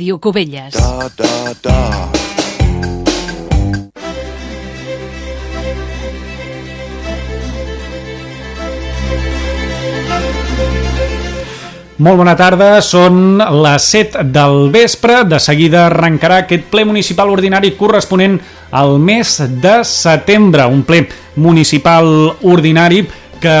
Ràdio Cubelles. Da, da, da. Molt bona tarda, són les 7 del vespre. De seguida arrencarà aquest ple municipal ordinari corresponent al mes de setembre. Un ple municipal ordinari que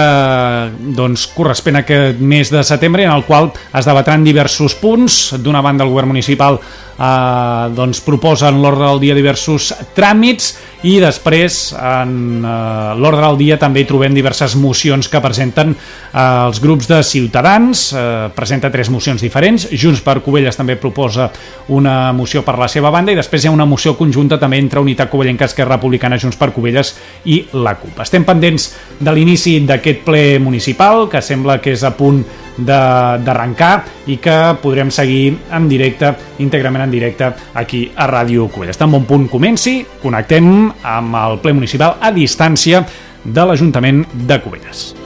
doncs, correspon a aquest mes de setembre en el qual es debatran diversos punts. D'una banda, el govern municipal eh, doncs, proposa en l'ordre del dia diversos tràmits i després en eh, l'ordre del dia també hi trobem diverses mocions que presenten eh, els grups de ciutadans eh, presenta tres mocions diferents Junts per Covelles també proposa una moció per la seva banda i després hi ha una moció conjunta també entre Unitat Covellenca, Esquerra Republicana, Junts per Covelles i la CUP. Estem pendents de l'inici d'aquest ple municipal que sembla que és a punt d'arrencar i que podrem seguir en directe, íntegrament en directe aquí a Ràdio Covelles. Tan bon punt comenci, connectem amb el ple municipal a distància de l'Ajuntament de Covelles.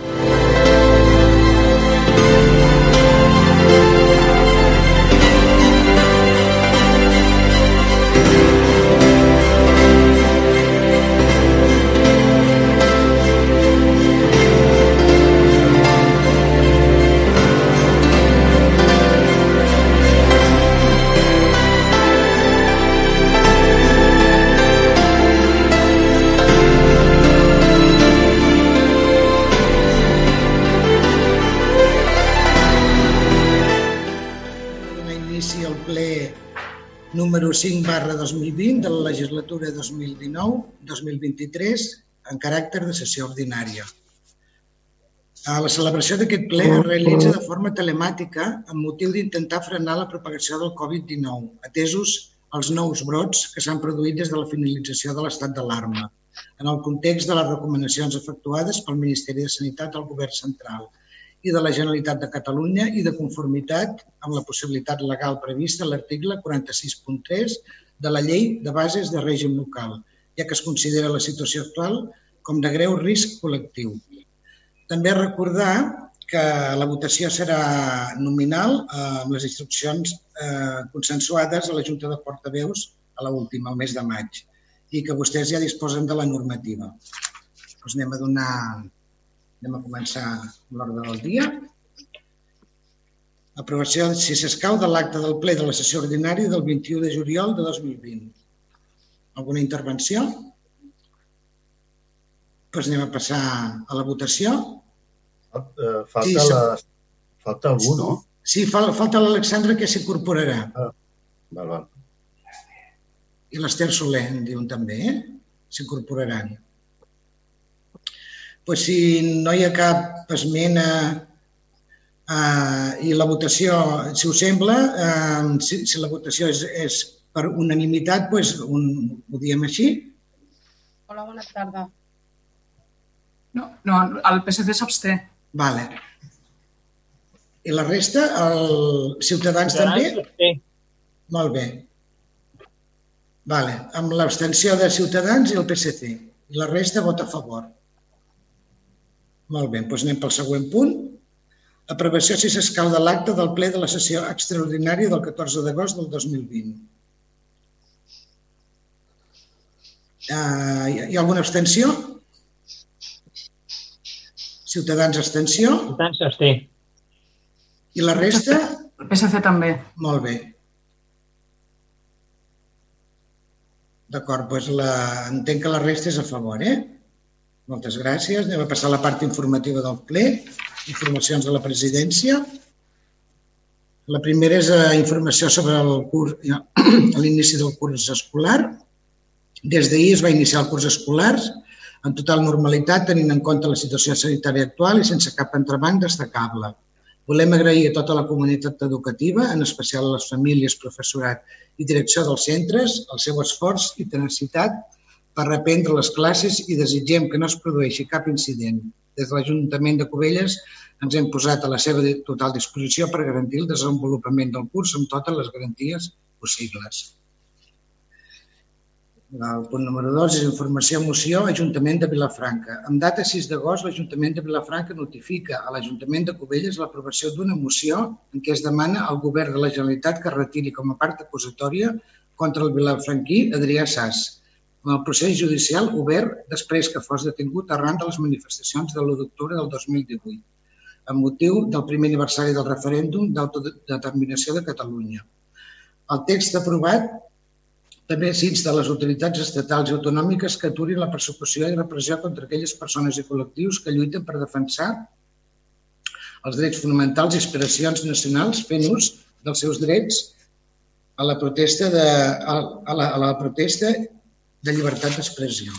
5 barra 2020 de la legislatura 2019-2023 en caràcter de sessió ordinària. La celebració d'aquest ple es realitza de forma telemàtica amb motiu d'intentar frenar la propagació del Covid-19, atesos els nous brots que s'han produït des de la finalització de l'estat d'alarma, en el context de les recomanacions efectuades pel Ministeri de Sanitat al Govern Central i de la Generalitat de Catalunya i de conformitat amb la possibilitat legal prevista a l'article 46.3 de la Llei de Bases de Règim Local, ja que es considera la situació actual com de greu risc col·lectiu. També recordar que la votació serà nominal eh, amb les instruccions eh, consensuades a la Junta de Portaveus a l'última, al mes de maig, i que vostès ja disposen de la normativa. Doncs anem a donar Anem a començar l'ordre del dia. Aprovació, si s'escau, de l'acte del ple de la sessió ordinària del 21 de juliol de 2020. Alguna intervenció? Doncs anem a passar a la votació. Eh, falta, Sí, la... falta algú, no? Sí, fal- falta l'Alexandra que s'incorporarà. Val, val. I l'Ester Soler, en diuen també, eh? S'incorporaran. Pues si no hi ha cap esmena eh, i la votació, si us sembla, eh, si, si la votació és, és per unanimitat, pues un, ho diem així. Hola, bona tarda. No, no, el PSC s'absté. Vale. I la resta, el Ciutadans també? Molt bé. Vale. Amb l'abstenció de Ciutadans i el PSC. I la resta vota a favor. Molt bé, doncs anem pel següent punt. Aprovació si s'escau de l'acte del ple de la sessió extraordinària del 14 d'agost del 2020. Uh, hi ha alguna abstenció? Ciutadans abstenció. Tant s'absté. I la resta? El PSC també. Molt bé. D'acord, doncs la... entenc que la resta és a favor, eh? Moltes gràcies. Anem a passar a la part informativa del ple. Informacions de la presidència. La primera és eh, informació sobre l'inici del curs escolar. Des d'ahir es va iniciar el curs escolar en total normalitat, tenint en compte la situació sanitària actual i sense cap entrebanc destacable. Volem agrair a tota la comunitat educativa, en especial a les famílies, professorat i direcció dels centres, el seu esforç i tenacitat per reprendre les classes i desitgem que no es produeixi cap incident. Des de l'Ajuntament de Cubelles ens hem posat a la seva total disposició per garantir el desenvolupament del curs amb totes les garanties possibles. El punt número 2 és informació moció Ajuntament de Vilafranca. En data 6 d'agost, l'Ajuntament de Vilafranca notifica a l'Ajuntament de Cubelles l'aprovació d'una moció en què es demana al govern de la Generalitat que retiri com a part acusatòria contra el vilafranquí Adrià Sàs en el procés judicial obert després que fos detingut arran de les manifestacions de l'1 d'octubre del 2018 amb motiu del primer aniversari del referèndum d'autodeterminació de Catalunya. El text aprovat també s'insta a les autoritats estatals i autonòmiques que aturin la persecució i repressió contra aquelles persones i col·lectius que lluiten per defensar els drets fonamentals i aspiracions nacionals fent ús dels seus drets a la protesta de, a, a la, a la protesta de llibertat d'expressió.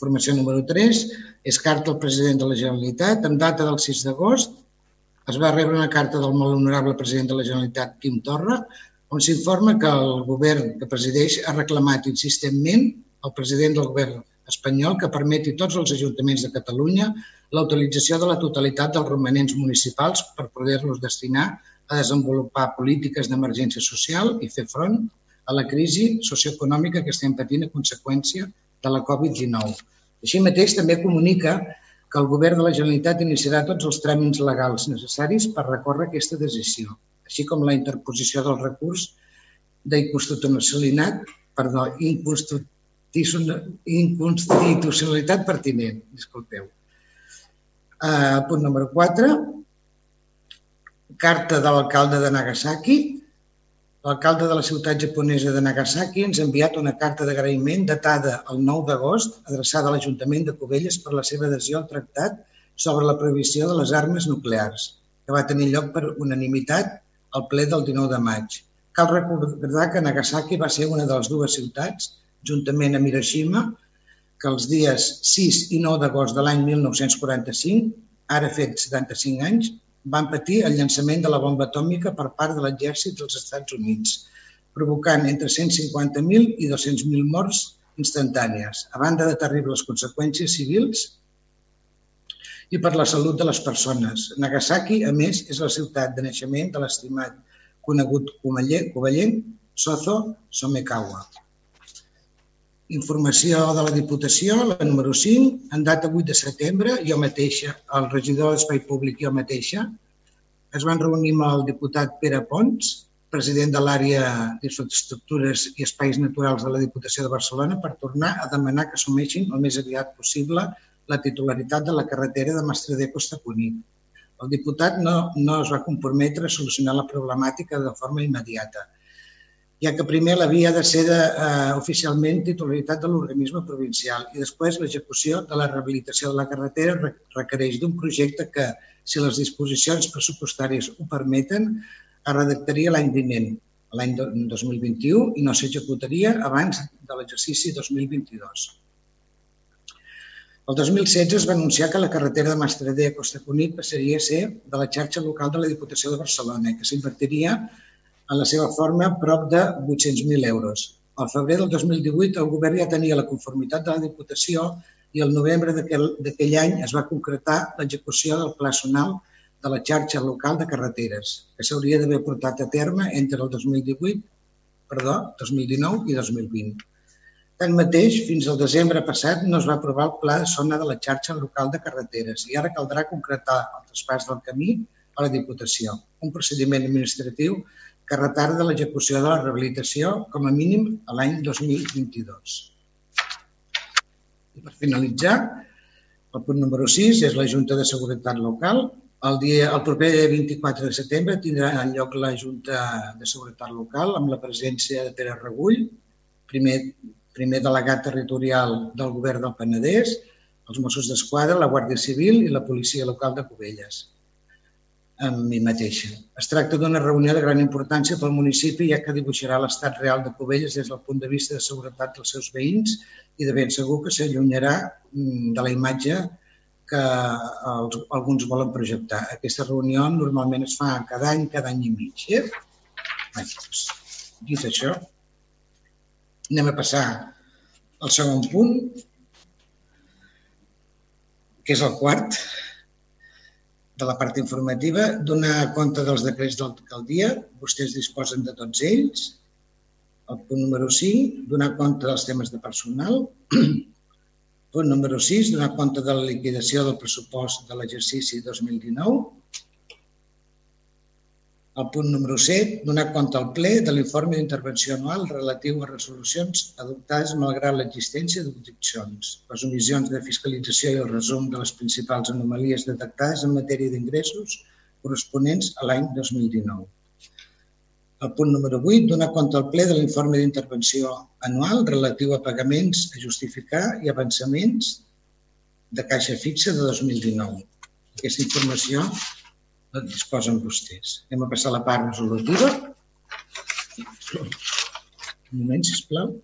Formació número 3 és carta al president de la Generalitat. En data del 6 d'agost es va rebre una carta del molt honorable president de la Generalitat, Quim Torra, on s'informa que el govern que presideix ha reclamat insistentment al president del govern espanyol que permeti tots els ajuntaments de Catalunya la utilització de la totalitat dels romanents municipals per poder-los destinar a desenvolupar polítiques d'emergència social i fer front a la crisi socioeconòmica que estem patint a conseqüència de la Covid-19. Així mateix també comunica que el govern de la Generalitat iniciarà tots els tràmits legals necessaris per recórrer aquesta decisió així com la interposició del recurs d'inconstitucionalitat, perdó, inconstitucionalitat pertinent, disculpeu. Uh, punt número 4, carta de l'alcalde de Nagasaki. L'alcalde de la ciutat japonesa de Nagasaki ens ha enviat una carta d'agraïment datada el 9 d'agost adreçada a l'Ajuntament de Cubelles per la seva adhesió al tractat sobre la prohibició de les armes nuclears, que va tenir lloc per unanimitat al ple del 19 de maig. Cal recordar que Nagasaki va ser una de les dues ciutats, juntament amb Hiroshima, que els dies 6 i 9 d'agost de l'any 1945, ara fet 75 anys, van patir el llançament de la bomba atòmica per part de l'exèrcit dels Estats Units, provocant entre 150.000 i 200.000 morts instantànies, a banda de terribles conseqüències civils i per la salut de les persones. Nagasaki, a més, és la ciutat de naixement de l'estimat conegut covellenc Sozo Somekawa. Informació de la Diputació, la número 5, en data 8 de setembre, jo mateixa, el regidor d'Espai Públic jo mateixa, es van reunir amb el diputat Pere Pons, president de l'àrea d'infraestructures i espais naturals de la Diputació de Barcelona, per tornar a demanar que assumeixin el més aviat possible la titularitat de la carretera de Mastradé-Costacunit. El diputat no, no es va comprometre a solucionar la problemàtica de forma immediata, ja que primer l'havia de ser de, eh, oficialment titularitat de l'organisme provincial i després l'execució de la rehabilitació de la carretera requereix d'un projecte que, si les disposicions pressupostàries ho permeten, es redactaria l'any vinent, l'any 2021, i no s'executaria abans de l'exercici 2022. El 2016 es va anunciar que la carretera de Mastradé a Costa Cunit passaria a ser de la xarxa local de la Diputació de Barcelona que s'invertiria en la seva forma prop de 800.000 euros. Al febrer del 2018 el govern ja tenia la conformitat de la Diputació i el novembre d'aquell any es va concretar l'execució del pla sonal de la xarxa local de carreteres, que s'hauria d'haver portat a terme entre el 2018, perdó, 2019 i 2020. Tanmateix, fins al desembre passat no es va aprovar el pla de zona de la xarxa local de carreteres i ara caldrà concretar el traspàs del camí a la Diputació, un procediment administratiu que retarda l'execució de la rehabilitació com a mínim a l'any 2022. I per finalitzar, el punt número 6 és la Junta de Seguretat Local. El, dia, el proper 24 de setembre tindrà lloc la Junta de Seguretat Local amb la presència de Pere Regull, primer primer delegat territorial del govern del Penedès, els Mossos d'Esquadra, la Guàrdia Civil i la Policia Local de Cubelles, amb mi mateixa. Es tracta d'una reunió de gran importància pel municipi, ja que dibuixarà l'estat real de Cubelles des del punt de vista de seguretat dels seus veïns i de ben segur que s'allunyarà mm, de la imatge que els, alguns volen projectar. Aquesta reunió normalment es fa cada any, cada any i mig. Eh? Bé, doncs, dit això, Anem a passar al segon punt, que és el quart de la part informativa, donar compte dels decrets de l'alcaldia. Vostès disposen de tots ells. El punt número 5, donar compte dels temes de personal. Punt número 6, donar compte de la liquidació del pressupost de l'exercici 2019. El punt número 7, donar compte al ple de l'informe d'intervenció anual relatiu a resolucions adoptades malgrat l'existència d'objeccions, les omissions de fiscalització i el resum de les principals anomalies detectades en matèria d'ingressos corresponents a l'any 2019. El punt número 8, donar compte al ple de l'informe d'intervenció anual relatiu a pagaments a justificar i avançaments de caixa fixa de 2019. Aquesta informació la disposen vostès. Anem a passar la part resolutiva. Un moment, sisplau.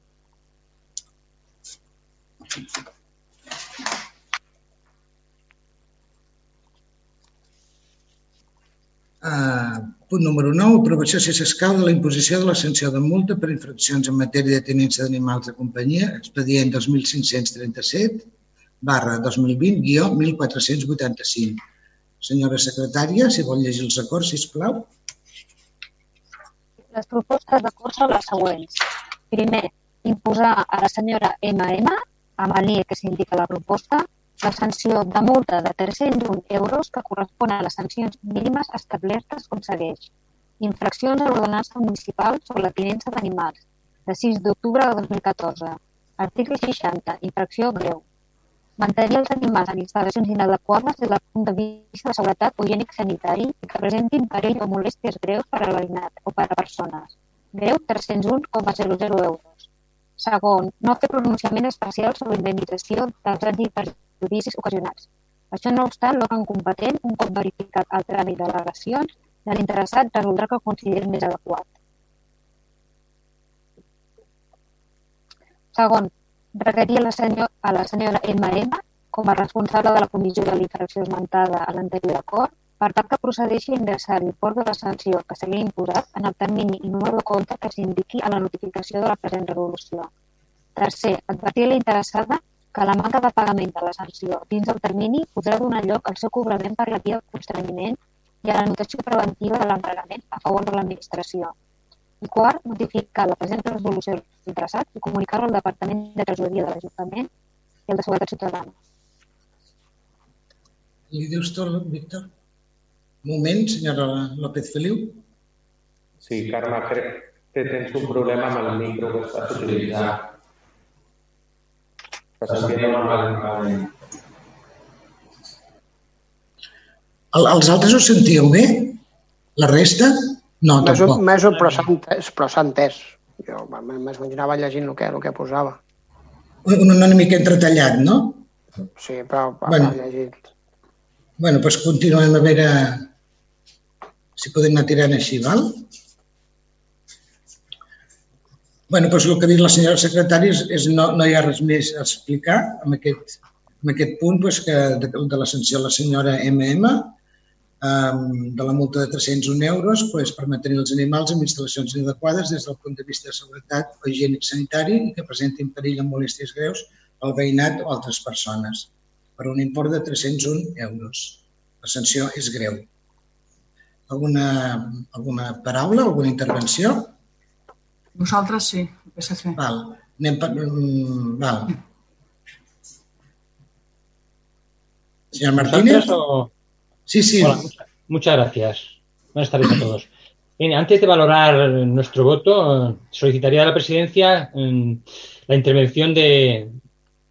Uh, punt número 9, aprovació si s'escau de la imposició de la sanció de multa per infraccions en matèria de tenència d'animals de companyia, expedient 2537 barra 2020 guió 1485. Senyora secretària, si vol llegir els acords, sisplau. Les propostes d'acord són les següents. Primer, imposar a la senyora MM, amb el que s'indica la proposta, la sanció de multa de 301 euros que correspon a les sancions mínimes establertes com segueix. Infraccions a l'ordenança municipal sobre la tinença d'animals, de 6 d'octubre de 2014. Article 60. Infracció greu. Mantenir els animals en instal·lacions inadequades des del punt de vista de seguretat o higiènic sanitari i que presentin perill o molèsties greus per a l'alimenat o per a persones. Greu 301,00 euros. Segon, no fer pronunciament especial sobre indemnització dels danys i perjudicis ocasionats. Això no obstant, l'òrgan competent, un cop verificat el tràmit d'al·legacions, de l'interessat resoldrà que consideri més adequat. Segon, requerir a la, senyor, a la senyora MM, com a responsable de la comissió de l'infracció esmentada a l'anterior acord, per tal que procedeixi a ingressar l'import de la sanció que s'havia imposat en el termini i número de compte que s'indiqui a la notificació de la present resolució. Tercer, advertir la interessada que la manca de pagament de la sanció dins del termini podrà donar lloc al seu cobrament per la via del constrenyiment i a la notació preventiva de l'empregament a favor de l'administració. I quart, notificar la present resolució als interessats i comunicar-lo al Departament de Tresoreria de l'Ajuntament i al de Seguretat Ciutadana. Li dius tu, Víctor? Un moment, senyora López Feliu. Sí, Carme, crec que tens un problema amb el micro que estàs utilitzant. Que s'entén normalment. El, els altres us sentíeu bé? La resta? No, Més, tampoc. més però s'ha entès, però s'ha entès. Jo m'imaginava llegint el que, el que posava. Un, una mica entretallat, no? Sí, però Bueno. llegit. bueno, doncs continuem a veure si podem anar tirant així, val? bueno, doncs el que ha dit la senyora secretària és, és no, no hi ha res més a explicar amb aquest, amb aquest punt doncs, que de, de la sanció a la senyora MM de la multa de 301 euros doncs, per mantenir els animals en instal·lacions inadequades des del punt de vista de seguretat o higiènic sanitari i que presentin perill amb molèsties greus al veïnat o altres persones per un import de 301 euros. La sanció és greu. Alguna, alguna paraula, alguna intervenció? Nosaltres sí, el PSC. Val. Anem per... mm, Val. Señor Martínez. ¿Nosotros o- Sí, sí. Muchas, gracias. Buenas tardes a todos. Antes de valorar nuestro voto, solicitaría a la presidencia mm, la intervención de,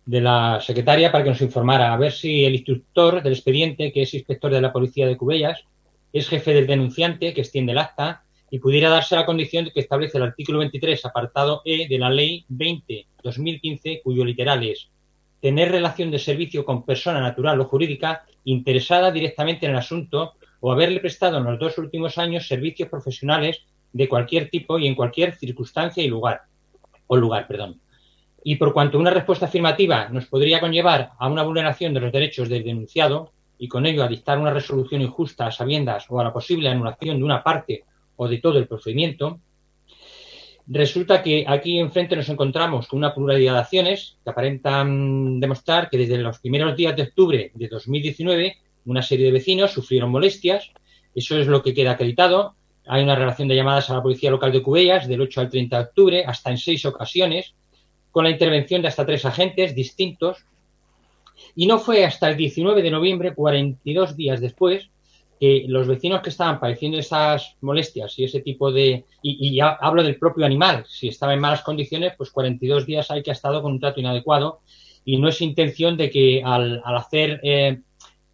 de la secretaria para que nos informara a ver si el instructor del expediente, que es inspector de la policía de Cubellas, es jefe del denunciante que extiende el acta y pudiera darse la condición que establece el artículo 23, apartado E de la Ley 20-2015, cuyo literal es tener relación de servicio con persona natural o jurídica interesada directamente en el asunto o haberle prestado en los dos últimos años servicios profesionales de cualquier tipo y en cualquier circunstancia y lugar o lugar, perdón. Y por cuanto una respuesta afirmativa nos podría conllevar a una vulneración de los derechos del denunciado y con ello a dictar una resolución injusta a sabiendas o a la posible anulación de una parte o de todo el procedimiento, Resulta que aquí enfrente nos encontramos con una pluralidad de acciones que aparentan demostrar que desde los primeros días de octubre de 2019 una serie de vecinos sufrieron molestias, eso es lo que queda acreditado, hay una relación de llamadas a la Policía Local de Cubellas del 8 al 30 de octubre, hasta en seis ocasiones, con la intervención de hasta tres agentes distintos. Y no fue hasta el 19 de noviembre, 42 días después, los vecinos que estaban padeciendo esas molestias y ese tipo de... Y, hablo del propio animal, si estaba en malas condiciones, pues 42 días hay que ha estado con un trato inadecuado y no es intención de que al, hacer eh,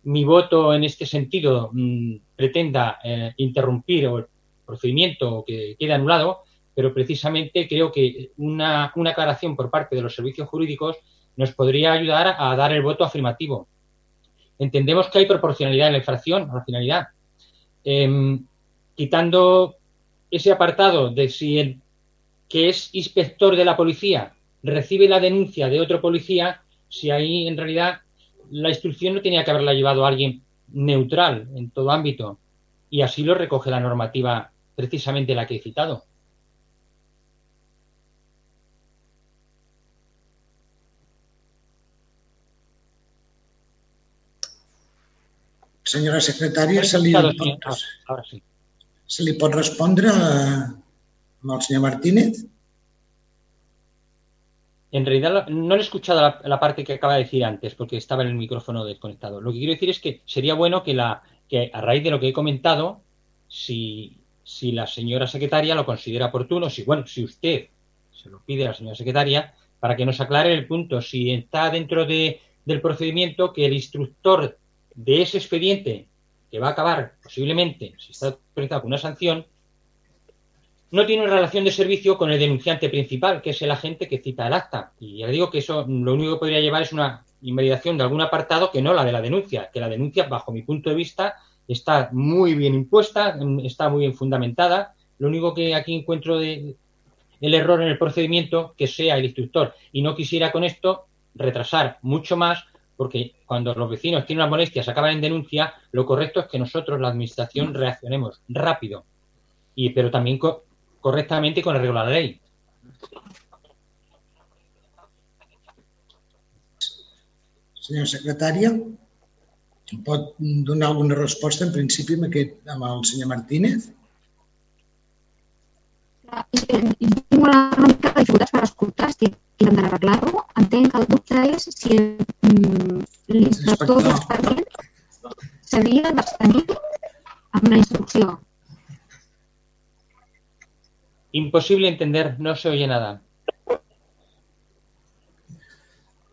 mi voto en este sentido mmm, pretenda eh, interrumpir el procedimiento o que quede anulado, pero precisamente creo que una, una aclaración por parte de los servicios jurídicos nos podría ayudar a dar el voto afirmativo. Entendemos que hay proporcionalidad en la infracción a la finalidad. Eh, quitando ese apartado de si el que es inspector de la policía recibe la denuncia de otro policía, si ahí en realidad la instrucción no tenía que haberla llevado a alguien neutral en todo ámbito. Y así lo recoge la normativa precisamente la que he citado. Senyora secretària, se li, pot, Ahora sí. se li pot respondre al senyor Martínez? En realidad no le he escuchado la, la, parte que acaba de decir antes porque estaba en el micrófono desconectado. Lo que quiero decir es que sería bueno que, la, que a raíz de lo que he comentado, si, si la señora secretaria lo considera oportuno, si, bueno, si usted se lo pide a la señora secretaria, para que nos aclare el punto, si está dentro de, del procedimiento que el instructor de ese expediente que va a acabar posiblemente, si está autorizado con una sanción, no tiene relación de servicio con el denunciante principal, que es el agente que cita el acta. Y ya digo que eso lo único que podría llevar es una invalidación de algún apartado que no la de la denuncia, que la denuncia, bajo mi punto de vista, está muy bien impuesta, está muy bien fundamentada. Lo único que aquí encuentro de el error en el procedimiento que sea el instructor. Y no quisiera con esto retrasar mucho más, porque cuando los vecinos tienen unas molestias, acaban en denuncia, lo correcto es que nosotros, la administración, reaccionemos rápido. Y, pero también co correctamente con el regla de la ley. Senyora secretària, pot donar alguna resposta en principi amb, aquest, amb el senyor Martínez? Tinc una mica de dificultats per escoltar, estic intentant arreglar-ho. Entenc que el dubte és si l'inspector expedient s'havia d'abstenir amb la instrucció. Imposible entender, no se oye nada.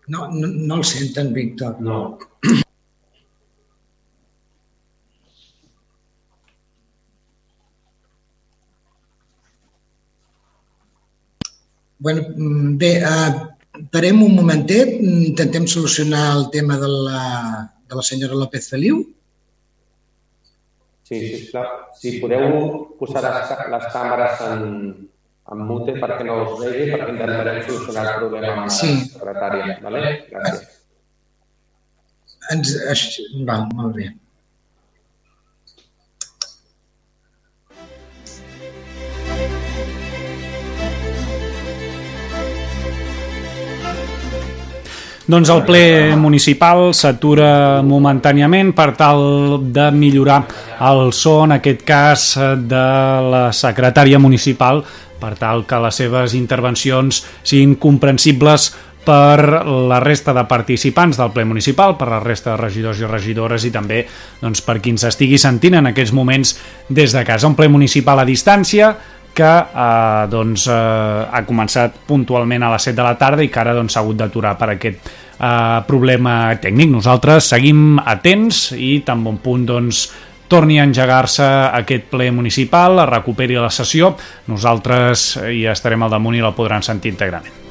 No, no, no el senten, Víctor. No. Bueno, bé, uh, parem un momentet, intentem solucionar el tema de la, de la senyora López Feliu. Sí, sisplau. Si podeu posar les, les càmeres en, en mute perquè no us vegi, perquè intentarem solucionar el problema amb Sí. la secretària. Vale? Gràcies. Ens, val, molt bé. Doncs el ple municipal s'atura momentàniament per tal de millorar el so, en aquest cas, de la secretària municipal, per tal que les seves intervencions siguin comprensibles per la resta de participants del ple municipal, per la resta de regidors i regidores i també doncs, per qui ens estigui sentint en aquests moments des de casa. Un ple municipal a distància que eh, doncs, eh, ha començat puntualment a les 7 de la tarda i que ara doncs, s'ha hagut d'aturar per aquest eh, problema tècnic. Nosaltres seguim atents i tan bon punt doncs, torni a engegar-se aquest ple municipal, recuperi la sessió, nosaltres hi estarem al damunt i la podran sentir íntegrament.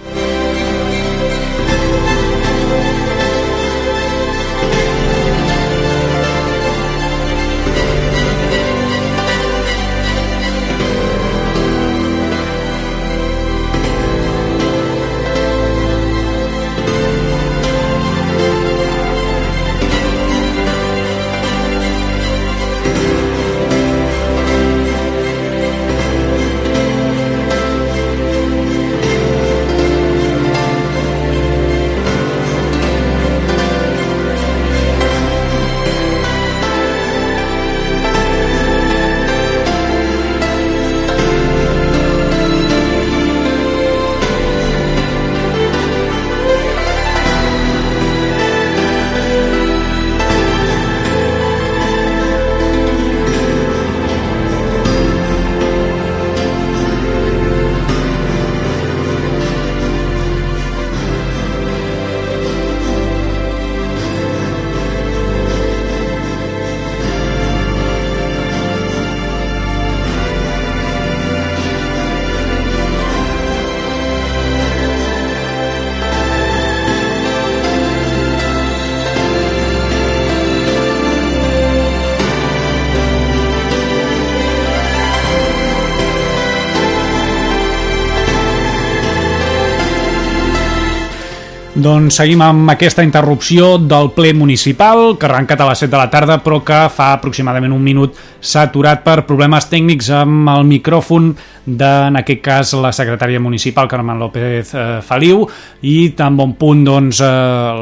Doncs seguim amb aquesta interrupció del ple municipal, que ha arrencat a les 7 de la tarda, però que fa aproximadament un minut s'ha aturat per problemes tècnics amb el micròfon de, en aquest cas, la secretària municipal, Carmen López eh, Feliu, i tan bon punt doncs, eh,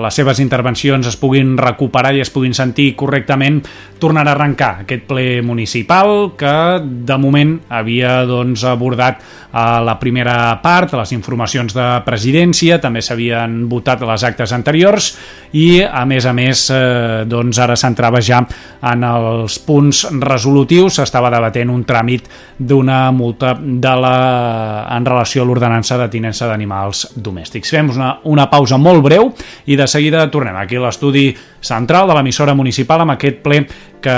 les seves intervencions es puguin recuperar i es puguin sentir correctament, tornarà a arrencar aquest ple municipal, que de moment havia doncs, abordat la primera part, les informacions de presidència, també s'havien votat les actes anteriors i, a més a més, eh, doncs ara s'entrava ja en els punts resolutius, s'estava debatent un tràmit d'una multa de la... en relació a l'ordenança de tinença d'animals domèstics. Fem una, una pausa molt breu i de seguida tornem aquí a l'estudi central de l'emissora municipal amb aquest ple que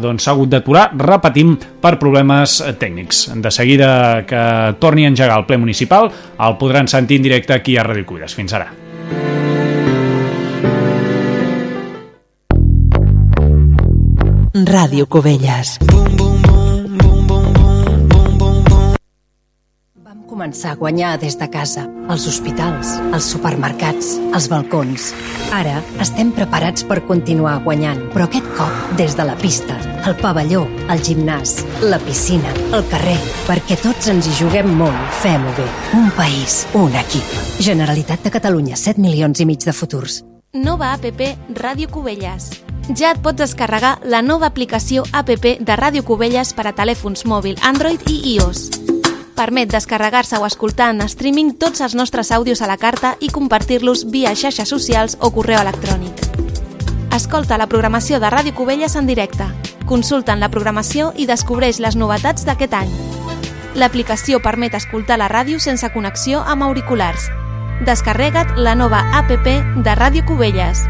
doncs, hagut d'aturar, repetim, per problemes tècnics. De seguida que torni a engegar el ple municipal, el podran sentir en directe aquí a Ràdio Cuides. Fins ara. Ràdio Cubelles. Vam començar a guanyar des de casa, als hospitals, als supermercats, als balcons. Ara estem preparats per continuar guanyant, però aquest cop des de la pista, el pavelló, el gimnàs, la piscina, el carrer, perquè tots ens hi juguem molt, fem-ho bé. Un país, un equip. Generalitat de Catalunya, 7 milions i mig de futurs. Nova APP Ràdio Cubelles. Ja et pots descarregar la nova aplicació APP de Ràdio Cubelles per a telèfons mòbil Android i iOS. Permet descarregar-se o escoltar en streaming tots els nostres àudios a la carta i compartir-los via xarxes socials o correu electrònic. Escolta la programació de Ràdio Cubelles en directe. Consulta la programació i descobreix les novetats d'aquest any. L'aplicació permet escoltar la ràdio sense connexió amb auriculars. Descarrega't la nova APP de Ràdio Cubelles.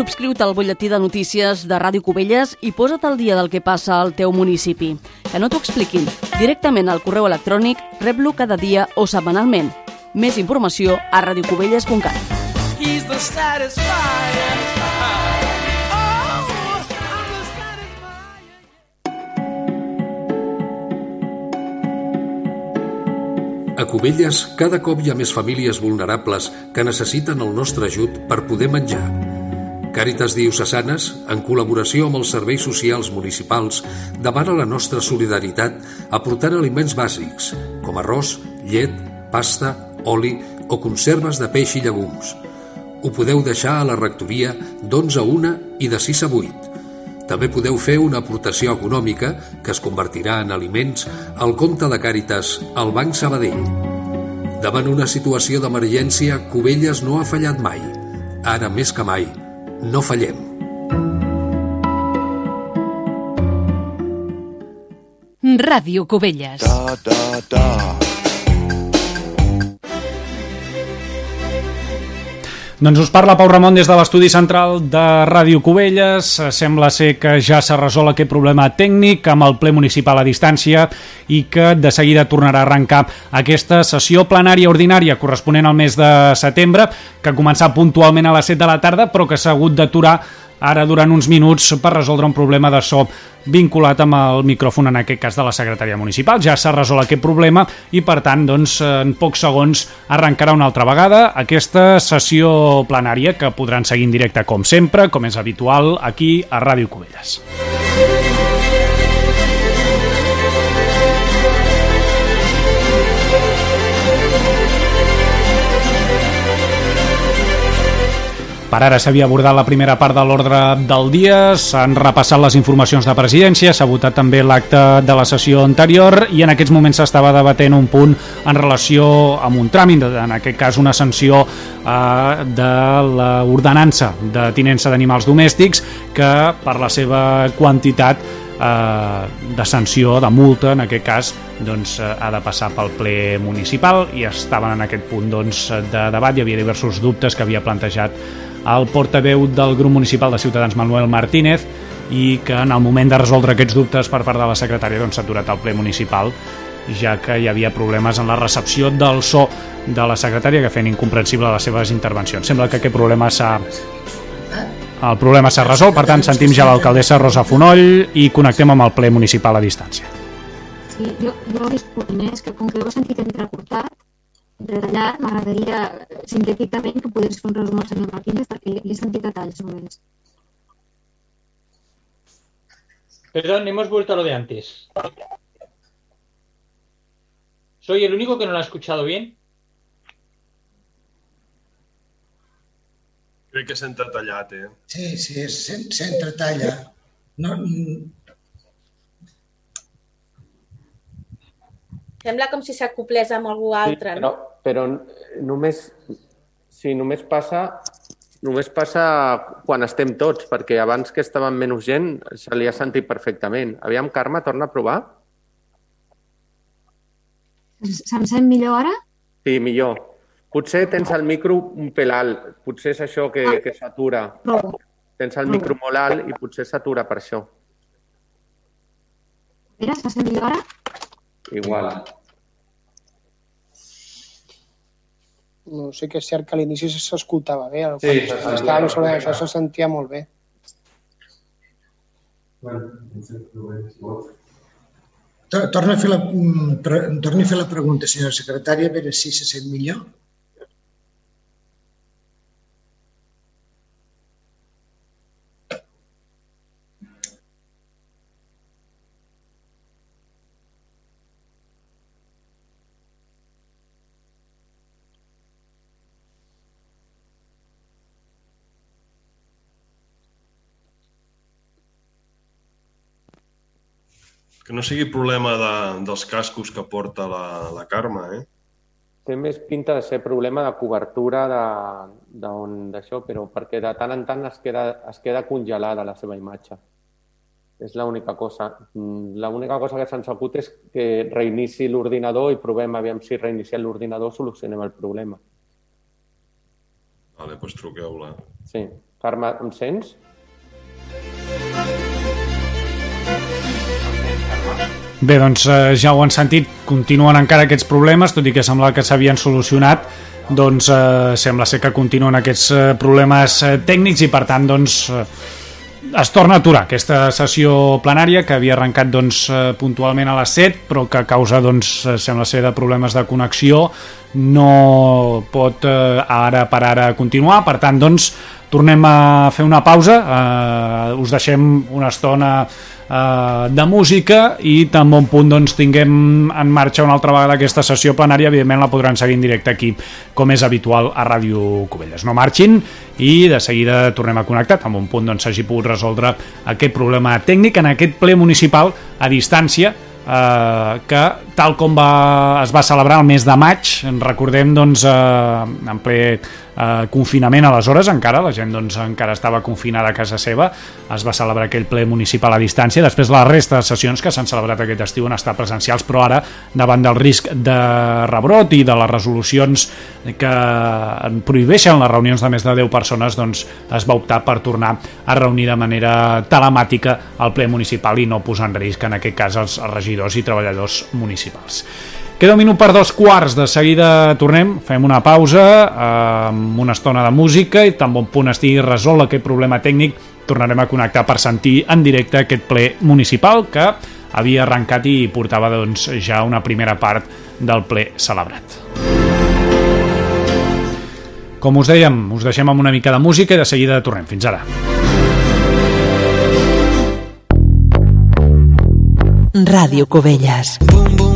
Subscriu-te al butlletí de notícies de Ràdio Cubelles i posa't al dia del que passa al teu municipi. Que no t'ho expliquin. Directament al correu electrònic, rep-lo cada dia o setmanalment. Més informació a radiocubelles.cat. He's the satisfier. A Cubelles, cada cop hi ha més famílies vulnerables que necessiten el nostre ajut per poder menjar. Càritas Diocesanes, en col·laboració amb els serveis socials municipals, demana la nostra solidaritat aportant aliments bàsics, com arròs, llet, pasta, oli o conserves de peix i llegums. Ho podeu deixar a la rectoria d'11 a 1 i de 6 a 8. També podeu fer una aportació econòmica que es convertirà en aliments al compte de Càritas al Banc Sabadell. Davant una situació d'emergència, Cubelles no ha fallat mai. Ara més que mai, no fallem. Ràdio Cubelles. Da, da, da. Doncs us parla Pau Ramon des de l'estudi central de Ràdio Cubelles. Sembla ser que ja s'ha resolt aquest problema tècnic amb el ple municipal a distància i que de seguida tornarà a arrencar aquesta sessió plenària ordinària corresponent al mes de setembre, que ha començat puntualment a les 7 de la tarda, però que s'ha hagut d'aturar ara durant uns minuts per resoldre un problema de so vinculat amb el micròfon, en aquest cas de la secretaria municipal. Ja s'ha resolt aquest problema i, per tant, doncs, en pocs segons arrencarà una altra vegada aquesta sessió plenària que podran seguir en directe com sempre, com és habitual, aquí a Ràdio Cubelles. Per ara s'havia abordat la primera part de l'ordre del dia, s'han repassat les informacions de presidència, s'ha votat també l'acte de la sessió anterior i en aquests moments s'estava debatent un punt en relació amb un tràmit, en aquest cas una sanció eh, de l'ordenança de tinença d'animals domèstics que per la seva quantitat eh, de sanció, de multa, en aquest cas, doncs, eh, ha de passar pel ple municipal i estaven en aquest punt doncs, de debat. Hi havia diversos dubtes que havia plantejat el portaveu del grup municipal de Ciutadans, Manuel Martínez, i que en el moment de resoldre aquests dubtes per part de la secretària doncs, s'ha aturat el ple municipal ja que hi havia problemes en la recepció del so de la secretària que feien incomprensible les seves intervencions. Sembla que aquest problema s'ha el problema s'ha resolt, per tant sentim ja l'alcaldessa Rosa Fonoll i connectem amb el ple municipal a distància. I jo, jo disculpi més que com que ho he sentit entrecortat, retallat, m'agradaria sintèticament que pogués fer un resum al senyor Martínez perquè li he sentit detalls només. Perdón, hemos vuelto a lo de antes. ¿Soy el único que no lo ha escuchado bien? Crec que s'ha entretallat, eh? Sí, sí, s'entretalla. No, Sembla com si s'acoplés amb algú altre, però, no? Però només, sí, només passa només passa quan estem tots, perquè abans que estava amb menys gent se li ha sentit perfectament. Aviam, Carme, torna a provar? Se'm sent millor ara? Sí, millor. Potser tens el micro un pèl alt, potser és això que, que s'atura. Tens el micro molt alt i potser s'atura per això. Mira, se sent millor ara? Igual. No, sí que és cert que a l'inici s'escoltava bé. Sí, Quan se sentia estàvem sobre això se sentia molt bé. to- torna a fer la, mm, torni a fer la pregunta, senyora secretària, a veure si se sent millor. Que no sigui problema de, dels cascos que porta la, la Carme, eh? Té més pinta de ser problema de cobertura d'on d'això, però perquè de tant en tant es queda, es queda congelada la seva imatge. És l'única cosa. Mm, L'única cosa que se'ns acut és que reinici l'ordinador i provem aviam si reiniciant l'ordinador solucionem el problema. Vale, doncs truqueu-la. Sí. Carme, em sents? Bé, doncs eh, ja ho han sentit, continuen encara aquests problemes, tot i que semblava que s'havien solucionat, doncs eh, sembla ser que continuen aquests eh, problemes eh, tècnics i per tant doncs eh, es torna a aturar aquesta sessió plenària que havia arrencat doncs, eh, puntualment a les 7 però que a causa doncs, eh, sembla ser de problemes de connexió no pot eh, ara per ara continuar. Per tant doncs tornem a fer una pausa. Eh, us deixem una estona eh, de música i tan bon punt doncs, tinguem en marxa una altra vegada aquesta sessió plenària. Evidentment la podran seguir en directe aquí com és habitual a Ràdio Cubelles. No marxin i de seguida tornem a connectar tan bon punt doncs, s'hagi pogut resoldre aquest problema tècnic en aquest ple municipal a distància eh, que tal com va, es va celebrar el mes de maig recordem doncs eh, en ple eh, confinament aleshores encara, la gent doncs encara estava confinada a casa seva, es va celebrar aquell ple municipal a distància, després la resta de sessions que s'han celebrat aquest estiu han estat presencials però ara davant del risc de rebrot i de les resolucions que prohibeixen les reunions de més de 10 persones doncs es va optar per tornar a reunir de manera telemàtica al ple municipal i no posar en risc en aquest cas els regidors i treballadors municipals. Queda un minut per dos quarts, de seguida tornem, fem una pausa eh, amb una estona de música i tan bon punt estigui resolt aquest problema tècnic tornarem a connectar per sentir en directe aquest ple municipal que havia arrencat i portava doncs, ja una primera part del ple celebrat. Com us dèiem, us deixem amb una mica de música i de seguida tornem. Fins ara. Ràdio Cubelles. estat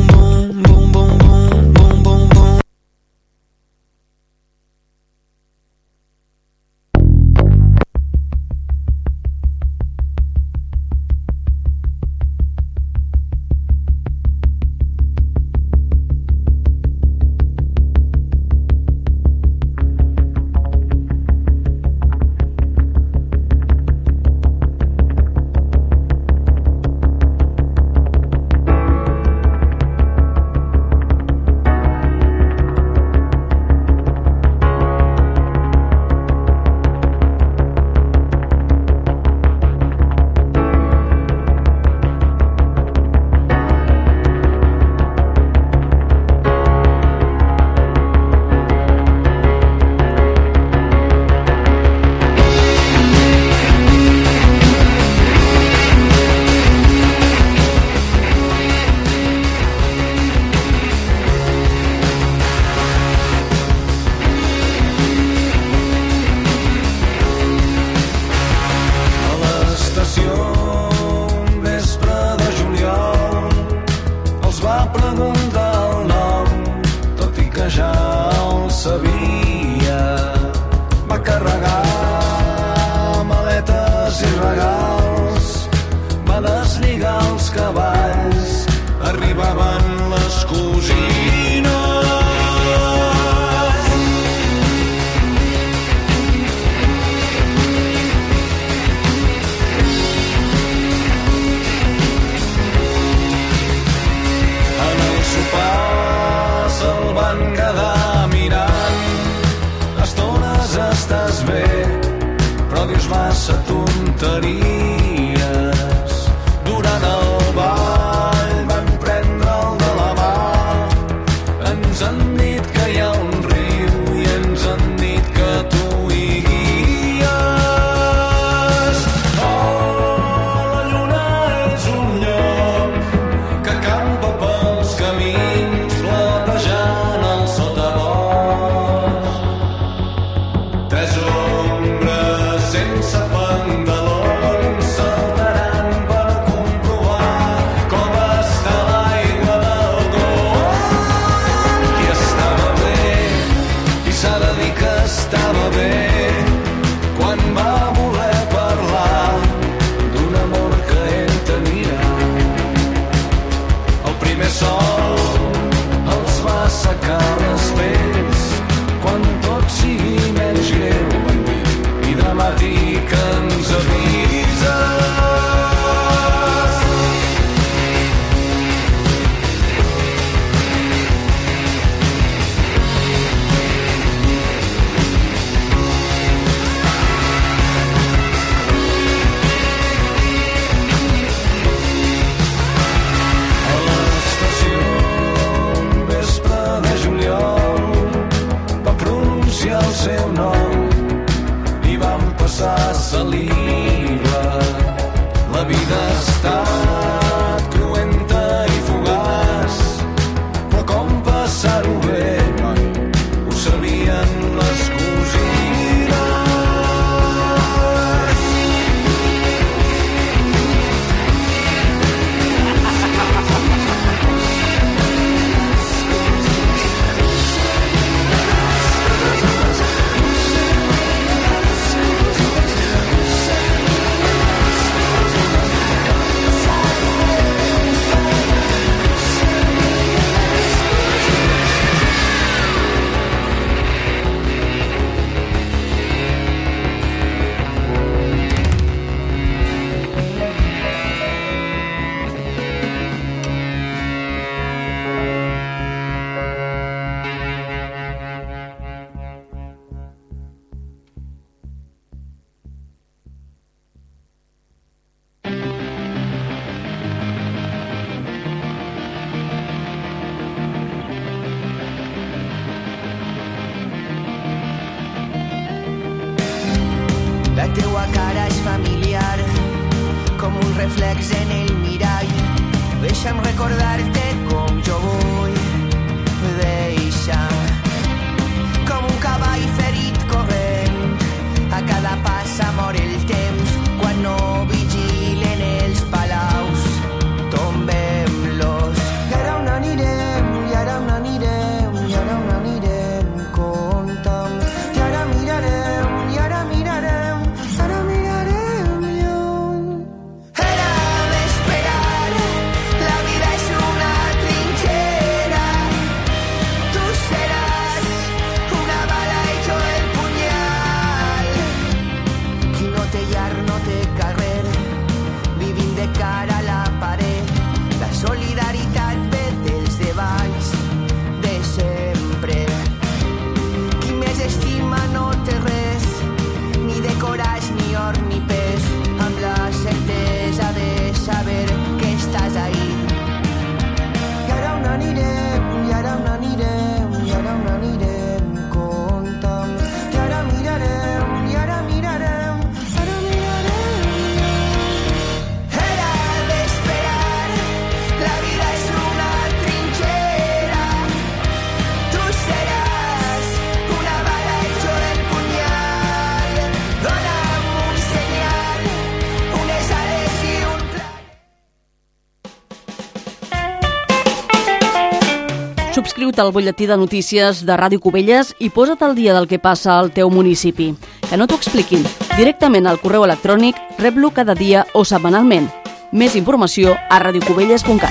Subscriu-te al butlletí de notícies de Ràdio Cubelles i posa't al dia del que passa al teu municipi. Que no t'ho expliquin. Directament al correu electrònic, rep-lo cada dia o setmanalment. Més informació a radiocubelles.cat.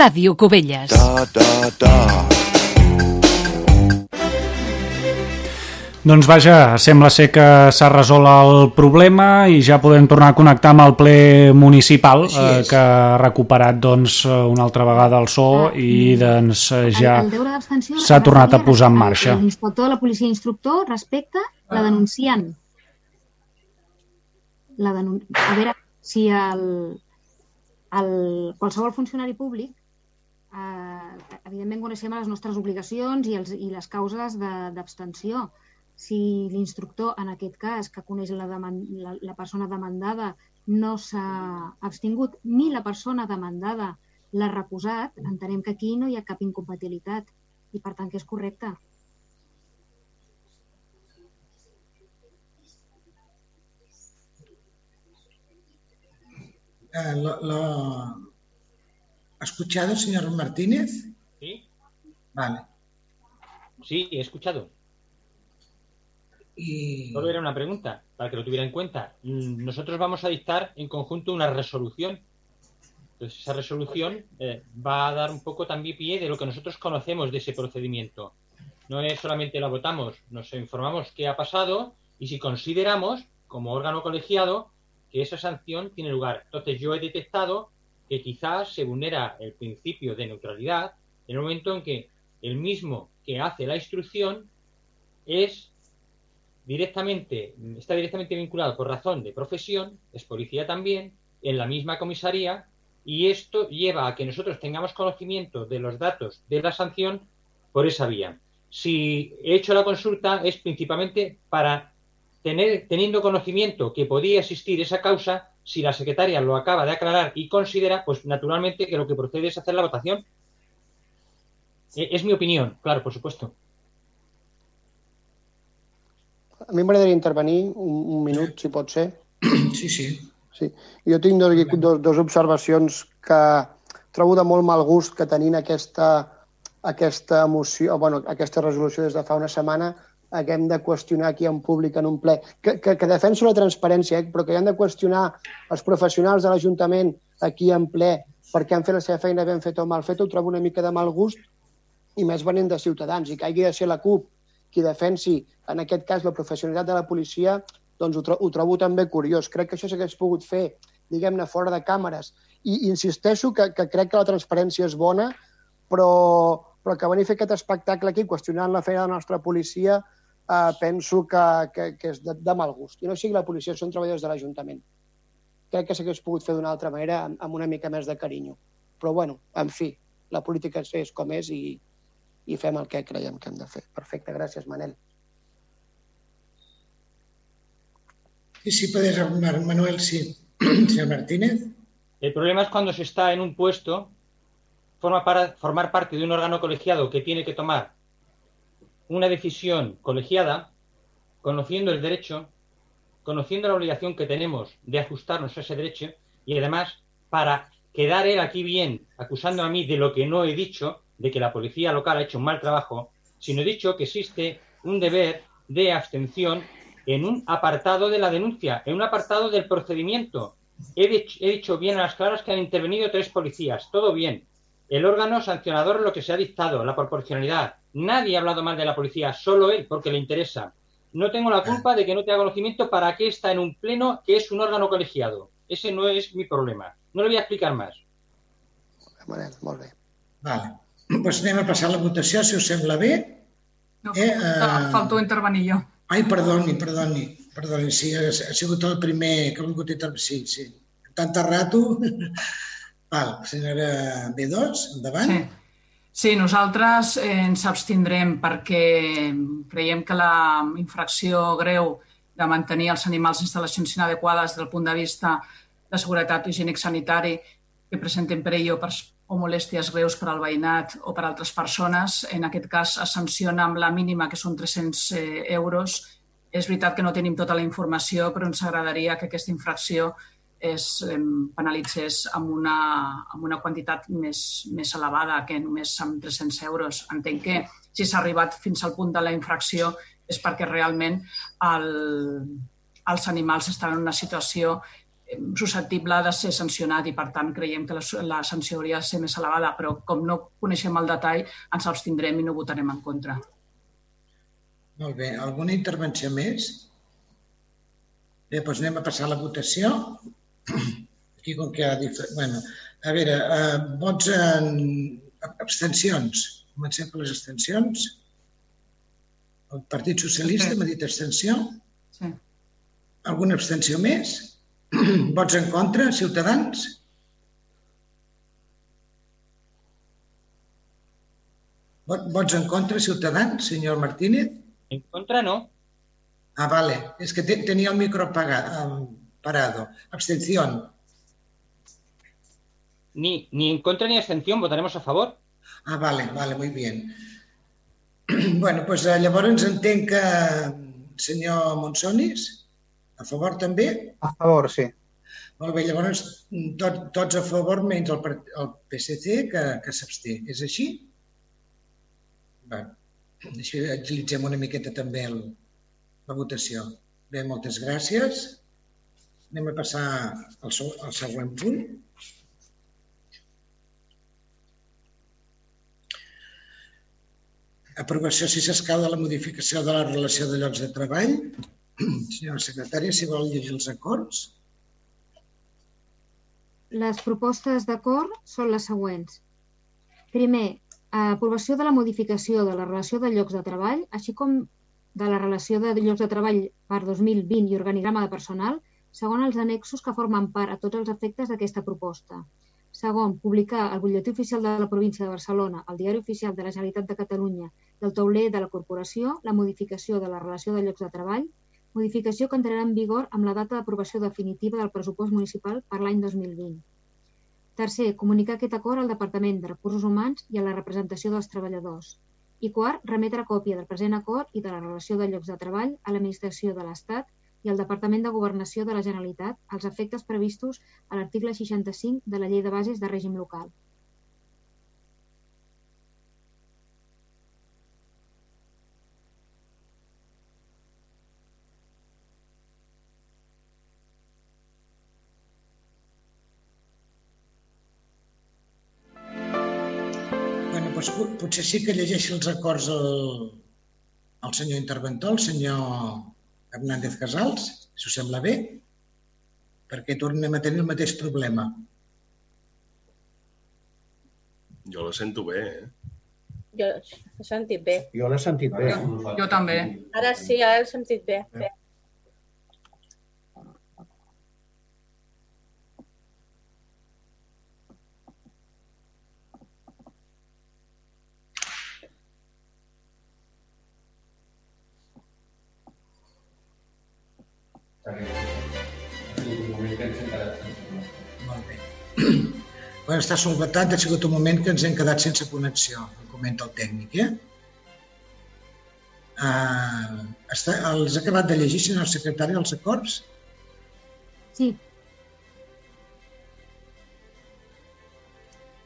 Ràdio Cubelles. Da, da, da. Doncs vaja, sembla ser que s'ha resolt el problema i ja podem tornar a connectar amb el ple municipal eh, que ha recuperat doncs, eh, una altra vegada el so i doncs, eh, ja s'ha tornat a posar en el- marxa. L'inspector de la policia instructor respecte la denunciant. La denun... A veure, si el, el, qualsevol funcionari públic eh, evidentment coneixem les nostres obligacions i, els, i les causes de- d'abstenció. Si l'instructor, en aquest cas, que coneix la, deman la, la persona demandada, no s'ha abstingut, ni la persona demandada l'ha recusat, entenem que aquí no hi ha cap incompatibilitat i, per tant, que és correcte. Eh, lo, lo- ¿Ha escuchado, señor Martínez? Sí. Vale. Sí, he escuchado. Y Solo era una pregunta, para que lo tuviera en cuenta. Mm, Nosotros vamos a dictar en conjunto una resolución. Entonces, esa resolución eh, va a dar un poco también pie de lo que nosotros conocemos de ese procedimiento. No es solamente la votamos, nos informamos qué ha pasado y si consideramos, como órgano colegiado, que esa sanción tiene lugar. Entonces, yo he detectado que quizás se vulnera el principio de neutralidad en el momento en que el mismo que hace la instrucción es directamente, está directamente vinculado por razón de profesión, es policía también, en la misma comisaría, y esto lleva a que nosotros tengamos conocimiento de los datos de la sanción por esa vía. si he hecho la consulta es principalmente para tener, teniendo conocimiento que podía existir esa causa, si la secretaria lo acaba de aclarar y considera, pues naturalmente que lo que procede es hacer la votación. E- Es mi opinión, claro, por supuesto. A mi m'agradaria intervenir un, un minut, si pot ser. Sí, sí. Sí. Jo tinc dos, dos, dos observacions que trobo de molt mal gust que tenint aquesta, aquesta moció, bueno, aquesta resolució des de fa una setmana haguem de qüestionar aquí en públic en un ple, que, que, que defenso la transparència, eh, però que hi han de qüestionar els professionals de l'Ajuntament aquí en ple perquè han fet la seva feina ben feta o mal feta, ho trobo una mica de mal gust i més venint de Ciutadans, i que hagi de ser la CUP qui defensi, en aquest cas, la professionalitat de la policia, doncs ho, tro ho trobo també curiós. Crec que això s'hagués pogut fer, diguem-ne, fora de càmeres. I, insisteixo que, que crec que la transparència és bona, però, però que venir a fer aquest espectacle aquí, qüestionant la feina de la nostra policia, eh, penso que, que, que és de, de mal gust. I no sigui la policia, són treballadors de l'Ajuntament. Crec que s'hagués pogut fer d'una altra manera, amb, amb una mica més de carinyo. Però, bueno, en fi, la política és com és i, i fem el que creiem que hem de fer. Perfecte, gràcies, Manel. Sí, sí, puedes, Manuel, sí. Señor Martínez. El problema es cuando se está en un puesto, forma para formar parte de un órgano colegiado que tiene que tomar una decisión colegiada, conociendo el derecho, conociendo la obligación que tenemos de ajustarnos a ese derecho y además para quedar él aquí bien acusando a mí de lo que no he dicho, de que la policía local ha hecho un mal trabajo, sino he dicho que existe un deber de abstención en un apartado de la denuncia, en un apartado del procedimiento. He, dich- he dicho bien a las claras que han intervenido tres policías, todo bien. El órgano sancionador lo que se ha dictado, la proporcionalidad. Nadie ha hablado mal de la policía, solo él, porque le interesa. No tengo la culpa de que no tenga conocimiento para qué está en un pleno que es un órgano colegiado. Ese no es mi problema. No le voy a explicar más. Vale. Doncs anem a passar la votació, si us sembla bé. No, Eh, eh, faltó intervenir jo. Ai, perdoni, perdoni, perdoni, sí, ha, sigut el primer que ha volgut intervenir. Sí, sí. Tanta rato. Val, senyora B2, endavant. Sí. Sí, nosaltres eh, ens abstindrem perquè creiem que la infracció greu de mantenir els animals en instal·lacions inadequades des del punt de vista de seguretat higiènic sanitari que presenten perill o, pers- o molèsties greus per al veïnat o per a altres persones. En aquest cas es sanciona amb la mínima, que són 300 eh, euros. És veritat que no tenim tota la informació, però ens agradaria que aquesta infracció es penalitzés amb una, amb una quantitat més, més elevada que només amb 300 euros. Entenc que si s'ha arribat fins al punt de la infracció és perquè realment el, els animals estan en una situació susceptible de ser sancionat i, per tant, creiem que la, la sanció hauria de ser més elevada, però com no coneixem el detall, ens abstindrem i no votarem en contra. Molt bé. Alguna intervenció més? Bé, doncs anem a passar a la votació. Aquí com que hi ha... Dif... Bueno, a veure, eh, vots en abstencions. Comencem per les abstencions. El Partit Socialista Sí. m'ha dit abstenció. Sí. Alguna abstenció més? Vots en contra, Ciutadans? Vot- Vots en contra, Ciutadans, senyor Martínez? En contra no. Ah, vale. Es que te- tenía el micro apagado, parado. Abstención. Ni, ni en contra ni abstención, votaremos a favor. Ah, vale, vale, muy bien. Bueno, doncs eh, llavors entenc que senyor Monsonis, a favor també? A favor, sí. Molt bé, llavors tot, tots a favor menys el, el PSC que, que s'absté. És així? Bé, així agilitzem una miqueta també el, la votació. Bé, moltes gràcies. Anem a passar al, al següent punt. Aprovació, si s'escau, de la modificació de la relació de llocs de treball. Senyora secretària, si vol llegir els acords. Les propostes d'acord són les següents. Primer, aprovació de la modificació de la relació de llocs de treball, així com de la relació de llocs de treball per 2020 i organigrama de personal, segons els annexos que formen part a tots els efectes d'aquesta proposta. Segon, publicar al butlletí oficial de la província de Barcelona, al diari oficial de la Generalitat de Catalunya i al tauler de la corporació la modificació de la relació de llocs de treball, modificació que entrarà en vigor amb la data d'aprovació definitiva del pressupost municipal per l'any 2020. Tercer, comunicar aquest acord al Departament de Recursos Humans i a la representació dels treballadors. I quart, remetre còpia del present acord i de la relació de llocs de treball a l'Administració de l'Estat i al Departament de Governació de la Generalitat als efectes previstos a l'article 65 de la Llei de Bases de Règim Local. Potser sí que llegeixi els acords el, el senyor interventor, el senyor Hernández Casals, si us sembla bé, perquè tornem a tenir el mateix problema. Jo la sento bé, eh? Jo he sentit bé. Jo l'he sentit bé. Jo també. Ara sí, ara l'he sentit bé. bé. Bueno, està solventat, ha sigut un moment que ens hem quedat sense connexió, comenta el tècnic, eh? Uh, està, els ha acabat de llegir, senyor secretari, els acords? Sí.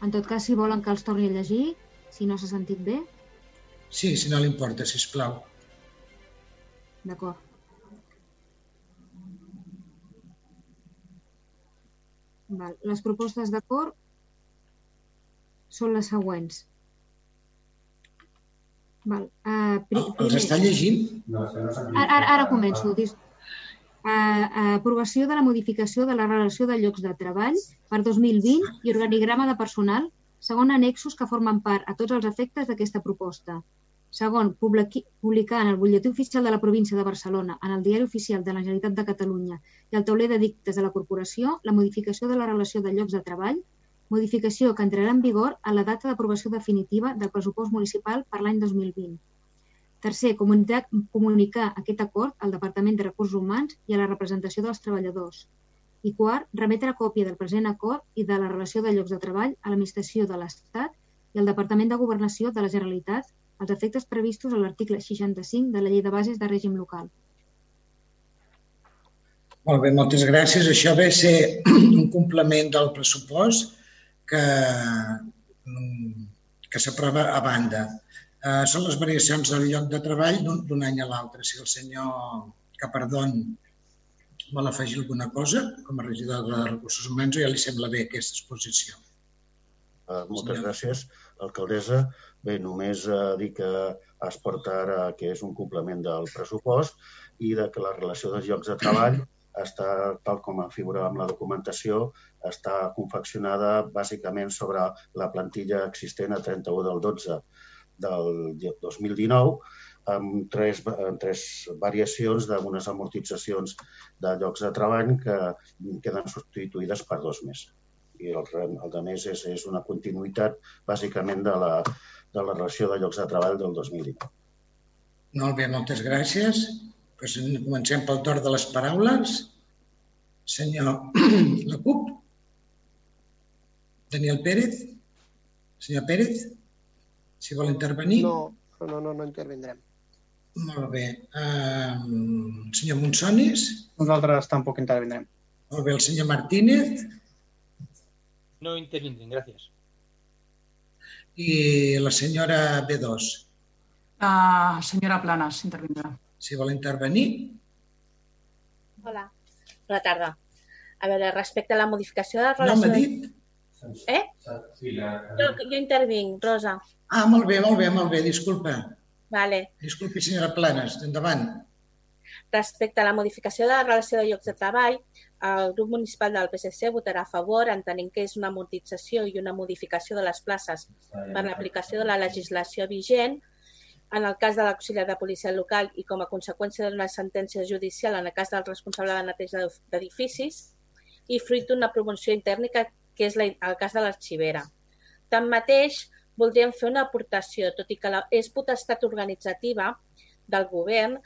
En tot cas, si volen que els torni a llegir, si no s'ha sentit bé, Sí, si no li importa, si plau. d'acord. Val. Les propostes d'acord són les següents. Val. Uh, pri, Els està llegint? Ara, ara, ara començo. Dis... Uh, aprovació de la modificació de la relació de llocs de treball per 2020 i organigrama de personal, segon annexos que formen part a tots els efectes d'aquesta proposta. Segon, publicar en el butlletí oficial de la província de Barcelona, en el diari oficial de la Generalitat de Catalunya i al tauler de dictes de la corporació la modificació de la relació de llocs de treball, modificació que entrarà en vigor a la data d'aprovació definitiva del pressupost municipal per l'any 2020. Tercer, comunicar, aquest acord al Departament de Recursos Humans i a la representació dels treballadors. I quart, remetre còpia del present acord i de la relació de llocs de treball a l'Administració de l'Estat i al Departament de Governació de la Generalitat als efectes previstos a l'article 65 de la Llei de Bases de Règim Local. Molt bé, moltes gràcies. Això ve ser un complement del pressupost que, que s'aprova a banda. Eh, són les variacions del lloc de treball d'un any a l'altre. Si el senyor Capardón vol afegir alguna cosa com a regidor de Recursos Humans ja li sembla bé aquesta exposició. Uh, moltes gràcies, alcaldessa. Bé, només uh, dir que es porta ara que és un complement del pressupost i de que la relació dels llocs de treball està, tal com figura amb la documentació, està confeccionada bàsicament sobre la plantilla existent a 31 del 12 del 2019 amb tres, amb tres variacions d'unes amortitzacions de llocs de treball que queden substituïdes per dos més i el, el de més és, és una continuïtat bàsicament de la, de la relació de llocs de treball del 2019. Molt bé, moltes gràcies. Pues comencem pel torn de les paraules. Senyor La CUP. Daniel Pérez. Senyor Pérez, si vol intervenir. No, no, no, no intervindrem. Molt bé. Um, senyor Monsonis. Nosaltres tampoc intervindrem. Molt bé, el senyor Martínez No intervindrem, gràcies. i la senyora B2. La senyora Planes intervindrà. Si vol intervenir. Hola. Bona tarda. A veure, respecte a la modificació de la No relació... m'ha dit. Eh? Jo, jo intervinc, Rosa. Ah, molt bé, molt bé, molt bé, disculpa. Vale. Disculpi, senyora Planes, endavant. Respecte a la modificació de la relació de llocs de treball, el grup municipal del PSC votarà a favor, entenent que és una amortització i una modificació de les places per l'aplicació de la legislació vigent, en el cas de l'auxiliar de policia local i com a conseqüència d'una sentència judicial en el cas del responsable de neteja d'edificis i fruit d'una promoció interna que, que és la, el cas de l'arxivera. Tanmateix, voldríem fer una aportació, tot i que la, és potestat organitzativa del govern,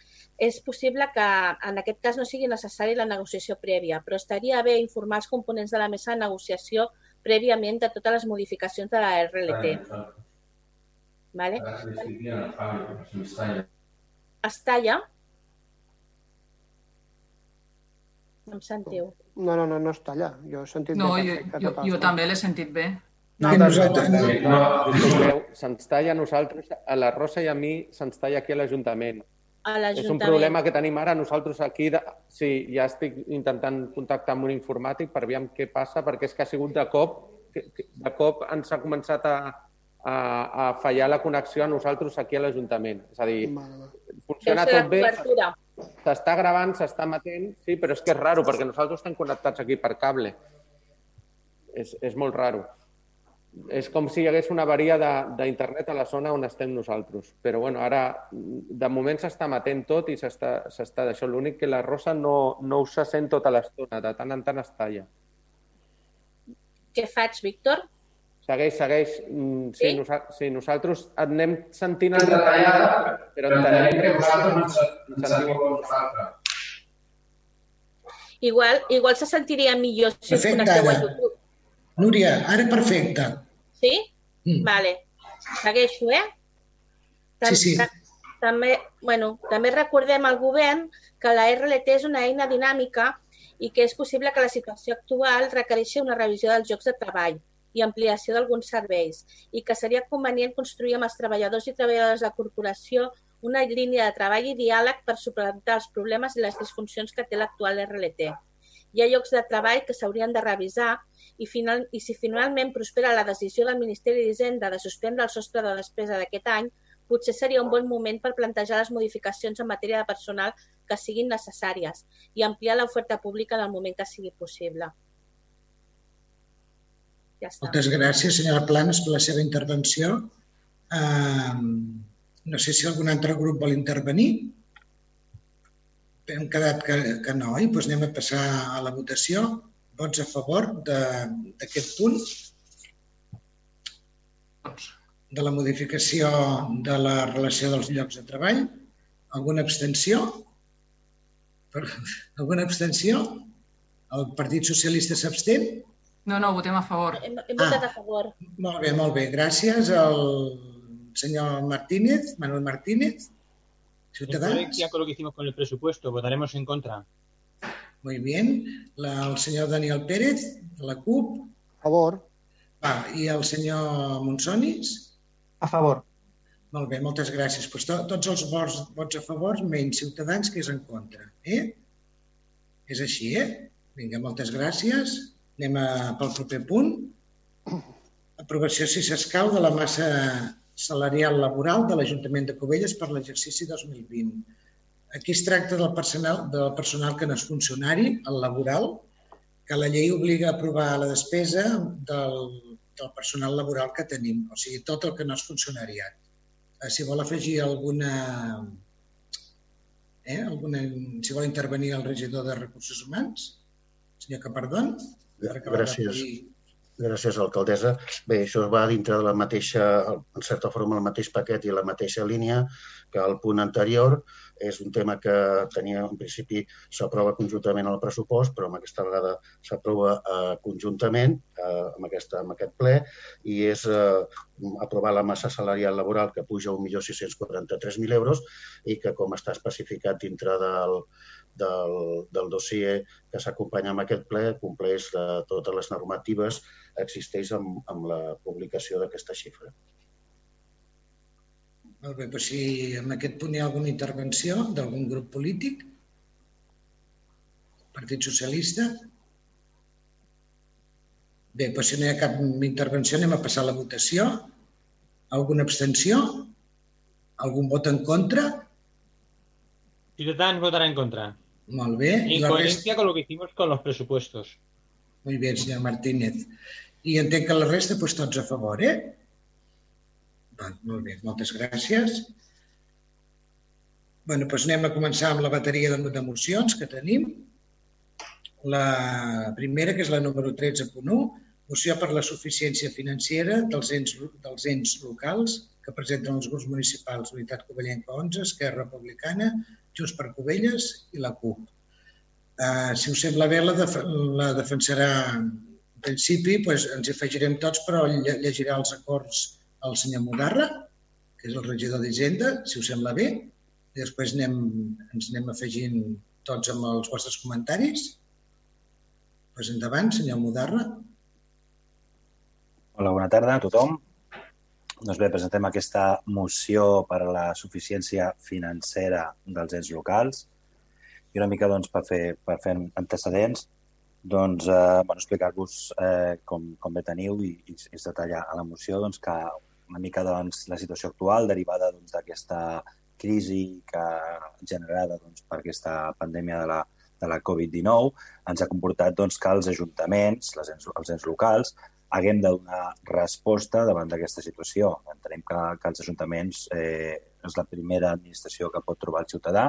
és possible que en aquest cas no sigui necessari la negociació prèvia, però estaria bé informar els components de la mesa de negociació prèviament de totes les modificacions de la RLT. Vale? Es talla? No em sentiu? No, no, no, no està allà. Jo he sentit No, bé jo, jo, jo també l'he sentit bé. No, no, no, no, se'ns talla a nosaltres, a la Rosa i a mi, se'ns talla aquí a l'Ajuntament. És un problema que tenim ara nosaltres aquí. De... Sí, ja estic intentant contactar amb un informàtic per veure què passa, perquè és que ha sigut de cop, de cop ens ha començat a, a, a fallar la connexió a nosaltres aquí a l'Ajuntament. És a dir, funciona tot bé, cobertura. S'està gravant, s'està emetent, sí, però és que és raro, perquè nosaltres estem connectats aquí per cable. És, és molt raro. És com si hi hagués una avaria d'internet a la zona on estem nosaltres. Però bueno, ara, de moment s'està emetent tot i s'està d'això. L'únic que la Rosa no, no us se sent tota l'estona, de tant en tant es talla. Què faig, Víctor? Segueix, segueix. Mm, Sí, Sí? nosa sí nosaltres et anem sentint entretallada, però entenem que vosaltres ens sentiu a vosaltres. Igual, igual se sentiria millor si us Perfecte, connecteu a ara. YouTube. Núria, ara perfecte. Sí? Mm. Vale. Segueixo, eh? Sí, sí. ta- També, bueno, també recordem al govern que la RLT és una eina dinàmica i que és possible que la situació actual requereixi una revisió dels llocs de treball i ampliació d'alguns serveis i que seria convenient construir amb els treballadors i treballadores de corporació una línia de treball i diàleg per suplantar els problemes i les disfuncions que té l'actual RLT. Hi ha llocs de treball que s'haurien de revisar i, final, i si finalment prospera la decisió del Ministeri d'Hisenda de suspendre el sostre de despesa d'aquest any, potser seria un bon moment per plantejar les modificacions en matèria de personal que siguin necessàries i ampliar l'oferta pública en el moment que sigui possible. Ja està. Moltes gràcies, senyora Planes, per la seva intervenció. Um, no sé si algun altre grup vol intervenir. Hem quedat que, que no, i doncs anem a passar a la votació. Vots a favor d'aquest punt? De la modificació de la relació dels llocs de treball? Alguna abstenció? Per- Alguna abstenció? El Partit Socialista s'abstén? No, no, votem a favor. Hem, hem votat a favor. Molt bé, molt bé. Gràcies al senyor Martínez, Manuel Martínez, En Ciudadanos. coherencia con lo que hicimos con el presupuesto, votaremos en contra. Muy bien. La, el senyor Daniel Pérez, de la CUP. A favor. Va, I el senyor Monsonis? A favor. Molt bé, moltes gràcies. Pues to, tots els vots, vots a favor, menys Ciutadans, que és en contra. Eh? És així, eh? Vinga, moltes gràcies. Anem a, pel proper punt. Aprovació, si s'escau, de la massa salarial laboral de l'Ajuntament de Cubelles per l'exercici 2020. Aquí es tracta del personal, del personal que no és funcionari, el laboral, que la llei obliga a aprovar la despesa del, del personal laboral que tenim, o sigui, tot el que no és funcionariat. Eh, Si vol afegir alguna... Eh, alguna si vol intervenir el regidor de Recursos Humans, senyor Capardón, de Gràcies. Gràcies, alcaldessa. Bé, això va dintre de la mateixa, en certa forma, el mateix paquet i la mateixa línia que el punt anterior. És un tema que tenia, en principi, s'aprova conjuntament al pressupost, però amb aquesta vegada s'aprova eh, conjuntament eh, amb, aquesta, amb aquest ple i és eh, aprovar la massa salarial laboral que puja a 1.643.000 euros i que, com està especificat dintre del, del, del dossier que s'acompanya amb aquest ple, compleix eh, totes les normatives existeix amb, amb la publicació d'aquesta xifra. Molt bé, doncs si en aquest punt hi ha alguna intervenció d'algun grup polític, Partit Socialista. Bé, doncs si no hi ha cap intervenció anem a passar a la votació. Alguna abstenció? Algun vot en contra? Ciudadanos votará en contra. Molt bé. En la coherencia con lo que hicimos con los presupuestos. Muy bien, senyor Martínez. I entenc que la resta, doncs, tots a favor, eh? Va, molt bé, moltes gràcies. bueno, doncs anem a començar amb la bateria de, de mocions que tenim. La primera, que és la número 13.1, Moció per la suficiència financera dels ens, dels ens locals que presenten els grups municipals Unitat Covellenca 11, Esquerra Republicana, Junts per Covelles i la CUP. Uh, si us sembla bé, la, def la defensarà en principi, doncs ens hi afegirem tots, però lle llegirà els acords el senyor Mudarra, que és el regidor d'Hisenda, si us sembla bé, i després anem, ens anem afegint tots amb els vostres comentaris. Pues endavant, senyor Mudarra. Hola, bona tarda a tothom. Doncs bé, presentem aquesta moció per a la suficiència financera dels ens locals i una mica doncs, per, fer, per fer antecedents, doncs, eh, bueno, explicar-vos eh, com, com bé teniu i, i, i detallar a la moció doncs, que una mica doncs, la situació actual derivada doncs, d'aquesta doncs, crisi que generada doncs, per aquesta pandèmia de la, de la Covid-19 ens ha comportat doncs, que els ajuntaments, les ens, els ens locals, haguem de donar resposta davant d'aquesta situació. Entenem que, que els ajuntaments eh, és la primera administració que pot trobar el ciutadà,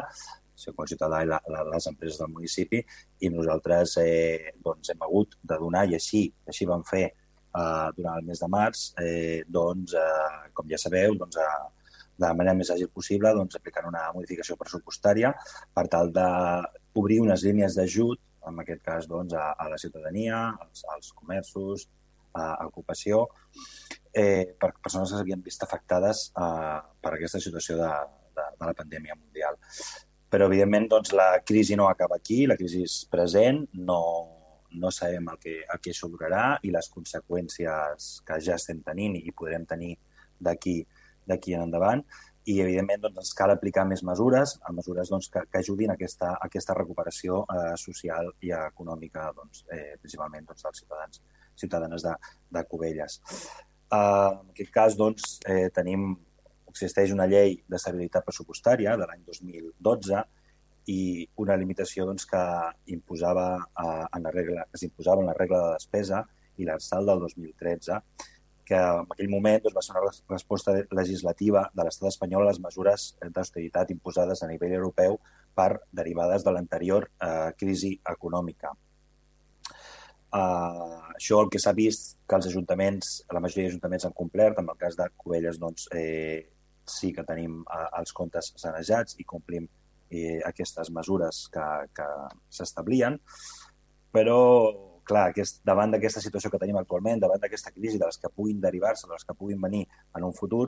el ciutadà i la, la, les empreses del municipi, i nosaltres eh, doncs, hem hagut de donar, i així, així vam fer eh, durant el mes de març, eh, doncs, eh, com ja sabeu, doncs, eh, de la manera més àgil possible, doncs, aplicant una modificació pressupostària per tal d'obrir unes línies d'ajut, en aquest cas doncs, a, a la ciutadania, als, als comerços, a, ocupació, eh, per persones que s'havien vist afectades eh, per aquesta situació de, de, de la pandèmia mundial. Però, evidentment, doncs, la crisi no acaba aquí, la crisi és present, no, no sabem el que, el que això durarà i les conseqüències que ja estem tenint i podrem tenir d'aquí d'aquí en endavant i, evidentment, doncs, ens cal aplicar més mesures, mesures doncs, que, que ajudin aquesta, aquesta recuperació eh, social i econòmica, doncs, eh, principalment doncs, dels ciutadans ciutadanes de, de Cubelles. Eh, en aquest cas, doncs, eh, tenim, existeix una llei d'estabilitat pressupostària de l'any 2012 i una limitació doncs, que imposava, eh, en la regla, que s'imposava en la regla de despesa i l'arsal del 2013 que en aquell moment doncs, va ser una resposta legislativa de l'estat espanyol a les mesures d'austeritat imposades a nivell europeu per derivades de l'anterior eh, crisi econòmica. Uh, això el que s'ha vist que els ajuntaments, la majoria d'ajuntaments han complert, en el cas de Cubelles doncs, eh, sí que tenim uh, els comptes sanejats i complim eh, aquestes mesures que, que s'establien, però clar, aquest, davant d'aquesta situació que tenim actualment, davant d'aquesta crisi, de les que puguin derivar-se, de les que puguin venir en un futur,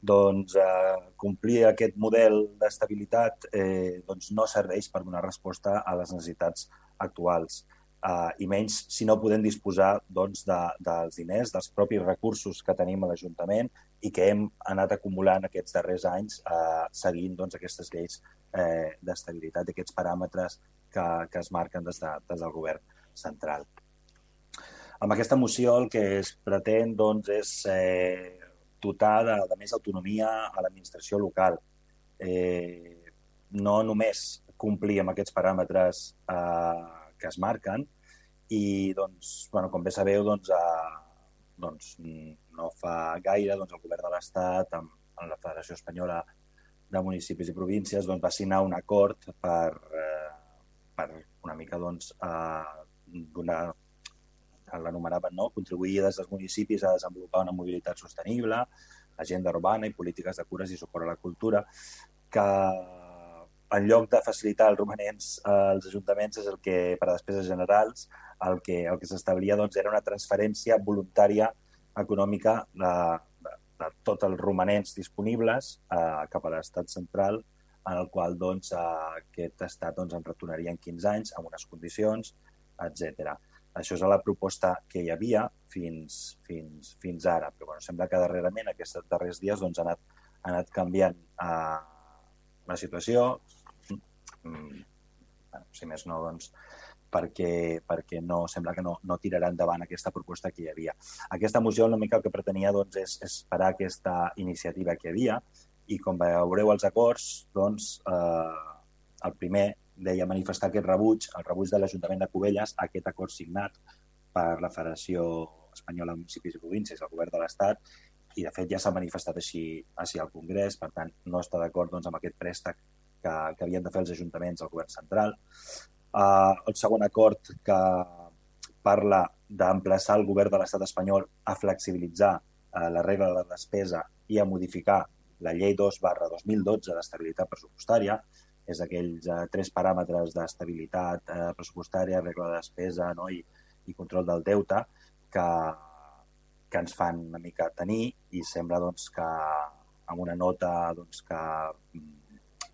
doncs eh, complir aquest model d'estabilitat eh, doncs no serveix per donar resposta a les necessitats actuals. Uh, i menys si no podem disposar doncs, de, dels diners, dels propis recursos que tenim a l'Ajuntament i que hem anat acumulant aquests darrers anys uh, seguint doncs, aquestes lleis eh, d'estabilitat, aquests paràmetres que, que es marquen des, de, des del govern central. Amb aquesta moció el que es pretén doncs, és eh, dotar de, de més autonomia a l'administració local. Eh, no només complir amb aquests paràmetres eh, que es marquen i, doncs, bueno, com bé sabeu, doncs, eh, doncs, no fa gaire doncs, el govern de l'Estat amb, amb la Federació Espanyola de Municipis i Províncies doncs, va signar un acord per, eh, per una mica doncs, eh, donar l'anomenaven, no? contribuir des dels municipis a desenvolupar una mobilitat sostenible, agenda urbana i polítiques de cures i suport a la cultura, que en lloc de facilitar els romanents als ajuntaments és el que, per a despeses generals, el que, el que s'establia doncs, era una transferència voluntària econòmica de, de, de tots els romanents disponibles eh, cap a l'estat central, en el qual doncs, eh, aquest estat doncs, en retornaria en 15 anys amb unes condicions, etc. Això és la proposta que hi havia fins, fins, fins ara, però bueno, sembla que darrerament, aquests darrers dies, doncs, ha, anat, ha anat canviant eh, la situació, bueno, si més no, doncs, perquè, perquè no? Sembla que no, no tirarà endavant aquesta proposta que hi havia. Aquesta moció una mica el que pretenia doncs, és, parar aquesta iniciativa que hi havia i com veureu els acords, doncs, eh, el primer deia manifestar aquest rebuig, el rebuig de l'Ajuntament de Cubelles a aquest acord signat per la Federació Espanyola de Municipis i Províncies, el Govern de l'Estat, i de fet ja s'ha manifestat així, així al Congrés, per tant no està d'acord doncs, amb aquest préstec que, que havien de fer els ajuntaments al govern central. Uh, el segon acord que parla d'emplaçar el govern de l'estat espanyol a flexibilitzar eh, la regla de la despesa i a modificar la llei 2 barra 2012 d'estabilitat pressupostària, és aquells eh, tres paràmetres d'estabilitat eh, pressupostària, regla de despesa no? I, i control del deute que, que ens fan una mica tenir i sembla doncs, que amb una nota doncs, que mm,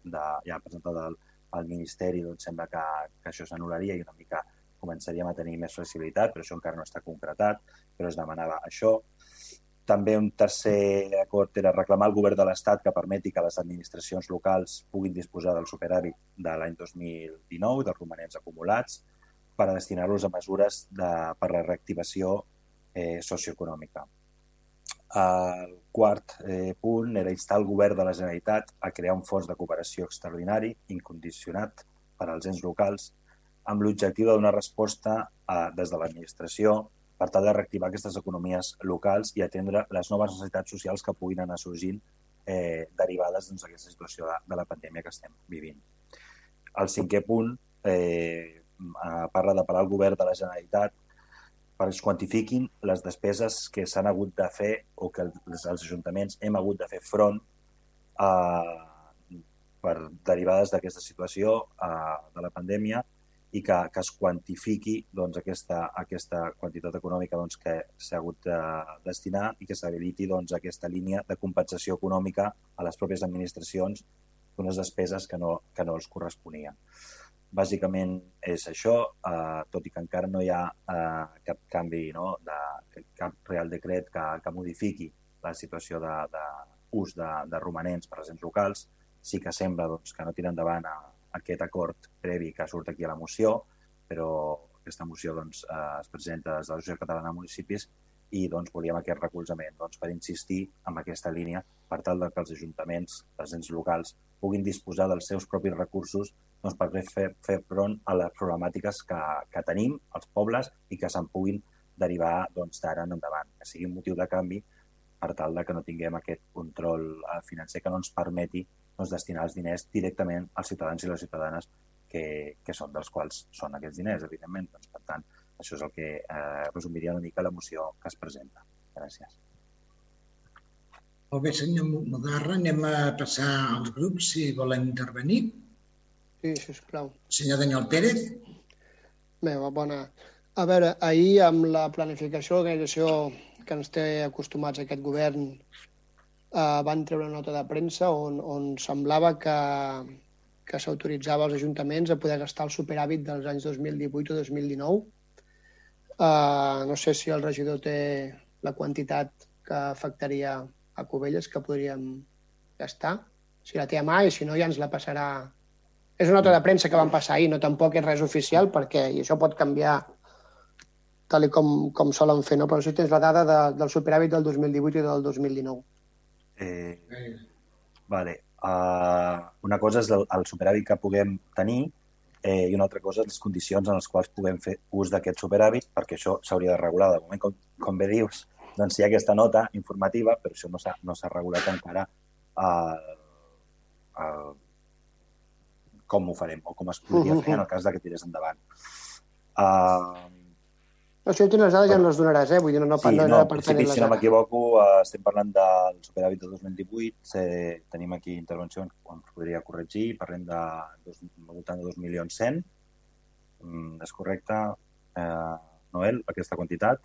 de, ja presentada al, al Ministeri doncs, sembla que, que això s'anul·laria i una mica començaríem a tenir més flexibilitat, però això encara no està concretat, però es demanava això. També un tercer acord era reclamar al govern de l'Estat que permeti que les administracions locals puguin disposar del superàvit de l'any 2019, dels romanents acumulats, per a destinar-los a mesures de, per la reactivació eh, socioeconòmica. El quart eh, punt era instar el govern de la Generalitat a crear un fons de cooperació extraordinari, incondicionat per als ens locals, amb l'objectiu de donar resposta a, des de l'administració per tal de reactivar aquestes economies locals i atendre les noves necessitats socials que puguin anar sorgint eh, derivades doncs, d'aquesta situació de, de la pandèmia que estem vivint. El cinquè punt eh, parla de parlar al govern de la Generalitat perquè es quantifiquin les despeses que s'han hagut de fer o que els, els ajuntaments hem hagut de fer front a, per derivades d'aquesta situació a, de la pandèmia i que, que es quantifiqui doncs, aquesta, aquesta quantitat econòmica doncs, que s'ha hagut de destinar i que s'habiliti doncs, aquesta línia de compensació econòmica a les pròpies administracions d'unes despeses que no, que no els corresponien. Bàsicament és això, eh, tot i que encara no hi ha eh, cap canvi, no, de, cap real decret que, que modifiqui la situació de, de, de, de romanents per als ens locals, sí que sembla doncs, que no tira endavant a, aquest acord previ que surt aquí a la moció, però aquesta moció doncs, eh, es presenta des de l'Associació Catalana de Municipis i doncs, volíem aquest recolzament doncs, per insistir en aquesta línia per tal de que els ajuntaments, els ens locals, puguin disposar dels seus propis recursos doncs, per fer, fer front a les problemàtiques que, que tenim els pobles i que se'n puguin derivar doncs, d'ara en endavant, que sigui un motiu de canvi per tal de que no tinguem aquest control eh, financer que no ens permeti doncs, destinar els diners directament als ciutadans i les ciutadanes que, que són dels quals són aquests diners, evidentment. Doncs, per tant, això és el que eh, resumiria una mica la moció que es presenta. Gràcies. Molt bé, senyor Mudarra, anem a passar als grups si volen intervenir. Sí, sisplau. Senyor Daniel Pérez. Bé, bona. A veure, ahir amb la planificació, l'organització que ens té acostumats a aquest govern, eh, van treure una nota de premsa on, on semblava que, que s'autoritzava als ajuntaments a poder gastar el superàvit dels anys 2018 o 2019. Uh, no sé si el regidor té la quantitat que afectaria a Cubelles que podríem gastar. Si la té a mà i si no ja ens la passarà. És una nota de premsa que van passar ahir, no tampoc és res oficial perquè i això pot canviar tal com, com solen fer, no? però si tens la dada de, del superàvit del 2018 i del 2019. Eh, vale. Uh, una cosa és el, el superàvit que puguem tenir eh, i una altra cosa les condicions en les quals puguem fer ús d'aquest superàvit, perquè això s'hauria de regular. De moment, com, com bé dius, doncs hi ha aquesta nota informativa, però això no s'ha no regulat encara uh, uh, com ho farem o com es podria fer en el cas de que tirés endavant. Uh, no, si jo tinc les dades ja ens les donaràs, eh? Vull dir, no, no, sí, no, no, no en principi, si no m'equivoco, eh, estem parlant del superàvit de 2018, eh, tenim aquí intervencions que ens podria corregir, parlem de dos, al voltant de 2 milions 100, mm, és correcte, eh, Noel, aquesta quantitat?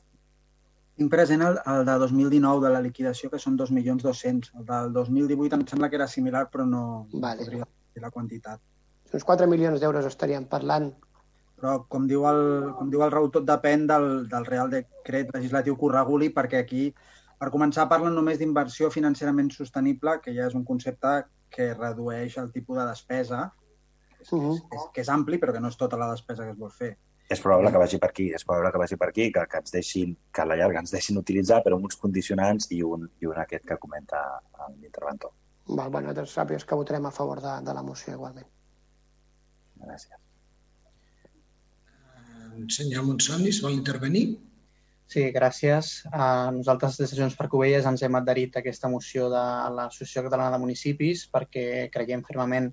Tinc present el, el de 2019 de la liquidació, que són 2.200.000. El del 2018 em sembla que era similar, però no, vale. no podria dir la quantitat. Uns 4 milions d'euros estaríem parlant. Però, com diu el, com diu el Raül, tot depèn del, del Real Decret legislatiu que ho reguli, perquè aquí, per començar, parlen només d'inversió financerament sostenible, que ja és un concepte que redueix el tipus de despesa, que és, uh -huh. que és, que és ampli, però que no és tota la despesa que es vol fer és probable que vagi per aquí, és probable que vagi per aquí, que, que ens deixin, que a la llarga ens deixin utilitzar, però amb uns condicionants i un, i un aquest que comenta l'interventor. Val, bueno, doncs sàpigues que votarem a favor de, de la moció igualment. Gràcies. Uh, senyor Monsonis, vol intervenir? Sí, gràcies. Uh, nosaltres des de Junts per Covelles ens hem adherit a aquesta moció de l'Associació Catalana de Municipis perquè creiem fermament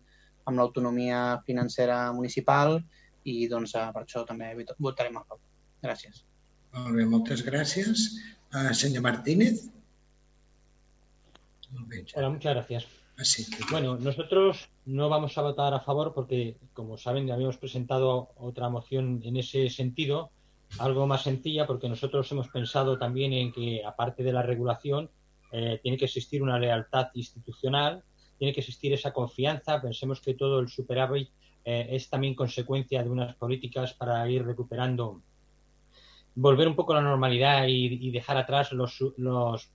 en l'autonomia financera municipal i doncs, per això també votarem a favor. Gràcies. Molt bé, moltes gràcies. Uh, senyor Martínez. No el veig. Hola, muchas gracias. Bueno, nosotros no vamos a votar a favor porque, como saben, habíamos presentado otra moción en ese sentido, algo más sencilla, porque nosotros hemos pensado también en que, aparte de la regulación, eh, tiene que existir una lealtad institucional, tiene que existir esa confianza. Pensemos que todo el superávit eh, es también consecuencia de unas políticas para ir recuperando volver un poco a la normalidad y, y dejar atrás los, los,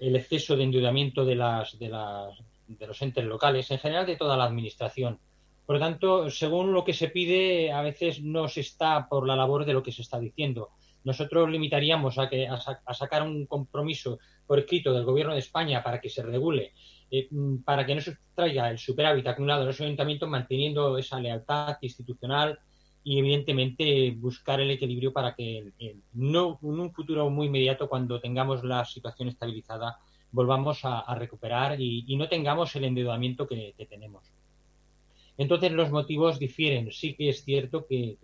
el exceso de endeudamiento de, las, de, las, de los entes locales, en general de toda la administración. Por lo tanto, según lo que se pide, a veces no se está por la labor de lo que se está diciendo. Nosotros limitaríamos a, que, a, sa- a sacar un compromiso por escrito del Gobierno de España para que se regule, eh, para que no se traiga el superávit acumulado en los ayuntamientos, manteniendo esa lealtad institucional y, evidentemente, buscar el equilibrio para que no, en un futuro muy inmediato, cuando tengamos la situación estabilizada, volvamos a, recuperar y, no tengamos el endeudamiento que, tenemos. Entonces los motivos difieren. Sí que es cierto que,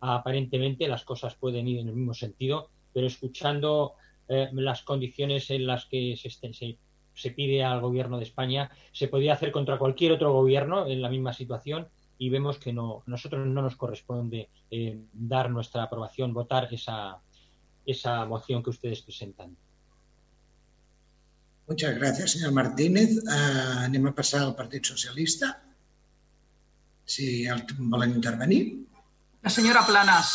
aparentemente las cosas pueden ir en el mismo sentido, pero escuchando eh, las condiciones en las que se, este- se pide al gobierno de España, se podría hacer contra cualquier otro gobierno en la misma situación y vemos que no, nosotros no nos corresponde eh, dar nuestra aprobación, votar esa, esa moción que ustedes presentan. Muchas gràcies, senyor Martínez. Uh, anem a passar al Partit Socialista. Si el, volen intervenir. La senyora Planes.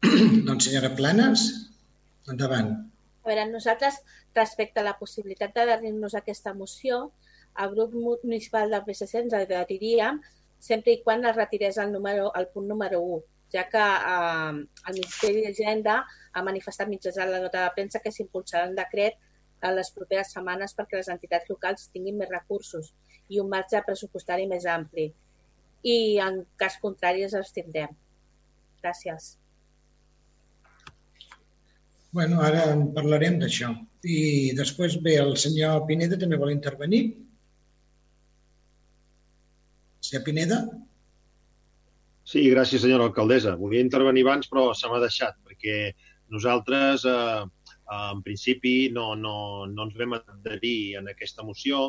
doncs, senyora Planes, endavant. A veure, nosaltres, respecte a la possibilitat d'adherir-nos a aquesta moció, el grup municipal del PSC ens adheriríem sempre i quan es retirés el, número, el punt número 1, ja que eh, el Ministeri d'Hisenda ha manifestat mitjançant la nota de premsa que s'impulsarà un decret en les properes setmanes perquè les entitats locals tinguin més recursos i un marge pressupostari més ampli. I en cas contrari ens abstindrem. Gràcies. Bueno, ara en parlarem d'això. I després ve el senyor Pineda, també vol intervenir. Senyor Pineda? Sí, gràcies, senyora alcaldessa. Volia intervenir abans, però se m'ha deixat, perquè nosaltres, eh, en principi, no, no, no ens vam adherir en aquesta moció.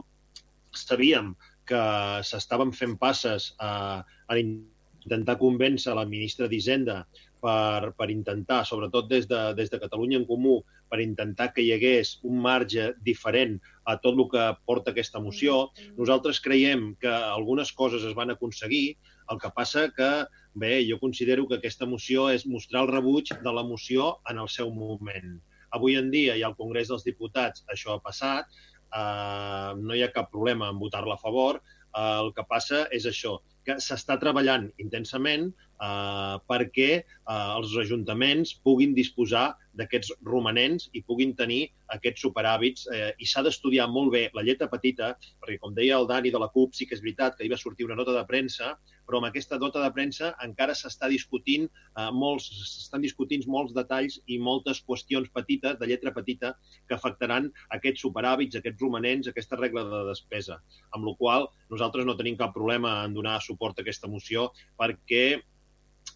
Sabíem que s'estaven fent passes a, a intentar convèncer la ministra d'Hisenda per, per intentar, sobretot des de, des de Catalunya en Comú, per intentar que hi hagués un marge diferent a tot el que porta aquesta moció. Nosaltres creiem que algunes coses es van aconseguir, el que passa que, bé, jo considero que aquesta moció és mostrar el rebuig de la moció en el seu moment. Avui en dia ha al Congrés dels Diputats, això ha passat, eh, no hi ha cap problema en votar-la a favor, eh, el que passa és això, que s'està treballant intensament eh, perquè eh, els ajuntaments puguin disposar d'aquests romanents i puguin tenir aquests superhàbits eh, i s'ha d'estudiar molt bé la lletra petita, perquè com deia el Dani de la CUP, sí que és veritat que hi va sortir una nota de premsa, però amb aquesta nota de premsa encara s'està discutint eh, molts, s'estan discutint molts detalls i moltes qüestions petites, de lletra petita, que afectaran aquests superhàbits, aquests romanents, aquesta regla de despesa. Amb la qual nosaltres no tenim cap problema en donar suport a aquesta moció perquè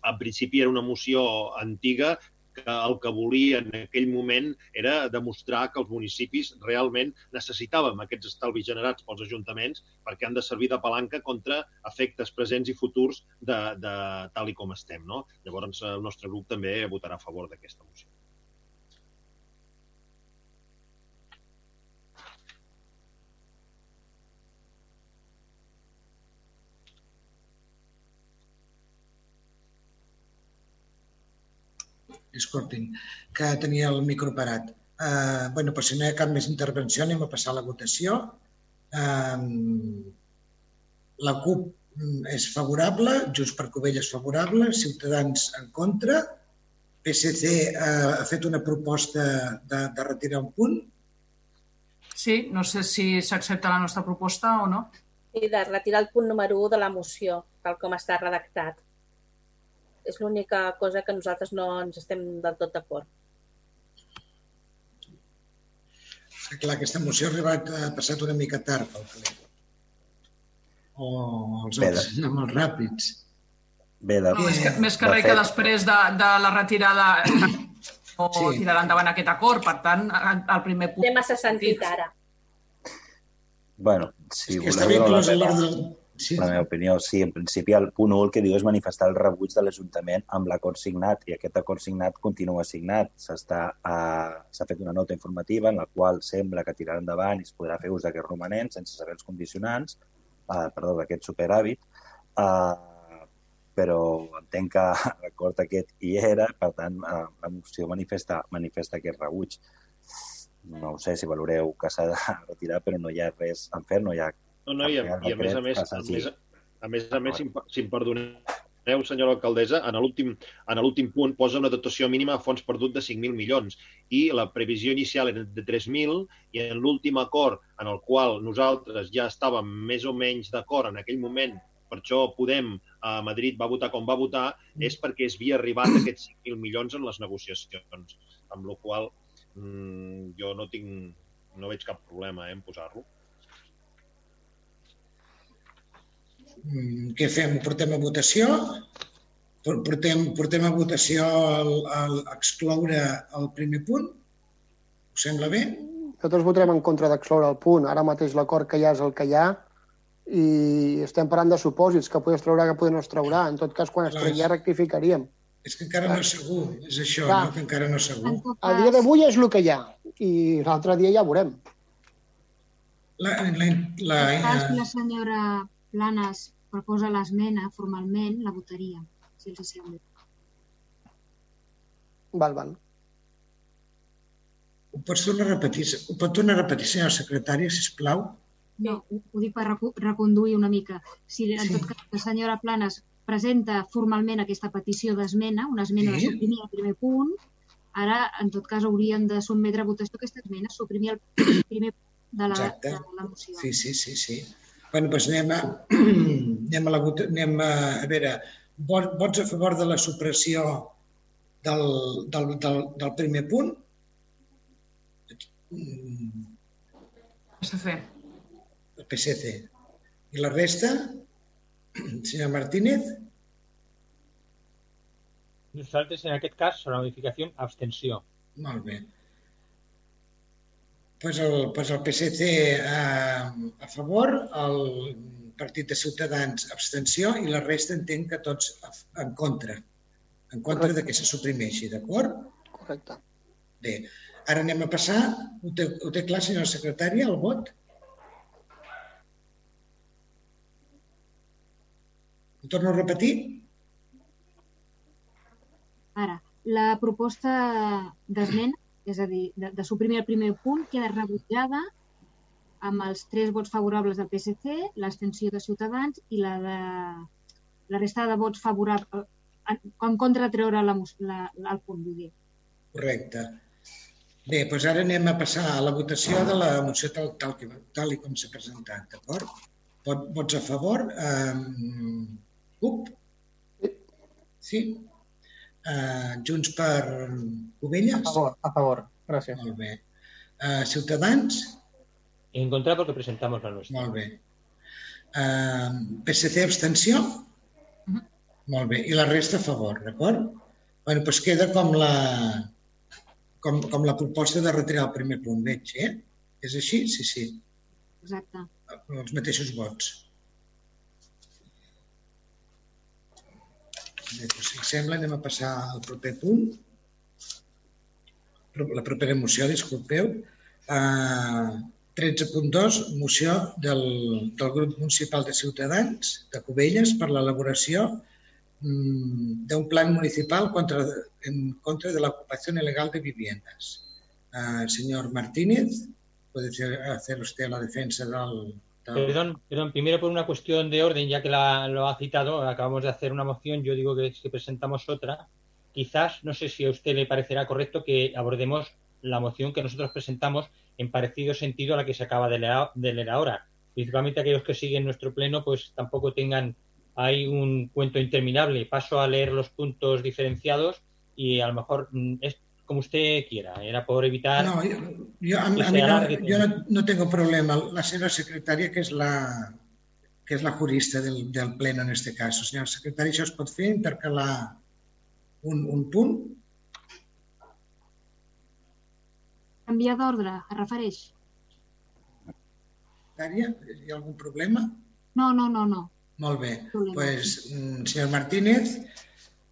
en principi era una moció antiga que el que volia en aquell moment era demostrar que els municipis realment necessitàvem aquests estalvis generats pels ajuntaments perquè han de servir de palanca contra efectes presents i futurs de, de tal i com estem. No? Llavors, el nostre grup també votarà a favor d'aquesta moció. Disculpin, que tenia el micro parat. Uh, bueno, per si no hi ha cap més intervenció, anem a passar a la votació. Uh, la CUP mm, és favorable, Junts per Covella és favorable, Ciutadans en contra, PSC uh, ha fet una proposta de, de retirar un punt, Sí, no sé si s'accepta la nostra proposta o no. I de retirar el punt número 1 de la moció, tal com està redactat. És l'única cosa que nosaltres no ens estem del tot d'acord. que clar, aquesta moció ha arribat, ha passat una mica tard pel ple. O els Bé, altres anem molt ràpids. Bé, de, No, més que, més que de res que fet, després de, de la retirada no Sí. tirarà endavant aquest acord. Per tant, el primer punt... Té massa sentit ara. Bueno, si que està voleu la, inclòs a l'ordre... Sí, la meva opinió, sí, en principi el punt 1 el que diu és manifestar el rebuig de l'Ajuntament amb l'acord signat i aquest acord signat continua signat. Eh, S'ha fet una nota informativa en la qual sembla que tirarà endavant i es podrà fer ús d'aquest romanent sense saber els condicionants, eh, perdó, d'aquest superhàbit, eh, però entenc que l'acord aquest hi era, per tant, eh, la moció manifesta, manifesta aquest rebuig. No ho sé si valoreu que s'ha de retirar, però no hi ha res en fer, no hi ha No, no, i a, i a més a més, a més, a més, a més si, em, si em perdoneu, senyora alcaldessa, en l'últim punt posa una dotació mínima a fons perdut de 5.000 milions i la previsió inicial era de 3.000 i en l'últim acord en el qual nosaltres ja estàvem més o menys d'acord en aquell moment per això Podem a Madrid va votar com va votar, és perquè es havia arribat a aquests 5.000 milions en les negociacions, amb la qual mm, jo no tinc no veig cap problema eh, en posar-lo. Mm, Què fem? Ho portem a votació? Por- Portem, portem a votació el, el, excloure el primer punt? Us sembla bé? Nosaltres votarem en contra d'excloure el punt. Ara mateix l'acord que hi ha és el que hi ha i estem parlant de supòsits, que poder es traurà, que poder no es traurà. En tot cas, quan es tregui ja rectificaríem. És que encara no és segur, és això, Clar. no? que encara no és segur. A dia d'avui és el que hi ha i l'altre dia ja veurem. La, la, la, cas que la, la senyora Planes proposa l'esmena formalment, la votaria, si els sembla. Val, val. ho pots tornar a repetir? Ho pot tornar a repetir, senyora secretària, sisplau? No, ho, ho dic per reconduir una mica. Si en tot cas la senyora Planes presenta formalment aquesta petició d'esmena, una esmena Sí. de suprimir el primer punt, ara, en tot cas, hauríem de sotmetre a votació aquesta esmena, suprimir el primer punt de la, Exacte. de la moció. Sí, sí, sí, sí. Bueno, doncs anem a, anem a, la, anem a, a veure, vots, a favor de la supressió del, del, del, del primer punt? PSC. El PSC. I la resta? Senyor Martínez? Nosaltres, en aquest cas, sobre la modificació, abstenció. Molt bé. Pues el, pues el PSC a, a favor, el Partit de Ciutadans abstenció i la resta entenc que tots en contra. En contra de que se suprimeixi, d'acord? Correcte. Bé, ara anem a passar, ho té, ho té clar, senyora secretària, el vot? Ho torno a repetir? Ara, la proposta d'esmena, és a dir, de, de suprimir el primer punt, queda rebutjada amb els tres vots favorables del PSC, l'abstenció de Ciutadans i la de la resta de vots favorables en, en contra de treure la, la, el punt, vull dir. Correcte. Bé, doncs ara anem a passar a la votació de la moció tal, tal, tal i com s'ha presentat, d'acord? Vot, vots a favor? Um, CUP? Sí? Uh, Junts per Covelles? A favor, a favor. Gràcies. Molt bé. Uh, Ciutadans? En contra porque presentamos la nuestra. Molt bé. Uh, PSC abstenció? Molt bé. I la resta a favor, d'acord? Bueno, doncs queda com la, com, com la proposta de retirar el primer punt, veig, eh? És així? Sí, sí. Exacte. Els mateixos vots. Doncs, si sembla, anem a passar al proper punt. La propera moció, disculpeu. Uh, 13.2, moció del, del grup municipal de Ciutadans de Cubelles per l'elaboració mm, d'un plan municipal contra, en contra de la ocupación ilegal de viviendas. Uh, señor Martínez, puede hacer usted la defensa del... Perdón, perdón, primero por una cuestión de orden, ya que la- lo ha citado, acabamos de hacer una moción, yo digo que si presentamos otra, quizás, no sé si a usted le parecerá correcto que abordemos la moción que nosotros presentamos en parecido sentido a la que se acaba de leer, de leer ahora. Principalmente aquellos que siguen nuestro pleno, pues tampoco tengan ahí un cuento interminable. Paso a leer los puntos diferenciados y a lo mejor mm, es como usted quiera. Era por evitar No, jo, jo, a, a se mi no, jo no, no tengo problema. La seva secretària, que és la, que és la jurista del, del pleno en este caso. Senyora secretària, això es pot fer, intercalar un, un punt? Canviar d'ordre, es refereix? Dària, hi ha algun problema? No, no, no, no. Molt bé. Problema. Pues, mm, señor Martínez,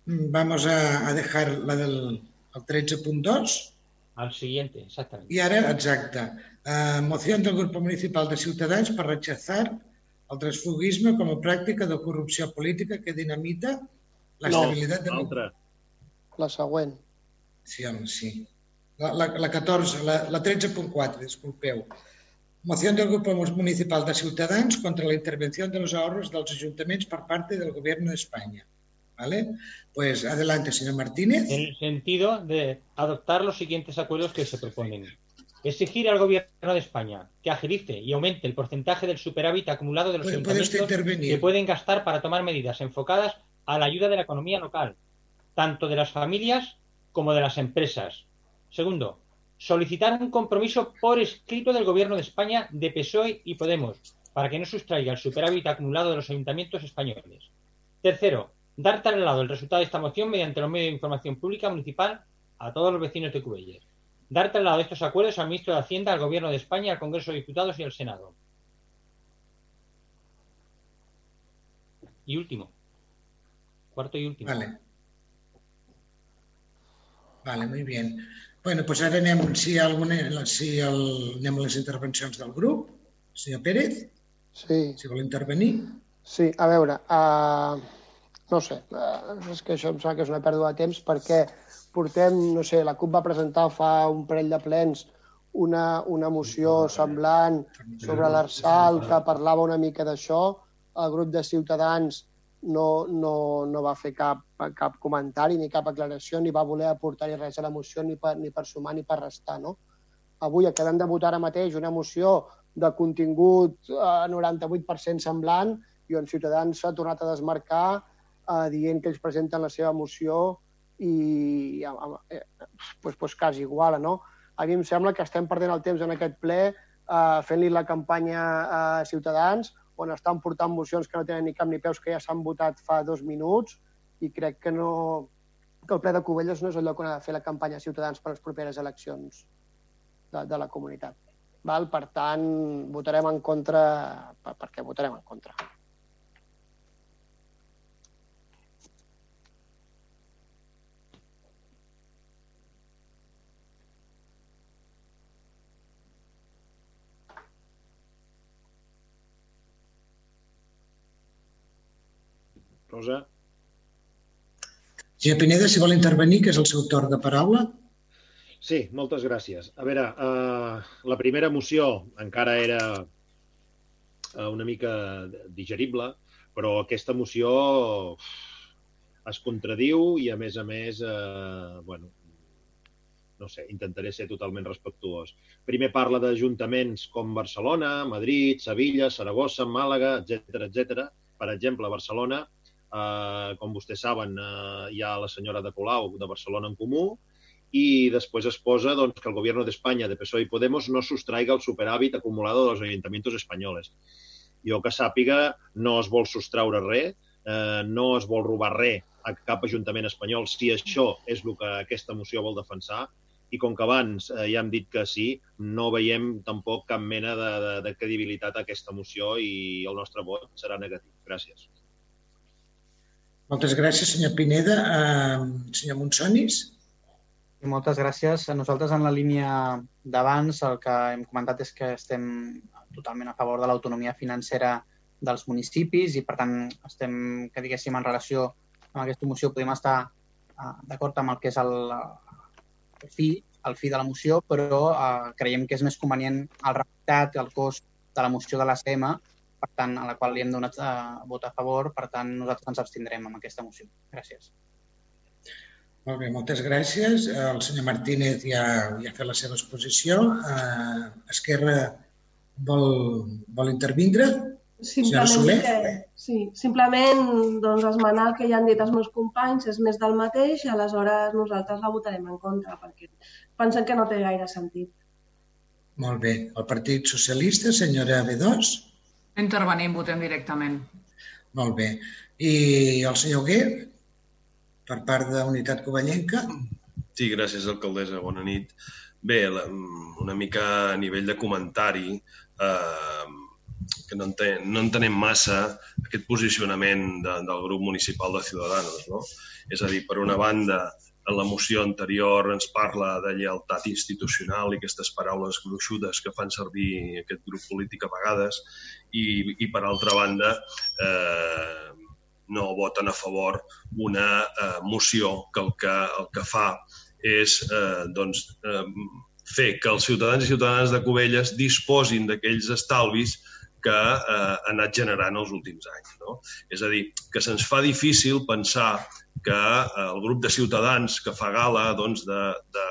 mm, vamos a, a dejar la del el 13.2 Al siguiente, exactamente. i ara, exacte, eh, moció del Grup Municipal de Ciutadans per rechazar el transfugisme com a pràctica de corrupció política que dinamita la No, estabilitat de... l'altra. La següent. Sí, home, sí. La, la, la 14, la, la 13.4, disculpeu. Moción del Grupo Municipal de Ciutadans contra la intervención de los ahorros de los ayuntamientos por parte del Gobierno de España. ¿Vale? Pues adelante, señor Martínez. En el sentido de adoptar los siguientes acuerdos que se proponen. Exigir al Gobierno de España que agilice y aumente el porcentaje del superávit acumulado de los ¿Puede- puede usted ayuntamientos que pueden gastar para tomar medidas enfocadas a la ayuda de la economía local, tanto de las familias como de las empresas. Segundo, solicitar un compromiso por escrito del Gobierno de España de PSOE y Podemos para que no sustraiga el superávit acumulado de los ayuntamientos españoles. Tercero, dar traslado el resultado de esta moción mediante los medios de información pública municipal a todos los vecinos de Cubelles. Dar traslado de estos acuerdos al ministro de Hacienda, al Gobierno de España, al Congreso de Diputados y al Senado. Y último. Cuarto y último. Vale. Vale, muy bien. Bueno, pues ara anem, si alguna, si el, anem a les intervencions del grup. Senyor Pérez, Sí. si vol intervenir. Sí, a veure, uh, no sé, uh, és que això em sembla que és una pèrdua de temps perquè portem, no sé, la CUP va presentar fa un parell de plens una, una moció semblant sobre l'Arsal que parlava una mica d'això, el grup de Ciutadans no, no, no va fer cap, cap comentari ni cap aclaració, ni va voler aportar-hi res a la moció ni per, ni per sumar ni per restar, no? Avui acabem de votar ara mateix una moció de contingut eh, 98% semblant i on Ciutadans s'ha tornat a desmarcar eh, dient que ells presenten la seva moció i eh, pues, pues quasi igual, no? A mi em sembla que estem perdent el temps en aquest ple eh, fent-li la campanya a Ciutadans on estan portant mocions que no tenen ni cap ni peus que ja s'han votat fa dos minuts i crec que no que el ple de Cubelles no és el lloc on ha de fer la campanya a Ciutadans per les properes eleccions de, de la comunitat. Val? Per tant, votarem en contra... Per, per què votarem en contra? Rosa? Senyor Pineda, si vol intervenir, que és el seu torn de paraula. Sí, moltes gràcies. A veure, uh, la primera moció encara era uh, una mica digerible, però aquesta moció es contradiu i, a més a més, uh, bueno, no sé, intentaré ser totalment respectuós. Primer parla d'ajuntaments com Barcelona, Madrid, Sevilla, Saragossa, Màlaga, etc etc. Per exemple, Barcelona, eh, com vostès saben, eh, hi ha la senyora de Colau, de Barcelona en Comú, i després es posa doncs, que el Gobierno de España, de PSOE i Podemos, no sustraiga el superávit acumulado de los ayuntamientos españoles. Jo que sàpiga, no es vol sostraure res, eh, no es vol robar res a cap ajuntament espanyol si això és el que aquesta moció vol defensar i com que abans eh, ja hem dit que sí, no veiem tampoc cap mena de, de, de credibilitat a aquesta moció i el nostre vot serà negatiu. Gràcies. Moltes gràcies, senyor Pineda. Uh, senyor Monsonis? I moltes gràcies. Nosaltres en la línia d'abans el que hem comentat és que estem totalment a favor de l'autonomia financera dels municipis i per tant estem, que diguéssim, en relació amb aquesta moció podem estar uh, d'acord amb el que és el, el fi, el fi de la moció, però uh, creiem que és més convenient el redactat, el cost de la moció de l'ACM, per tant, a la qual li hem donat uh, vot a favor, per tant, nosaltres ens abstindrem amb aquesta moció. Gràcies. Molt bé, moltes gràcies. El senyor Martínez ja, ja ha fet la seva exposició. Uh, Esquerra vol, vol intervindre? Simplement, que, sí, simplement doncs, esmenar el que ja han dit els meus companys, és més del mateix i aleshores nosaltres la votarem en contra perquè pensem que no té gaire sentit. Molt bé. El Partit Socialista, senyora B2? Intervenim, votem directament. Molt bé. I el senyor Guer, per part de Unitat Covellenca? Sí, gràcies, alcaldessa. Bona nit. bé, la, una mica a nivell de comentari, eh, que no, enten, no entenem massa aquest posicionament de, del grup municipal de Ciudadanos. No? És a dir, per una banda, en la moció anterior ens parla de lleialtat institucional i aquestes paraules gruixudes que fan servir aquest grup polític a vegades i, i per altra banda eh, no voten a favor una eh, moció que el que, el que fa és eh, doncs, eh, fer que els ciutadans i ciutadanes de Cubelles disposin d'aquells estalvis que eh, ha anat generant els últims anys. No? És a dir, que se'ns fa difícil pensar que eh, el grup de ciutadans que fa gala doncs, de, de,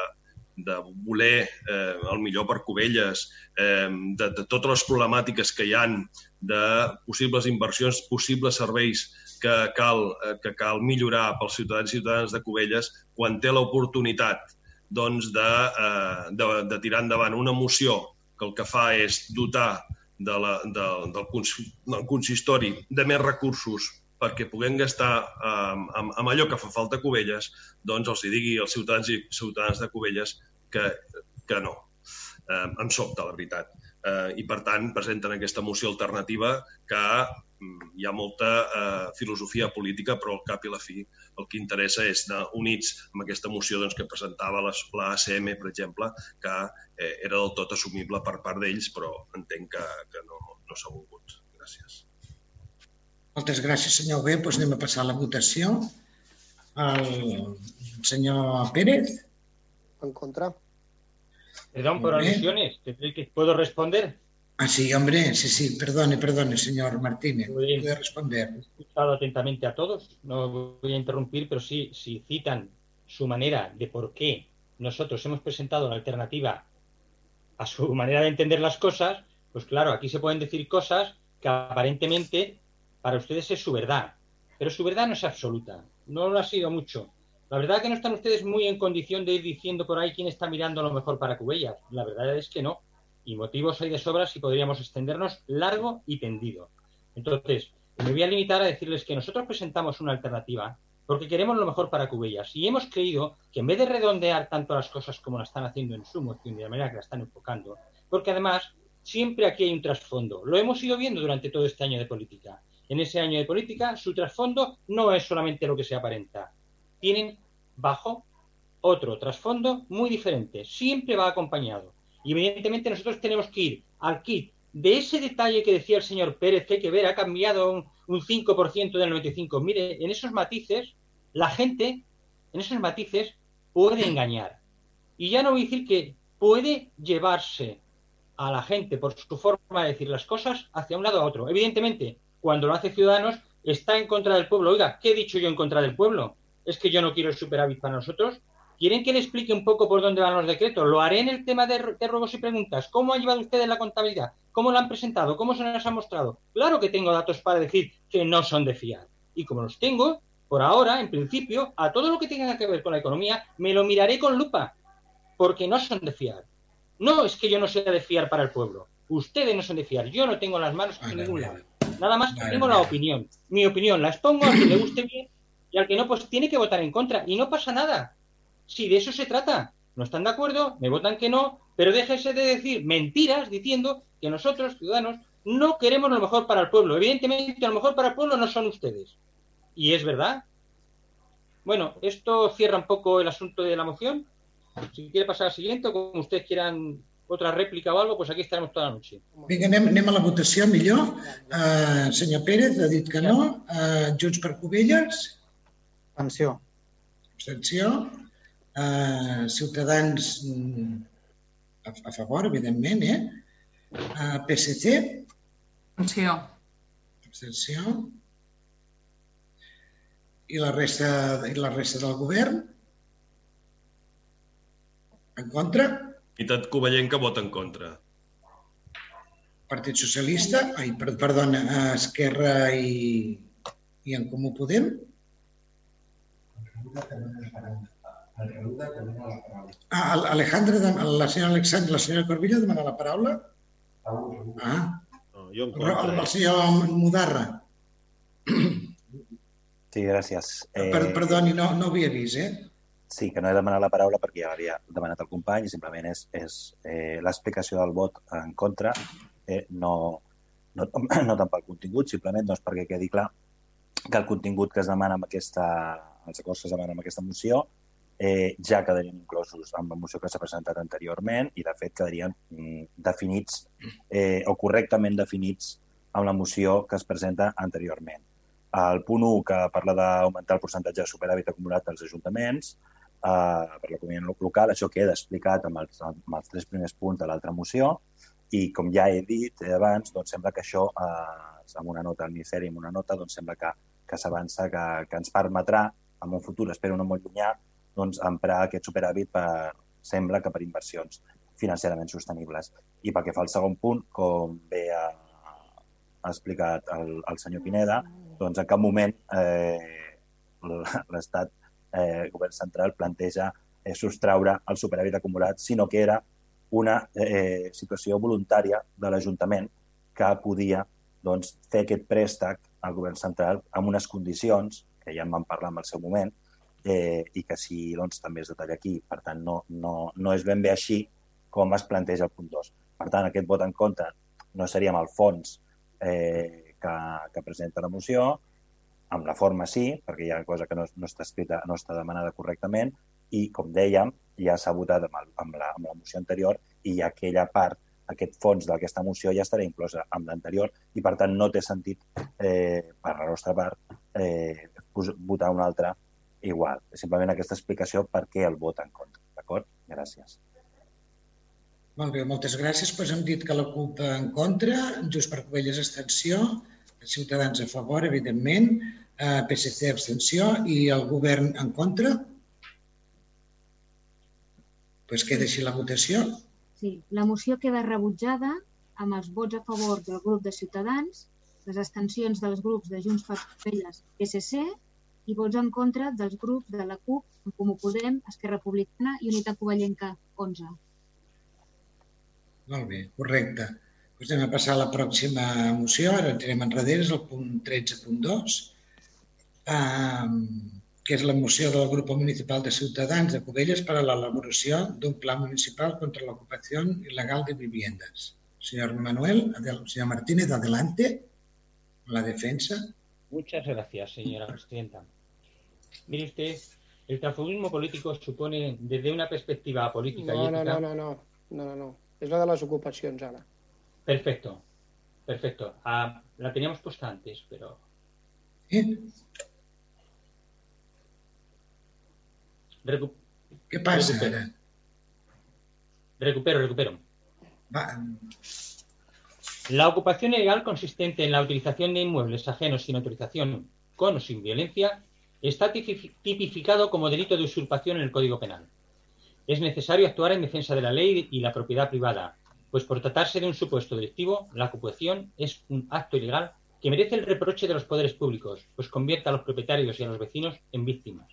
de voler eh, el millor per Cubelles, eh, de, de totes les problemàtiques que hi han, de possibles inversions, possibles serveis que cal, eh, que cal millorar pels ciutadans i ciutadanes de Cubelles, quan té l'oportunitat doncs, de, eh, de, de tirar endavant una moció que el que fa és dotar de la, de, del consistori de més recursos perquè puguem gastar eh, amb, amb allò que fa falta a Cubelles, doncs els hi digui als ciutadans i ciutadanes de Cubelles que, que no. Eh, em sobta, la veritat. Eh, I, per tant, presenten aquesta moció alternativa que mm, hi ha molta eh, filosofia política, però al cap i la fi el que interessa és anar units amb aquesta moció doncs, que presentava les, la ACM, per exemple, que eh, era del tot assumible per part d'ells, però entenc que, que no, no s'ha volgut. Gràcies. Moltes gràcies, senyor Bé. Doncs anem a passar a la votació. El senyor Pérez. En contra. Perdón por alusiones. ¿Te- que ¿Puedo responder? Ah, sí, hombre, sí, sí, perdone, perdone, señor Martínez. Puede responder. He escuchado atentamente a todos. No voy a interrumpir, pero sí, si citan su manera de por qué nosotros hemos presentado la alternativa a su manera de entender las cosas, pues claro, aquí se pueden decir cosas que aparentemente para ustedes es su verdad. Pero su verdad no es absoluta. No lo ha sido mucho. La verdad que no están ustedes muy en condición de ir diciendo por ahí quién está mirando lo mejor para Cubellas. La verdad es que no. Y motivos hay de sobras y podríamos extendernos largo y tendido. Entonces, me voy a limitar a decirles que nosotros presentamos una alternativa porque queremos lo mejor para Cubellas y hemos creído que en vez de redondear tanto las cosas como la están haciendo en su moción de la manera que la están enfocando, porque además siempre aquí hay un trasfondo. Lo hemos ido viendo durante todo este año de política. En ese año de política, su trasfondo no es solamente lo que se aparenta. Tienen bajo otro trasfondo muy diferente. Siempre va acompañado. Y evidentemente nosotros tenemos que ir al kit de ese detalle que decía el señor Pérez, que hay que ver, ha cambiado un, un 5% del 95. Mire, en esos matices, la gente, en esos matices, puede engañar. Y ya no voy a decir que puede llevarse a la gente por su forma de decir las cosas hacia un lado a otro. Evidentemente, cuando lo hace Ciudadanos, está en contra del pueblo. Oiga, ¿qué he dicho yo en contra del pueblo? ¿Es que yo no quiero el superávit para nosotros? ¿Quieren que le explique un poco por dónde van los decretos? Lo haré en el tema de, ruegos y preguntas. ¿Cómo han llevado ustedes la contabilidad? ¿Cómo la han presentado? ¿Cómo se nos ha mostrado? Claro que tengo datos para decir que no son de fiar. Y como los tengo, por ahora, en principio, a todo lo que tenga que ver con la economía, me lo miraré con lupa, porque no son de fiar. No es que yo no sea de fiar para el pueblo. Ustedes no son de fiar. Yo no tengo las manos en ningún lado. Nada más que Vale, tengo la vale. opinión. Mi opinión la expongo a quien le guste bien y al que no, pues tiene que votar en contra. Y no pasa nada. Si de eso se trata. No están de acuerdo, me votan que no, pero déjese de decir mentiras diciendo que nosotros, ciudadanos, no queremos lo mejor para el pueblo. Evidentemente, lo mejor para el pueblo no son ustedes. Y es verdad. Bueno, esto cierra un poco el asunto de la moción. Si quiere pasar al siguiente como ustedes quieran otra réplica o algo, pues aquí estaremos toda la noche. Vinga, anem, anem a la votació, millor. Uh, senyor Pérez ha dit que no. Uh, Junts per Covelles. Abstenció. Abstenció. Uh, Ciutadans mm, a, a favor, evidentment, eh? Uh, PSC. Abstenció. Abstenció. I la resta, i la resta del govern? En contra? Meitat covellenca vota en contra. Partit Socialista, ai, per, perdona, eh, Esquerra i, i en Comú Podem. Ah, el- Alejandra, la senyora Alexandra, la senyora Corbilla demana la paraula. Ah, No, jo en el, contra. el senyor Mudarra. Sí, gràcies. Per, perdoni, no, no ho havia vist, eh? Sí, que no he demanat la paraula perquè ja l'havia demanat el company i simplement és, és eh, l'explicació del vot en contra, eh, no, no, no tant pel contingut, simplement doncs, perquè quedi clar que el contingut que es demana amb aquesta, els acords que es demanen amb aquesta moció eh, ja quedarien inclosos amb la moció que s'ha presentat anteriorment i, de fet, quedarien mm, definits eh, o correctament definits amb la moció que es presenta anteriorment. El punt 1, que parla d'augmentar el percentatge de superàvit acumulat dels ajuntaments, eh, per l'economia local, això queda explicat amb els, amb els tres primers punts de l'altra moció i, com ja he dit abans, doncs sembla que això, eh, amb una nota al Ministeri, amb una nota, doncs sembla que, que s'avança, que, que ens permetrà, en un futur, espero no molt llunyà, doncs, emprar aquest superàvit per, sembla que per inversions financerament sostenibles. I pel que fa al segon punt, com bé ha, ha explicat el, el senyor Pineda, doncs en cap moment eh, l'Estat, eh, el govern central, planteja eh, sostraure el superàvit acumulat, sinó que era una eh, situació voluntària de l'Ajuntament que podia doncs, fer aquest préstec al govern central amb unes condicions, que ja en vam parlar en el seu moment, eh, i que si doncs, també es detalla aquí. Per tant, no, no, no és ben bé així com es planteja el punt 2. Per tant, aquest vot en contra no seria amb el fons eh, que, que presenta la moció, amb la forma sí, perquè hi ha cosa que no, no està escrita, no està demanada correctament, i, com dèiem, ja s'ha votat amb, el, amb, la, amb la moció anterior i aquella part, aquest fons d'aquesta moció ja estarà inclosa amb l'anterior i, per tant, no té sentit, eh, per la nostra part, eh, votar una altra igual. Simplement aquesta explicació per què el vot en contra. D'acord? Gràcies. Molt bé, moltes gràcies. Pues hem dit que la CUP en contra, Just per Covelles abstenció, Ciutadans a favor, evidentment, eh, PSC abstenció i el govern en contra. Pues queda així la votació. Sí, la moció queda rebutjada amb els vots a favor del grup de Ciutadans, les abstencions dels grups de Junts per Covelles, PSC i vots en contra dels grups de la CUP, en Comú Podem, Esquerra Republicana i Unitat Covellenca 11. Molt bé, correcte. Doncs anem a passar a la pròxima moció. Ara entrem enrere, és el punt 13.2, um, que és la moció del grup municipal de Ciutadans de Cubelles per a l'elaboració d'un pla municipal contra l'ocupació il·legal de viviendas. Señor Manuel, adel, señor Martínez, adelante. La defensa. Muchas gracias, señora presidenta. Mire usted, el transfugismo político supone, desde una perspectiva política No, y no, ética... no, no, no, no, no, no. És la de les ocupacions, ara. Perfecto, perfecto. Ah, la teníamos puesta antes, pero... Recu- ¿Qué pasa recupero. Recupero, recupero. Va, La ocupación ilegal consistente en la utilización de inmuebles ajenos sin autorización, con o sin violencia, está tipi- tipificado como delito de usurpación en el Código Penal. Es necesario actuar en defensa de la ley y la propiedad privada, pues por tratarse de un supuesto delictivo, la ocupación es un acto ilegal que merece el reproche de los poderes públicos, pues convierte a los propietarios y a los vecinos en víctimas.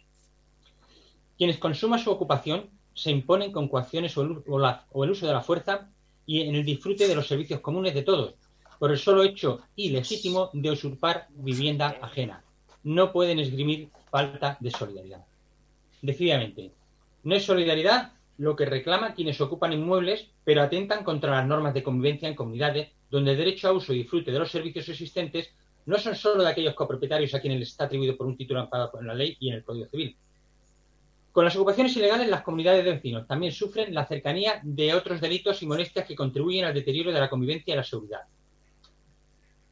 Quienes consuman su ocupación se imponen con coacciones o el, uso de la fuerza y en el disfrute de los servicios comunes de todos, por el solo hecho ilegítimo de usurpar vivienda ajena. No pueden esgrimir falta de solidaridad. Decididamente, no es solidaridad lo que reclama quienes ocupan inmuebles, pero atentan contra las normas de convivencia en comunidades donde el derecho a uso y disfrute de los servicios existentes no son solo de aquellos copropietarios a quienes les está atribuido por un título amparado por la ley y en el Código Civil. Con las ocupaciones ilegales, las comunidades de vecinos también sufren la cercanía de otros delitos y molestias que contribuyen al deterioro de la convivencia y la seguridad.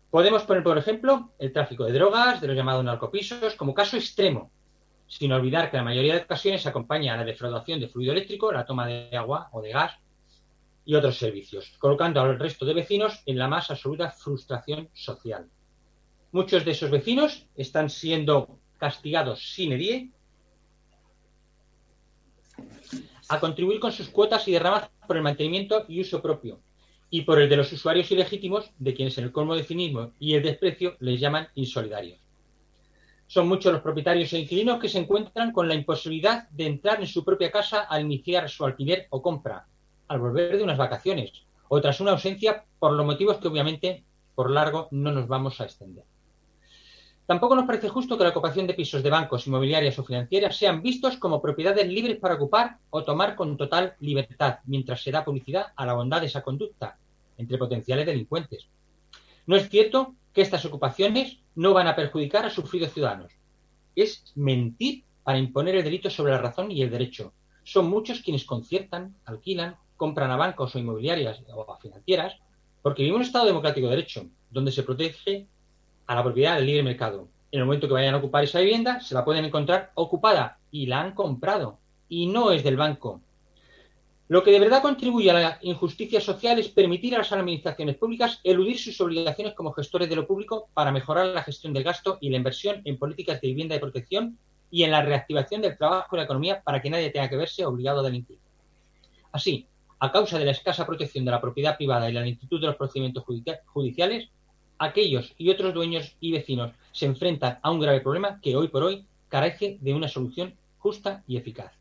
Podemos poner, por ejemplo, el tráfico de drogas, de los llamados narcopisos, como caso extremo, sin olvidar que la mayoría de ocasiones acompaña a la defraudación de fluido eléctrico, la toma de agua o de gas y otros servicios, colocando al resto de vecinos en la más absoluta frustración social. Muchos de esos vecinos están siendo castigados sin die a contribuir con sus cuotas y derramas por el mantenimiento y uso propio, y por el de los usuarios ilegítimos, de quienes en el colmo de cinismo y el desprecio les llaman insolidarios. Son muchos los propietarios e inquilinos que se encuentran con la imposibilidad de entrar en su propia casa al iniciar su alquiler o compra, al volver de unas vacaciones, o tras una ausencia por los motivos que obviamente por largo no nos vamos a extender. Tampoco nos parece justo que la ocupación de pisos de bancos, inmobiliarias o financieras sean vistos como propiedades libres para ocupar o tomar con total libertad, mientras se da publicidad a la bondad de esa conducta entre potenciales delincuentes. No es cierto que estas ocupaciones no van a perjudicar a sufridos ciudadanos. Es mentir para imponer el delito sobre la razón y el derecho. Son muchos quienes conciertan, alquilan, compran a bancos o inmobiliarias o a financieras, porque vivimos en un Estado democrático de derecho, donde se protege a la propiedad del libre mercado. En el momento que vayan a ocupar esa vivienda, se la pueden encontrar ocupada y la han comprado y no es del banco. Lo que de verdad contribuye a la injusticia social es permitir a las administraciones públicas eludir sus obligaciones como gestores de lo público para mejorar la gestión del gasto y la inversión en políticas de vivienda y protección y en la reactivación del trabajo y la economía para que nadie tenga que verse obligado a delinquir. Así, a causa de la escasa protección de la propiedad privada y la lentitud de los procedimientos judicia- judiciales, aquellos y otros dueños y vecinos se enfrentan a un grave problema que hoy por hoy carece de una solución justa y eficaz.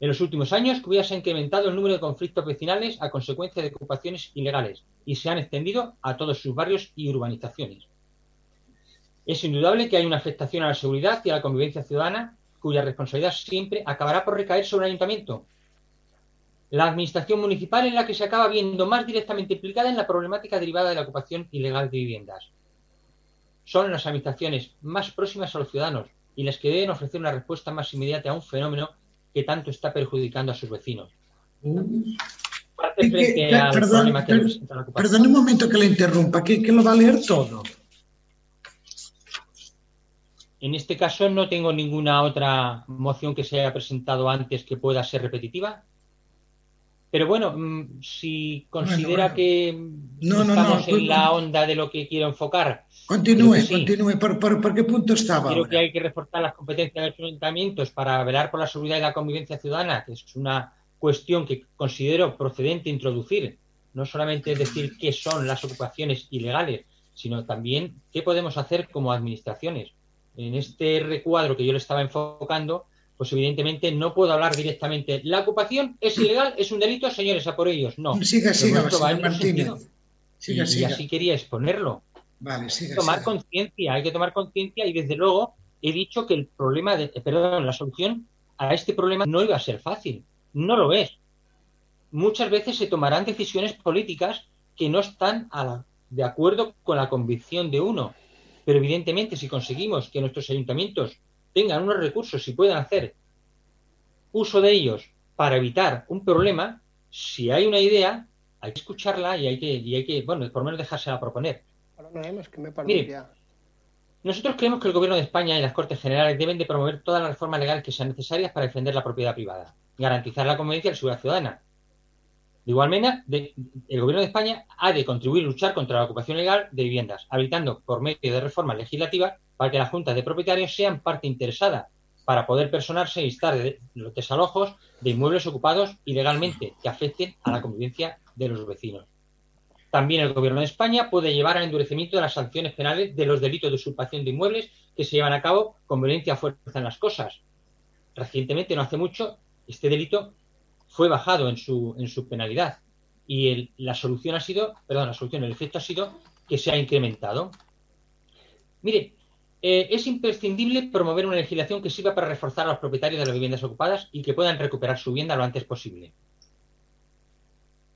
En los últimos años, Cubillas se ha incrementado el número de conflictos vecinales a consecuencia de ocupaciones ilegales y se han extendido a todos sus barrios y urbanizaciones. Es indudable que hay una afectación a la seguridad y a la convivencia ciudadana cuya responsabilidad siempre acabará por recaer sobre el ayuntamiento. La administración municipal es la que se acaba viendo más directamente implicada en la problemática derivada de la ocupación ilegal de viviendas. Son las administraciones más próximas a los ciudadanos y las que deben ofrecer una respuesta más inmediata a un fenómeno que tanto está perjudicando a sus vecinos. Y que- al perdón, problema que per- la ocupación. Perdone un momento que le interrumpa, que, que lo va a leer todo. En este caso no tengo ninguna otra moción que se haya presentado antes que pueda ser repetitiva. Pero bueno, mm, si considera bueno. que No, no, estamos no, en la onda de lo que quiero enfocar, Continúe, sí. continúe. ¿Por, por, por qué punto estaba Creo ahora? que hay que reforzar las competencias de los ayuntamientos para velar por la seguridad y la convivencia ciudadana, que es una cuestión que considero procedente introducir. No solamente decir qué son las ocupaciones ilegales, sino también qué podemos hacer como administraciones. En este recuadro que yo le estaba enfocando, pues evidentemente no puedo hablar directamente. La ocupación es ilegal, es un delito, señores, a por ellos. No. Siga, siga. Siga, y, así quería exponerlo Vale, siga, tomar siga. conciencia, hay que tomar conciencia y desde luego he dicho que el problema, de, eh, perdón, la solución a este problema no iba a ser fácil, no lo es. Muchas veces se tomarán decisiones políticas que no están a la- de acuerdo con la convicción de uno, pero evidentemente si conseguimos que nuestros ayuntamientos tengan unos recursos y puedan hacer uso de ellos para evitar un problema, si hay una idea, hay que escucharla y hay que, y hay que bueno, por lo menos dejársela proponer. No, que Mire. Nosotros creemos que el Gobierno de España y las Cortes Generales deben de promover todas las reformas legales que sean necesarias para defender la propiedad privada, garantizar la convivencia y la seguridad ciudadana. De igual manera, de- el Gobierno de España ha de contribuir a luchar contra la ocupación ilegal de viviendas, habilitando por medio de reformas legislativas para que las juntas de propietarios sean parte interesada para poder personarse e instar de- los desalojos de inmuebles ocupados ilegalmente que afecten a la convivencia de los vecinos. También el Gobierno de España puede llevar al endurecimiento de las sanciones penales de los delitos de usurpación de inmuebles que se llevan a cabo con violencia fuerza en las cosas. Recientemente, no hace mucho, este delito fue bajado en su, en su penalidad y el- la solución ha sido, perdón, la solución, el efecto ha sido que se ha incrementado. Mire, eh, es imprescindible promover una legislación que sirva para reforzar a los propietarios de las viviendas ocupadas y que puedan recuperar su vivienda lo antes posible.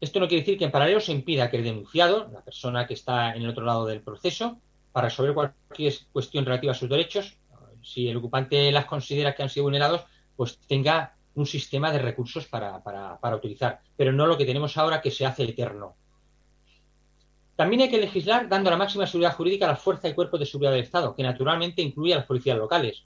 Esto no quiere decir que en paralelo se impida que el denunciado, la persona que está en el otro lado del proceso, para resolver cualquier cuestión relativa a sus derechos, si el ocupante las considera que han sido vulnerados, pues tenga un sistema de recursos para, utilizar. Pero no lo que tenemos ahora que se hace eterno. También hay que legislar dando la máxima seguridad jurídica a las fuerzas y cuerpos de seguridad del Estado, que naturalmente incluye a las policías locales,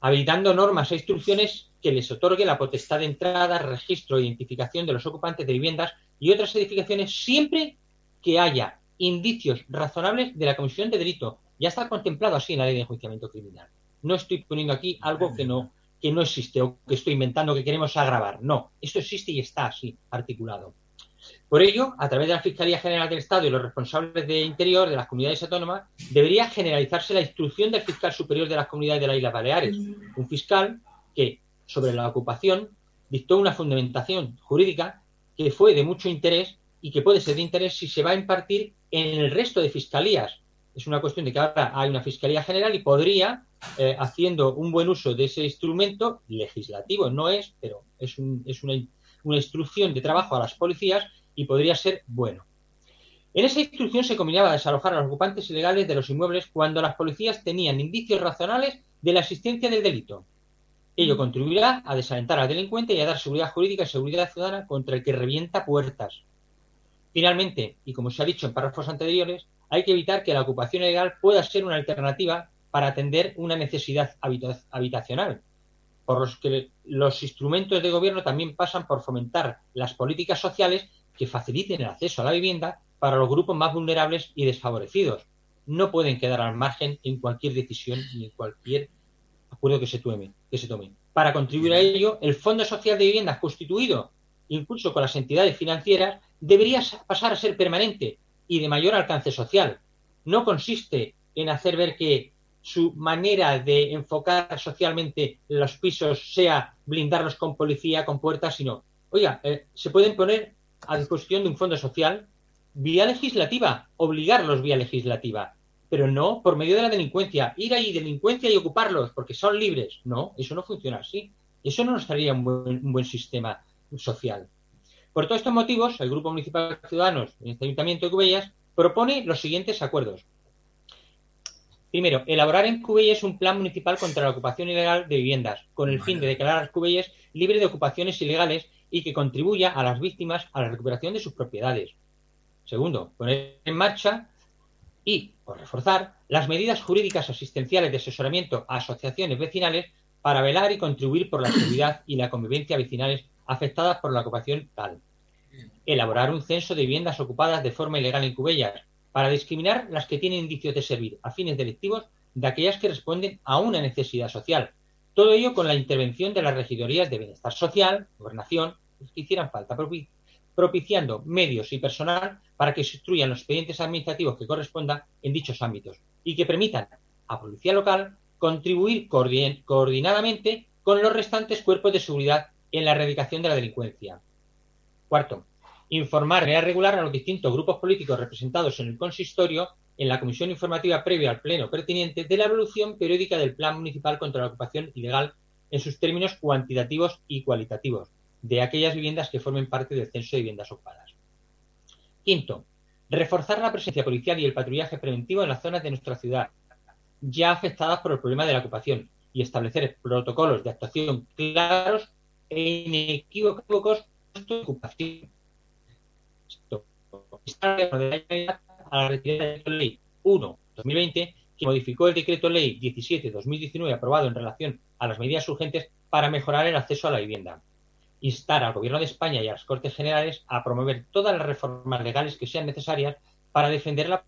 habilitando normas e instrucciones que les otorgue la potestad de entrada, registro e identificación de los ocupantes de viviendas y otras edificaciones siempre que haya indicios razonables de la comisión de delito. Ya está contemplado así en la ley de enjuiciamiento criminal. No estoy poniendo aquí algo que no, que no existe o que estoy inventando que queremos agravar. No, esto existe y está así articulado. Por ello, a través de la Fiscalía General del Estado y los responsables de Interior de las comunidades autónomas, debería generalizarse la instrucción del fiscal superior de las comunidades de las Islas Baleares, un fiscal que, sobre la ocupación, dictó una fundamentación jurídica que fue de mucho interés y que puede ser de interés si se va a impartir en el resto de fiscalías, Es una cuestión de que ahora hay una Fiscalía General y podría, eh, haciendo un buen uso de ese instrumento legislativo, no es, pero es, un- es una, una instrucción de trabajo a las policías y podría ser bueno. En esa instrucción se combinaba desalojar a los ocupantes ilegales de los inmuebles cuando las policías tenían indicios razonables de la existencia del delito. Ello contribuirá a desalentar al delincuente y a dar seguridad jurídica y seguridad ciudadana contra el que revienta puertas. Finalmente, y como se ha dicho en párrafos anteriores, hay que evitar que la ocupación ilegal pueda ser una alternativa para atender una necesidad habita- habitacional, por los que los instrumentos de gobierno también pasan por fomentar las políticas sociales que faciliten el acceso a la vivienda para los grupos más vulnerables y desfavorecidos. No pueden quedar al margen en cualquier decisión ni en cualquier acuerdo que se tome. Que se tome. Para contribuir a ello, el Fondo Social de Viviendas constituido, incluso con las entidades financieras, debería pasar a ser permanente y de mayor alcance social. No consiste en hacer ver que su manera de enfocar socialmente los pisos sea blindarlos con policía, con puertas, sino, oiga, eh, se pueden poner a disposición de un fondo social vía legislativa, obligarlos vía legislativa, pero no por medio de la delincuencia, ir ahí delincuencia y ocuparlos porque son libres. No, eso no funciona así. Eso no nos traería un buen, buen sistema social. Por todos estos motivos, el Grupo Municipal de Ciudadanos en este Ayuntamiento de Cubellas propone los siguientes acuerdos. Primero, elaborar en Cubelles un plan municipal contra la ocupación ilegal de viviendas, con el fin de declarar a las Cubelles libre de ocupaciones ilegales y que contribuya a las víctimas a la recuperación de sus propiedades. Segundo, poner en marcha y, por reforzar, las medidas jurídicas asistenciales de asesoramiento a asociaciones vecinales para velar y contribuir por la seguridad y la convivencia vecinales afectadas por la ocupación tal. Elaborar un censo de viviendas ocupadas de forma ilegal en Cubellas para discriminar las que tienen indicios de servir a fines delictivos de aquellas que responden a una necesidad social. Todo ello con la intervención de las regidorías de bienestar social, gobernación, que hicieran falta, propi- propiciando medios y personal para que se instruyan los expedientes administrativos que correspondan en dichos ámbitos y que permitan a Policía Local contribuir coordin- coordinadamente con los restantes cuerpos de seguridad en la erradicación de la delincuencia. Cuarto, informar de manera regular a los distintos grupos políticos representados en el consistorio en la comisión informativa previa al pleno pertinente de la evolución periódica del Plan Municipal contra la Ocupación Ilegal en sus términos cuantitativos y cualitativos de aquellas viviendas que formen parte del censo de viviendas ocupadas. Quinto, reforzar la presencia policial y el patrullaje preventivo en las zonas de nuestra ciudad ya afectadas por el problema de la ocupación y establecer protocolos de actuación claros e inequívocos de ocupación. A la retirada del decreto ley 1-2020 que modificó el decreto ley 17-2019 aprobado en relación a las medidas urgentes para mejorar el acceso a la vivienda. Instar al Gobierno de España y a las Cortes Generales a promover todas las reformas legales que sean necesarias para defender la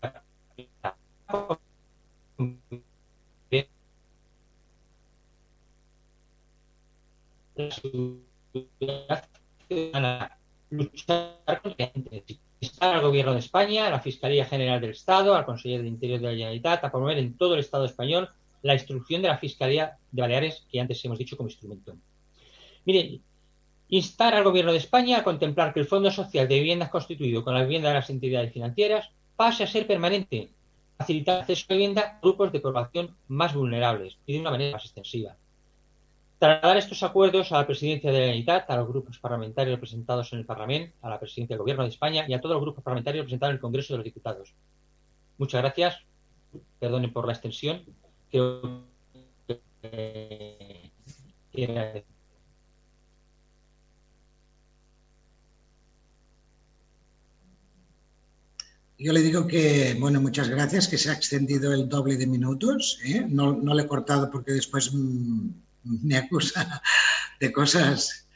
la instar al Gobierno de España, a la Fiscalía General del Estado, al Conseller de Interior de la Generalitat, a promover en todo el Estado español la instrucción de la Fiscalía de Baleares, que antes hemos dicho como instrumento. Mire, instar al Gobierno de España a contemplar que el Fondo Social de Viviendas constituido con la vivienda de las entidades financieras pase a ser permanente, facilitar acceso a vivienda a grupos de población más vulnerables y de una manera más extensiva. Trasladar estos acuerdos a la presidencia de la Generalitat, a los grupos parlamentarios representados en el Parlamento, a la presidencia del Gobierno de España y a todos los grupos parlamentarios representados en el Congreso de los Diputados. Muchas gracias. Perdonen por la extensión. Yo le digo que, bueno, muchas gracias, que se ha extendido el doble de minutos. ¿eh? No, no le he cortado porque después mm, me acusa de cosas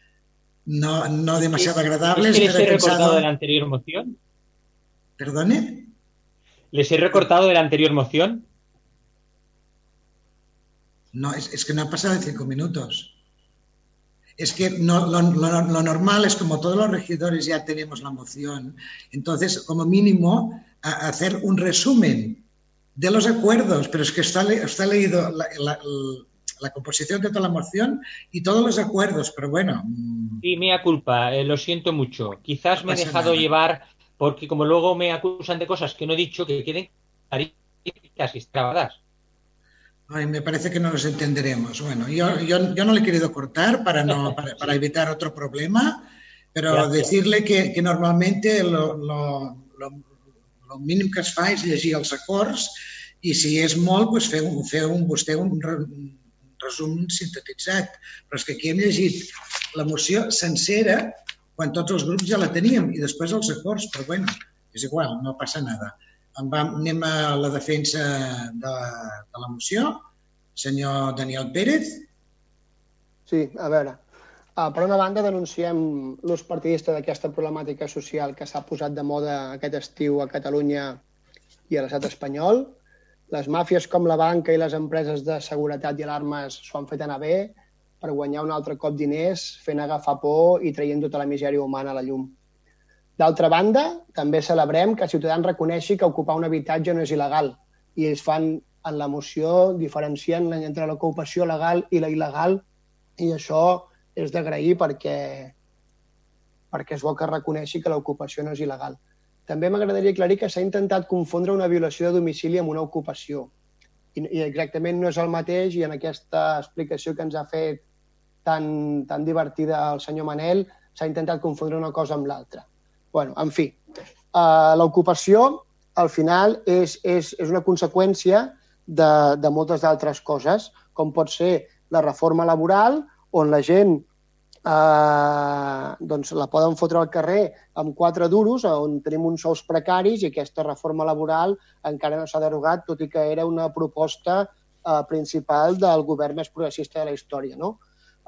no, no demasiado agradables. ¿Es que les he recortado de la anterior moción? ¿Perdone? ¿Les he recortado de la anterior moción? No, es, es que no han pasado de cinco minutos. Es que no, lo, lo- lo normal es como todos los regidores ya tenemos la moción, entonces como mínimo a- hacer un resumen de los acuerdos, pero es que está, le- está leído la, la- la composición de toda la moción y todos los acuerdos, pero bueno, Sí, mea culpa, eh, lo siento mucho. Quizás No me he dejado nada. llevar porque como luego me acusan de cosas que no he dicho, que queden claritas. críticas trabadas. Ay, me parece que no nos entenderemos. Bueno, yo, yo, yo no le he querido cortar para, no, para, para evitar otro problema, pero Gracias. decirle que, que normalmente lo, lo, lo, lo mínim que es fa és llegir els acords i si és molt, doncs fer, un, fer un, vostè un, un resum sintetitzat. Però és que aquí hem llegit la moció sencera quan tots els grups ja la teníem i després els acords, però bueno, és igual, no passa nada. En va, anem a la defensa de, de la moció. Senyor Daniel Pérez. Sí, a veure, uh, per una banda denunciem l'ús partidista d'aquesta problemàtica social que s'ha posat de moda aquest estiu a Catalunya i a l'estat espanyol. Les màfies com la banca i les empreses de seguretat i alarmes s'ho han fet anar bé per guanyar un altre cop diners, fent agafar por i traient tota la misèria humana a la llum. D'altra banda, també celebrem que Ciutadans reconeixi que ocupar un habitatge no és il·legal i ells fan en la moció diferencien entre l'ocupació legal i la il·legal i això és d'agrair perquè, perquè és bo que reconeixi que l'ocupació no és il·legal. També m'agradaria aclarir que s'ha intentat confondre una violació de domicili amb una ocupació. I, I exactament no és el mateix i en aquesta explicació que ens ha fet tan, tan divertida el senyor Manel s'ha intentat confondre una cosa amb l'altra. bueno, en fi, uh, l'ocupació al final és, és, és una conseqüència de, de moltes d'altres coses, com pot ser la reforma laboral, on la gent eh, doncs la poden fotre al carrer amb quatre duros, on tenim uns sous precaris i aquesta reforma laboral encara no s'ha derogat, tot i que era una proposta eh, principal del govern més progressista de la història. No?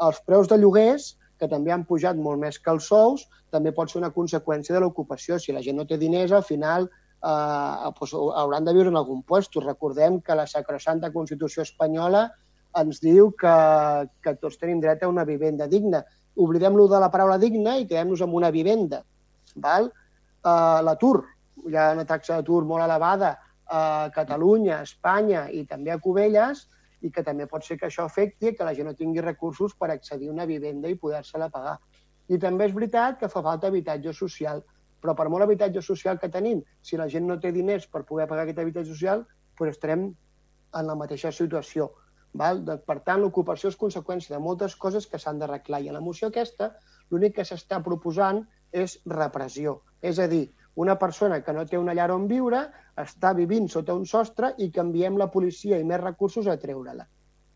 Els preus de lloguers, que també han pujat molt més que els sous, també pot ser una conseqüència de l'ocupació. Si la gent no té diners, al final eh, doncs, hauran de viure en algun lloc. Recordem que la sacrosanta Constitució espanyola ens diu que, que tots tenim dret a una vivenda digna. Oblidem-lo de la paraula digna i quedem-nos amb una vivenda. Val? Uh, L'atur. Hi ha una taxa d'atur molt elevada a Catalunya, a Espanya i també a Cubelles i que també pot ser que això afecti que la gent no tingui recursos per accedir a una vivenda i poder-se-la pagar. I també és veritat que fa falta habitatge social, però per molt habitatge social que tenim, si la gent no té diners per poder pagar aquest habitatge social, doncs estarem en la mateixa situació. Val? Doncs, per tant, l'ocupació és conseqüència de moltes coses que s'han d'arreglar. I a la moció aquesta, l'únic que s'està proposant és repressió. És a dir, una persona que no té una llar on viure està vivint sota un sostre i canviem la policia i més recursos a treure-la.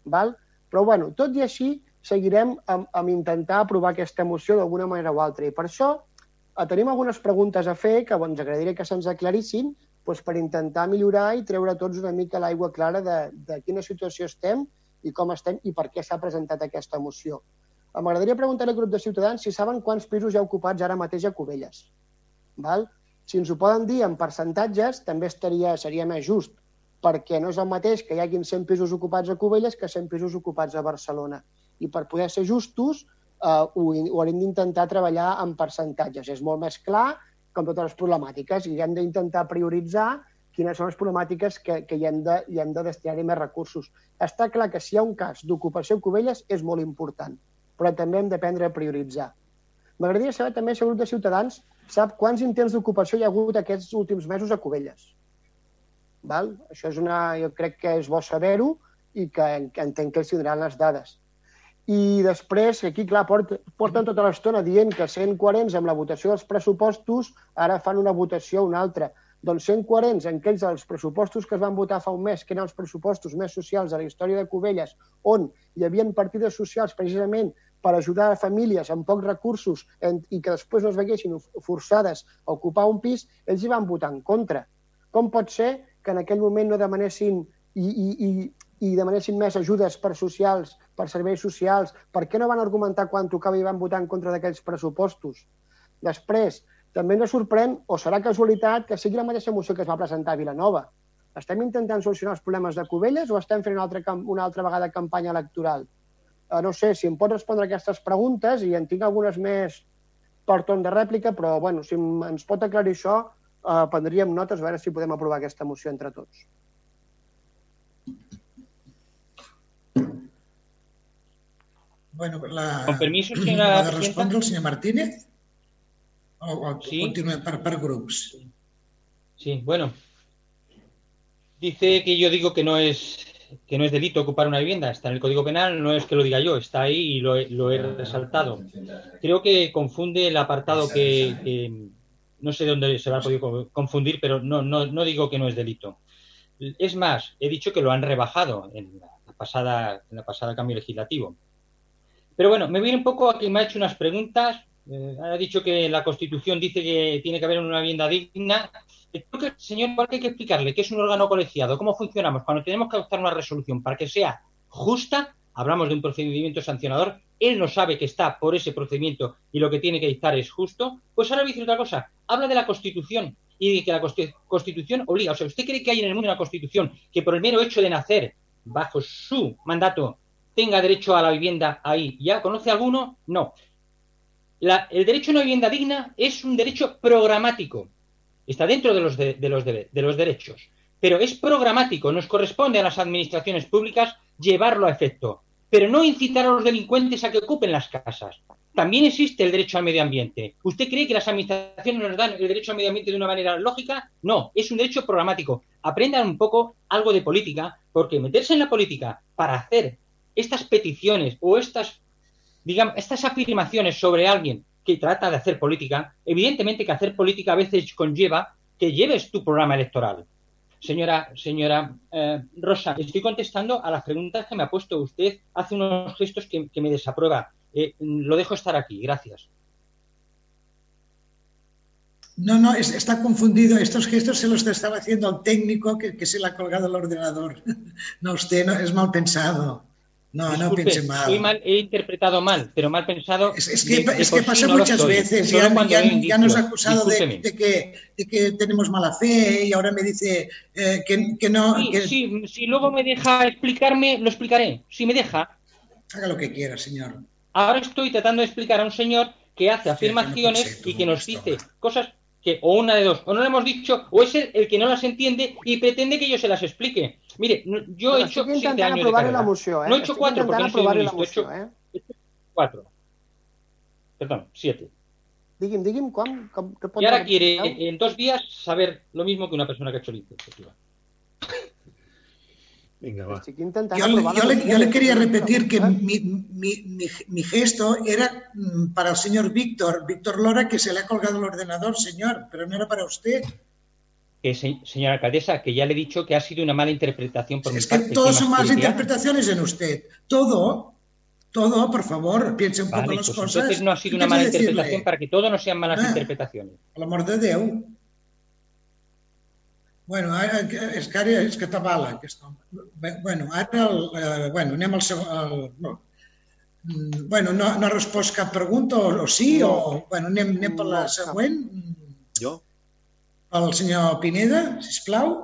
Val? Però, bueno, tot i així, seguirem amb, amb intentar aprovar aquesta moció d'alguna manera o altra. I per això eh, tenim algunes preguntes a fer que ens agradaria que se'ns aclarissin doncs, per intentar millorar i treure tots una mica l'aigua clara de, de quina situació estem i com estem i per què s'ha presentat aquesta moció. Eh, M'agradaria preguntar al grup de ciutadans si saben quants pisos hi ha ocupats ara mateix a Cubelles. Val? Si ens ho poden dir en percentatges, també estaria, seria més just, perquè no és el mateix que hi hagin 100 pisos ocupats a Cubelles que 100 pisos ocupats a Barcelona. I per poder ser justos, eh, ho, ho haurem d'intentar treballar en percentatges. És molt més clar com totes les problemàtiques i hem d'intentar prioritzar quines són les problemàtiques que, que hi hem de, hi hem de destinar-hi més recursos. Està clar que si hi ha un cas d'ocupació a Cubelles és molt important, però també hem d'aprendre a prioritzar. M'agradaria saber també si el grup de Ciutadans sap quants intents d'ocupació hi ha hagut aquests últims mesos a Cubelles. Val? Això és una, jo crec que és bo saber-ho i que, entenc que ells tindran les dades. I després, aquí, clar, port, porten tota l'estona dient que sent coherents amb la votació dels pressupostos, ara fan una votació una altra. Doncs sent coherents en aquells dels pressupostos que es van votar fa un mes, que eren els pressupostos més socials de la història de Cubelles, on hi havia partides socials precisament per ajudar a famílies amb pocs recursos en, i que després no es veguessin forçades a ocupar un pis, ells hi van votar en contra. Com pot ser que en aquell moment no demanessin i, i, i, i demanessin més ajudes per socials, per serveis socials? Per què no van argumentar quan tocava i van votar en contra d'aquells pressupostos? Després, també ens sorprèn, o serà casualitat, que sigui la mateixa moció que es va presentar a Vilanova. Estem intentant solucionar els problemes de Cubelles o estem fent una altra, una altra vegada campanya electoral? Uh, no sé, si em pot respondre aquestes preguntes, i en tinc algunes més per torn de rèplica, però bueno, si ens pot aclarir això, uh, prendríem notes a veure si podem aprovar aquesta moció entre tots. Bueno, la, Con permiso, señora ¿ha de presidenta. respondre el senyor Martínez? O, o Sí. continuem per, per grups? Sí, bueno. dice que yo digo que no es que no es delito ocupar una vivienda, está en el Código Penal, no es que lo diga yo, está ahí y lo, he- lo he resaltado. Creo que confunde el apartado que, que no sé dónde se va a podido co- confundir, pero no, no, no digo que no es delito. Es más, he dicho que lo han rebajado en la pasada, en la pasada cambio legislativo. Pero bueno, me viene un poco a que me ha hecho unas preguntas. Eh, ha dicho que la Constitución dice que tiene que haber una vivienda digna. Eh, Creo que, señor, igual que hay que explicarle qué es un órgano colegiado, cómo funcionamos. Cuando tenemos que adoptar una resolución para que sea justa, hablamos de un procedimiento sancionador, él no sabe que está por ese procedimiento y lo que tiene que dictar es justo, pues ahora voy a decir otra cosa. Habla de la Constitución y de que la Consti- Constitución obliga. O sea, ¿usted cree que hay en el mundo una Constitución que por el mero hecho de nacer bajo su mandato tenga derecho a la vivienda ahí? ¿Ya conoce alguno? No. La- el derecho a una vivienda digna es un derecho programático. Está dentro de los, de, los, de los derechos. Pero es programático. Nos corresponde a las administraciones públicas llevarlo a efecto. Pero no incitar a los delincuentes a que ocupen las casas. También existe el derecho al medio ambiente. ¿Usted cree que las administraciones nos dan el derecho al medio ambiente de una manera lógica? No, es un derecho programático. Aprendan un poco algo de política, porque meterse en la política para hacer estas peticiones o estas digamos, estas afirmaciones sobre alguien que trata de hacer política, evidentemente que hacer política a veces conlleva que lleves tu programa electoral. Señora, señora eh, Rosa, estoy contestando a las preguntas que me ha puesto usted. Hace unos gestos que, me desaprueba. Eh, lo dejo estar aquí. Gracias. No, no, es- está confundido. Estos gestos se los estaba haciendo al técnico que, que se le ha colgado el ordenador. No, usted no, es mal pensado. No, no Disculpe, piense mal. soy mal, he interpretado mal, pero mal pensado. Es, es que, de- de es que sí pasa no muchas veces. Ya, ya- ya nos ha acusado de, que, de que tenemos mala fe y ahora me dice eh, que, que no. Sí, que sí, si luego me deja explicarme, lo explicaré. Si me deja. Haga lo que quiera, señor. Ahora estoy tratando de explicar a un señor que hace afirmaciones y que nos dice cosas que o una de dos, o no le hemos dicho, o es el, el que no las entiende y pretende que yo se las explique. Mire, no- yo he hecho siete años de carrera. eh? No he hecho cuatro porque no soy la listo, he hecho eh? cuatro. Perdón, siete. Digui'm, digui'm, com que pot quiere en dos días saber lo mismo que una persona que ha hecho licenciatura. Venga, va. Yo, le- aprovar la yo le, moció. yo le quería repetir que mi, mi- mi- mi gesto era mm, para el señor Víctor, Víctor Lora, que se le ha colgado el ordenador, señor, pero no era para usted. Que se- señora alcaldesa, que ya le he dicho que ha sido una mala interpretación por mi Es que parte. todos ¿qué son malas interpretaciones en usted. Todo, todo, por favor, piense un poco Vale, las pues cosas. entonces no ha sido ¿Qué una mala decirle? interpretación para que todo no sean malas Ah. interpretaciones. Per l'amor de Déu. Bueno, ara, és que ara és que t'avala aquest home. Bueno, ara, el, eh, bueno, anem al segon... Al, no. Mm, Bueno, no, no ha respost cap pregunta, o, o sí, o... Bueno, anem, anem per la següent. Jo? El senyor Pineda, sisplau.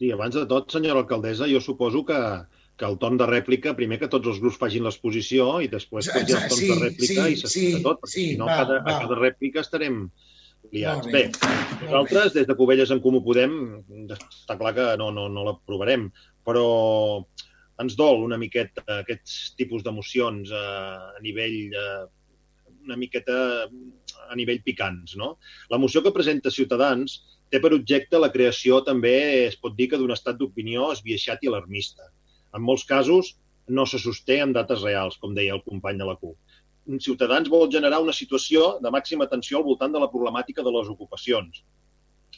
Sí, abans de tot, senyora alcaldessa, jo suposo que, que el torn de rèplica, primer que tots els grups facin l'exposició i després tots hi ha els torns Sí, de rèplica sí, i s'explica sí, tot, perquè sí, si no va, a, cada, va. a cada rèplica estarem liats. Bé, nosaltres des de Covelles en Comú Podem està clar que no, no, no l'aprovarem, però ens dol una miqueta aquests tipus d'emocions eh, a nivell eh, una miqueta a nivell picants. No? La moció que presenta Ciutadans té per objecte la creació també, es pot dir que d'un estat d'opinió esbiaixat i alarmista. En molts casos no se sosté amb dates reals, com deia el company de la CUP. Ciutadans vol generar una situació de màxima tensió al voltant de la problemàtica de les ocupacions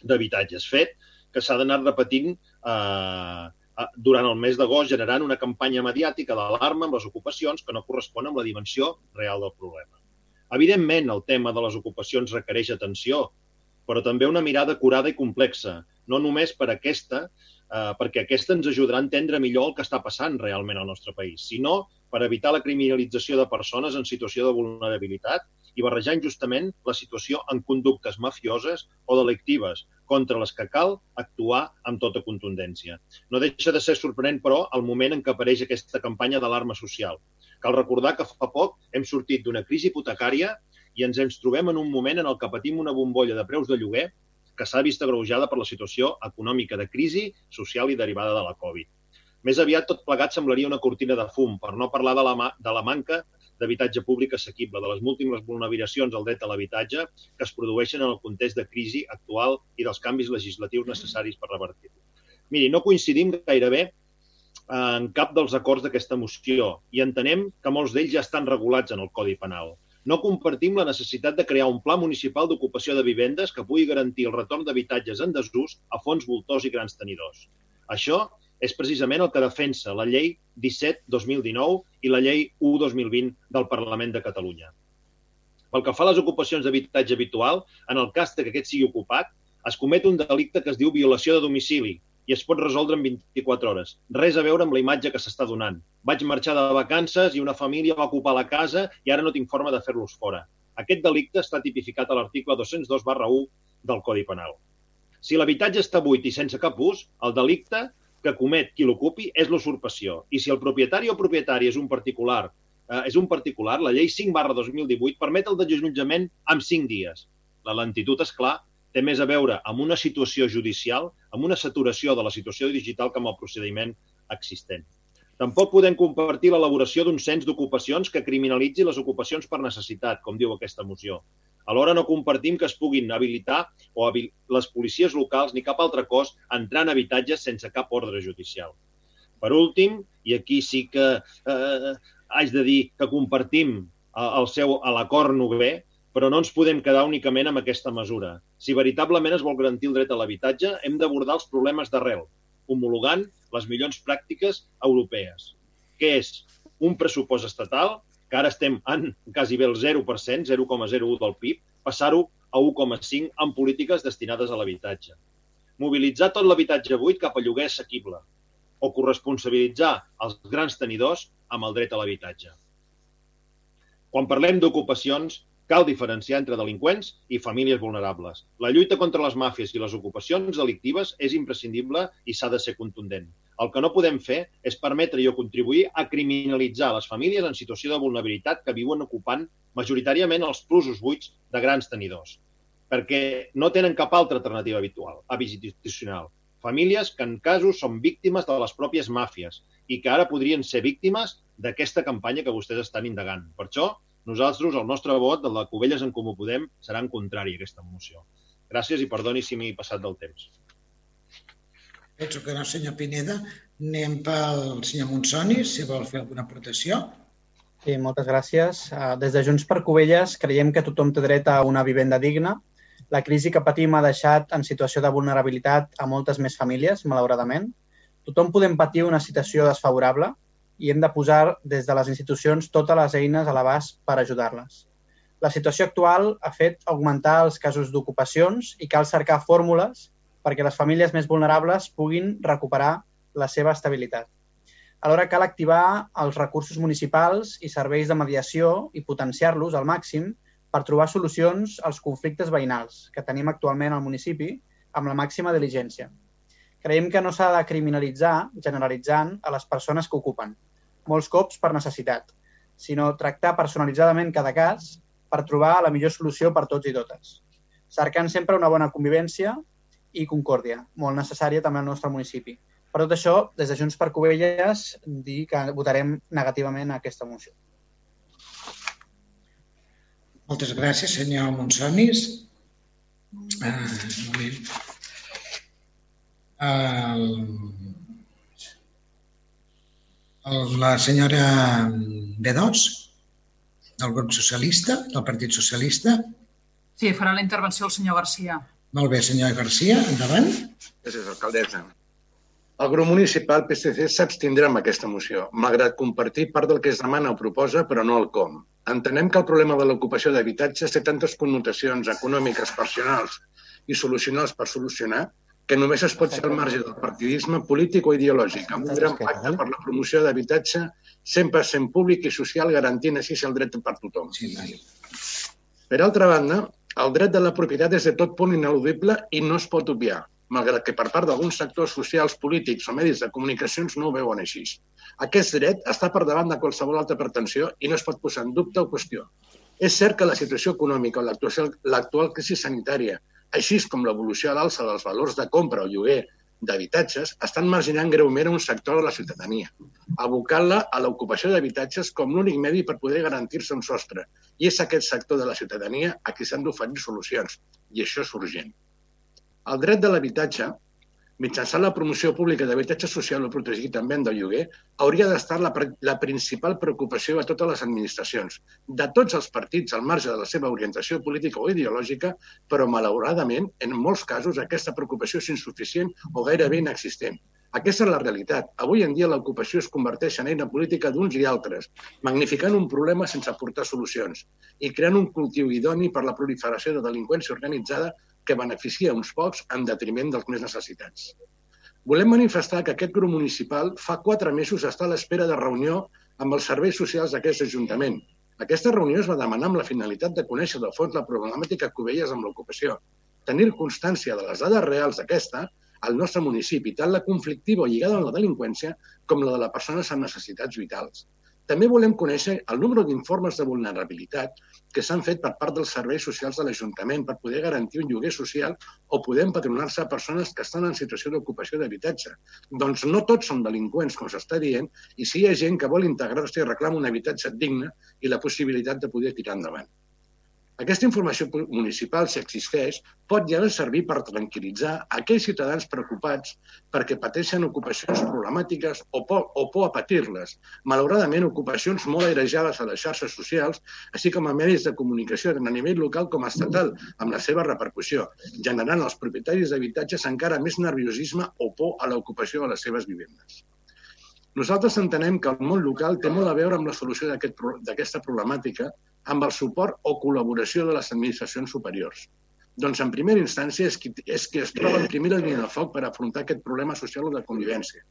d'habitatges, fet que s'ha d'anar repetint eh, durant el mes d'agost generant una campanya mediàtica d'alarma amb les ocupacions que no correspon amb la dimensió real del problema. Evidentment, el tema de les ocupacions requereix atenció, però també una mirada curada i complexa, no només per aquesta, eh, perquè aquesta ens ajudarà a entendre millor el que està passant realment al nostre país, sinó per evitar la criminalització de persones en situació de vulnerabilitat i barrejar injustament la situació en conductes mafioses o delictives, contra les que cal actuar amb tota contundència. No deixa de ser sorprenent, però, el moment en què apareix aquesta campanya d'alarma social. Cal recordar que fa poc hem sortit d'una crisi hipotecària i ens ens trobem en un moment en el que patim una bombolla de preus de lloguer que s'ha vist agreujada per la situació econòmica de crisi social i derivada de la Covid. Més aviat tot plegat semblaria una cortina de fum, per no parlar de la, de la manca d'habitatge públic assequible, de les múltiples vulneracions al dret a l'habitatge que es produeixen en el context de crisi actual i dels canvis legislatius necessaris per revertir-lo. Miri, no coincidim gairebé en cap dels acords d'aquesta moció i entenem que molts d'ells ja estan regulats en el Codi Penal. No compartim la necessitat de crear un pla municipal d'ocupació de vivendes que pugui garantir el retorn d'habitatges en desús a fons voltors i grans tenidors. Això és precisament el que defensa la llei 17-2019 i la llei 1-2020 del Parlament de Catalunya. Pel que fa a les ocupacions d'habitatge habitual, en el cas que aquest sigui ocupat, es comet un delicte que es diu violació de domicili i es pot resoldre en 24 hores. Res a veure amb la imatge que s'està donant. Vaig marxar de vacances i una família va ocupar la casa i ara no tinc forma de fer-los fora. Aquest delicte està tipificat a l'article 202 barra 1 del Codi Penal. Si l'habitatge està buit i sense cap ús, el delicte que comet qui l'ocupi és l'usurpació. I si el propietari o propietari és un particular, eh, és un particular, la llei 5 barra 2018 permet el desallotjament en 5 dies. La lentitud, és clar, té més a veure amb una situació judicial, amb una saturació de la situació digital que amb el procediment existent. Tampoc podem compartir l'elaboració d'un cens d'ocupacions que criminalitzi les ocupacions per necessitat, com diu aquesta moció. Alhora no compartim que es puguin habilitar o habil les policies locals ni cap altre cos entrar en habitatges sense cap ordre judicial. Per últim, i aquí sí que eh, haig de dir que compartim eh, el seu a l'acord novè, però no ens podem quedar únicament amb aquesta mesura. Si veritablement es vol garantir el dret a l'habitatge, hem d'abordar els problemes d'arrel, homologant les millors pràctiques europees. Què és? Un pressupost estatal, que ara estem en quasi bé el 0%, 0,01 del PIB, passar-ho a 1,5 en polítiques destinades a l'habitatge. Mobilitzar tot l'habitatge buit cap a lloguer assequible o corresponsabilitzar els grans tenidors amb el dret a l'habitatge. Quan parlem d'ocupacions, cal diferenciar entre delinqüents i famílies vulnerables. La lluita contra les màfies i les ocupacions delictives és imprescindible i s'ha de ser contundent. El que no podem fer és permetre i o contribuir a criminalitzar les famílies en situació de vulnerabilitat que viuen ocupant majoritàriament els plusos buits de grans tenidors, perquè no tenen cap altra alternativa habitual, institucional. Famílies que en casos són víctimes de les pròpies màfies i que ara podrien ser víctimes d'aquesta campanya que vostès estan indagant. Per això, nosaltres, el nostre vot, el de Covelles en Comú Podem, serà en contrari a aquesta moció. Gràcies i perdoni si m'he passat del temps. Penso que no, senyor Pineda. Anem pel senyor Monsoni, si vol fer alguna aportació. Sí, moltes gràcies. Eh, Des de Junts per Covelles creiem que tothom té dret a una vivenda digna. La crisi que patim ha deixat en situació de vulnerabilitat a moltes més famílies, malauradament. Tothom podem patir una situació desfavorable i hem de posar des de les institucions totes les eines a l'abast per ajudar-les. La situació actual ha fet augmentar els casos d'ocupacions i cal cercar fórmules perquè les famílies més vulnerables puguin recuperar la seva estabilitat. Alhora cal activar els recursos municipals i serveis de mediació i potenciar-los al màxim per trobar solucions als conflictes veïnals que tenim actualment al municipi amb la màxima diligència. Creiem que no s'ha de criminalitzar generalitzant a les persones que ocupen, molts cops per necessitat, sinó tractar personalitzadament cada cas per trobar la millor solució per tots i totes, cercant sempre una bona convivència i concòrdia, molt necessària també al nostre municipi. Per tot això, des de Junts per Covelles, dir que votarem negativament a aquesta moció. Moltes gràcies, senyor Monsonis. Ah, un moment. El, la senyora B2, del grup socialista, del Partit Socialista. Sí, farà la intervenció el senyor Garcia. Molt bé, senyor Garcia, endavant. Gràcies, alcaldessa. El grup municipal PSC s'abstindrà amb aquesta moció, malgrat compartir part del que es demana o proposa, però no el com. Entenem que el problema de l'ocupació d'habitatges té tantes connotacions econòmiques, personals i solucionals per solucionar que només es pot fer al marge del partidisme polític o ideològic, amb un gran pacte per la promoció d'habitatge 100% públic i social, garantint així el dret per tothom. Per altra banda, el dret de la propietat és de tot punt ineludible i no es pot obviar, malgrat que per part d'alguns sectors socials, polítics o medis de comunicacions no ho veuen així. Aquest dret està per davant de qualsevol altra pretensió i no es pot posar en dubte o qüestió. És cert que la situació econòmica o l'actual crisi sanitària, així com l'evolució a l'alça dels valors de compra o lloguer d'habitatges, estan marginant greument un sector de la ciutadania, abocant-la a l'ocupació d'habitatges com l'únic medi per poder garantir-se un sostre. I és aquest sector de la ciutadania a qui s'han d'oferir solucions, i això és urgent. El dret de l'habitatge mitjançant la promoció pública d'habitatge social o protegit en o lloguer, hauria d'estar la, la principal preocupació a totes les administracions, de tots els partits al marge de la seva orientació política o ideològica, però malauradament, en molts casos, aquesta preocupació és insuficient o gairebé inexistent. Aquesta és la realitat. Avui en dia l'ocupació es converteix en eina política d'uns i altres, magnificant un problema sense aportar solucions i creant un cultiu idoni per la proliferació de delinqüència organitzada que beneficia uns pocs en detriment dels més necessitats. Volem manifestar que aquest grup municipal fa quatre mesos està a l'espera de reunió amb els serveis socials d'aquest Ajuntament. Aquesta reunió es va demanar amb la finalitat de conèixer de fons la problemàtica que veies amb l'ocupació, tenir constància de les dades reals d'aquesta al nostre municipi, tant la conflictiva o lligada a la delinqüència com la de les persones amb necessitats vitals. També volem conèixer el número d'informes de vulnerabilitat que s'han fet per part dels serveis socials de l'Ajuntament per poder garantir un lloguer social o poder empadronar-se a persones que estan en situació d'ocupació d'habitatge. Doncs no tots són delinqüents, com s'està dient, i sí hi ha gent que vol integrar-se i reclama un habitatge digne i la possibilitat de poder tirar endavant. Aquesta informació municipal, si existeix, pot ja servir per tranquil·litzar aquells ciutadans preocupats perquè pateixen ocupacions problemàtiques o por, o por a patir-les. Malauradament, ocupacions molt airejades a les xarxes socials, així com a medis de comunicació tant a nivell local com estatal, amb la seva repercussió, generant als propietaris d'habitatges encara més nerviosisme o por a l'ocupació de les seves vivendes. Nosaltres entenem que el món local té molt a veure amb la solució d'aquesta problemàtica amb el suport o col·laboració de les administracions superiors. Doncs, en primera instància, és qui, és qui es troba en primera línia de foc per afrontar aquest problema social o de convivència.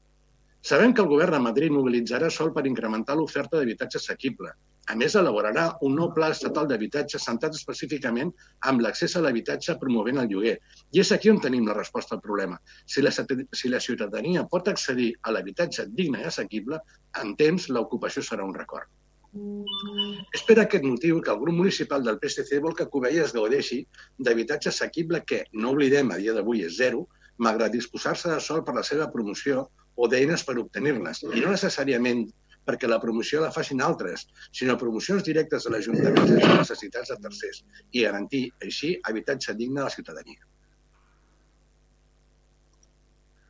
Sabem que el govern de Madrid mobilitzarà sol per incrementar l'oferta d'habitatge assequible. A més, elaborarà un nou pla estatal d'habitatge centrat específicament amb l'accés a l'habitatge promovent el lloguer. I és aquí on tenim la resposta al problema. Si la, si la ciutadania pot accedir a l'habitatge digne i assequible, en temps l'ocupació serà un record. És per aquest motiu que el grup municipal del PSC vol que Covella es gaudeixi d'habitatge assequible que, no oblidem, a dia d'avui és zero, malgrat disposar-se de sol per la seva promoció o d'eines per obtenir-les. I no necessàriament perquè la promoció la facin altres, sinó promocions directes de l'Ajuntament sense necessitats de tercers i garantir, així, habitatge digne a la ciutadania.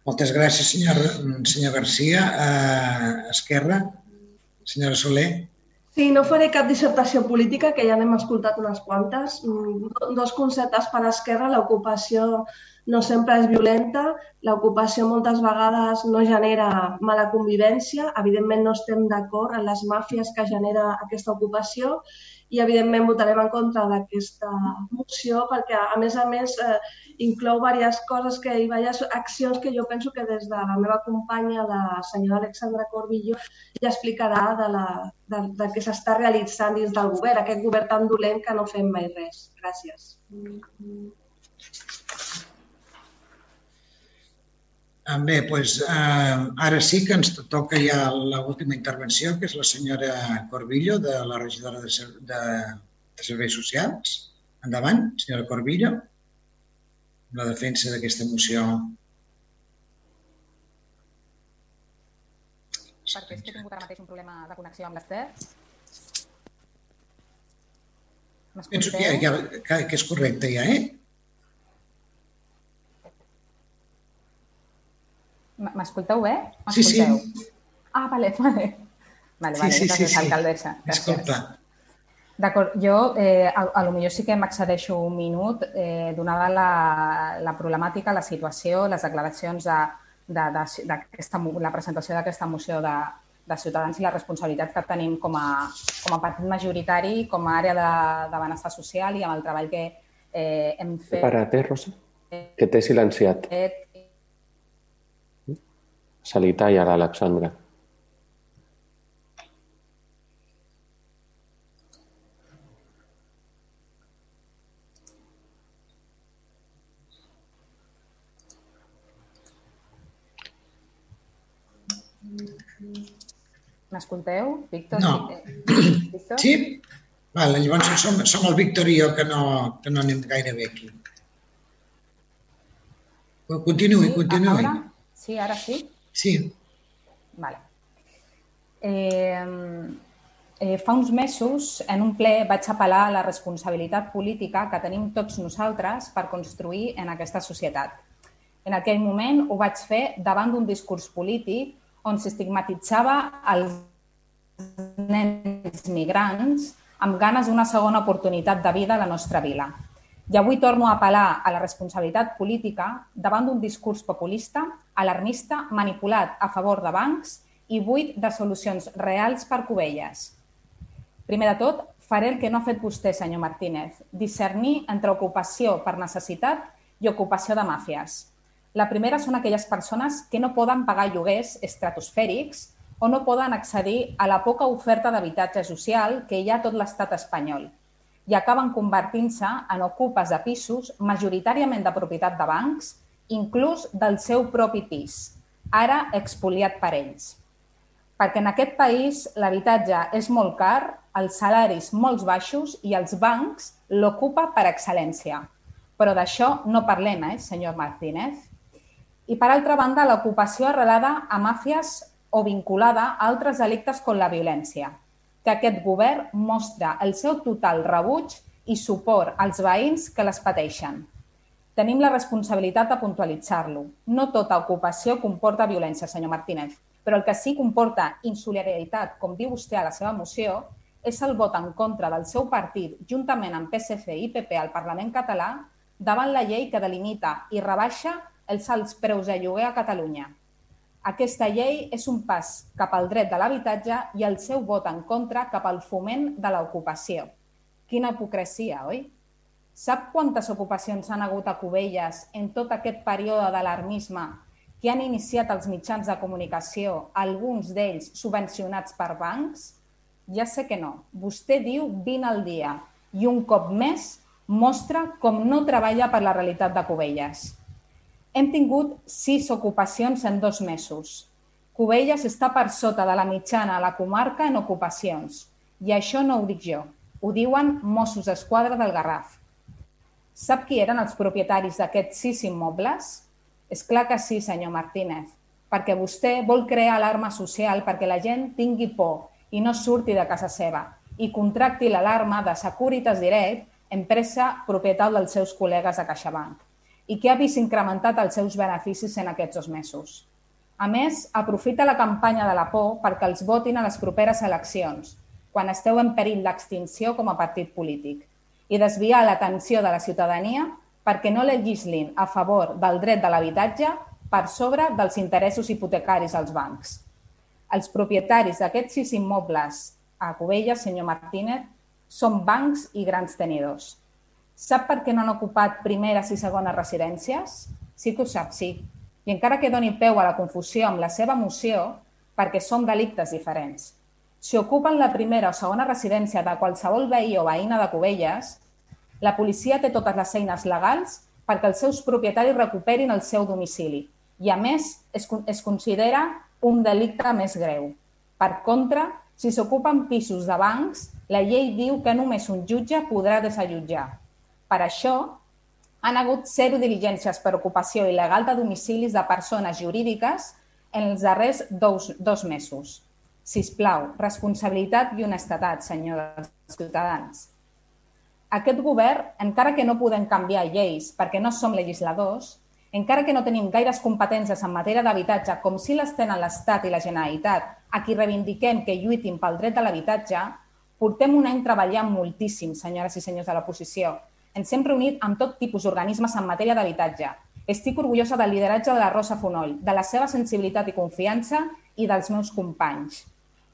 Moltes gràcies, senyor, senyor Garcia. Uh, Esquerra, senyora Soler. Sí, no faré cap dissertació política, que ja n'hem escoltat unes quantes. Mm, do- Dos conceptes per a Esquerra. L'ocupació no sempre és violenta, l'ocupació moltes vegades no genera mala convivència, evidentment no estem d'acord en les màfies que genera aquesta ocupació i evidentment votarem en contra d'aquesta moció perquè a més a més eh, inclou diverses coses que hi diverses accions que jo penso que des de la meva companya, la senyora Alexandra Corbillo, ja explicarà de, la, de, de què s'està realitzant dins del govern, aquest govern tan dolent que no fem mai res. Gràcies. Ah, Bé, doncs, eh, ara sí que ens toca ja l'última intervenció, que és la senyora Corbillo, de la regidora de, Ser- de, de Serveis Socials. Endavant, senyora Corbillo, amb la defensa d'aquesta moció. perquè és que he tingut ara mateix un problema de connexió amb l'Ester. Penso que, ja, que, que és correcte ja, eh? M'escolteu bé? Sí, sí. Ah, vale, vale. Vale, Sí, vale, sí, sí, gràcies, sí. alcaldessa. Disculpa. D'acord, jo eh, a, a lo millor sí que m'accedeixo un minut, eh, donada la, la problemàtica, la situació, les declaracions de, de, de, d'aquesta mo- la presentació d'aquesta moció de, de Ciutadans i la responsabilitat que tenim com a, com a partit majoritari, com a àrea de, de benestar social i amb el treball que eh, hem fet. Espera't, Rosa, que t'he silenciat. Se li talla a l'Alexandra. M'escolteu, Víctor? No. Eh, Víctor? Sí? Vale, llavors som, som el Víctor i jo que no, que no anem gaire bé aquí. Continuï, continuï. Ara? Sí, ara sí? Sí. Vale. Eh, eh, fa uns mesos, en un ple, vaig apel·lar a la responsabilitat política que tenim tots nosaltres per construir en aquesta societat. En aquell moment ho vaig fer davant d'un discurs polític on s'estigmatitzava els nens migrants amb ganes d'una segona oportunitat de vida a la nostra vila. I avui torno a apel·lar a la responsabilitat política davant d'un discurs populista, alarmista, manipulat a favor de bancs i buit de solucions reals per Cubelles. Primer de tot, faré el que no ha fet vostè, senyor Martínez, discernir entre ocupació per necessitat i ocupació de màfies. La primera són aquelles persones que no poden pagar lloguers estratosfèrics o no poden accedir a la poca oferta d'habitatge social que hi ha a tot l'estat espanyol i acaben convertint-se en ocupes de pisos majoritàriament de propietat de bancs, inclús del seu propi pis, ara expoliat per ells. Perquè en aquest país l'habitatge és molt car, els salaris molt baixos i els bancs l'ocupa per excel·lència. Però d'això no parlem, eh, senyor Martínez? I per altra banda, l'ocupació arrelada a màfies o vinculada a altres delictes com la violència, que aquest govern mostra el seu total rebuig i suport als veïns que les pateixen. Tenim la responsabilitat de puntualitzar-lo. No tota ocupació comporta violència, senyor Martínez, però el que sí comporta insolidaritat, com diu vostè a la seva moció, és el vot en contra del seu partit, juntament amb PSC i PP al Parlament català, davant la llei que delimita i rebaixa els alts preus de lloguer a Catalunya. Aquesta llei és un pas cap al dret de l'habitatge i el seu vot en contra cap al foment de l'ocupació. Quina hipocresia, oi? Sap quantes ocupacions han hagut a Cubelles en tot aquest període d'alarmisme que han iniciat els mitjans de comunicació, alguns d'ells subvencionats per bancs? Ja sé que no. Vostè diu 20 al dia i un cop més mostra com no treballa per la realitat de Cubelles. Hem tingut sis ocupacions en dos mesos. Cubelles està per sota de la mitjana a la comarca en ocupacions. I això no ho dic jo. Ho diuen Mossos d'Esquadra del Garraf. Sap qui eren els propietaris d'aquests sis immobles? És clar que sí, senyor Martínez, perquè vostè vol crear alarma social perquè la gent tingui por i no surti de casa seva i contracti l'alarma de Securitas Direct, empresa propietat dels seus col·legues de CaixaBank i que ha vist incrementat els seus beneficis en aquests dos mesos. A més, aprofita la campanya de la por perquè els votin a les properes eleccions, quan esteu en perill d'extinció com a partit polític, i desviar l'atenció de la ciutadania perquè no legislin a favor del dret de l'habitatge per sobre dels interessos hipotecaris als bancs. Els propietaris d'aquests sis immobles a Cubelles, senyor Martínez, són bancs i grans tenidors. Sap per què no han ocupat primeres i segones residències? Sí que ho sap, sí. I encara que doni peu a la confusió amb la seva moció, perquè són delictes diferents. Si ocupen la primera o segona residència de qualsevol veí o veïna de Cubelles, la policia té totes les eines legals perquè els seus propietaris recuperin el seu domicili i, a més, es, es considera un delicte més greu. Per contra, si s'ocupen pisos de bancs, la llei diu que només un jutge podrà desallotjar. Per això, han hagut zero diligències per ocupació il·legal de domicilis de persones jurídiques en els darrers dos, dos mesos. Si plau, responsabilitat i honestedat, senyor dels ciutadans. Aquest govern, encara que no podem canviar lleis perquè no som legisladors, encara que no tenim gaires competències en matèria d'habitatge com si les tenen l'Estat i la Generalitat, a qui reivindiquem que lluitin pel dret de l'habitatge, portem un any treballant moltíssim, senyores i senyors de l'oposició, ens hem reunit amb tot tipus d'organismes en matèria d'habitatge. Estic orgullosa del lideratge de la Rosa Fonoll, de la seva sensibilitat i confiança i dels meus companys.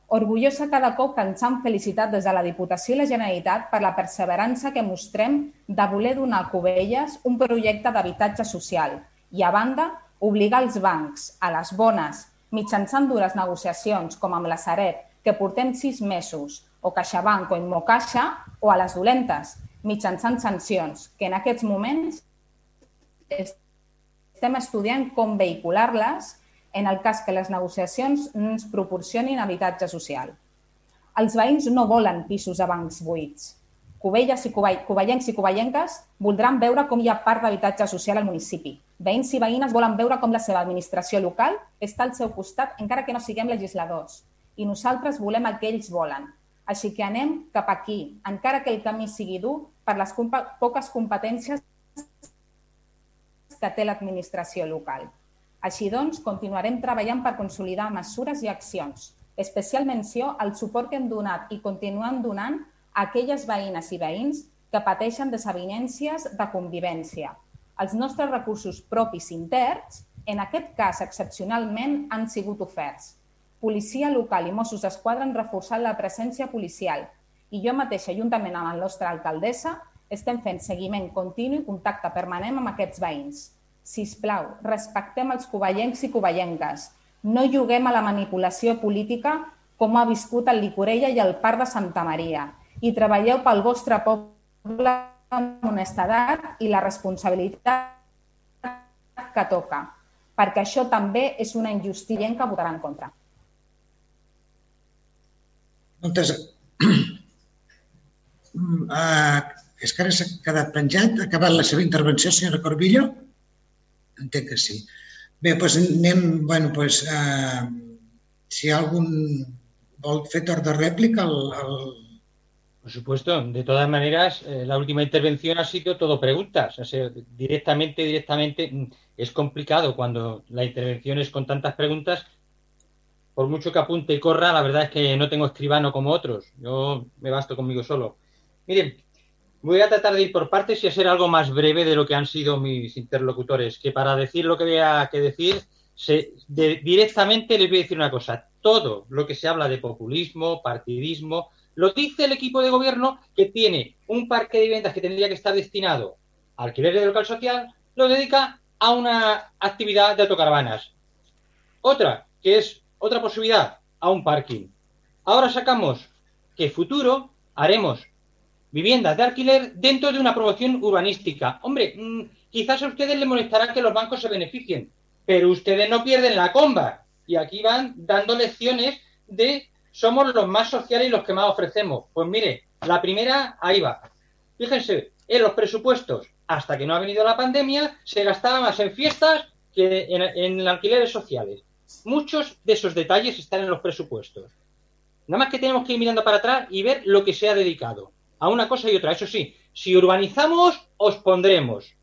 Orgullosa cada cop que ens han felicitat des de la Diputació i la Generalitat per la perseverança que mostrem de voler donar a Cubelles un projecte d'habitatge social i, a banda, obligar els bancs a les bones, mitjançant dures negociacions com amb la Sareb, que portem sis mesos, o CaixaBank o Immocaixa, o a les dolentes, mitjançant sancions, que en aquests moments estem estudiant com vehicular-les en el cas que les negociacions ens proporcionin habitatge social. Els veïns no volen pisos a bancs buits. Cubelles i covellencs i covellenques voldran veure com hi ha part d'habitatge social al municipi. Veïns i veïnes volen veure com la seva administració local està al seu costat encara que no siguem legisladors. I nosaltres volem el que ells volen, així que anem cap aquí, encara que el camí sigui dur per les poques competències que té l'administració local. Així doncs, continuarem treballant per consolidar mesures i accions. Especial menció al suport que hem donat i continuem donant a aquelles veïnes i veïns que pateixen desavinències de convivència. Els nostres recursos propis interns, en aquest cas excepcionalment, han sigut oferts. Policia local i Mossos d'Esquadra han reforçat la presència policial i jo mateixa, juntament amb la nostra alcaldessa, estem fent seguiment continu i contacte permanent amb aquests veïns. Si us plau, respectem els covellencs i covellenques. No juguem a la manipulació política com ha viscut el Licorella i el Parc de Santa Maria i treballeu pel vostre poble amb honestedat i la responsabilitat que toca, perquè això també és una injustícia que votarà en contra. Moltes... Uh, és que ara s'ha quedat penjat. Ha acabat la seva intervenció, senyora Corbillo? Entenc que sí. Bé, doncs bueno, doncs, uh, si algun vol de el... Por supuesto, de todas maneras, eh, la última intervención ha sido todo preguntas. O sea, directamente, directamente mm, es complicado cuando la intervención es con tantas preguntas. Por mucho que apunte y corra, la verdad es que no tengo escribano como otros. Yo me basto conmigo solo. Miren, voy a tratar de ir por partes y hacer algo más breve de lo que han sido mis interlocutores, que para decir lo que voy a que decir, directamente les voy a decir una cosa. Todo lo que se habla de populismo, partidismo, lo dice el equipo de gobierno que tiene un parque de viviendas que tendría que estar destinado a alquiler de local social, lo dedica a una actividad de autocaravanas. Otra, que es otra posibilidad, a un parking. Ahora sacamos que futuro haremos viviendas de alquiler dentro de una promoción urbanística. Hombre, mmm, quizás a ustedes les molestará que los bancos se beneficien, pero ustedes no pierden la comba. Y aquí van dando lecciones de somos los más sociales y los que más ofrecemos. Pues mire, la primera, ahí va. Fíjense, en los presupuestos, hasta que no ha venido la pandemia, se gastaba más en fiestas que en alquileres sociales. Muchos de esos detalles están en los presupuestos. Nada más que tenemos que ir mirando para atrás y ver lo que se ha dedicado a una cosa y otra. Eso sí, si urbanizamos, os pondremos.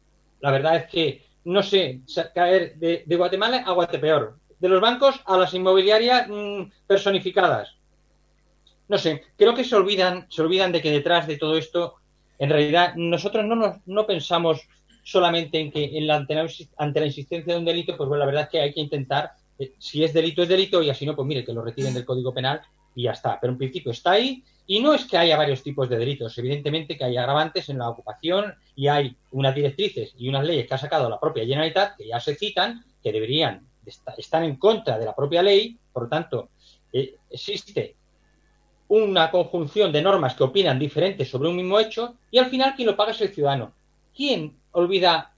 La verdad es que no sé caer de, Guatemala a Guatepeor, de los bancos a las inmobiliarias mmm, personificadas. No sé, creo que se olvidan, se olvidan de que detrás de todo esto, en realidad, nosotros no, nos, no pensamos solamente en que en la, ante, la, ante la insistencia de un delito, pues bueno, la verdad es que hay que intentar, eh, si es delito, es delito, y así no, pues mire, que lo retiren del Código Penal y ya está. Pero en principio está ahí, y no es que haya varios tipos de delitos, evidentemente que hay agravantes en la ocupación y hay unas directrices y unas leyes que ha sacado la propia Generalitat que ya se citan, que deberían estar en contra de la propia ley, por lo tanto, eh, existe una conjunción de normas que opinan diferentes sobre un mismo hecho y al final quien lo paga es el ciudadano. ¿Quién olvida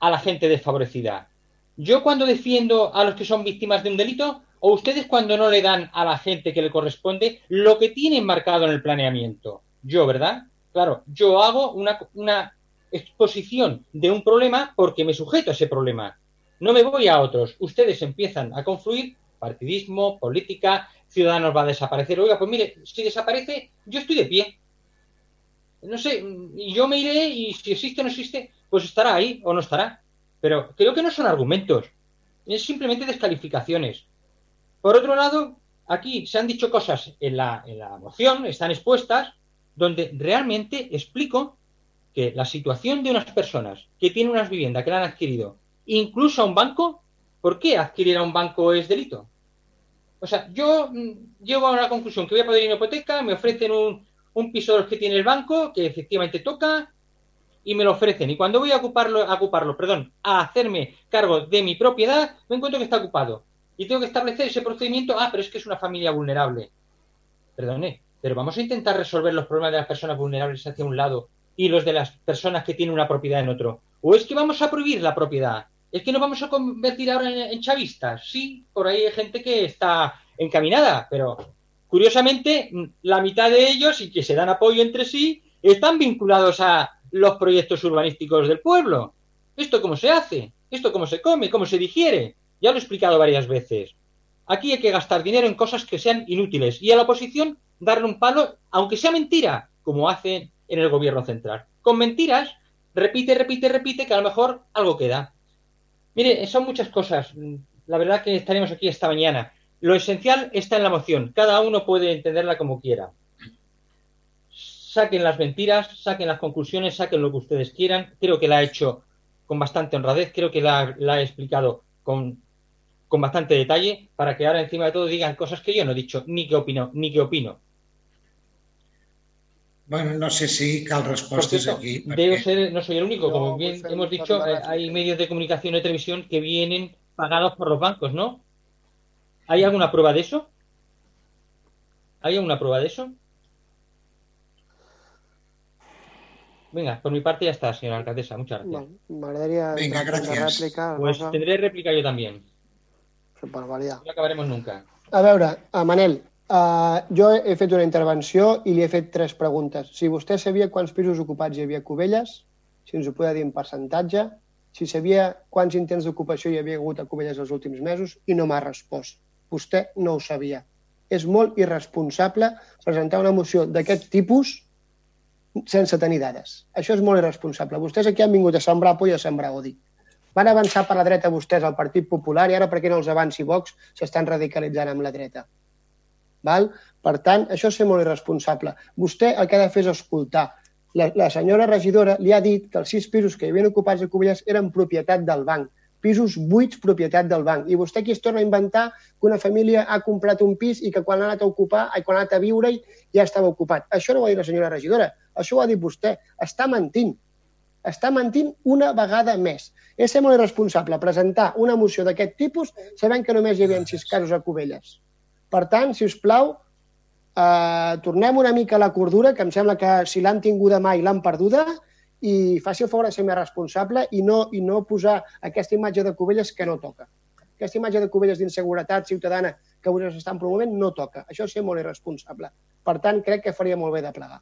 a la gente desfavorecida? ¿Yo cuando defiendo a los que son víctimas de un delito o ustedes cuando no le dan a la gente que le corresponde lo que tienen marcado en el planeamiento? Yo, ¿verdad? Claro, yo hago una, exposición de un problema porque me sujeto a ese problema. No me voy a otros. Ustedes empiezan a confluir partidismo, política, Ciudadanos va a desaparecer. Oiga, pues mire, si desaparece, yo estoy de pie. No sé, yo me iré y si existe o no existe, pues estará ahí o no estará. Pero creo que no son argumentos, es simplemente descalificaciones. Por otro lado, aquí se han dicho cosas en la, en la moción, están expuestas, donde realmente explico que la situación de unas personas que tienen unas viviendas que la han adquirido, incluso a un banco, ¿por qué adquirir a un banco es delito? O sea, yo mm, llego a una conclusión que voy a poder ir a una hipoteca, me ofrecen un, un piso de los que tiene el banco, que efectivamente toca, y me lo ofrecen. Y cuando voy a ocuparlo, a ocuparlo, perdón, a hacerme cargo de mi propiedad, me encuentro que está ocupado. Y tengo que establecer ese procedimiento, ah, pero es que es una familia vulnerable. Perdone, pero vamos a intentar resolver los problemas de las personas vulnerables hacia un lado y los de las personas que tienen una propiedad en otro. ¿O es que vamos a prohibir la propiedad? ¿Es que nos vamos a convertir ahora en, chavistas? Sí, por ahí hay gente que está encaminada, pero curiosamente la mitad de ellos y que se dan apoyo entre sí están vinculados a los proyectos urbanísticos del pueblo. ¿Esto cómo se hace? ¿Esto cómo se come? ¿Cómo se digiere? Ya lo he explicado varias veces. Aquí hay que gastar dinero en cosas que sean inútiles y a la oposición darle un palo, aunque sea mentira, como hacen en el gobierno central. Con mentiras repite, repite, repite, que a lo mejor algo queda. Mire, son muchas cosas. La verdad que estaremos aquí esta mañana. Lo esencial está en la moción. Cada uno puede entenderla como quiera. Saquen las mentiras, saquen las conclusiones, saquen lo que ustedes quieran. Creo que la ha hecho con bastante honradez, creo que la, la he explicado con, con bastante detalle para que ahora encima de todo digan cosas que yo no he dicho, ni que opino, ni que opino. Bueno, no sé si cal Por respostes cierto, aquí. debo ser, no soy el único, como bien hemos dicho, eh, hay medios de comunicación y de televisión que vienen pagados por los bancos, ¿no? ¿Hay alguna prueba de eso? ¿Hay alguna prueba de eso? Venga, por mi parte ya está, señora alcaldesa. Muchas gracias. Gràcies. rèplica. Pues tendré réplica yo también. Supervàlida. No acabaremos nunca. A veure, a Manel, uh, jo he fet una intervenció i li he fet tres preguntes. Si vostè sabia quants pisos ocupats hi havia a Cubelles, si ens ho podia dir en percentatge, si sabia quants intents d'ocupació hi havia hagut a Cubelles els últims mesos i no m'ha respost. Vostè no ho sabia. És molt irresponsable presentar una moció d'aquest tipus sense tenir dades. Això és molt irresponsable. Vostès aquí han vingut a sembrar por i a sembrar odi. Van avançar per la dreta vostès al Partit Popular i ara perquè no els avanci Vox s'estan radicalitzant amb la dreta. Val? Per tant, això és ser molt irresponsable. Vostè el que ha de fer és escoltar. La, la senyora regidora li ha dit que els sis pisos que hi havien ocupats a Cubelles eren propietat del banc. Pisos buits, propietat del banc. I vostè aquí es torna a inventar que una família ha comprat un pis i que quan l'ha anat a ocupar, quan ha anat a viure-hi, ja estava ocupat. Això no ho ha dit la senyora regidora, això ho ha dit vostè. Està mentint. Està mentint una vegada més. És ser molt irresponsable presentar una moció d'aquest tipus sabent que només hi havia sis casos a Cubelles. Per tant, si us plau, eh, tornem una mica a la cordura, que em sembla que si l'han tinguda mai l'han perduda, i faci el favor de ser més responsable i no, i no posar aquesta imatge de Cubelles que no toca. Aquesta imatge de Cubelles d'inseguretat ciutadana que vostès estan promovent no toca. Això és ser molt irresponsable. Per tant, crec que faria molt bé de plegar.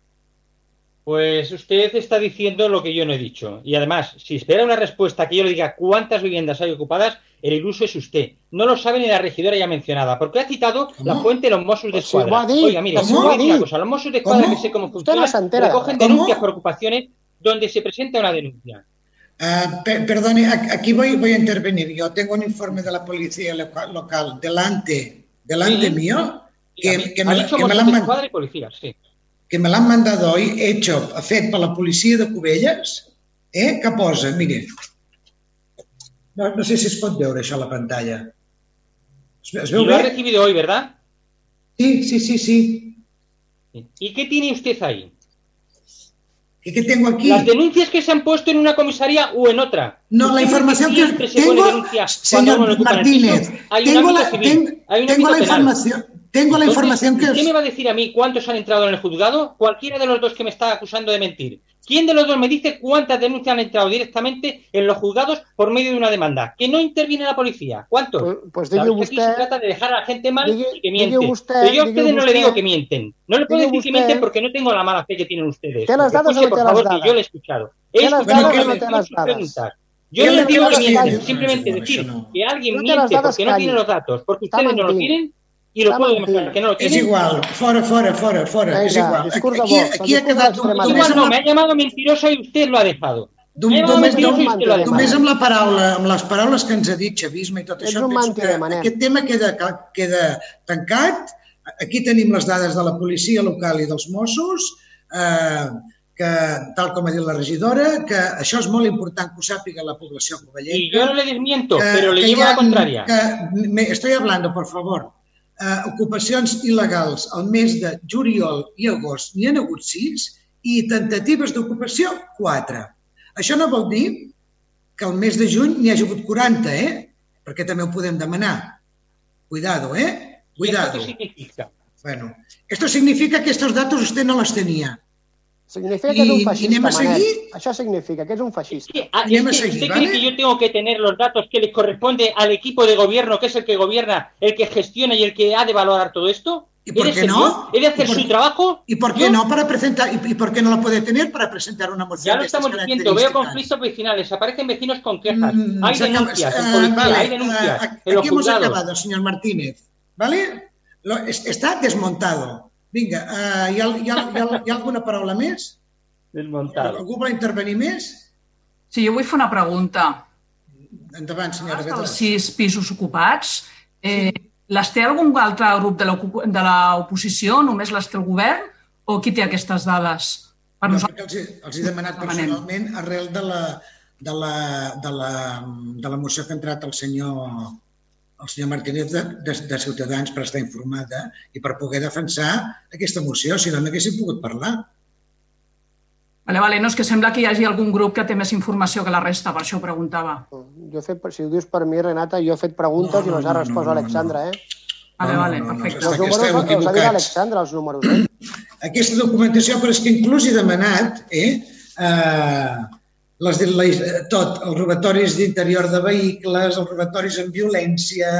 Pues usted está diciendo lo que yo no he dicho. Y además, si espera una respuesta que yo le diga cuántas viviendas hay ocupadas, el iluso es usted. No lo sabe ni la regidora ya mencionada, porque ha citado la fuente de los Mossos de Pues Escuadra. Oiga, mire, una cosa. Los Mossos de Escuadra, ¿Cómo? que sé cómo Usted no funciona, se entera. recogen denuncias por ocupaciones donde se presenta una denuncia. Pe- perdone, aquí voy, voy a intervenir. Yo tengo un informe de la policía loca- local delante, delante Sí. mío que, que me, que me la han policías, sí. Que me l'han mandat hoy, hecho, fet per la policia de Cubelles, eh, que posa, mire, no, no sé si es pot veure això a la pantalla. Es, veu lo ha recibido hoy, ¿verdad? Sí, sí, sí, sí. ¿Y qué tiene usted ahí? ¿Qué, qué tengo aquí? Las denuncias que se han puesto en una comisaría o en otra. No, la información que tengo, señor Martínez, tengo la, tengo la información, tengo la información que ¿Qué os- me va a decir a mí cuántos han entrado en el juzgado? Cualquiera de los dos que me está acusando de mentir. ¿Quién de los dos me dice cuántas denuncias han entrado directamente en los juzgados por medio de una demanda? Que no interviene la policía. ¿Cuántos? pues Claro, digui es que aquí se trata de dejar a la gente mal y que mienten. vostè- Pero yo a ustedes no le digo que mienten. No le puedo decir que mienten porque no tengo la mala fe que tienen ustedes. ¿Té les dades o Escuche, no por favor, que yo le he escuchado. He escuchado que no dades? preguntas. Yo no les digo que mienten, simplemente decir que alguien miente porque no tiene los datos, porque ustedes no los tienen y lo puedo demostrar que no lo És tienen. igual, fora, fora, fora, fora, és Vinga, igual. discurs de Aquí, el aquí ha quedat Igual no, me ha llamado mentirosa y usted lo ha dejado. només, amb la paraula, amb les paraules que ens ha dit Xavisme i tot Ets això, un penso que Manel. aquest tema queda, queda tancat. Aquí tenim les dades de la policia local i dels Mossos, eh, que, tal com ha dit la regidora, que això és molt important que ho sàpiga la població covellenca. Y yo no le desmiento, que- pero le llevo ha- la contraria. Que, me, estoy hablando, por favor. Uh, ocupacions il·legals al mes de juliol i agost n'hi ha hagut sis i tentatives d'ocupació, quatre. Això no vol dir que el mes de juny n'hi hagi hagut 40, eh? Perquè també ho podem demanar. Cuidado, ¿eh? ¿Y esto Cuidado. significa? Bueno, esto significa que estos datos usted no los tenía. Significa que I- un i feixista, anem a seguir? Això significa que és un feixista. Ah, Anem a es que seguir, ¿Usted ¿vale? cree que yo tengo que tener los datos que les corresponde al equipo de gobierno, que es el que gobierna, el que gestiona y el que ha de valorar todo esto? ¿Y por ¿He de qué no? ¿He de hacer ¿Y por su qué- trabajo? ¿Y por qué no para presentar y, y por qué no lo puede tener para presentar una moción Ya lo estamos diciendo, veo conflictos vecinales, aparecen vecinos con quejas, Mm, hay denuncias ah, vale, hay denuncias ah, en los aquí hemos juzgados. acabado, señor Martínez. ¿Vale? Lo, es- está desmontado. Vinga, uh, hi, ha, hi, ha, hi, ha, hi ha alguna paraula més? Desmontado. Algú vol intervenir més? Sí, jo vull fer una pregunta. Endavant, senyora Els Bedós. sis pisos ocupats, eh, les té algun altre grup de l'oposició? Només les té el govern? O qui té aquestes dades? Per No, nosaltres... els, he- els he demanat personalment arrel de la, de la, de la, de la moció que ha entrat el senyor el senyor Martínez de, de, de Ciutadans per estar informada i per poder defensar aquesta moció, si no n'haguéssim pogut parlar. Vale, vale, no, és que sembla que hi hagi algun grup que té més informació que la resta, per això ho preguntava. Jo he fet, si ho dius per mi, Renata, jo he fet preguntes i les ha respost Alexandra, eh? Vale, vale, Els perfecte. Està- números esteu els ha dit. Alexandra, els números, eh? Aquesta documentació, però és que inclús he demanat eh, eh, les, de- la, tot, els robatoris d'interior de vehicles, els robatoris amb violència,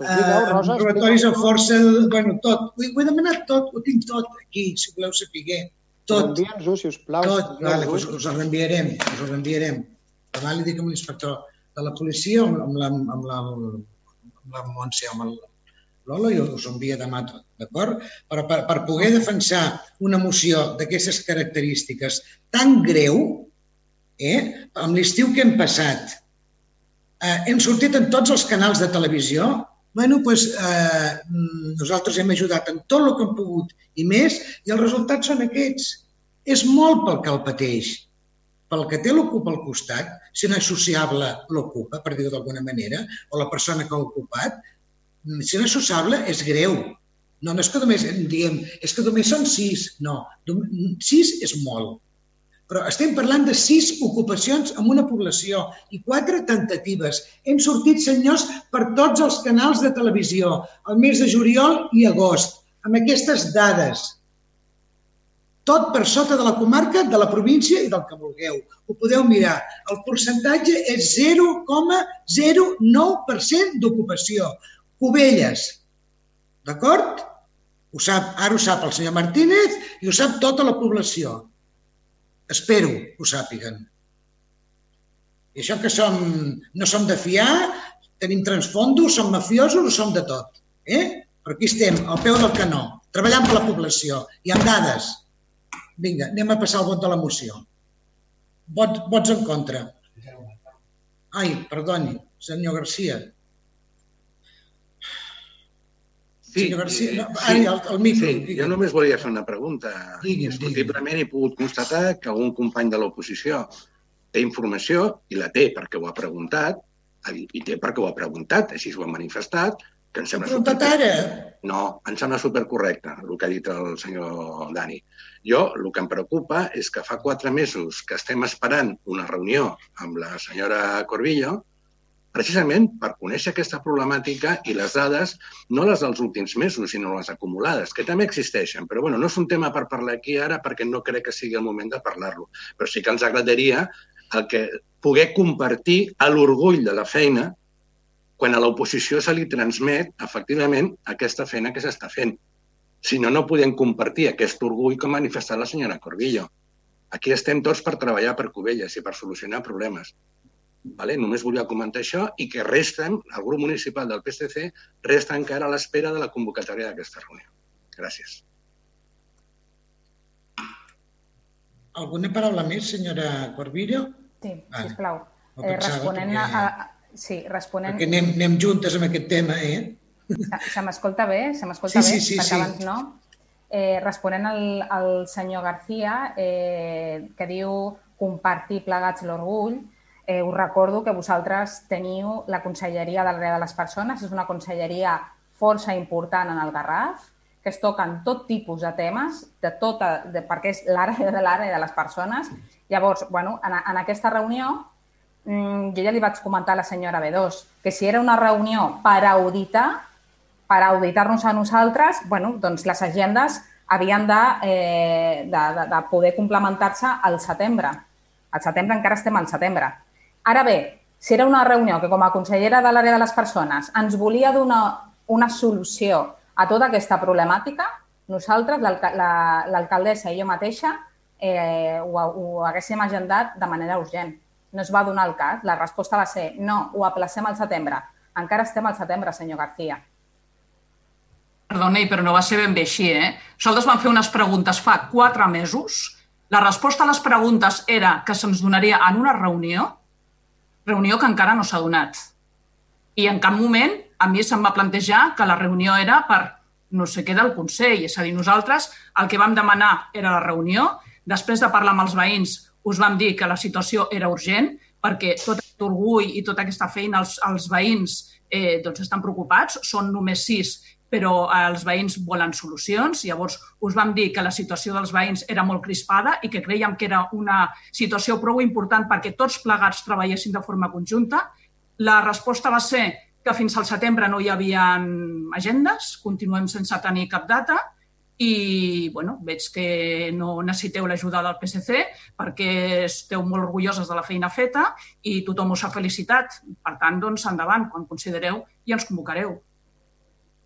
eh, Rosa, robatoris a força, bueno, tot. Ho, ho he demanat tot, ho tinc tot aquí, si voleu saber. Tot. Envia'ns-ho, sisplau. Tot, vale, doncs us el reenviarem, us el reenviarem. Demà li dic amb l'inspector de la policia, amb, amb la, amb la, amb la Montse, amb el Lola, i us envia demà tot, d'acord? Però per, per poder defensar una moció d'aquestes característiques tan greu, eh, amb l'estiu que hem passat, eh, hem sortit en tots els canals de televisió, bueno, doncs, eh, nosaltres hem ajudat en tot el que hem pogut i més, i els resultats són aquests. És molt pel que el pateix. Pel que té l'ocupa al costat, si no és sociable l'ocupa, per dir-ho d'alguna manera, o la persona que l'ha ocupat, mm, si no és sociable és greu. No, no és que només diem, és que només són sis. No, sis és molt. Però estem parlant de sis ocupacions en una població i quatre tentatives. Hem sortit, senyors, per tots els canals de televisió, el mes de juliol i agost, amb aquestes dades. Tot per sota de la comarca, de la província i del que vulgueu. Ho podeu mirar. El percentatge és 0,09% d'ocupació. Cubelles. D'acord? Ho sap, ara ho sap el senyor Martínez i ho sap tota la població. Espero que ho sàpiguen. I això que som, no som de fiar, tenim transfondos, som mafiosos som de tot. Eh? Però aquí estem, al peu del canó, treballant per la població i amb dades. Vinga, anem a passar el vot de la moció. Vot, vots en contra. Ai, perdoni, senyor Garcia. Sí, senyor Garcia, no, sí, ai, el, el micro. Sí, jo només volia fer una pregunta. Digui'm, Indiscutiblement he pogut constatar que un company de l'oposició té informació, i la té perquè ho ha preguntat, i té perquè ho ha preguntat, així ho ha manifestat, que em sembla preguntat super... ara. No, em sembla supercorrecte el que ha dit el senyor Dani. Jo, el que em preocupa és que fa quatre mesos que estem esperant una reunió amb la senyora Corbillo precisament per conèixer aquesta problemàtica i les dades, no les dels últims mesos, sinó les acumulades, que també existeixen. Però bueno, no és un tema per parlar aquí ara perquè no crec que sigui el moment de parlar-lo. Però sí que ens agradaria el que poder compartir l'orgull de la feina quan a l'oposició se li transmet efectivament aquesta feina que s'està fent. Si no, no podem compartir aquest orgull que ha manifestat la senyora Corbillo. Aquí estem tots per treballar per Cubelles i per solucionar problemes. Vale? Només volia comentar això i que resta, el grup municipal del PSC resta encara a l'espera de la convocatòria d'aquesta reunió. Gràcies. Alguna paraula més, senyora Corbillo? Sí, Ah, sisplau. no Eh, responent perquè- a, a, sí, responent... Perquè anem, anem juntes amb aquest tema, eh? Se, se m'escolta bé? Se m'escolta Sí, bé? sí, sí, perquè sí. abans no. Eh, responent al, al senyor García, eh, que diu compartir plegats l'orgull, eh, us recordo que vosaltres teniu la Conselleria de l'Àrea de les Persones, és una conselleria força important en el Garraf, que es toquen tot tipus de temes, de tota, de, perquè és l'àrea de l'àrea de les persones. Llavors, bueno, en, en aquesta reunió mm, jo ja li vaig comentar a la senyora B2 que si era una reunió per auditar, per auditar-nos a nosaltres, bueno, doncs les agendes havien de, eh, de, de, de poder complementar-se al setembre. Al setembre encara estem al setembre. Ara bé, si era una reunió que com a consellera de l'àrea de les persones ens volia donar una solució a tota aquesta problemàtica, nosaltres, l'alca- la- l'alcaldessa i jo mateixa, eh, ho, ho haguéssim agendat de manera urgent. No es va donar el cas. La resposta va ser no, ho aplacem al setembre. Encara estem al setembre, senyor García. Perdoni, però no va ser ben bé així, eh? Nosaltres vam fer unes preguntes fa quatre mesos. La resposta a les preguntes era que se'ns donaria en una reunió reunió que encara no s'ha donat. I en cap moment a mi se'm va plantejar que la reunió era per no sé què del Consell. És a dir, nosaltres el que vam demanar era la reunió. Després de parlar amb els veïns us vam dir que la situació era urgent perquè tot aquest orgull i tota aquesta feina els, els veïns eh, doncs estan preocupats. Són només sis, però eh, els veïns volen solucions. Llavors us vam dir que la situació dels veïns era molt crispada i que creiem que era una situació prou important perquè tots plegats treballessin de forma conjunta. La resposta va ser que fins al setembre no hi havia agendes, continuem sense tenir cap data i bueno, veig que no necessiteu l'ajuda del PSC perquè esteu molt orgulloses de la feina feta i tothom us ha felicitat. Per tant, doncs, endavant, quan considereu i ens convocareu.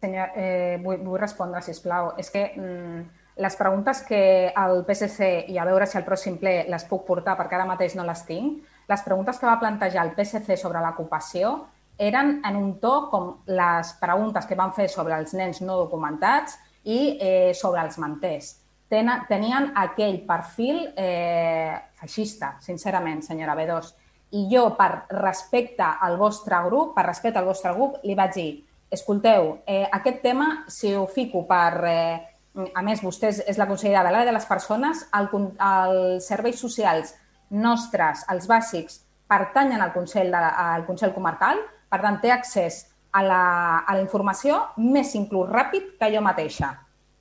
Senyor, eh, vull, vull respondre, si plau. És que mm, les preguntes que el PSC, i a veure si al pròxim ple les puc portar, perquè ara mateix no les tinc, les preguntes que va plantejar el PSC sobre l'ocupació eren en un to com les preguntes que van fer sobre els nens no documentats i eh, sobre els manters. Tenen, tenien aquell perfil eh, feixista, sincerament, senyora B2. I jo, per respecte al vostre grup, per respecte al vostre grup, li vaig dir, escolteu, eh, aquest tema, si ho fico per... Eh, a més, vostè és la consellera de l'àrea de les persones, el, els serveis socials nostres, els bàsics, pertanyen al Consell, de, al Consell Comarcal, per tant, té accés a la, a la informació més inclús ràpid que jo mateixa.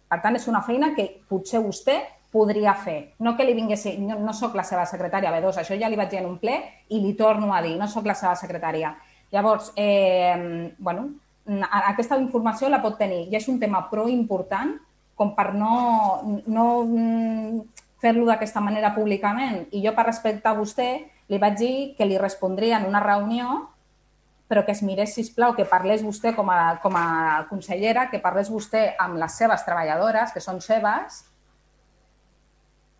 Per tant, és una feina que potser vostè podria fer. No que li vinguessi... No, no sóc la seva secretària B2, això ja li vaig dir en un ple i li torno a dir, no sóc la seva secretària. Llavors, eh, bueno, aquesta informació la pot tenir i és un tema prou important com per no, no fer-lo d'aquesta manera públicament. I jo, per respecte a vostè, li vaig dir que li respondria en una reunió però que es mirés, sisplau, que parlés vostè com a, com a consellera, que parlés vostè amb les seves treballadores, que són seves,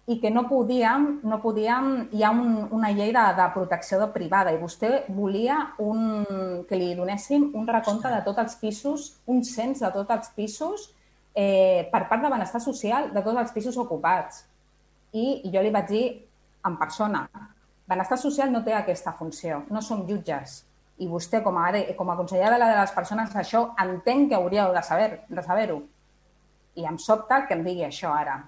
i que no podíem, no podíem hi ha un, una llei de, de protecció de privada i vostè volia un, que li donéssim un recompte de tots els pisos, un cens de tots els pisos eh, per part de benestar social de tots els pisos ocupats. I, i jo li vaig dir en persona, benestar social no té aquesta funció, no som jutges, i vostè, com a, com a consellera de la de les persones, això entenc que hauríeu de saber-ho. De saber I em sobta que em digui això ara.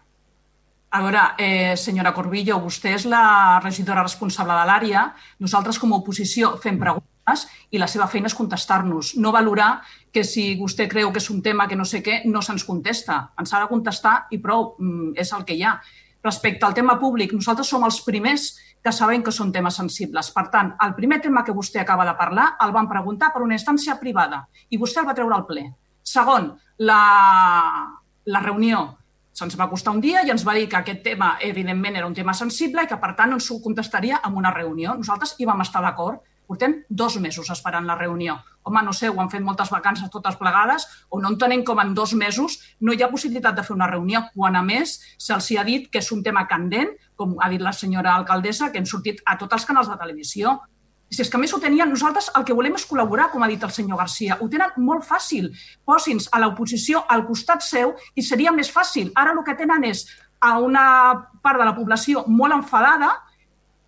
A veure, eh, senyora Corbillo, vostè és la regidora responsable de l'àrea. Nosaltres, com a oposició, fem preguntes i la seva feina és contestar-nos, no valorar que si vostè creu que és un tema que no sé què, no se'ns contesta. Ens ha de contestar i prou, mm, és el que hi ha. Respecte al tema públic, nosaltres som els primers que sabem que són temes sensibles. Per tant, el primer tema que vostè acaba de parlar el van preguntar per una instància privada i vostè el va treure al ple. Segon, la, la reunió se'ns va costar un dia i ens va dir que aquest tema, evidentment, era un tema sensible i que, per tant, ens ho contestaria en una reunió. Nosaltres hi vam estar d'acord, Portem dos mesos esperant la reunió. Home, no sé, ho han fet moltes vacances totes plegades o no entenem com en dos mesos no hi ha possibilitat de fer una reunió, quan a més se'ls ha dit que és un tema candent, com ha dit la senyora alcaldessa, que hem sortit a tots els canals de televisió. Si és que més ho tenien, nosaltres el que volem és col·laborar, com ha dit el senyor Garcia. Ho tenen molt fàcil. Posi'ns a l'oposició al costat seu i seria més fàcil. Ara el que tenen és a una part de la població molt enfadada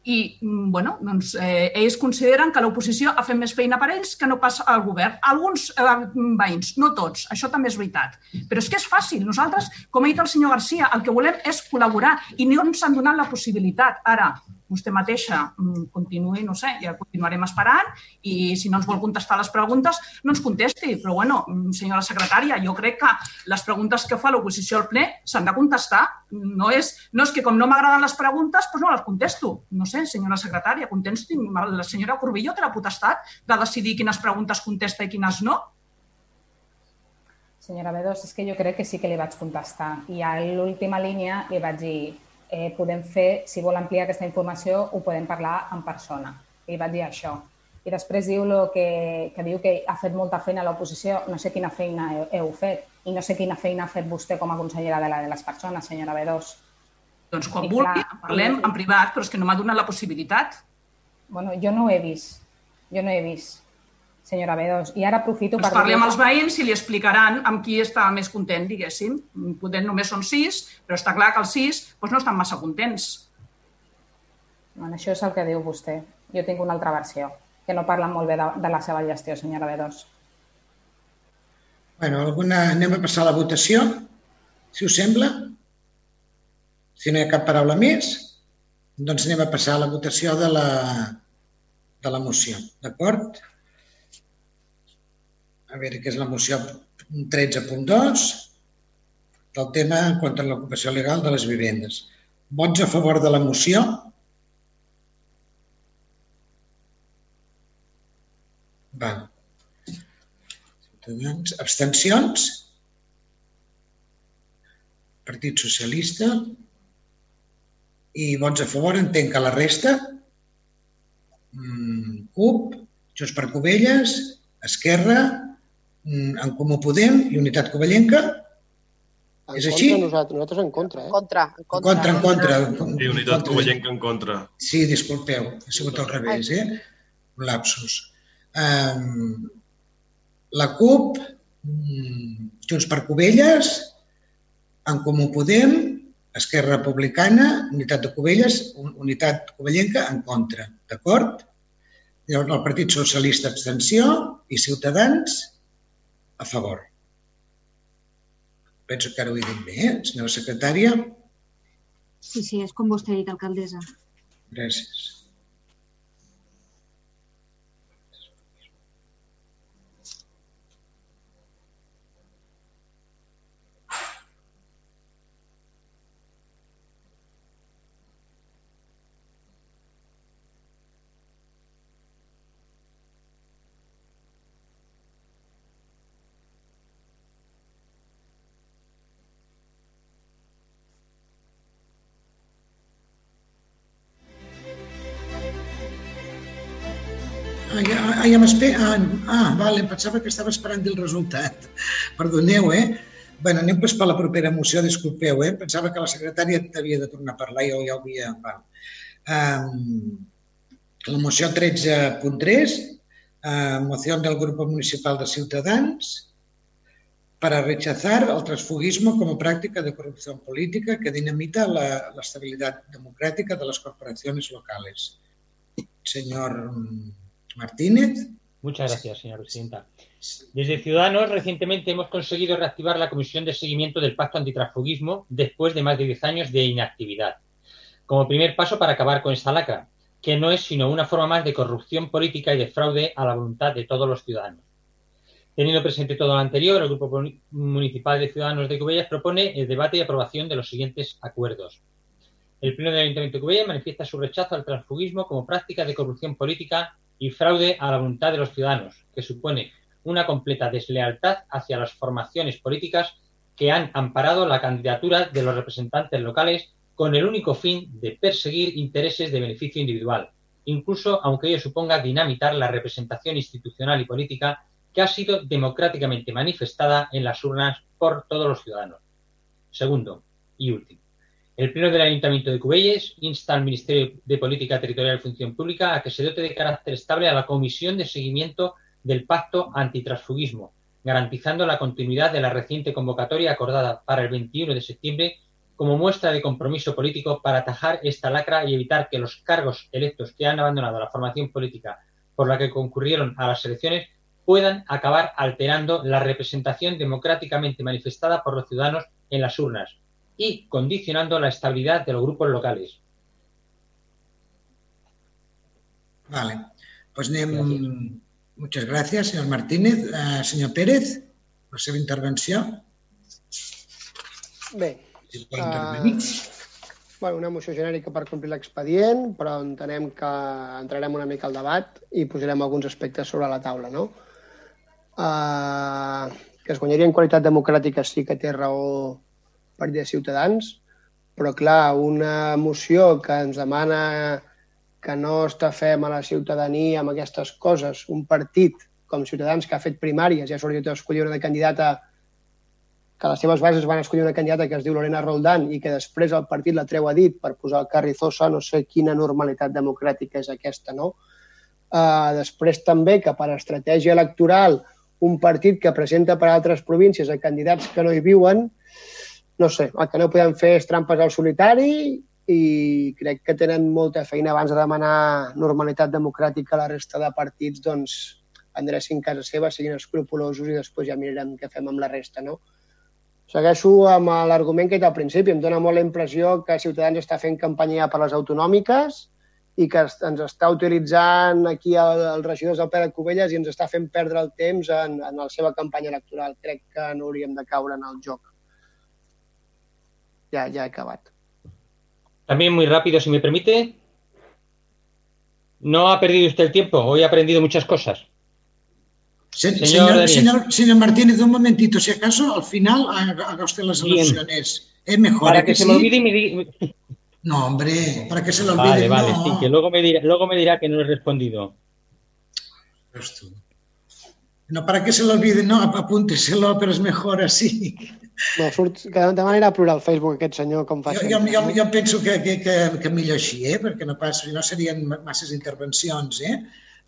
i mm, bueno, doncs, eh, ells consideren que l'oposició ha fet més feina per ells que no pas el govern. Alguns eh, veïns, no tots, això també és veritat. Però és que és fàcil. Nosaltres, com ha dit el senyor Garcia, el que volem és col·laborar i no ens han donat la possibilitat. Ara, vostè mateixa mm, continuï, no sé, ja continuarem esperant i si no ens vol contestar les preguntes, no ens contesti. Però, bueno, mm, senyora secretària, jo crec que les preguntes que fa l'oposició al ple s'han de contestar. No és, no és que com no m'agraden les preguntes, doncs no les contesto. No sé, senyora secretària, contesti. La senyora Corbillo té la potestat de decidir quines preguntes contesta i quines no? Senyora Bedós, és que jo crec que sí que li vaig contestar. I a l'última línia li vaig dir eh, podem fer, si vol ampliar aquesta informació, ho podem parlar en persona. I va dir això. I després diu lo que, que diu que ha fet molta feina a l'oposició. No sé quina feina heu, heu fet i no sé quina feina ha fet vostè com a consellera de, la, de les persones, senyora B2. Doncs quan I vulgui, clar, parlem en privat, però és que no m'ha donat la possibilitat. Bueno, jo no ho he vist. Jo no he vist senyora B2. I ara aprofito doncs per... Parli amb els veïns i li explicaran amb qui està més content, diguéssim. Poder només són sis, però està clar que els sis doncs no estan massa contents. Bueno, això és el que diu vostè. Jo tinc una altra versió. que no parlen molt bé de, de la seva gestió, senyora B2. Bueno, alguna... anem a passar a la votació, si us sembla. Si no hi ha cap paraula més, doncs anem a passar a la votació de la, de la moció, d'acord? A veure, què és la moció 13.2 del tema contra l'ocupació legal de les vivendes. Vots a favor de la moció? Val. Ciutadans. Abstencions? Partit Socialista. I vots a favor, entenc que la resta? Mm, CUP, Junts per Covelles, Esquerra, En Comú Podem i Unitat Covellenca. En És així? contra nosaltres, nosaltres en contra, eh? Contra, en En contra, en contra. I Unitat Covellenca en contra. Sí, disculpeu, ha sigut al revés, eh? Un lapsus. Um, la CUP, mm, Junts per Covelles, en Comú Podem, Esquerra Republicana, Unitat de Covelles, Un- Unitat Covellenca en contra, d'acord? Llavors el Partit Socialista abstenció i Ciutadans a favor. Penso que ara ho he dit bé, eh, senyora secretària? Sí, sí, és com vostè ha dit, alcaldessa. Gràcies. Ah, ah, vale, em pensava que estava esperant el resultat. Perdoneu, eh? Bé, anem pues, per la propera moció, disculpeu, eh? Pensava que la secretària havia de tornar a parlar jo ja havia... Val. Um, la moció 13.3, uh, moció del Grupo Municipal de Ciutadans para rechazar el transfugismo como práctica de corrupción política que dinamita la, democrática de las corporaciones locales. Señor mm, Martínez. Muchas gracias, señora presidenta. Desde Ciudadanos, recientemente hemos conseguido reactivar la Comisión de Seguimiento del Pacto Antitransfugismo después de más de 10 años de inactividad, como primer paso para acabar con esta lacra, que no es sino una forma más de corrupción política y de fraude a la voluntad de todos los ciudadanos. Teniendo presente todo lo anterior, el Grupo Municipal de Ciudadanos de Cubellas propone el debate y aprobación de los siguientes acuerdos. El Pleno del Ayuntamiento de Cubellas manifiesta su rechazo al transfugismo como práctica de corrupción política y fraude a la voluntad de los ciudadanos, que supone una completa deslealtad hacia las formaciones políticas que han amparado la candidatura de los representantes locales con el único fin de perseguir intereses de beneficio individual, incluso aunque ello suponga dinamitar la representación institucional y política que ha sido democráticamente manifestada en las urnas por todos los ciudadanos. Segundo y último. El Pleno del Ayuntamiento de Cubelles insta al Ministerio de Política Territorial y Función Pública a que se dote de carácter estable a la Comisión de Seguimiento del Pacto Antitransfugismo, garantizando la continuidad de la reciente convocatoria acordada para el 21 de septiembre como muestra de compromiso político para atajar esta lacra y evitar que los cargos electos que han abandonado la formación política por la que concurrieron a las elecciones puedan acabar alterando la representación democráticamente manifestada por los ciudadanos en las urnas y condicionando la estabilidad de los grupos locales. Vale. Pues anem... Muchas gracias, señor Martínez. Uh, senyor Pérez, la seva intervenció. Bé, Si intervenir. bueno, una moció genèrica per complir l'expedient, però entenem que entrarem una mica al debat i posarem alguns aspectes sobre la taula, no? Uh, que es guanyaria en qualitat democràtica sí que té raó per de Ciutadans, però clar, una moció que ens demana que no estafem a la ciutadania amb aquestes coses, un partit com Ciutadans que ha fet primàries i ha sortit a escollir una candidata que a les seves bases van escollir una candidata que es diu Lorena Roldán i que després el partit la treu a dit per posar el Carrizosa, no sé quina normalitat democràtica és aquesta, no? Uh, després també que per estratègia electoral un partit que presenta per altres províncies a candidats que no hi viuen, no sé, el que no podem fer és trampes al solitari i crec que tenen molta feina abans de demanar normalitat democràtica a la resta de partits, doncs endrecin casa seva, siguin escrupulosos i després ja mirarem què fem amb la resta, no? Segueixo amb l'argument que he dit al principi. Em dóna molt la impressió que Ciutadans està fent campanya per les autonòmiques i que ens està utilitzant aquí el- els regidors del Pere Covelles i ens està fent perdre el temps en, en la seva campanya electoral. Crec que no hauríem de caure en el joc. Ja, ja he acabat. También muy rápido, si me permite. No ha perdido usted el tiempo. Hoy ha aprendido muchas cosas. Se- Señor Señor, señor, señor Martínez, un momentito, si acaso al final haga, usted las Bien. elecciones. Es mejor. Para ¿eh que se sí? me olvide y me diga... No, hombre, para que se le olvide. Vale, vale, no. sí, que luego me dirá, luego me dirá que no he respondido. Esto. No, para que se le olvide, no, ap- apúnteselo, però és mejor así. No, surt, que demà anirà a plorar al Facebook aquest senyor com fa Jo, jo, sempre. jo, jo penso que, que, que, que millor així, eh? perquè no, pas, no serien ma- masses intervencions. Eh?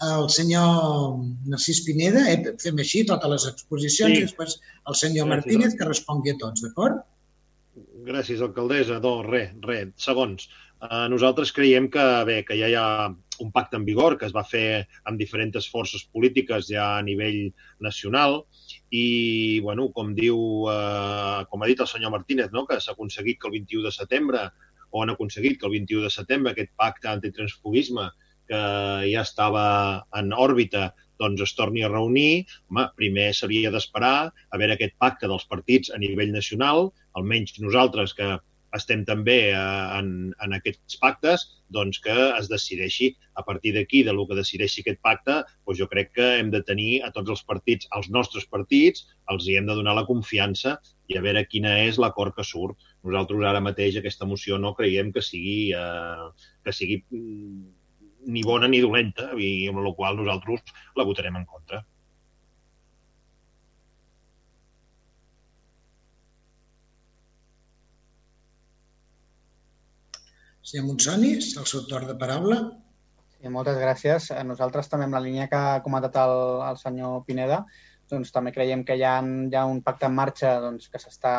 El senyor Narcís Pineda, eh? fem així totes les exposicions Sí. i després el senyor Gràcies, Martínez que respongui a tots, d'acord? Gràcies, alcaldessa. No, res, res. Segons, eh, nosaltres creiem que, bé, que ja hi ha un pacte en vigor que es va fer amb diferents forces polítiques ja a nivell nacional i, bueno, com diu, eh, com ha dit el senyor Martínez, no? que s'ha aconseguit que el 21 de setembre o han aconseguit que el 21 de setembre aquest pacte antitransfugisme que ja estava en òrbita doncs es torni a reunir. Home, primer s'havia d'esperar a veure aquest pacte dels partits a nivell nacional, almenys nosaltres que estem també eh, en, en aquests pactes, doncs que es decideixi a partir d'aquí, de lo que decideixi aquest pacte, doncs jo crec que hem de tenir a tots els partits, als nostres partits, els hi hem de donar la confiança i a veure quina és l'acord que surt. Nosaltres ara mateix aquesta moció no creiem que sigui, eh, que sigui mm, ni bona ni dolenta, i amb la qual nosaltres la votarem en contra. Senyor Monsonis, el seu torn de paraula. Sí, moltes gràcies. Eh, Nosaltres també, amb la línia que ha comentat el, el senyor Pineda, doncs també creiem que hi ha, hi ha un pacte en marxa doncs, que s'està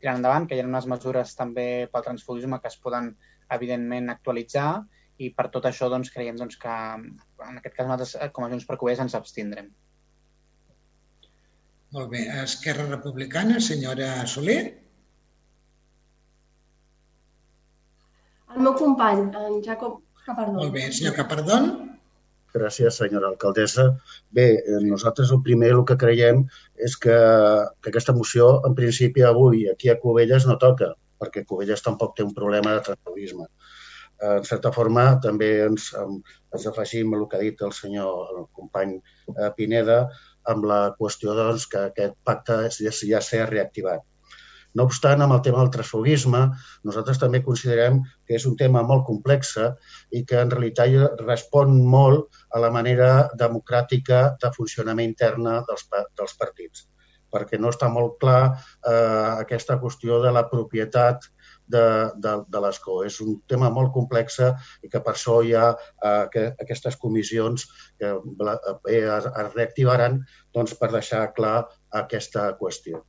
tirant endavant, que hi ha unes mesures també pel transfugisme que es poden, evidentment, actualitzar i per tot això doncs, creiem doncs, que en aquest cas nosaltres, eh, com a Junts per Covelles, ens abstindrem. Molt bé. Esquerra Republicana, senyora Soler. El meu company, en Jacob Capardón. Molt bé. Senyor Capardón. Gràcies, senyora alcaldessa. Bé, eh, nosaltres el primer el que creiem és que, que aquesta moció, en principi, avui aquí a Cubelles no toca, perquè Cubelles tampoc té un problema de transfugisme. Eh, En certa forma, també ens, ens afegim el que ha dit el senyor el company eh, Pineda amb la qüestió doncs, que aquest pacte ja, ja s'ha reactivat. No obstant, amb el tema del transfugisme, nosaltres també considerem que és un tema molt complex i que en realitat respon molt a la manera democràtica de funcionament interna dels, dels partits, perquè no està molt clar eh, aquesta qüestió de la propietat de, de, de l'escó. És un tema molt complex i que per això hi ha eh, que, aquestes comissions que la- eh, es, es reactivaran doncs, per deixar clar aquesta qüestió.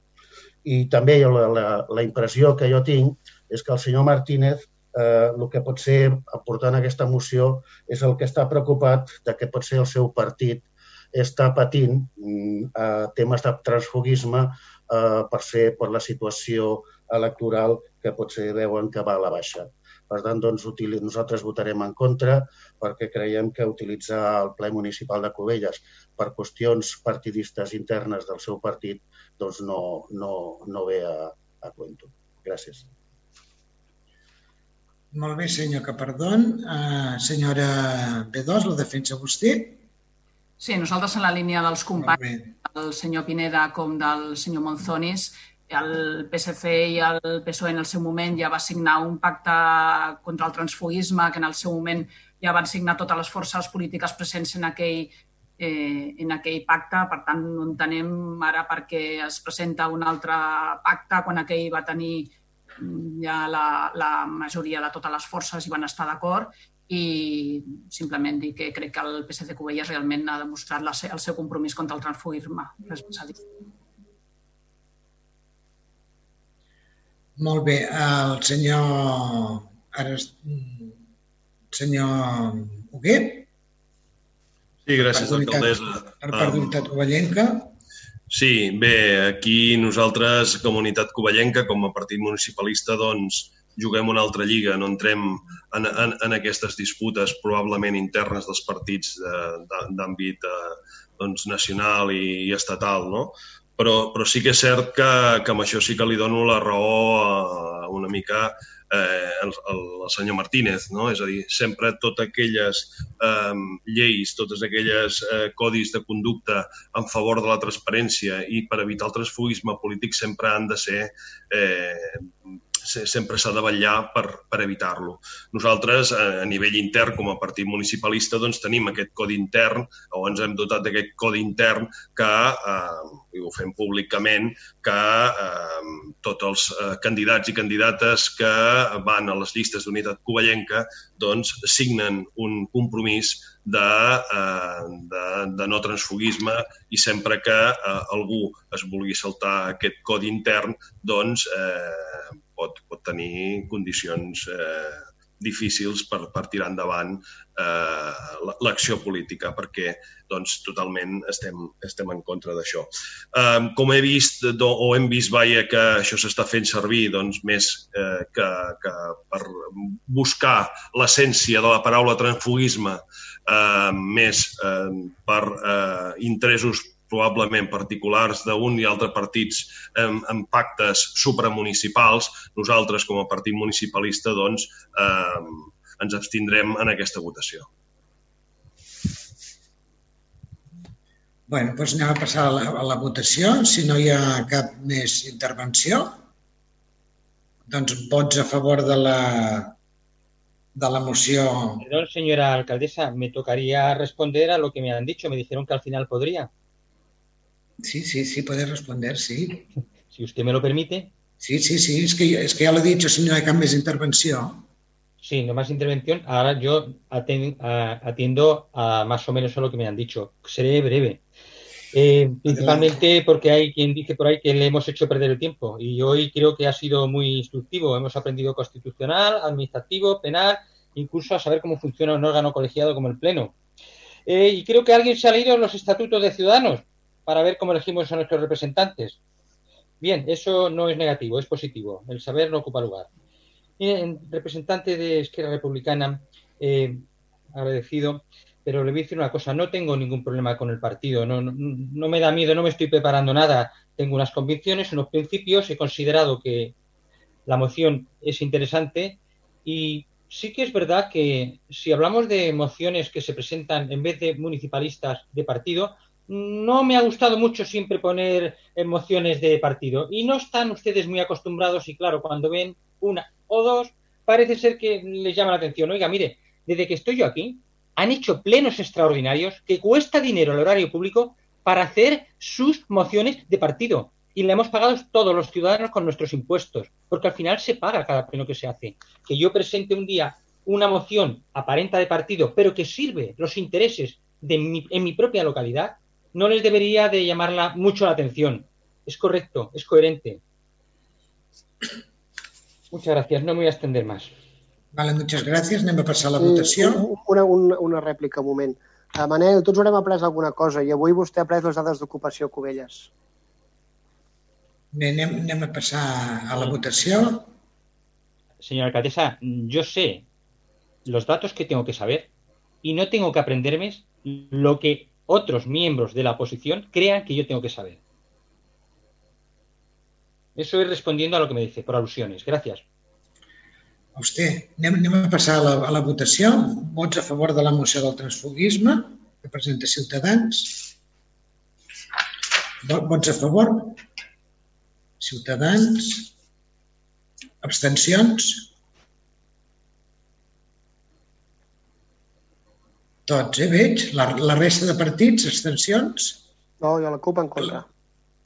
I també la, la, la impressió que jo tinc és que el senyor Martínez eh, el que pot ser aportant aquesta moció és el que està preocupat de que pot ser el seu partit està patint eh, temes de transfugisme eh, per ser per la situació electoral que potser veuen que va a la baixa. Per tant, doncs, nosaltres votarem en contra perquè creiem que utilitzar el ple municipal de Cubelles per qüestions partidistes internes del seu partit doncs no, no, no ve a, a cuento. Gràcies. Molt bé, senyor Capardón. Uh, senyora B2, la defensa vostè? Sí, nosaltres en la línia dels companys, del senyor Pineda com del senyor Monzonis, el PSC i el PSOE en el seu moment ja va signar un pacte contra el transfugisme que en el seu moment ja van signar totes les forces polítiques presents en aquell, eh, en aquell pacte. Per tant, no entenem ara per què es presenta un altre pacte quan aquell va tenir mm, ja la, la majoria de totes les forces i van estar d'acord i simplement dir que crec que el PSC Covelles realment ha demostrat la, el seu compromís contra el transfugisme. Res més a dir. Molt bé. El senyor Ara, senyor Huguet, Sí, gràcies, Per alcaldessa. per part d'Unitat Covellenca. Sí, bé, aquí nosaltres, com a unitat covellenca, com a partit municipalista, doncs, juguem una altra lliga, no entrem en, en, en aquestes disputes probablement internes dels partits de- de- d'àmbit eh, doncs, nacional i, i estatal, no? Però, però sí que és cert que, que amb això sí que li dono la raó a, una mica eh, al, al senyor Martínez, no? És a dir, sempre totes aquelles eh, lleis, totes aquelles eh, codis de conducta en favor de la transparència i per evitar el transfugisme polític sempre han de ser eh, sempre s'ha de vetllar per, per evitar-lo. Nosaltres, a, a nivell intern, com a partit municipalista, doncs tenim aquest codi intern, o ens hem dotat d'aquest codi intern que, eh, i ho fem públicament, que eh, tots els eh, candidats i candidates que van a les llistes d'unitat covellenca doncs signen un compromís de, eh, de, de no transfugisme i sempre que eh, algú es vulgui saltar aquest codi intern, doncs eh, pot, pot tenir condicions eh, difícils per, per tirar endavant eh, la- l'acció política, perquè doncs, totalment estem, estem en contra d'això. Eh, com he vist, do, o hem vist, vaja, que això s'està fent servir doncs, més eh, que, que per buscar l'essència de la paraula transfugisme eh, més eh, per eh, interessos probablement particulars d'un i altre partits en, en pactes supramunicipals, nosaltres com a partit municipalista doncs, eh, ens abstindrem en aquesta votació. Bueno, doncs anem a passar a la, a la votació. Si no hi ha cap més intervenció, doncs vots a favor de la, de la moció. Perdón, señora alcaldesa, me tocaría responder a lo que me han dicho. Me dijeron que al final podría. Sí, sí, sí, puede responder, sí. Si usted me lo permite. Sí, sí, sí, es que, es que ya lo he dicho, si no hay cap més intervenció. Sí, no más intervención. Ahora yo atiendo a más o menos a lo que me han dicho. Seré breve. Eh, principalmente porque hay quien dice por ahí que le hemos hecho perder el tiempo y hoy creo que ha sido muy instructivo. Hemos aprendido constitucional, administrativo, penal, incluso a saber cómo funciona un órgano colegiado como el Pleno. Eh, y creo que alguien se ha leído los estatutos de Ciudadanos para ver cómo elegimos a nuestros representantes. Bien, eso no es negativo, es positivo. El saber no ocupa lugar. Representante de Esquerra Republicana, eh, agradecido, pero le voy a decir una cosa, no tengo ningún problema con el partido, no, no, no me da miedo, no me estoy preparando nada, tengo unas convicciones, unos principios, he considerado que la moción es interesante y sí que es verdad que si hablamos de mociones que se presentan en vez de municipalistas de partido, no me ha gustado mucho siempre poner eh, mociones de partido y no están ustedes muy acostumbrados y claro, cuando ven una o dos, parece ser que les llama la atención. Oiga, mire, desde que estoy yo aquí, han hecho plenos extraordinarios que cuesta dinero al horario público para hacer sus mociones de partido. Y le hemos pagado todos los ciudadanos con nuestros impuestos, porque al final se paga cada pleno que se hace. Que yo presente un día una moción aparenta de partido, pero que sirve los intereses de mi- en mi propia localidad, no les debería de llamarla mucho la atención. Es correcto, es coherente. Muchas gracias, no me voy a extender más. Vale, muchas gràcies. Anem a passar a la Sí, votació. un- Una, una, una rèplica, un moment. Uh, Manel, tots haurem après alguna cosa i avui vostè ha après les dades d'ocupació a Cubelles. Bé, anem, anem a passar a la votació. Señora alcaldesa, yo sé los datos que tengo que saber y no tengo que aprenderme lo que otros miembros de la oposición crean que yo tengo que saber. Eso es respondiendo a lo que me dice, por alusiones. Gracias. A vostè. Anem, anem a passar a la, a la votació. Vots a favor de la moció del transfugisme que presenta Ciutadans. Vo- Vots a favor? Ciutadans. Abstencions? Tots, eh, veig. La, la resta de partits, abstencions? No, jo la CUP en contra.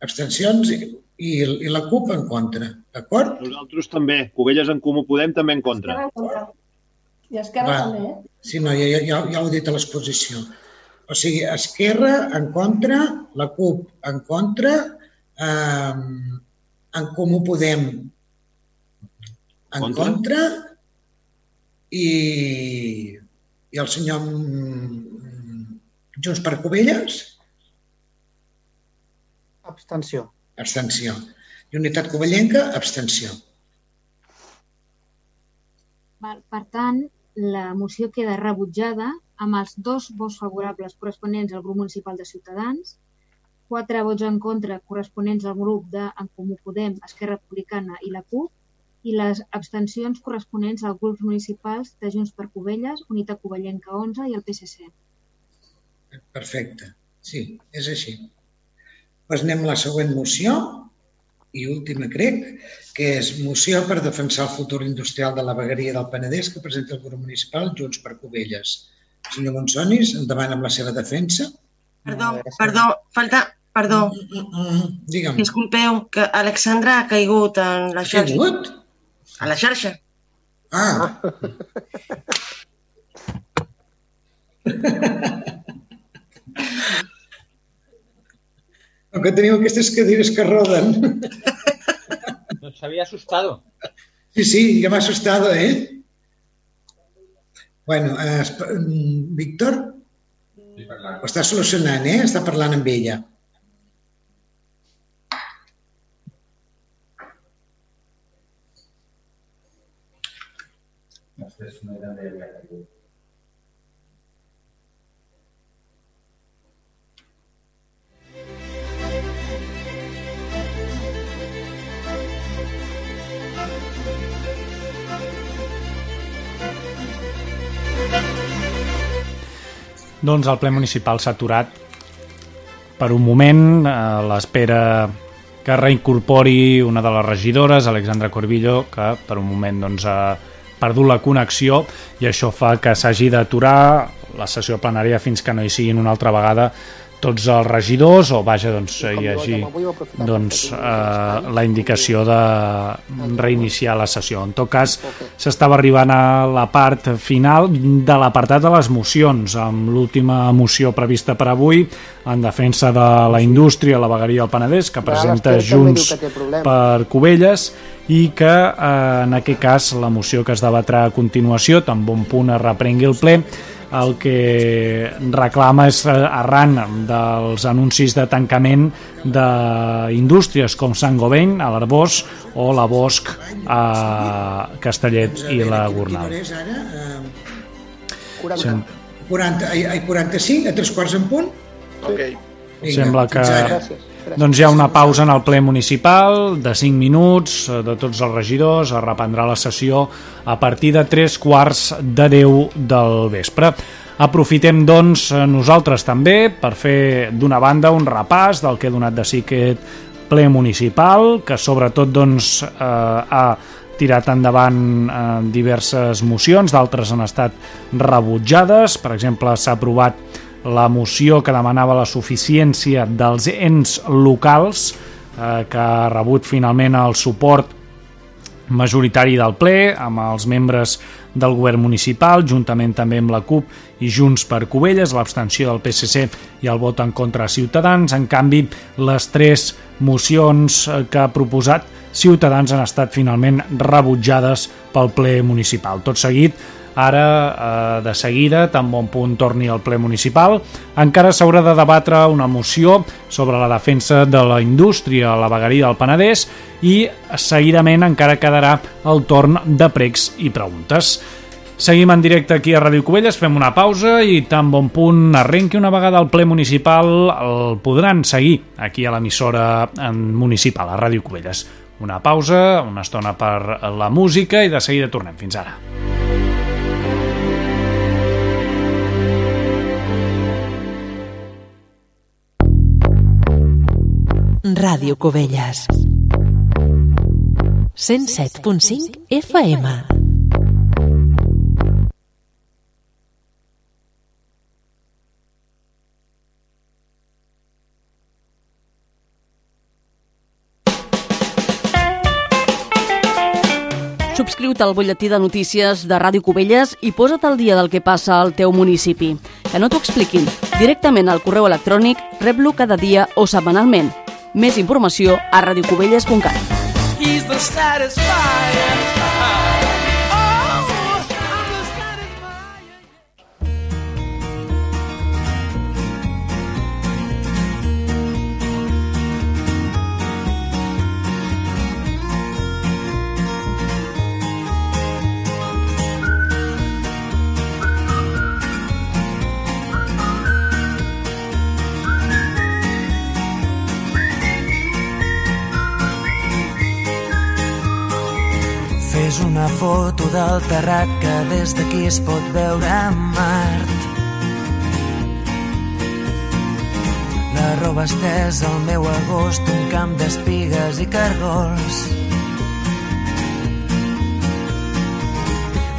Abstencions i, i, i la CUP en contra. D'acord? Nosaltres també. Covelles en Comú Podem també en contra. Esquerra en contra. I Esquerra Va. també, eh? Sí, no, ja, ja, ja ho he dit a l'exposició. O sigui, Esquerra en contra, la CUP en contra, eh, en Comú Podem en Contra? contra, i, i el senyor mm, Junts per Covelles, Abstenció. abstenció. I Unitat Covellenca, abstenció. Val, Per tant, la moció queda rebutjada amb els dos vots favorables corresponents al grup municipal de Ciutadans, quatre vots en contra corresponents al grup de En Comú Podem, Esquerra Republicana i la CUP, i les abstencions corresponents als grups municipals de Junts per Covelles, Unitat Covellenca 11 i el PSC. Perfecte. Sí, és així. Doncs anem a la següent moció, i última crec, que és moció per defensar el futur industrial de la vegueria del Penedès que presenta el grup municipal Junts per Covelles. Senyor Monsonis, endavant amb la seva defensa. Perdó, perdó, falta... Perdó. Digue'm. Disculpeu, que Alexandra ha caigut en la xarxa. caigut? A la xarxa. Ah. Com que teniu aquestes cadires que roden. Nos había asustado. Sí, sí, ja m'ha asustado, ¿eh? Bueno, eh, mm, Víctor, ho està solucionant, eh? Està parlant amb ella. Doncs el ple municipal s'ha aturat. Per un moment a l'espera que reincorpori una de les regidores, Alexandra Corbillo, que per un moment doncs, ha perdut la connexió i això fa que s'hagi d'aturar la sessió plenària fins que no hi siguin una altra vegada tots els regidors o vaja, doncs, hi hagi doncs, eh, la indicació de reiniciar la sessió. En tot cas, s'estava arribant a la part final de l'apartat de les mocions, amb l'última moció prevista per avui en defensa de la indústria la vegueria del Penedès, que presenta Junts per Cubelles i que eh, en aquest cas la moció que es debatrà a continuació tan bon punt es reprengui el ple el que reclama és eh, arran dels anuncis de tancament d'indústries com Sant Goveny, a l'Arbós o la Bosch a Castellet i la Gornal. És ara? Eh, Sem 40, ai, ai, 45, a tres quarts en punt? Ok. Sembla que ara. Doncs hi ha una pausa en el ple municipal de 5 minuts eh, de tots els regidors, es reprendrà la sessió a partir de 3 quarts de 10 del vespre. Aprofitem, doncs, eh, nosaltres també per fer d'una banda un repàs del que ha donat de si aquest ple municipal, que sobretot doncs, eh, ha tirat endavant eh, diverses mocions, d'altres han estat rebutjades, per exemple s'ha aprovat la moció que demanava la suficiència dels ens locals eh, que ha rebut finalment el suport majoritari del ple amb els membres del govern municipal, juntament també amb la CUP i Junts per Covelles, l'abstenció del PSC i el vot en contra a Ciutadans. En canvi, les tres mocions eh, que ha proposat Ciutadans han estat finalment rebutjades pel ple municipal. Tot seguit, ara, eh, de seguida, tan bon punt torni al ple municipal, encara s'haurà de debatre una moció sobre la defensa de la indústria a la vegueria del Penedès i seguidament encara quedarà el torn de pregs i preguntes. Seguim en directe aquí a Ràdio Cubelles, fem una pausa i tan bon punt arrenqui una vegada el ple municipal el podran seguir aquí a l'emissora municipal, a Ràdio Cubelles. Una pausa, una estona per la música i de seguida tornem. Fins ara. Ràdio Cubelles. 107.5 FM. Subscriu-te al butlletí de notícies de Ràdio Cubelles i posa't al dia del que passa al teu municipi. Que no t'ho expliquin. Directament al correu electrònic rep-lo cada dia o setmanalment. Més informació a radiocubelles.cat. He's the satisfier. És una foto del terrat que des d'aquí es pot veure a Mart. La roba estesa al meu agost, un camp d'espigues i cargols.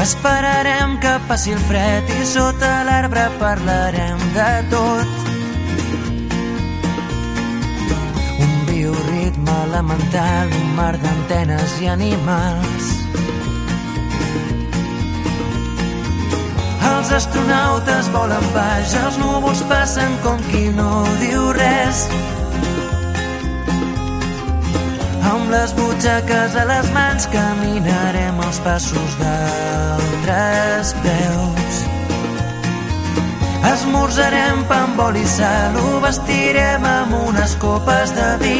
Esperarem que passi el fred i sota l'arbre parlarem de tot. Un bioritme elemental, un mar d'antenes i animals. Els astronautes volen baix, els núvols passen com qui no diu res. Amb les butxaques a les mans caminarem els passos d'altres peus. Esmorzarem pa amb oli i sal, ho vestirem amb unes copes de vi.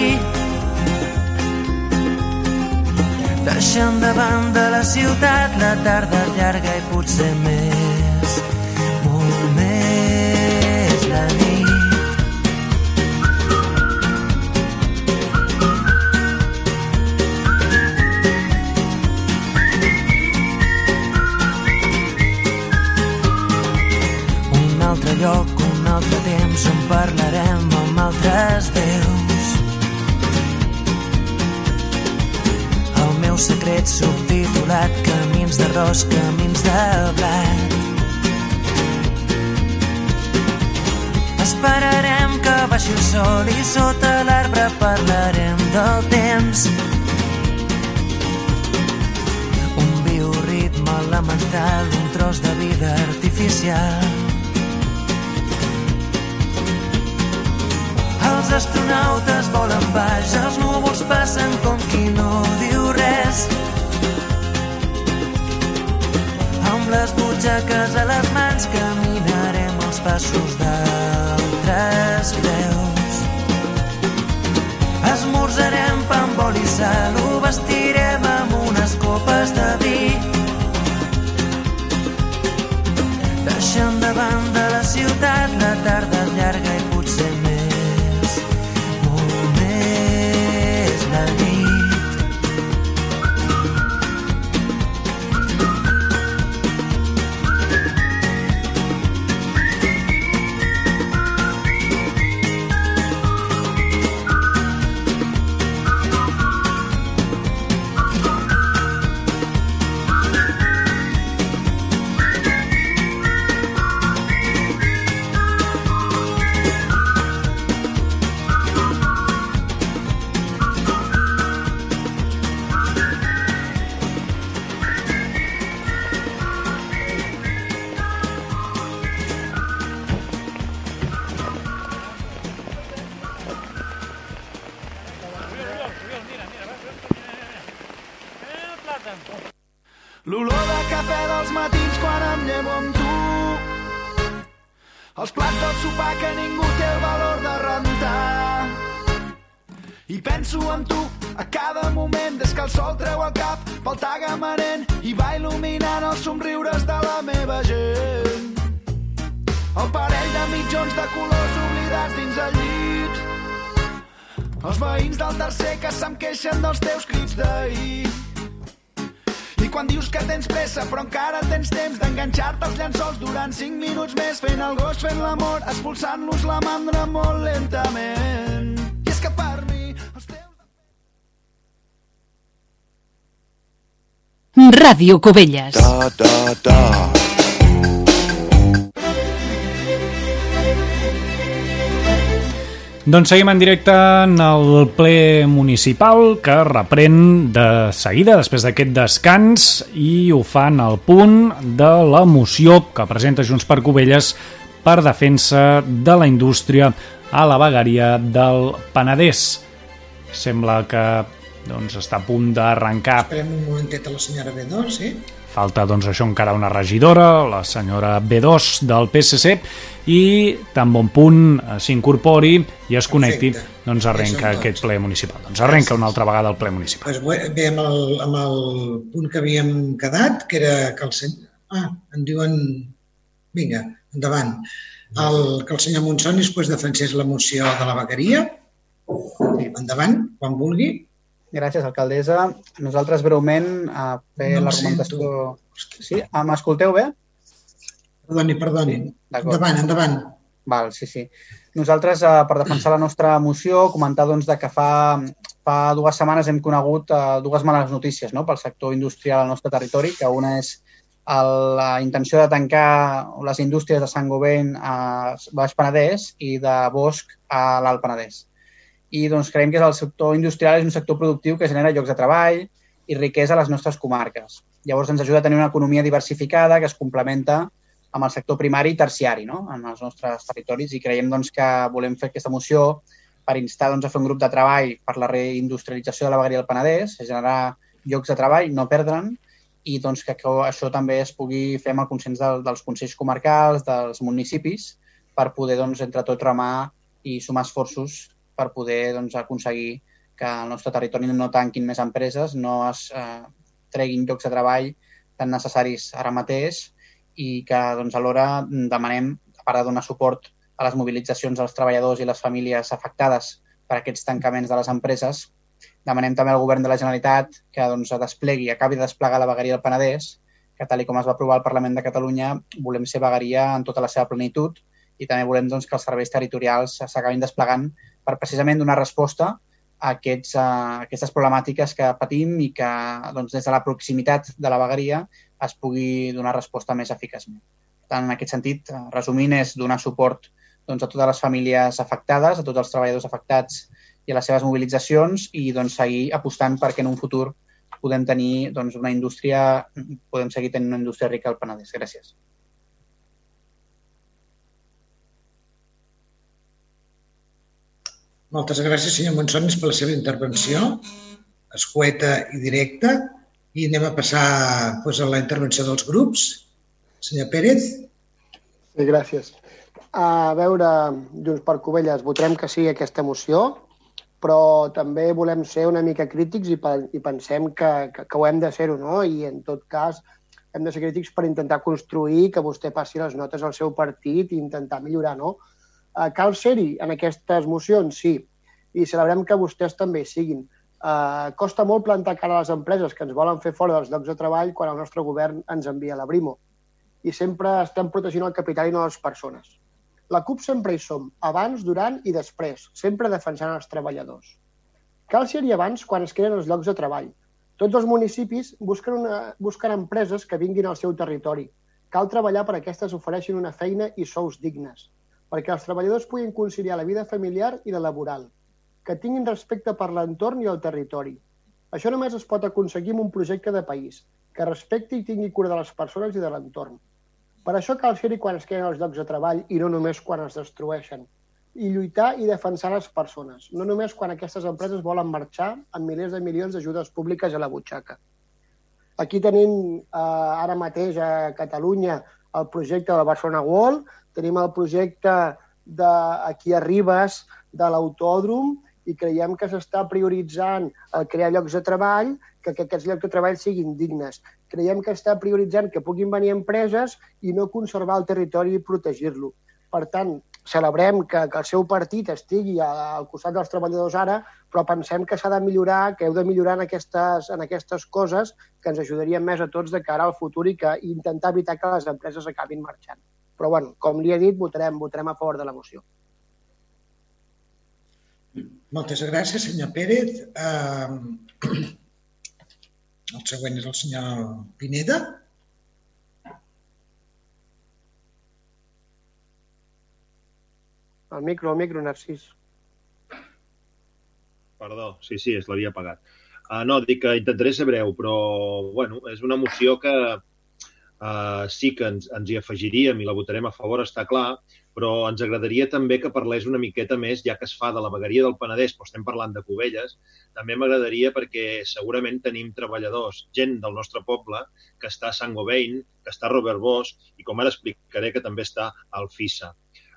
Deixant de banda la ciutat, la tarda llarga i potser més, parlarem amb altres veus. El meu secret subtitulat Camins d'arròs, camins de blat. Esperarem que baixi el sol i sota l'arbre parlarem del temps. Un bioritme elemental, un tros de vida artificial. Els astronautes volen baix, els núvols passen com qui no diu res. Amb les butxaques a les mans caminarem els passos d'altres peus. Esmorzarem pa amb oli i sal, ho vestirem amb unes copes de vi. Deixant de banda la ciutat, la tarda Ràdio Cubelles. Da, da, da. Doncs seguim en directe en el ple municipal que reprèn de seguida després d'aquest descans i ho fan al punt de la moció que presenta Junts per Covelles per defensa de la indústria a la vegueria del Penedès. Sembla que doncs, està a punt d'arrencar Esperem un momentet a la senyora B2, sí? Falta doncs això encara una regidora, la senyora B2 del PSC, i tan bon punt eh, s'incorpori i es connecti, Perfecte. doncs arrenca aquest ple municipal. Doncs arrenca una altra vegada el ple municipal. Pues bé, bé, amb el, amb el punt que havíem quedat, que era que el senyor... Ah, em diuen... Vinga, endavant. El, que el senyor Montsoni després defensés la moció de la vegueria. Endavant, quan vulgui. Gràcies, alcaldessa. Nosaltres breument a fer No l'argumentació... Sí? Ah, M'escolteu bé? Perdoni, perdoni. Endavant, endavant. Val, sí, sí. Nosaltres, eh, per defensar la nostra moció, comentar doncs, de que fa, fa dues setmanes hem conegut eh, dues males notícies no? pel sector industrial al nostre territori, que una és el, la intenció de tancar les indústries de Sant Govent a Baix Penedès i de Bosch a l'Alt Penedès. I doncs, creiem que el sector industrial és un sector productiu que genera llocs de treball i riquesa a les nostres comarques. Llavors ens ajuda a tenir una economia diversificada que es complementa amb el sector primari i terciari no? en els nostres territoris i creiem doncs, que volem fer aquesta moció per instar doncs, a fer un grup de treball per la reindustrialització de la vegueria del Penedès, a generar llocs de treball, no perdre'n, i doncs, que, això també es pugui fer amb el consens del, dels consells comarcals, dels municipis, per poder, doncs, entre tots, remar i sumar esforços per poder doncs, aconseguir que al nostre territori no tanquin més empreses, no es eh, treguin llocs de treball tan necessaris ara mateix i que doncs, alhora demanem, a part de donar suport a les mobilitzacions dels treballadors i les famílies afectades per aquests tancaments de les empreses, demanem també al govern de la Generalitat que doncs, desplegui, acabi de desplegar la vegueria del Penedès, que tal com es va aprovar al Parlament de Catalunya, volem ser vegueria en tota la seva plenitud i també volem doncs, que els serveis territorials s'acabin desplegant per precisament donar resposta a, aquests, a aquestes problemàtiques que patim i que doncs, des de la proximitat de la vegueria es pugui donar resposta més eficaçment. Per tant, en aquest sentit, eh, resumint, és donar suport doncs, a totes les famílies afectades, a tots els treballadors afectats i a les seves mobilitzacions i doncs, seguir apostant perquè en un futur podem tenir doncs, una indústria, podem seguir tenint una indústria rica al Penedès. Gràcies. Moltes gràcies, senyor Monsonis, per la seva intervenció, escueta i directa. I anem a passar doncs, a la intervenció dels grups. Senyor Pérez. Sí, gràcies. A veure, Junts per Covelles, votarem que sí a aquesta moció, però també volem ser una mica crítics i, i pensem que, que, que ho hem de ser-ho, no? I en tot cas hem de ser crítics per intentar construir que vostè passi les notes al seu partit i intentar millorar, no? Uh, cal ser-hi en aquestes mocions, sí, i celebrem que vostès també hi siguin. Uh, costa molt plantar cara a les empreses que ens volen fer fora dels llocs de treball quan el nostre govern ens envia la Brimo. I sempre estem protegint el capital i no les persones. La CUP sempre hi som, abans, durant i després, sempre defensant els treballadors. Cal ser-hi abans quan es creen els llocs de treball. Tots els municipis busquen, una, busquen empreses que vinguin al seu territori. Cal treballar per aquestes ofereixin una feina i sous dignes, perquè els treballadors puguin conciliar la vida familiar i la laboral, que tinguin respecte per l'entorn i el territori. Això només es pot aconseguir amb un projecte de país, que respecti i tingui cura de les persones i de l'entorn. Per això cal ser-hi quan es creen els llocs de treball i no només quan es destrueixen. I lluitar i defensar les persones, no només quan aquestes empreses volen marxar amb milers de milions d'ajudes públiques a la butxaca. Aquí tenim eh, ara mateix a Catalunya el projecte del Barcelona World, tenim el projecte de, aquí a Ribes de l'autòdrom i creiem que s'està prioritzant el crear llocs de treball, que, que aquests llocs de treball siguin dignes. Creiem que està prioritzant que puguin venir empreses i no conservar el territori i protegir-lo. Per tant, celebrem que, que el seu partit estigui al costat dels treballadors ara, però pensem que s'ha de millorar, que heu de millorar en aquestes, en aquestes coses que ens ajudarien més a tots de cara al futur i, que, intentar evitar que les empreses acabin marxant. Però, bueno, com li he dit, votarem, votarem a favor de la moció. Moltes gràcies, senyor Pérez. Uh, el següent és el senyor Pineda. El micro, el micro, Narcís. Perdó, sí, sí, es l'havia apagat. Uh, no, dic que intentaré ser breu, però bueno, és una moció que uh, sí que ens, ens hi afegiríem i la votarem a favor, està clar, però ens agradaria també que parlés una miqueta més, ja que es fa de la vegueria del Penedès, però estem parlant de Cubelles, també m'agradaria perquè segurament tenim treballadors, gent del nostre poble, que està a Sant Govein, que està a Robert Bosch i com ara explicaré que també està al FISA.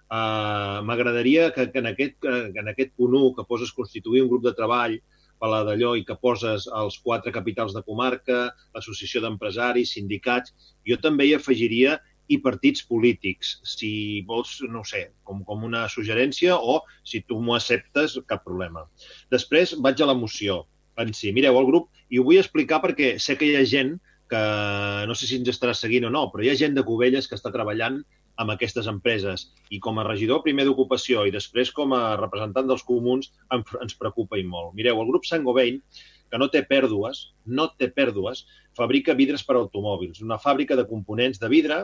Uh, M'agradaria que, que, en aquest, que en aquest punt 1 que poses constituir un grup de treball per la d'allò i que poses els quatre capitals de comarca, l'associació d'empresaris, sindicats, jo també hi afegiria i partits polítics, si vols, no sé, com, com una suggerència o si tu m'ho acceptes, cap problema. Després vaig a la moció. en si. Mireu, el grup, i ho vull explicar perquè sé que hi ha gent que no sé si ens estarà seguint o no, però hi ha gent de Cubelles que està treballant amb aquestes empreses. I com a regidor primer d'ocupació i després com a representant dels comuns em, ens preocupa i molt. Mireu, el grup Saint-Gobain, que no té pèrdues, no té pèrdues, fabrica vidres per automòbils, una fàbrica de components de vidre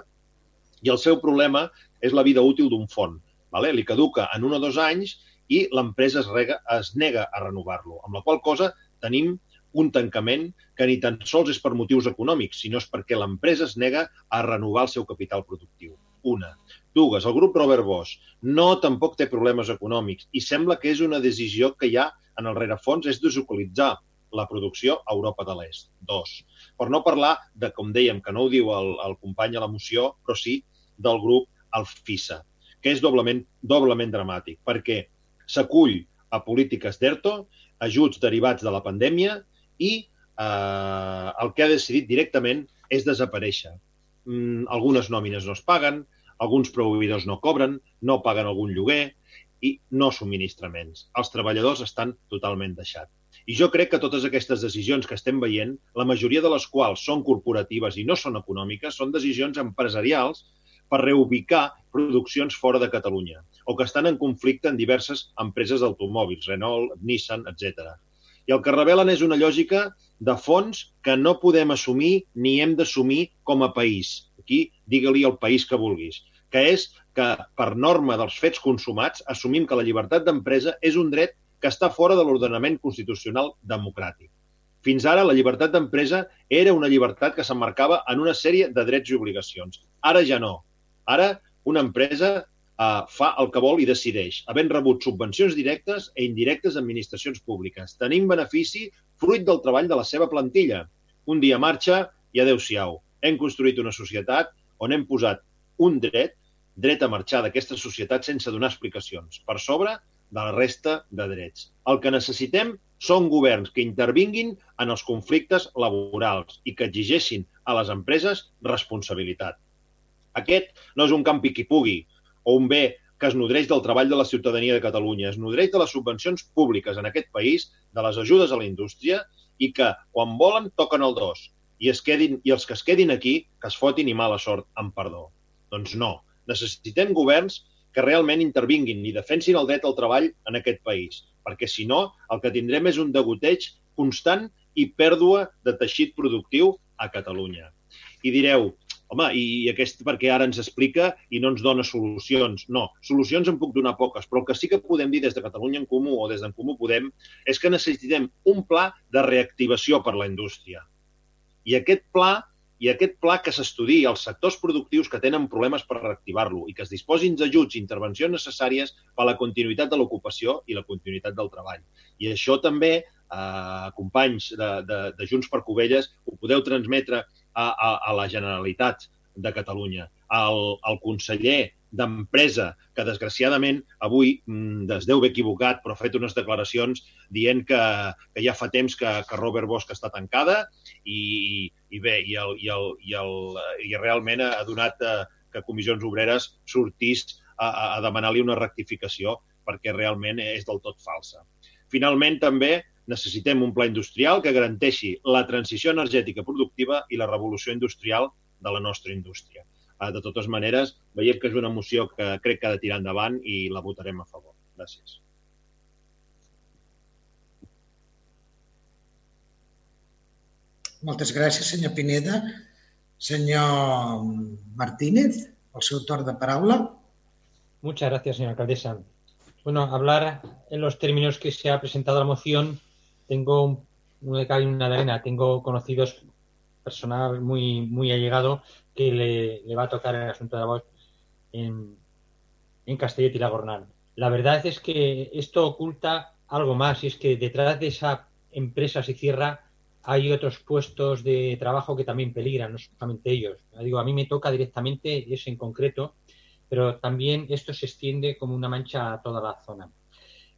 i el seu problema és la vida útil d'un font. Vale? Li caduca en un o dos anys i l'empresa es, rega, es nega a renovar-lo, amb la qual cosa tenim un tancament que ni tan sols és per motius econòmics, sinó és perquè l'empresa es nega a renovar el seu capital productiu. Una. Dues, el grup Robert Bosch no tampoc té problemes econòmics i sembla que és una decisió que hi ha en el rerefons és deslocalitzar la producció a Europa de l'Est. Dos. Per no parlar de, com dèiem, que no ho diu el, el company a la moció, però sí del grup Alfisa, que és doblement, doblement dramàtic, perquè s'acull a polítiques d'ERTO, ajuts derivats de la pandèmia i eh, el que ha decidit directament és desaparèixer. Mm, algunes nòmines no es paguen, alguns proveïdors no cobren, no paguen algun lloguer i no subministraments. Els treballadors estan totalment deixats. I jo crec que totes aquestes decisions que estem veient, la majoria de les quals són corporatives i no són econòmiques, són decisions empresarials per reubicar produccions fora de Catalunya o que estan en conflicte en diverses empreses d'automòbils, Renault, Nissan, etc. I el que revelen és una lògica de fons que no podem assumir ni hem d'assumir com a país. Aquí, digue-li el país que vulguis, que és que, per norma dels fets consumats, assumim que la llibertat d'empresa és un dret que està fora de l'ordenament constitucional democràtic. Fins ara, la llibertat d'empresa era una llibertat que s'emmarcava en una sèrie de drets i obligacions. Ara ja no. Ara, una empresa eh, fa el que vol i decideix, havent rebut subvencions directes e indirectes d'administracions públiques, tenint benefici fruit del treball de la seva plantilla. Un dia marxa i adeu-siau. Hem construït una societat on hem posat un dret, dret a marxar d'aquesta societat sense donar explicacions, per sobre de la resta de drets. El que necessitem són governs que intervinguin en els conflictes laborals i que exigeixin a les empreses responsabilitat. Aquest no és un campi qui pugui o un bé que es nodreix del treball de la ciutadania de Catalunya, es nodreix de les subvencions públiques en aquest país, de les ajudes a la indústria i que, quan volen, toquen el dos i, es quedin, i els que es quedin aquí, que es fotin i mala sort, amb perdó. Doncs no. Necessitem governs que realment intervinguin i defensin el dret al treball en aquest país, perquè si no, el que tindrem és un degoteig constant i pèrdua de teixit productiu a Catalunya. I direu, home, i aquest perquè ara ens explica i no ens dona solucions. No, solucions en puc donar poques, però el que sí que podem dir des de Catalunya en Comú o des d'en Comú Podem és que necessitem un pla de reactivació per la indústria. I aquest pla i aquest pla que s'estudi els sectors productius que tenen problemes per reactivar-lo i que es disposin d'ajuts i intervencions necessàries per a la continuïtat de l'ocupació i la continuïtat del treball. I això també, eh, companys de, de, de Junts per Covelles, ho podeu transmetre a, a, a la Generalitat de Catalunya. El, el conseller d'empresa, que desgraciadament avui mm, es deu haver equivocat, però ha fet unes declaracions dient que, que ja fa temps que, que Robert Bosch està tancada i, i bé, i, el, i, el, i, el, i realment ha donat eh, que Comissions Obreres sortís a, a demanar-li una rectificació perquè realment és del tot falsa. Finalment, també necessitem un pla industrial que garanteixi la transició energètica productiva i la revolució industrial de la nostra indústria. Eh, de totes maneres, veiem que és una moció que crec que ha de tirar endavant i la votarem a favor. Gràcies. Moltes gràcies, senyor Pineda. Senyor Martínez, el seu torn de paraula. Muchas gracias, señora alcaldesa. Bueno, hablar en los términos que se ha presentado la moción, tengo un, una cal y una de arena. Tengo conocidos personal muy, muy allegado que le, va a tocar el asunto de la voz en, en Castellet y la Gornal. La verdad es que esto oculta algo más y es que detrás de esa empresa se cierra hay otros puestos de trabajo que también peligran, no solamente ellos. Digo, a mí me toca directamente ese en concreto, pero también esto se extiende como una mancha a toda la zona.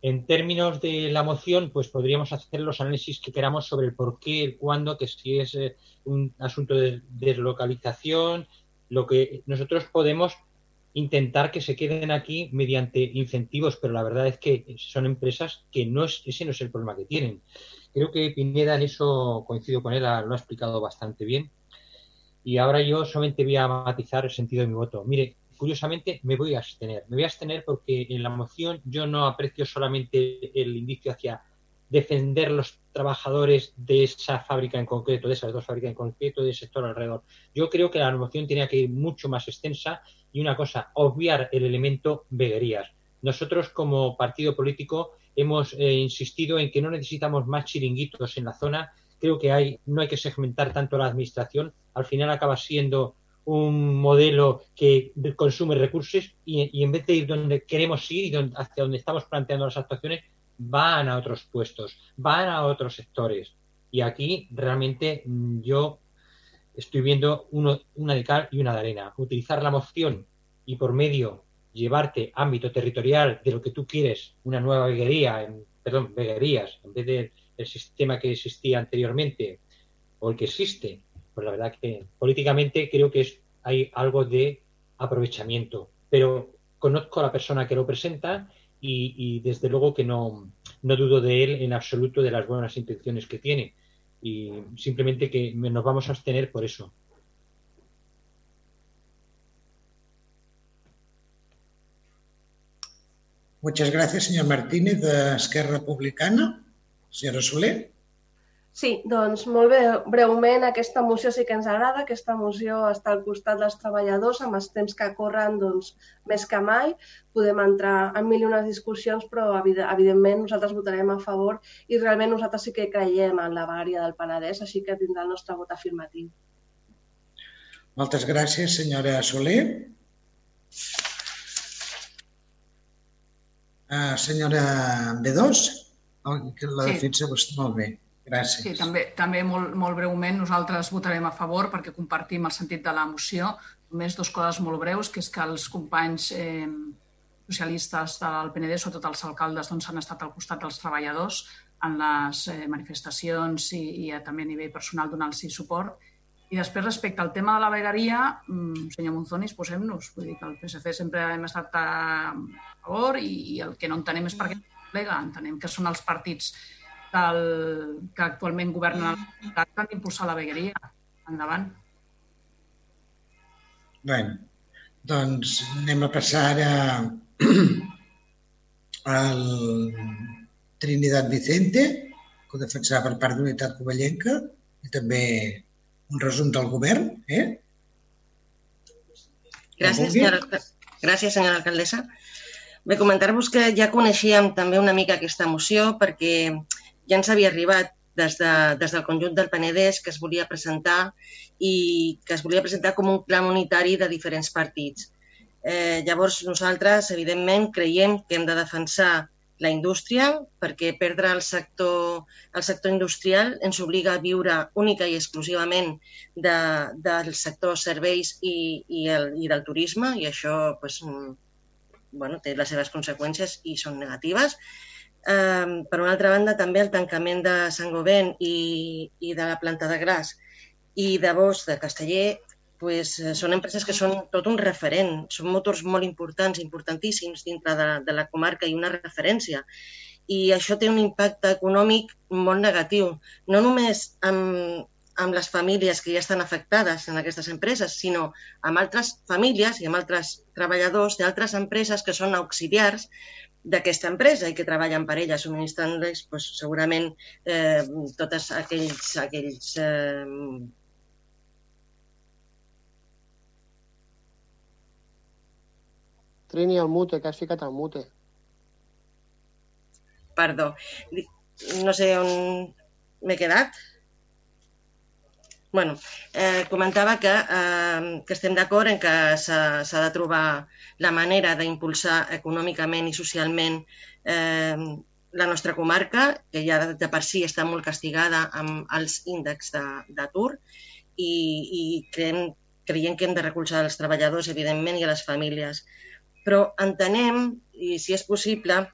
En términos de la moción, pues podríamos hacer los análisis que queramos sobre el por qué, el cuándo, que si es eh, un asunto de deslocalización, lo que nosotros podemos intentar que se queden aquí mediante incentivos, pero la verdad es que son empresas que no es, ese no es el problema que tienen. Creo que Pineda en eso coincido con él, lo ha explicado bastante bien. Y ahora yo solamente voy a matizar el sentido de mi voto. Mire, curiosamente me voy a abstener. Me voy a abstener porque en la moción yo no aprecio solamente el indicio hacia defender los trabajadores de esa fábrica en concreto, de esas dos fábricas en concreto, del sector alrededor. Yo creo que la moción tenía que ir mucho más extensa y una cosa, obviar el elemento veguerías. Nosotros como partido político hemos eh, insistido en que no necesitamos más chiringuitos en la zona. Creo que hay, no hay que segmentar tanto la administración. Al final acaba siendo un modelo que consume recursos y, y en vez de ir donde queremos ir y donde, hacia donde estamos planteando las actuaciones, van a otros puestos, van a otros sectores. Y aquí realmente mm, yo estoy viendo uno, una de cal y una de arena. Utilizar la moción y por medio llevarte ámbito territorial de lo que tú quieres, una nueva veguería, en, perdón, veguerías, en vez del sistema que existía anteriormente o el que existe, pues la verdad que políticamente creo que hay algo de aprovechamiento. Pero conozco a la persona que lo presenta y, desde luego que no, no dudo de él en absoluto de las buenas intenciones que tiene y simplemente que nos vamos a abstener por eso. Muchas gracias, señor Martínez, de Esquerra Republicana. Senyora Soler. Sí, doncs molt bé, breument, aquesta moció sí que ens agrada, aquesta moció està al costat dels treballadors, amb els temps que corren, doncs, més que mai. Podem entrar en mil i unes discussions, però evidentment nosaltres votarem a favor i realment nosaltres sí que creiem en la vegueria del Penedès, així que tindrà el nostre vot afirmatiu. Moltes gràcies, senyora Soler. Uh, senyora B2, la Sí. defensa vostè molt bé. Gràcies. Sí, també, també molt, molt breument nosaltres votarem a favor perquè compartim el sentit de la moció. Només dues coses molt breus, que és que els companys eh, socialistes del Penedès, sobretot els alcaldes, doncs, han estat al costat dels treballadors en les eh, manifestacions i, i a, també a nivell personal donar-los suport. I després, respecte al tema de la vegueria, mm, senyor Monzonis, posem-nos. Vull dir que el PSC sempre hem estat a favor i, i el que no entenem és per què plega. Entenem que són els partits del, que actualment governen el Estat que han d'impulsar la vegueria. Endavant. Bé, doncs anem a passar ara al Trinidad Vicente, que ho defensarà per part d'Unitat Covellenca, i també un resum del govern. Eh? Gràcies, senyora, gràcies, senyora alcaldessa. Bé, comentar-vos que ja coneixíem també una mica aquesta moció perquè ja ens havia arribat des, de, des del conjunt del Penedès que es volia presentar i que es volia presentar com un plan unitari de diferents partits. Eh, llavors, nosaltres, evidentment, creiem que hem de defensar la indústria perquè perdre el sector, el sector industrial ens obliga a viure única i exclusivament de, del sector serveis i, i, el, i del turisme i això pues, mm, bueno, té les seves conseqüències i són negatives. Per una altra banda, també el tancament de Sant Govent i, i de la planta de Gras i de Bosch de Casteller pues, eh, són empreses que són tot un referent, són motors molt importants, importantíssims dintre de, de la comarca i una referència. I això té un impacte econòmic molt negatiu, no només amb, amb les famílies que ja estan afectades en aquestes empreses, sinó amb altres famílies i amb altres treballadors d'altres empreses que són auxiliars d'aquesta empresa i que treballen per ella, subministrant-les pues, segurament eh, tots aquells, aquells eh, Trini, el mute, que has ficat el mute. perdó, no sé on m'he quedat. Bueno, eh, comentava que, eh, que estem d'acord en que s'ha de trobar la manera d'impulsar econòmicament i socialment eh, la nostra comarca, que ja de, per si està molt castigada amb els índexs de- d'atur i, i creiem, creiem que hem de recolzar els treballadors, evidentment, i a les famílies. Però entenem, i si és possible,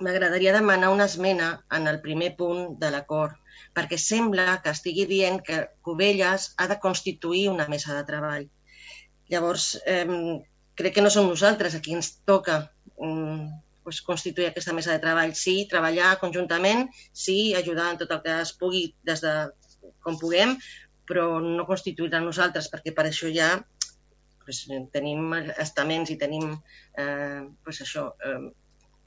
m'agradaria demanar una esmena en el primer punt de l'acord, perquè sembla que estigui dient que Cubelles ha de constituir una mesa de treball. Llavors, eh, crec que no som nosaltres a qui ens toca um, pues, constituir aquesta mesa de treball. Sí, treballar conjuntament, sí, ajudar en tot el que es pugui des de com puguem, però no constituir-la nosaltres, perquè per això ja pues, tenim estaments i tenim eh, pues això, eh,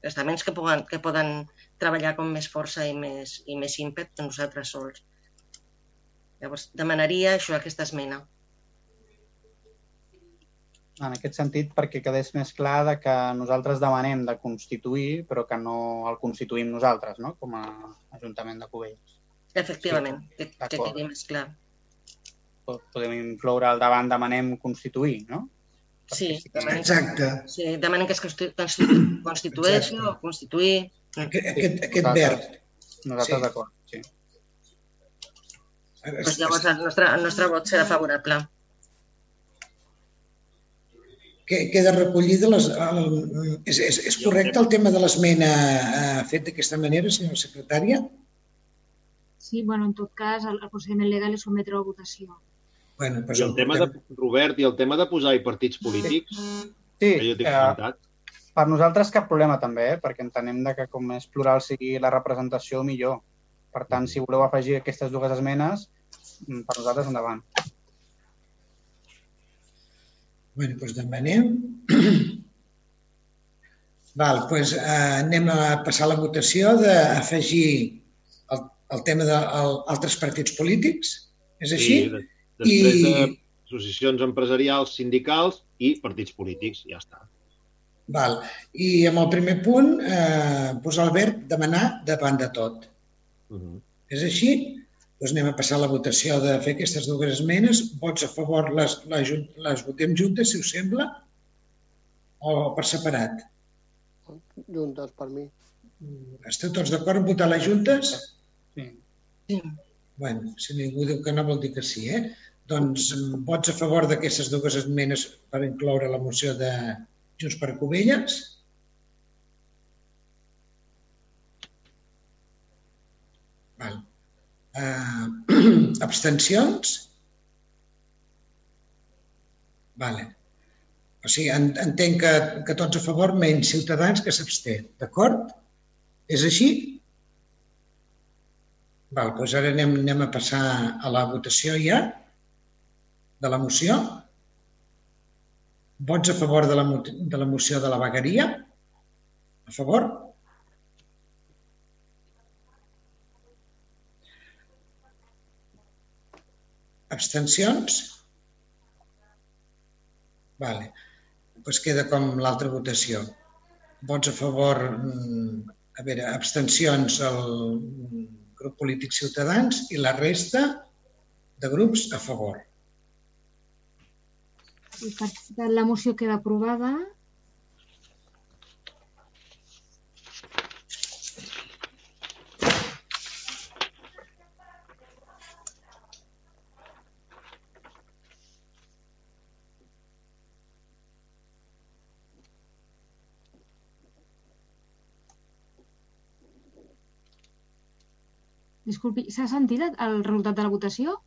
estaments que poden, que poden treballar com més força i més, i més ímpet que nosaltres sols. Llavors, demanaria això, aquesta esmena. En aquest sentit, perquè quedés més clar de que nosaltres demanem de constituir, però que no el constituïm nosaltres, no? com a Ajuntament de Cubells. Efectivament, sí, que, que quedi més clar. Podem incloure al davant demanem constituir, no? Sí, demanem, Exacte. sí, demanem que es constitu constitu constitueixi o constituir. Aquest, aquest, aquest verb. Nosaltres Sí. d'acord, sí. Pues llavors el nostre, el nostre vot serà favorable. Que, queda recollida les, el, és, és, és correcte el tema de l'esmena eh, fet d'aquesta manera, senyora secretària? Sí, bueno, en tot cas, el, el procediment legal és sometre a votació. Bueno, I el tema de, Robert, i el tema de posar-hi partits polítics, Sí, que jo t'he eh, comentat, Per nosaltres cap problema també, eh? perquè entenem de que com més plural sigui la representació, millor. Per tant, si voleu afegir aquestes dues esmenes, mm, per nosaltres endavant. Bueno, doncs demanem. Val, doncs eh, anem a passar a la votació d'afegir el, el tema d'altres partits polítics. És així? Sí, de- després I- de associacions empresarials, sindicals i partits polítics, ja està. Val. I amb el primer punt, eh, posar el verb demanar davant de tot. Uh -huh. És així? Doncs anem a passar a la votació de fer aquestes dues esmenes. Vots a favor les, les, les votem juntes, si us sembla, o per separat? Juntes, per mi. Esteu tots d'acord en votar les juntes? Sí. Sí. Bueno, si ningú diu que no vol dir que sí, eh? Doncs mm, vots a favor d'aquestes dues esmenes per incloure la moció de Junts per Covelles? Val. Uh, abstencions? Vale. O sigui, en, entenc que, que tots a favor, menys Ciutadans que s'absté. D'acord? És així? Val, doncs ara anem, anem a passar a la votació ja de la moció. Vots a favor de la, de la moció de la vegueria? A favor? Abstencions? Vale. Doncs queda com l'altra votació. Vots a favor, mm, a veure, abstencions al grup polític Ciutadans i la resta de grups a favor. I per tant, la moció queda aprovada. Disculpi, s'ha sentit el resultat de la votació?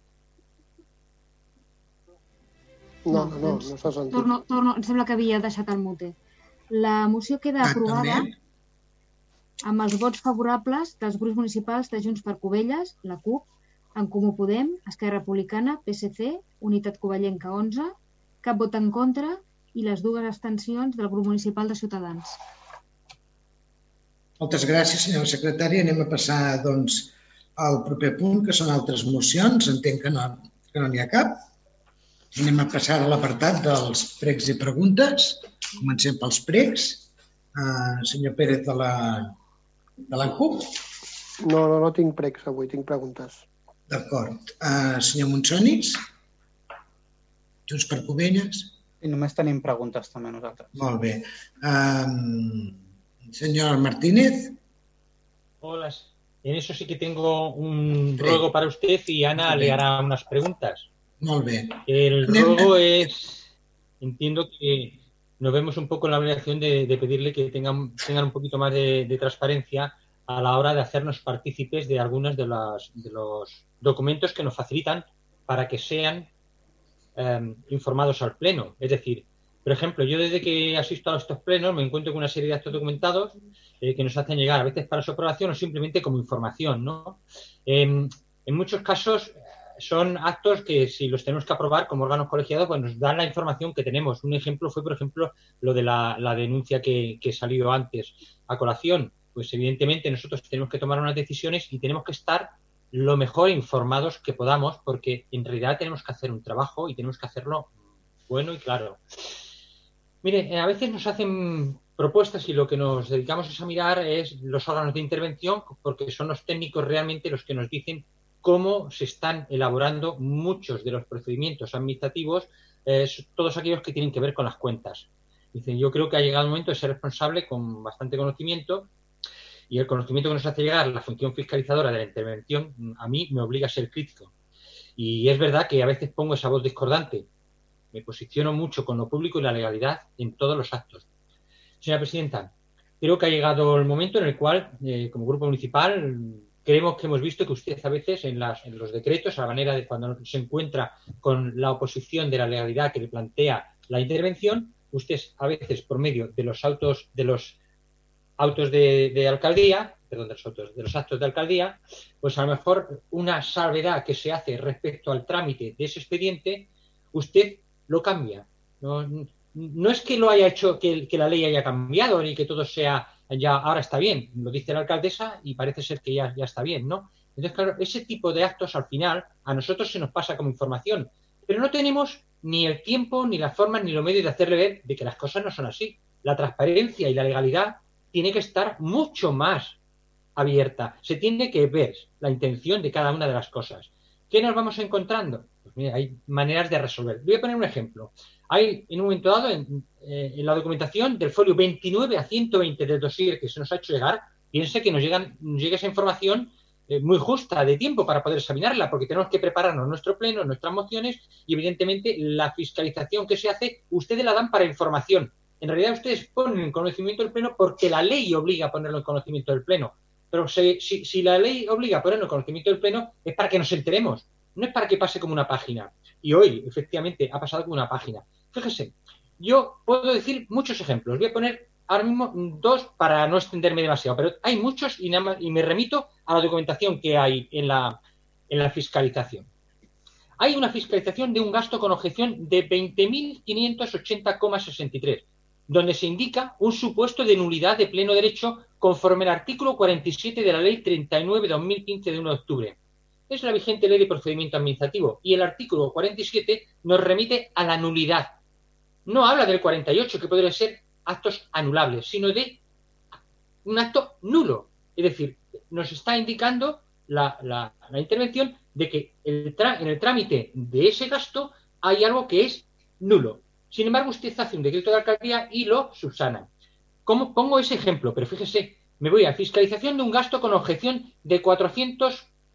No, no, no, no s'ha sentit. Torno, torno, em sembla que havia deixat el mute. La moció queda Ah, aprovada també? amb els vots favorables dels grups municipals de Junts per Covelles, la CUP, En Comú Podem, Esquerra Republicana, PSC, Unitat Covellenca 11, cap vot en contra i les dues abstencions del grup municipal de Ciutadans. Moltes gràcies, senyora secretària. Anem a passar, doncs, al proper punt, que són altres mocions. Entenc que no que no n'hi ha cap. Anem a passar a l'apartat dels pregs i preguntes. Comencem pels pregs. Uh, senyor Pérez de la, de la CUP. No, no, no tinc pregs avui, tinc preguntes. D'acord. Uh, senyor Monsonis. Junts per Covelles. I només tenim preguntes també nosaltres. Molt bé. Um, señor Martínez. Hola. En eso sí que tengo un ruego para usted y Ana le hará unas preguntas. Molt bé. El ruego es, entiendo que nos vemos un poco en la obligación de, de pedirle que tengan, tengan un poquito más de, de transparencia a la hora de hacernos partícipes de algunos de, las, de los documentos que nos facilitan para que sean eh, informados al Pleno. Es decir, Por ejemplo, yo desde que asisto a estos plenos me encuentro con una serie de actos documentados eh, que nos hacen llegar a veces para su aprobación o simplemente como información, ¿no? Em, en muchos casos son actos que si los tenemos que aprobar como órganos colegiados, pues nos dan la información que tenemos. Un ejemplo fue, por ejemplo, lo de la, la denuncia que, que salió antes a colación. Pues evidentemente nosotros tenemos que tomar unas decisiones y tenemos que estar lo mejor informados que podamos, porque en realidad tenemos que hacer un trabajo y tenemos que hacerlo bueno y claro. Mire, eh, a veces nos hacen propuestas y lo que nos dedicamos es a mirar es los órganos de intervención, porque son los técnicos realmente los que nos dicen cómo se están elaborando muchos de los procedimientos administrativos, eh, todos aquellos que tienen que ver con las cuentas. Dicen, yo creo que ha llegado el momento de ser responsable con bastante conocimiento y el conocimiento que nos hace llegar la función fiscalizadora de la intervención a mí me obliga a ser crítico. Y es verdad que a veces pongo esa voz discordante. Me posiciono mucho con lo público y la legalidad en todos los actos. Señora Presidenta, creo que ha llegado el momento en el cual, eh, como Grupo Municipal, creemos que hemos visto que usted a veces en, las, en los decretos, a la manera de cuando se encuentra con la oposición de la legalidad que le plantea la intervención, usted a veces por medio de los autos de los autos de, alcaldía, perdón, de los autos, de los actos de alcaldía, pues a lo mejor una salvedad que se hace respecto al trámite de ese expediente, usted lo cambia. No, no es que lo haya hecho, que la ley haya cambiado ni que todo sea ya ahora está bien, lo dice la alcaldesa y parece ser que ya, ya está bien, ¿no? Entonces, claro, ese tipo de actos al final a nosotros se nos pasa como información, pero no tenemos ni el tiempo, ni la forma, ni los medios de hacerle ver de que las cosas no son así. La transparencia y la legalidad tiene que estar mucho más abierta. Se tiene que ver la intención de cada una de las cosas. ¿Qué nos vamos encontrando? Pues mira, hay maneras de resolver. Voy a poner un ejemplo. Hay en un momento dado en, eh, la documentación del folio 29 a 120 del dossier que se nos ha hecho llegar, piense que nos, llegan, nos llega esa información eh, muy justa de tiempo para poder examinarla, porque tenemos que prepararnos nuestro pleno, nuestras mociones y evidentemente la fiscalización que se hace, ustedes la dan para información. En realidad ustedes ponen en conocimiento del pleno porque la ley obliga a ponerlo en conocimiento del pleno. Pero si, si, si la ley obliga a ponerlo en conocimiento del pleno es para que nos enteremos, no es para que pase como una página. Y hoy, efectivamente, ha pasado como una página. Fíjese, yo puedo decir muchos ejemplos. Voy a poner ahora mismo dos para no extenderme demasiado, pero hay muchos y, nada más, y me remito a la documentación que hay en la, en la fiscalización. Hay una fiscalización de un gasto con objeción de 20.580,63, donde se indica un supuesto de nulidad de pleno derecho conforme al artículo 47 de la Ley 39-2015 de 1 de octubre. Es la vigente ley de procedimiento administrativo y el artículo 47 nos remite a la nulidad no habla del 48, que podría ser actos anulables, sino de un acto nulo. Es decir, nos está indicando la, intervención de que en el trámite de ese gasto hay algo que es nulo. Sin embargo, usted hace un decreto de alcaldía y lo subsana. ¿Cómo pongo ese ejemplo? Pero fíjese, me voy a fiscalización de un gasto con objeción de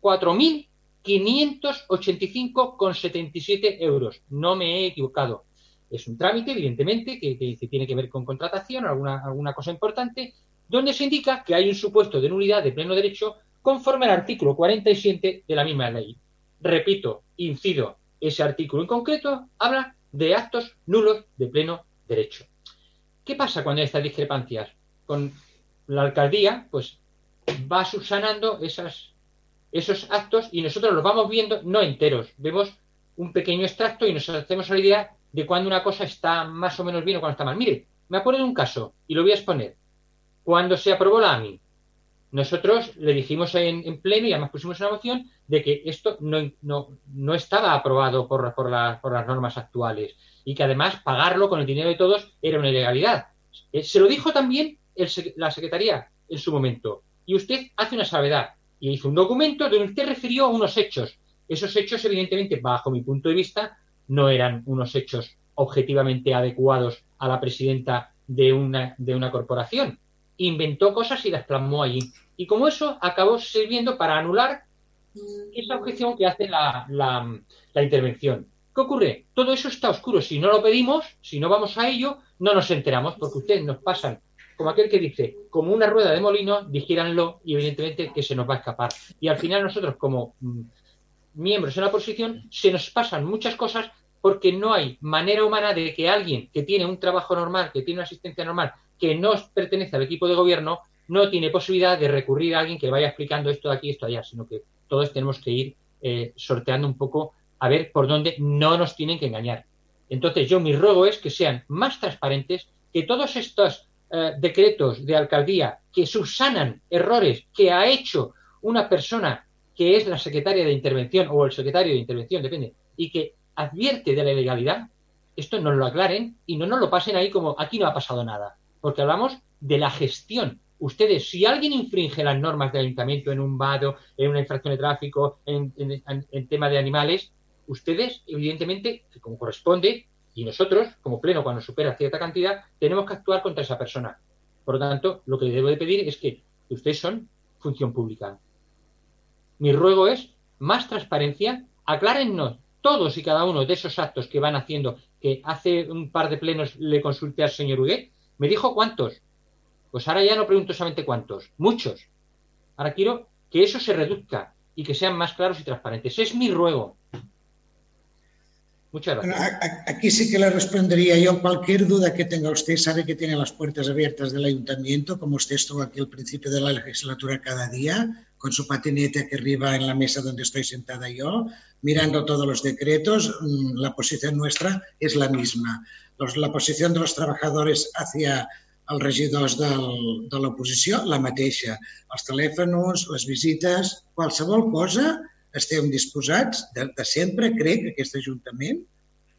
404.585,77 euros. No me he equivocado. Es un trámite, evidentemente, que tiene que ver con contratación, alguna, alguna cosa importante, donde se indica que hay un supuesto de nulidad de pleno derecho conforme al artículo 47 de la misma ley. Repito, incido, ese artículo en concreto habla de actos nulos de pleno derecho. ¿Qué pasa cuando hay estas discrepancias? Con la alcaldía, pues va subsanando esas, esos actos y nosotros los vamos viendo no enteros, vemos un pequeño extracto y nos hacemos la idea de cuando una cosa está más o menos bien o cuando está mal. Mire, me acuerdo de un caso y lo voy a exponer. Cuando se aprobó la AMI, nosotros le dijimos en, en pleno y además pusimos una moción de que esto no, no, no estaba aprobado por, por, la, por, las normas actuales y que además pagarlo con el dinero de todos era una ilegalidad. Eh, se lo dijo también el, la Secretaría en su momento. Y usted hace una salvedad y hizo un documento donde usted refirió a unos hechos. Esos hechos, evidentemente, bajo mi punto de vista, no eran unos hechos objetivamente adecuados a la presidenta de una, de una corporación. Inventó cosas y las plasmó allí. Y como eso acabó sirviendo para anular esa objeción que hace la, la, la intervención. ¿Qué ocurre? Todo eso está oscuro. Si no lo pedimos, si no vamos a ello, no nos enteramos porque ustedes nos pasan como aquel que dice, como una rueda de molino, dijéranlo y evidentemente que se nos va a escapar. Y al final nosotros como mm, miembros en la posición se nos pasan muchas cosas porque no hay manera humana de que alguien que tiene un trabajo normal, que tiene una asistencia normal, que no pertenece al equipo de gobierno, no tiene posibilidad de recurrir a alguien que vaya explicando esto de aquí, esto de allá, sino que todos tenemos que ir eh, sorteando un poco a ver por dónde no nos tienen que engañar. Entonces, yo mi ruego es que sean más transparentes, que todos estos eh, decretos de alcaldía que subsanan errores que ha hecho una persona que es la secretaria de intervención o el secretario de intervención, depende, y que advierte de la ilegalidad, esto nos lo aclaren y no nos lo pasen ahí como aquí no ha pasado nada, porque hablamos de la gestión. Ustedes, si alguien infringe las normas del ayuntamiento en un vado, en una infracción de tráfico, en, en tema de animales, ustedes, evidentemente, como corresponde, y nosotros, como pleno, cuando supera cierta cantidad, tenemos que actuar contra esa persona. Por lo tanto, lo que le debo de pedir es que ustedes son función pública. Mi ruego es más transparencia, aclárennos todos y cada uno de esos actos que van haciendo, que hace un par de plenos le consulté al señor Huguet, me dijo cuántos. Pues ahora ya no pregunto solamente cuántos, muchos. Ahora quiero que eso se reduzca y que sean más claros y transparentes. Es mi ruego. Muchas gracias. Bueno, aquí sí que le respondería yo. Cualquier duda que tenga usted, sabe que tiene las puertas abiertas del ayuntamiento, como usted estuvo aquí al principio de la legislatura cada día, con su patinete que arriba en la mesa donde estoy sentada yo, mirando todos los decretos. Mm, La posición nuestra es la misma. Los- la posición de los trabajadores hacia els regidors del, de l'oposició, la mateixa. Els telèfons, les visites, qualsevol cosa, estem disposats de, de sempre, crec, aquest Ajuntament,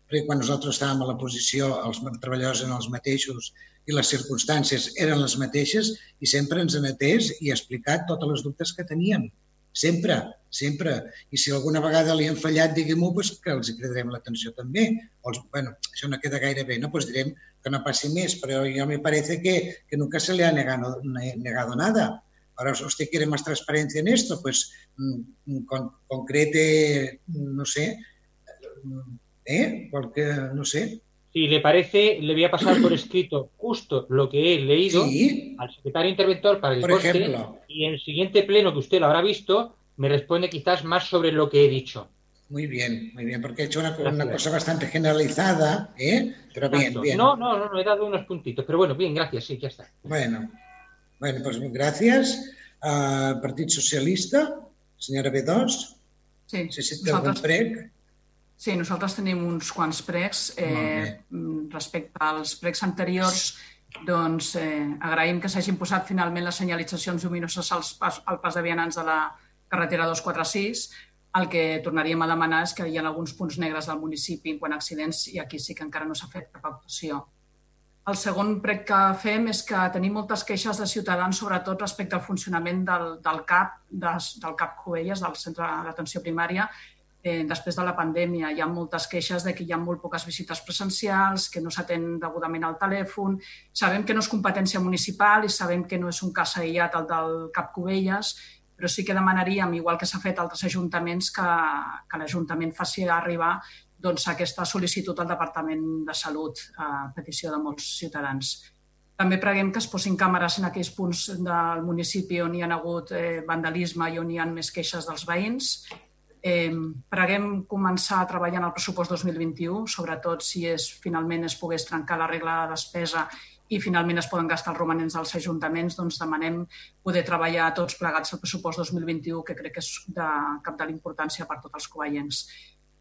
perquè quan nosaltres estàvem a l'oposició els treballadors eren els mateixos i les circumstàncies eren les mateixes i sempre ens han atès i explicat totes les dubtes que teníem. Sempre, sempre. I si alguna vegada li han fallat, diguem-ho, pues, que els cridarem l'atenció també. O els, bueno, això no queda gaire bé, no? Pues direm que no passi més, però jo me parece que, que nunca se le ha negado, ne- negado nada. Ahora, usted quiere más transparencia en esto, pues mm, con- concrete, no sé, ¿eh? Porque, no sé. Si le parece, le voy a pasar por escrito justo lo que he leído Sí. al secretario interventor para que Por ejemplo. y en el siguiente pleno que usted lo habrá visto, me responde quizás más sobre lo que he dicho. Muy bien, muy bien, porque he hecho una, una cosa bastante generalizada, ¿eh? Pero bien, bien. No, no, no, no, he dado unos puntitos, pero bueno, bien, gracias, sí, ya está. Bueno, bueno, pues gracias. al Partit Socialista, senyora B2. Sí, Sí, sí, té algun nosaltres- prec. Sí, nosaltres tenim uns quants pregs. Eh, mm, respecte als pregs anteriors, doncs eh, agraïm que s'hagin posat finalment les senyalitzacions lluminoses als pas, al pas de vianants de la carretera 246. El que tornaríem a demanar és que hi ha alguns punts negres del municipi en quant a accidents i aquí sí que encara no s'ha fet cap actuació. El segon prec que fem és que tenim moltes queixes de ciutadans, sobretot respecte al funcionament del, del CAP, des, del CAP Covelles, del Centre d'Atenció Primària, eh, després de la pandèmia. Hi ha moltes queixes de que hi ha molt poques visites presencials, que no s'atén degudament al telèfon. Sabem que no és competència municipal i sabem que no és un cas aïllat el del CAP Covelles, però sí que demanaríem, igual que s'ha fet altres ajuntaments, que, que l'Ajuntament faci arribar doncs, aquesta sol·licitud al Departament de Salut a petició de molts ciutadans. També preguem que es posin càmeres en aquells punts del municipi on hi ha hagut eh, vandalisme i on hi ha més queixes dels veïns. Preguem començar a treballar en el pressupost 2021, sobretot si és, finalment es pogués trencar la regla de despesa i finalment es poden gastar els romanents dels ajuntaments, doncs demanem poder treballar tots plegats al pressupost 2021, que crec que és de cap de l'importància per tots els covellencs.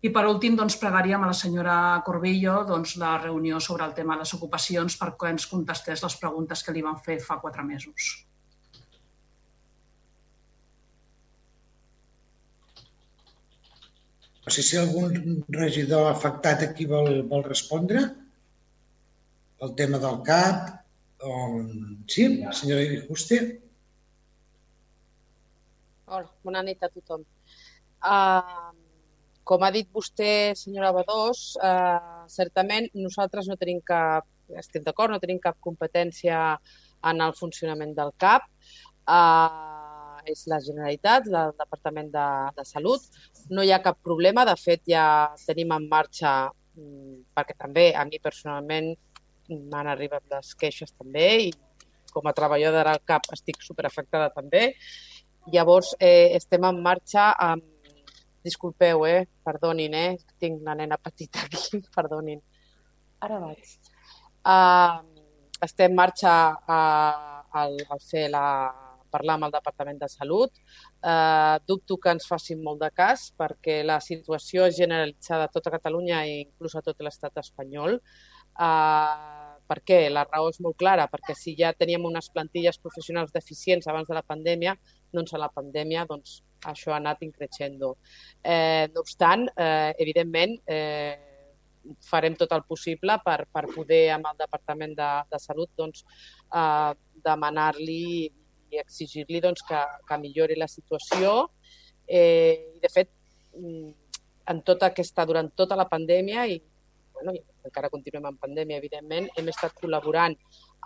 I per últim, doncs, pregaríem a la senyora Corbillo doncs, la reunió sobre el tema de les ocupacions perquè ens contestés les preguntes que li van fer fa quatre mesos. No sé si algun regidor afectat aquí vol, vol respondre. El tema del CAP. O... Sí, senyora Juste. Hola, bona nit a tothom. Uh, com ha dit vostè, senyora Badós, uh, certament nosaltres no tenim cap, estem d'acord, no tenim cap competència en el funcionament del CAP. Uh, és la Generalitat, el Departament de, de Salut. No hi ha cap problema, de fet ja tenim en marxa, mm, perquè també a mi personalment m'han arribat les queixes també i com a treballadora del CAP estic superafectada també. Llavors, eh, estem en marxa amb, Disculpeu, eh? Perdonin, eh? Tinc la nena petita aquí, perdonin. Ara vaig. Uh, estem en marxa uh, al, al fer la, parlar amb el Departament de Salut. Uh, dubto que ens facin molt de cas perquè la situació és generalitzada a tota Catalunya i inclús a tot l'estat espanyol. Uh, per què? La raó és molt clara, perquè si ja teníem unes plantilles professionals deficients abans de la pandèmia, doncs a la pandèmia doncs, això ha anat increixendo. Eh, no obstant, eh, evidentment, eh, farem tot el possible per, per poder amb el Departament de, de Salut doncs, eh, demanar-li i exigir-li doncs, que, que millori la situació. Eh, de fet, mm, en tota aquesta, durant tota la pandèmia i bueno, encara continuem en pandèmia, evidentment, hem estat col·laborant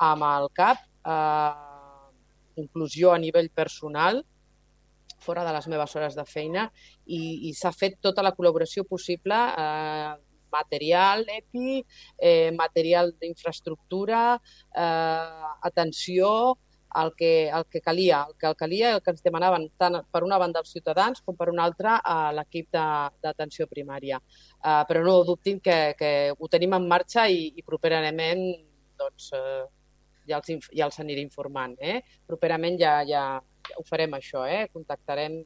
amb el CAP, eh, inclusió a nivell personal, fora de les meves hores de feina, i, i s'ha fet tota la col·laboració possible, eh, material EPI, eh, material d'infraestructura, eh, atenció, el que, el que calia, el que el calia el que ens demanaven tant per una banda els ciutadans com per una altra a l'equip d'atenció primària. Uh, però no dubtin que, que ho tenim en marxa i, i properament doncs, uh, ja, els, ja els aniré informant. Eh? Properament ja, ja ho farem això, eh? contactarem,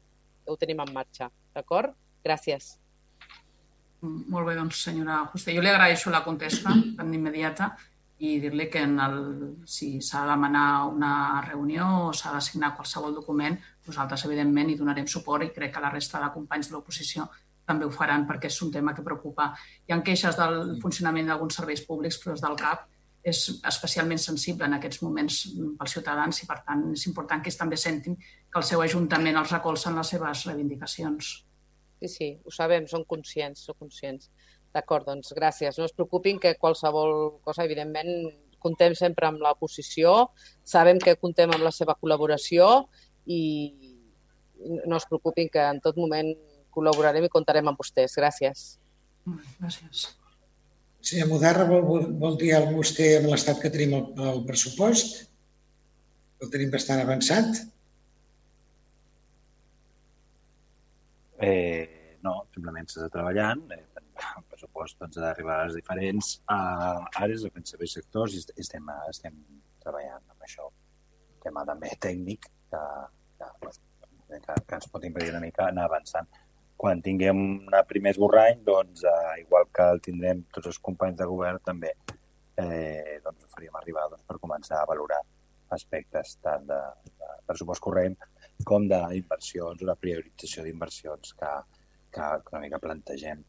ho tenim en marxa. D'acord? Gràcies. Molt bé, doncs, senyora Juste. Jo li agraeixo la contesta tan immediata i dir-li que en el, si s'ha de demanar una reunió o s'ha de signar qualsevol document, nosaltres, evidentment, hi donarem suport i crec que la resta de companys de l'oposició també ho faran perquè és un tema que preocupa. Hi ha queixes del funcionament d'alguns serveis públics, però des del CAP és especialment sensible en aquests moments pels ciutadans i, per tant, és important que ells també sentin que el seu ajuntament els recolza en les seves reivindicacions. Sí, sí, ho sabem, som conscients, som conscients. D'acord, doncs gràcies. No es preocupin que qualsevol cosa, evidentment, contem sempre amb l'oposició, sabem que contem amb la seva col·laboració i no es preocupin que en tot moment col·laborarem i comptarem amb vostès. Gràcies. Gràcies. Senyor Mudarra, vol, vol, vol dir alguna vostè amb l'estat que tenim el, el pressupost? El tenim bastant avançat? Eh, no, simplement s'està treballant. Eh, el pressupost doncs, ha d'arribar a les diferents uh, àrees, a serveis sectors, i estem, estem treballant amb això. Un tema també tècnic que, que, que ens pot impedir una mica anar avançant. Quan tinguem un primer esborrany, doncs, uh, igual que el tindrem tots els companys de govern, també eh, doncs, ho faríem arribar doncs, per començar a valorar aspectes tant de, de pressupost corrent com d'inversions de priorització d'inversions que, que una mica plantegem.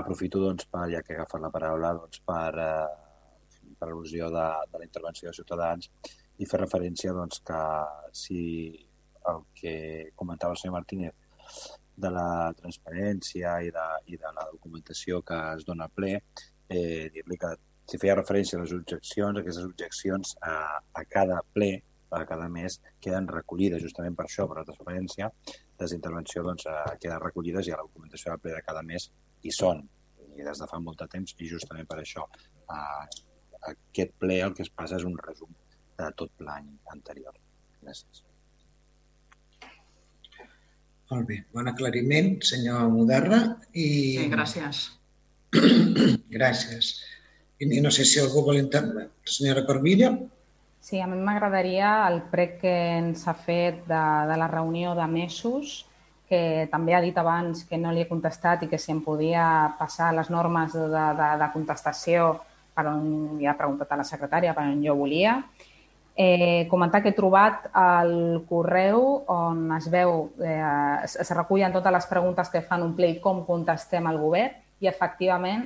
Aprofito doncs, per, ja que he agafat la paraula doncs, per, eh, per al·lusió de, de la intervenció de Ciutadans i fer referència doncs, que si el que comentava el senyor Martínez de la transparència i de, i de la documentació que es dona a ple, eh, dir-li que si feia referència a les objeccions, aquestes objeccions a, a cada ple, a cada mes, queden recollides justament per això, per la transparència. Les intervencions doncs, eh, queden recollides i a la documentació de ple de cada mes hi són, i des de fa molt de temps, i justament per això eh, aquest ple el que es passa és un resum de tot l'any anterior. Gràcies. Molt bé, bon aclariment, senyor Mudarra. I... Sí, gràcies. gràcies. I no sé si algú vol intervenir. Senyora Corbilla? Sí, a mi m'agradaria el prec que ens ha fet de, de la reunió de mesos que també ha dit abans que no li he contestat i que si em podia passar les normes de, de, de contestació per on ja ha preguntat a la secretària, per on jo volia. Eh, comentar que he trobat el correu on es veu, eh, es, es recullen totes les preguntes que fan un ple i com contestem al govern i efectivament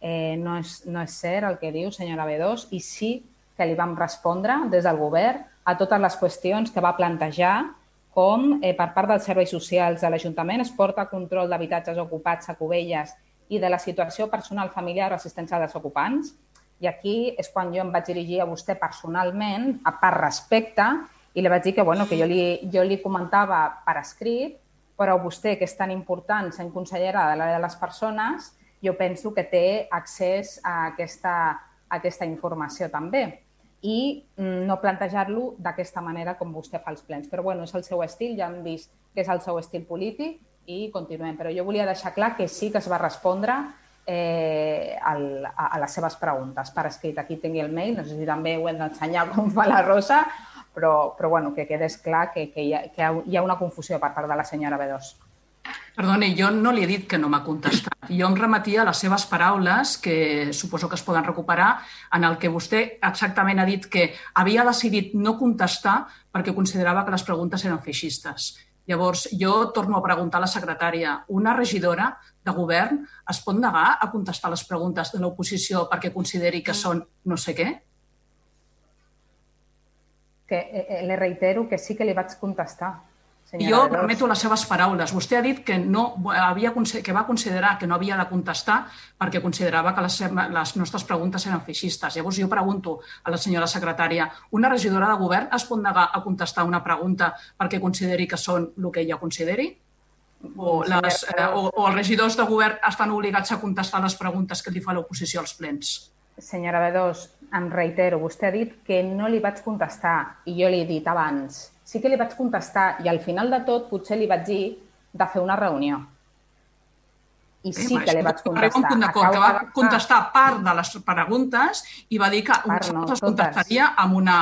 eh, no, és, no és cert el que diu senyora B2 i sí que li vam respondre des del govern a totes les qüestions que va plantejar com eh, per part dels serveis socials de l'Ajuntament es porta control d'habitatges ocupats a Cubelles i de la situació personal familiar o assistència dels ocupants. I aquí és quan jo em vaig dirigir a vostè personalment, a per respecte, i li vaig dir que, bueno, que jo, li, jo li comentava per escrit, però vostè, que és tan important, sent consellera de l'àrea de les persones, jo penso que té accés a aquesta, a aquesta informació també i mm, no plantejar-lo d'aquesta manera com vostè fa els plens. Però bueno, és el seu estil, ja hem vist que és el seu estil polític i continuem. Però jo volia deixar clar que sí que es va respondre eh, al, a, a les seves preguntes per escrit. Aquí tingui el mail, no sé si també ho hem d'ensenyar com fa la Rosa, però, però bueno, que quedés clar que, que, hi ha, que hi ha una confusió per part de la senyora B2. Perdoni, jo no li he dit que no m'ha contestat. Jo em remetia a les seves paraules, que suposo que es poden recuperar, en el que vostè exactament ha dit que havia decidit no contestar perquè considerava que les preguntes eren feixistes. Llavors, jo torno a preguntar a la secretària, una regidora de govern es pot negar a contestar les preguntes de l'oposició perquè consideri que són no sé què? Que eh, eh, le reitero que sí que li vaig contestar. Jo senyora B2. remeto les seves paraules. Vostè ha dit que, no, havia, que va considerar que no havia de contestar perquè considerava que les, les nostres preguntes eren feixistes. Llavors jo pregunto a la senyora secretària, una regidora de govern es pot negar a contestar una pregunta perquè consideri que són el que ella consideri? O, les, eh, o, o els regidors de govern estan obligats a contestar les preguntes que li fa l'oposició als plens? Senyora B2, em reitero, vostè ha dit que no li vaig contestar i jo li he dit abans. Sí que li vaig contestar i al final de tot potser li vaig dir de fer una reunió. I sí que li vaig un contestar. punt d'acord, que va contestar part de les preguntes i va dir que Part no, totes. contestaria amb una,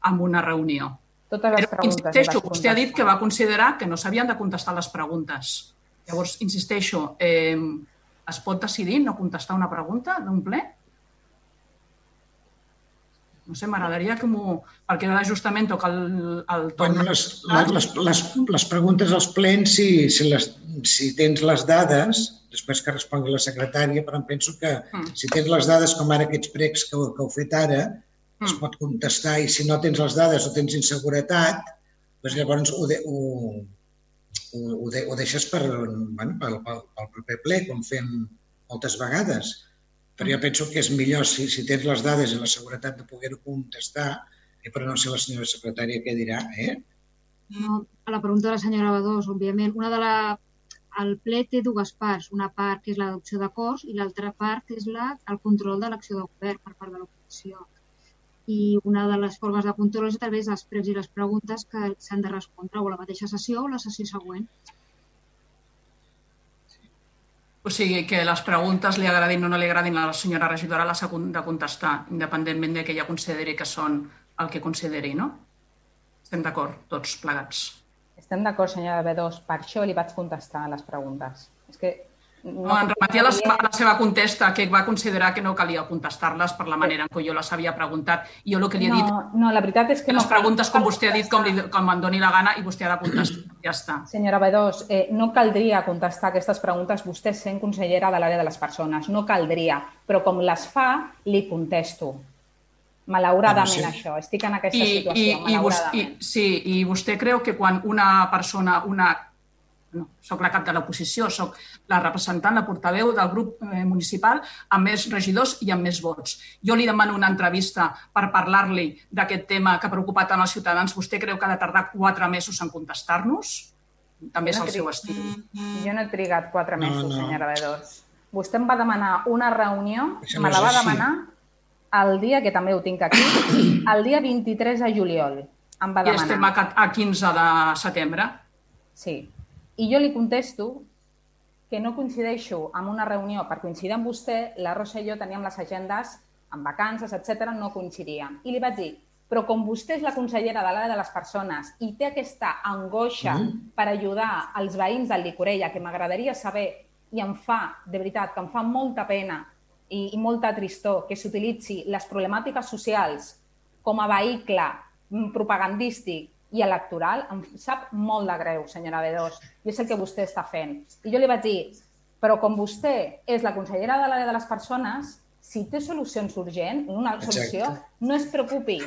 amb una reunió. Totes les Però, preguntes insisteixo, vostè ha dit que va considerar que no s'havien de contestar les preguntes. Llavors, insisteixo, eh, es pot decidir no contestar una pregunta d'un ple? No sé, m'agradaria que m'ho... Perquè ara justament toca el, el torn. Bueno, les, les, les, les, preguntes als plens, si, si, les, si tens les dades, després que respongui la secretària, però em penso que Mm. si tens les dades com ara aquests pregs que, que heu fet ara, es Mm. pot contestar i si no tens les dades o tens inseguretat, doncs llavors ho, de, ho, ho, ho, de, ho deixes per, bueno, pel, pel, pel proper ple, com fem moltes vegades. Però jo penso que és millor si, si tens les dades i la seguretat de poder-ho contestar, eh, però no sé la senyora secretària què dirà, eh? A la pregunta de la senyora Badós, òbviament, una de la... El ple té dues parts, una part que és l'adopció d'acords i l'altra part és la, el control de l'acció de govern per part de l'oposició. I una de les formes de control és a través dels pregs i les preguntes que s'han de respondre o a la mateixa sessió o la sessió següent. O sigui, que les preguntes li agradin o no li agradin a la senyora regidora les ha de contestar, independentment de que ella consideri que són el que consideri, no? Estem d'acord, tots plegats. Estem d'acord, senyora B2, per això li vaig contestar les preguntes. És que No, en remetia la, seva- la seva contesta, que va considerar que no calia contestar-les per la manera en què jo les havia preguntat. I jo el que li he dit No, no, la veritat és que les no. preguntes com vostè ha dit, com, li, com em doni la gana, i vostè ha de contestar. Ja està. Senyora B2, eh, no caldria contestar aquestes preguntes vostè sent consellera de l'àrea de les persones. No caldria, però com les fa, li contesto. Malauradament, Bueno, sí. això. Estic en aquesta I, i, situació, i, vos, i, malauradament. sí, I vostè creu que quan una persona, una no, soc la cap de l'oposició, soc la representant, la portaveu del grup eh, municipal amb més regidors i amb més vots. Jo li demano una entrevista per parlar-li d'aquest tema que preocupa tant els ciutadans. Vostè creu que ha de tardar quatre mesos en contestar-nos? També és no el seu estil. Jo no he trigat quatre No, mesos, no. senyora B2. Vostè em va demanar una reunió, Això me no la va demanar el dia, que també ho tinc aquí, el dia 23 de juliol. Em va I demanar. estem a, ca- a 15 de setembre. Sí. I jo li contesto que no coincideixo amb una reunió per coincidir amb vostè, la Rosa i jo teníem les agendes amb vacances, etc no coincidíem. I li vaig dir, però com vostè és la consellera de l'àrea de les persones i té aquesta angoixa Mm. per ajudar els veïns del Licorella, que m'agradaria saber, i em fa, de veritat, que em fa molta pena i, i molta tristor que s'utilitzi les problemàtiques socials com a vehicle propagandístic i electoral, em sap molt de greu, senyora B2, i és el que vostè està fent. I jo li vaig dir, però com vostè és la consellera de l'àrea de les persones, si té solucions urgents, una Exacte. solució, no es preocupi.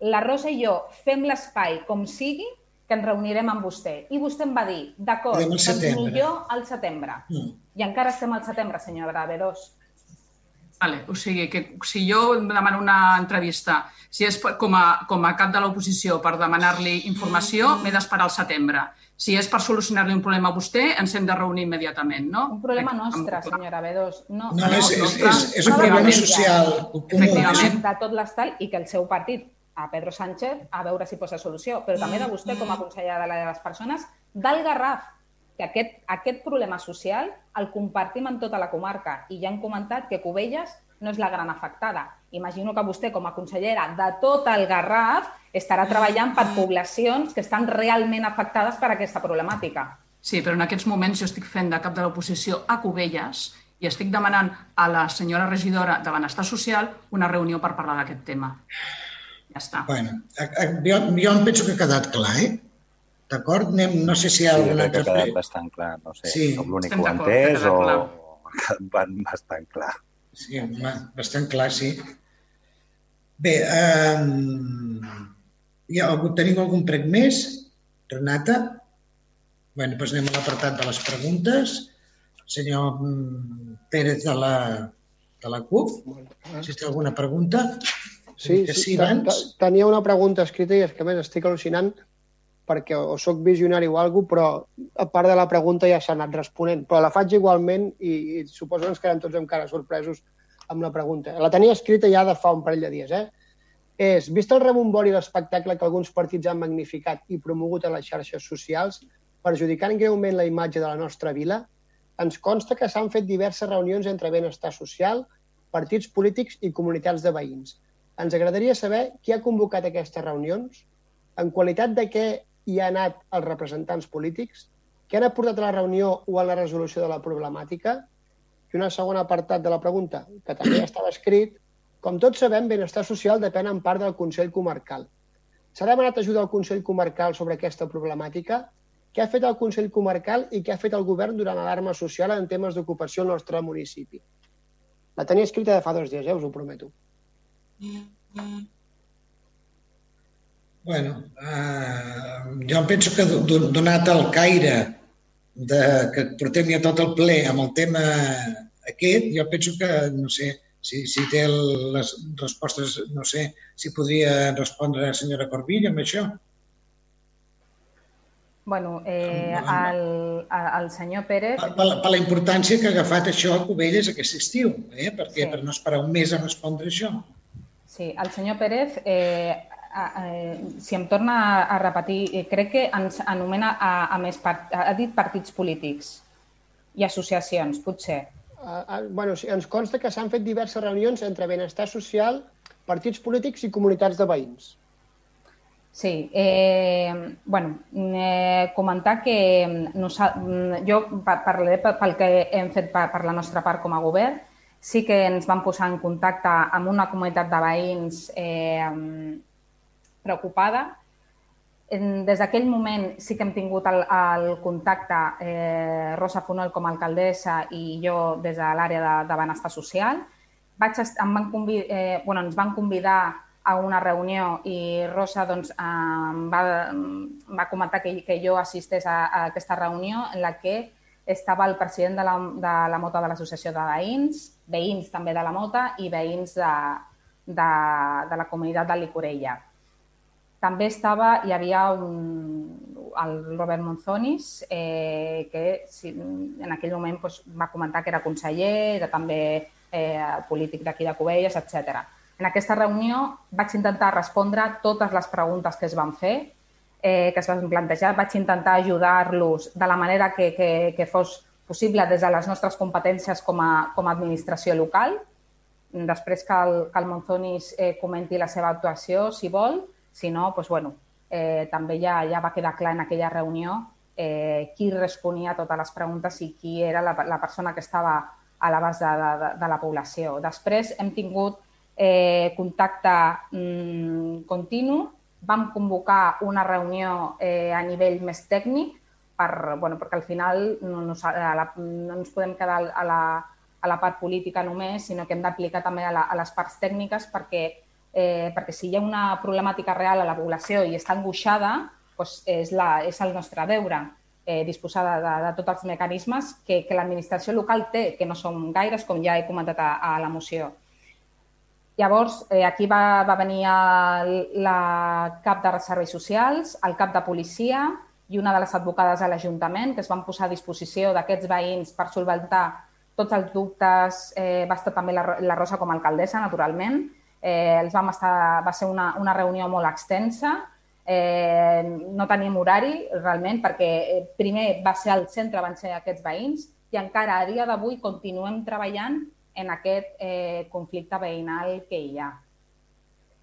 La Rosa i jo fem l'espai com sigui, que ens reunirem amb vostè. I vostè em va dir, d'acord, doncs millor al setembre. Mm. I encara estem al setembre, senyora B2. Vale, o sigui, que si jo em demano una entrevista, si és com a, com a cap de l'oposició per demanar-li informació, m'he d'esperar al setembre. Si és per solucionar-li un problema a vostè, ens hem de reunir immediatament, no? Un problema nostre, senyora B2. No, No, és, és, és, és un problema social comú. Efectivament. de tot l'estat i que el seu partit, a Pedro Sánchez, a veure si posa solució, però també de vostè com a consellera de l'àrea de les persones, del Garraf, que aquest, aquest problema social el compartim en tota la comarca i ja han comentat que Cubelles no és la gran afectada. Imagino que vostè, com a consellera de tot el Garraf, estarà treballant per poblacions que estan realment afectades per aquesta problemàtica. Sí, però en aquests moments jo estic fent de cap de l'oposició a Cubelles i estic demanant a la senyora regidora de Benestar Social una reunió per parlar d'aquest tema. Ja està. Bueno, a- a- jo, jo em penso que ha quedat clar, eh? D'acord? Anem, no sé si hi ha Sí, algun altre... quedat ple. bastant clar. No sé, Sí. soc l'únic que ho entès o ba- bastant clar. Sí, home, bastant clar, sí. Bé, um, hi ha algú, tenim algun prec més? Renata? Bé, doncs anem a l'apartat de les preguntes. Senyor mm, Pérez de la, de la CUP, si té alguna pregunta? Sí, sí, sí, tenia una pregunta escrita i és que a més estic al·lucinant perquè o sóc visionari o alguna però a part de la pregunta ja s'ha anat responent. Però la faig igualment i, i suposo que ens quedem tots encara sorpresos amb la pregunta. La tenia escrita ja de fa un parell de dies, eh? És, vist el rebombori i l'espectacle que alguns partits han magnificat i promogut a les xarxes socials, perjudicant greument la imatge de la nostra vila, ens consta que s'han fet diverses reunions entre benestar social, partits polítics i comunitats de veïns. Ens agradaria saber qui ha convocat aquestes reunions, en qualitat de què hi ha anat els representants polítics, què han aportat a la reunió o a la resolució de la problemàtica, i una segona apartat de la pregunta, que també estava escrit, com tots sabem, benestar social depèn en part del Consell Comarcal. S'ha demanat ajuda al Consell Comarcal sobre aquesta problemàtica? Què ha fet el Consell Comarcal i què ha fet el govern durant l'alarma social en temes d'ocupació al nostre municipi? La tenia escrita de fa dos dies, eh, us ho prometo. Bueno, eh, jo penso que do- do- donat el caire de, que portem ja tot el ple amb el tema aquest, jo penso que, no sé, si, si té el, les respostes, no sé, si podria respondre la senyora Corbilla amb això. Bueno, eh, el, el senyor Pérez... Per, la- per la importància que ha agafat això a Cubelles aquest estiu, eh? perquè Sí. per no esperar un mes a respondre això. Sí, el senyor Pérez, eh, eh, si em torna a, repetir, eh, crec que ens anomena a, a més part, ha dit partits polítics i associacions, potser. Uh, uh, bueno, sí, ens consta que s'han fet diverses reunions entre benestar social, partits polítics i comunitats de veïns. Sí, eh, bueno, eh, comentar que nosa, mm, jo pa- parlaré pe- pel que hem fet per, per la nostra part com a govern. Sí que ens vam posar en contacte amb una comunitat de veïns eh, preocupada. Des d'aquell moment sí que hem tingut el, el contacte eh, Rosa Fonol com a alcaldessa i jo des de l'àrea de, de benestar social. Vaig em van convi, eh, bueno, ens van convidar a una reunió i Rosa doncs, em va, em va comentar que, que jo assistés a, a aquesta reunió en la que estava el president de la, de la Mota de l'Associació de Veïns, veïns també de la Mota i veïns de, de, de la comunitat de Licorella. També estava, hi havia un, el Robert Monzonis, eh, que si, en aquell moment doncs, va comentar que era conseller, era també eh, polític d'aquí de Cubelles, etc. En aquesta reunió vaig intentar respondre totes les preguntes que es van fer, eh, que es van plantejar. Vaig intentar ajudar-los de la manera que, que, que fos possible des de les nostres competències com a, com a administració local. Després que el, que el Monzonis eh, comenti la seva actuació, si vol. Si no, doncs, bueno, eh, també ja, ja va quedar clar en aquella reunió eh, qui responia a totes les preguntes i qui era la, la persona que estava a l'abast de, de, de la població. Després hem tingut eh, contacte mm, continu, vam convocar una reunió eh, a nivell més tècnic per, bueno, perquè al final no, no, la, no ens podem quedar a la, a la part política només, sinó que hem d'aplicar també a, la, a les parts tècniques perquè, eh, perquè si hi ha una problemàtica real a la població i està angoixada, doncs és, la, és el nostre deure eh, disposar de, de, de tots els mecanismes que, que l'administració local té, que no són gaires, com ja he comentat a, a la moció. Llavors, eh, aquí va, va venir el, la cap de serveis socials, el cap de policia i una de les advocades a l'Ajuntament que es van posar a disposició d'aquests veïns per solventar tots els dubtes. Eh, va estar també la, la Rosa com a alcaldessa, naturalment. Eh, els vam estar, va ser una, una reunió molt extensa Eh, no tenim horari, realment, perquè eh, primer va ser al centre, van ser aquests veïns, i encara a dia d'avui continuem treballant en aquest eh, conflicte veïnal que hi ha.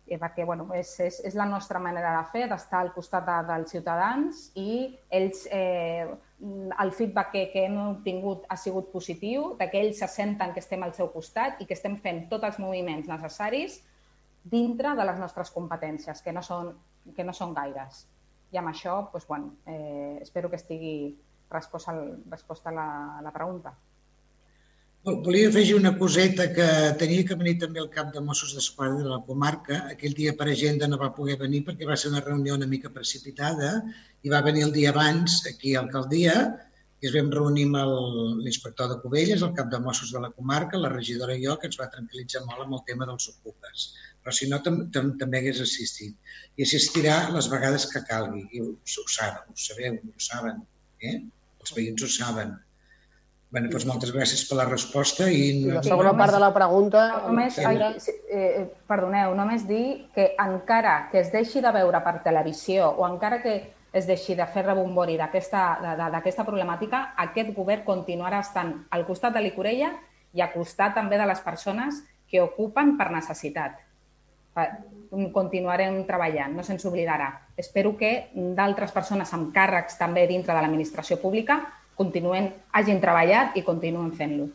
Eh, perquè bueno, és, és, és la nostra manera de fer, d'estar al costat de, dels ciutadans i ells, eh, el feedback que, que hem obtingut ha sigut positiu, que ells se senten que estem al seu costat i que estem fent tots els moviments necessaris dintre de les nostres competències, que no són, que no són gaires. I amb això, doncs, bueno, eh, espero que estigui resposta, resposta a la, la pregunta. Volia afegir una coseta que tenia que venir també el cap de Mossos d'Esquadra de la comarca. Aquell dia per agenda no va poder venir perquè va ser una reunió una mica precipitada i va venir el dia abans aquí a l'alcaldia i es vam reunir amb l'inspector de Cubelles, el cap de Mossos de la comarca, la regidora i jo, que ens va tranquil·litzar molt amb el tema dels ocupes. Però si no, tam tam també hagués assistit. I assistirà les vegades que calgui. I ho, ho saben, ho sabeu, ho saben. Eh? Els veïns ho saben. Bé, doncs moltes gràcies per la resposta i... I la segona part de la pregunta... Només, ai, sí, eh, perdoneu, només dir que encara que es deixi de veure per televisió o encara que es deixi de fer rebombori d'aquesta de- de- d'aquesta problemàtica, aquest govern continuarà estant al costat de l'Icorella i al costat també de les persones que ocupen per necessitat. Eh, Continuarem treballant, no se'ns oblidarà. Espero que d'altres persones amb càrrecs també dintre de l'administració pública continuen, hagin treballat i continuen fent-lo.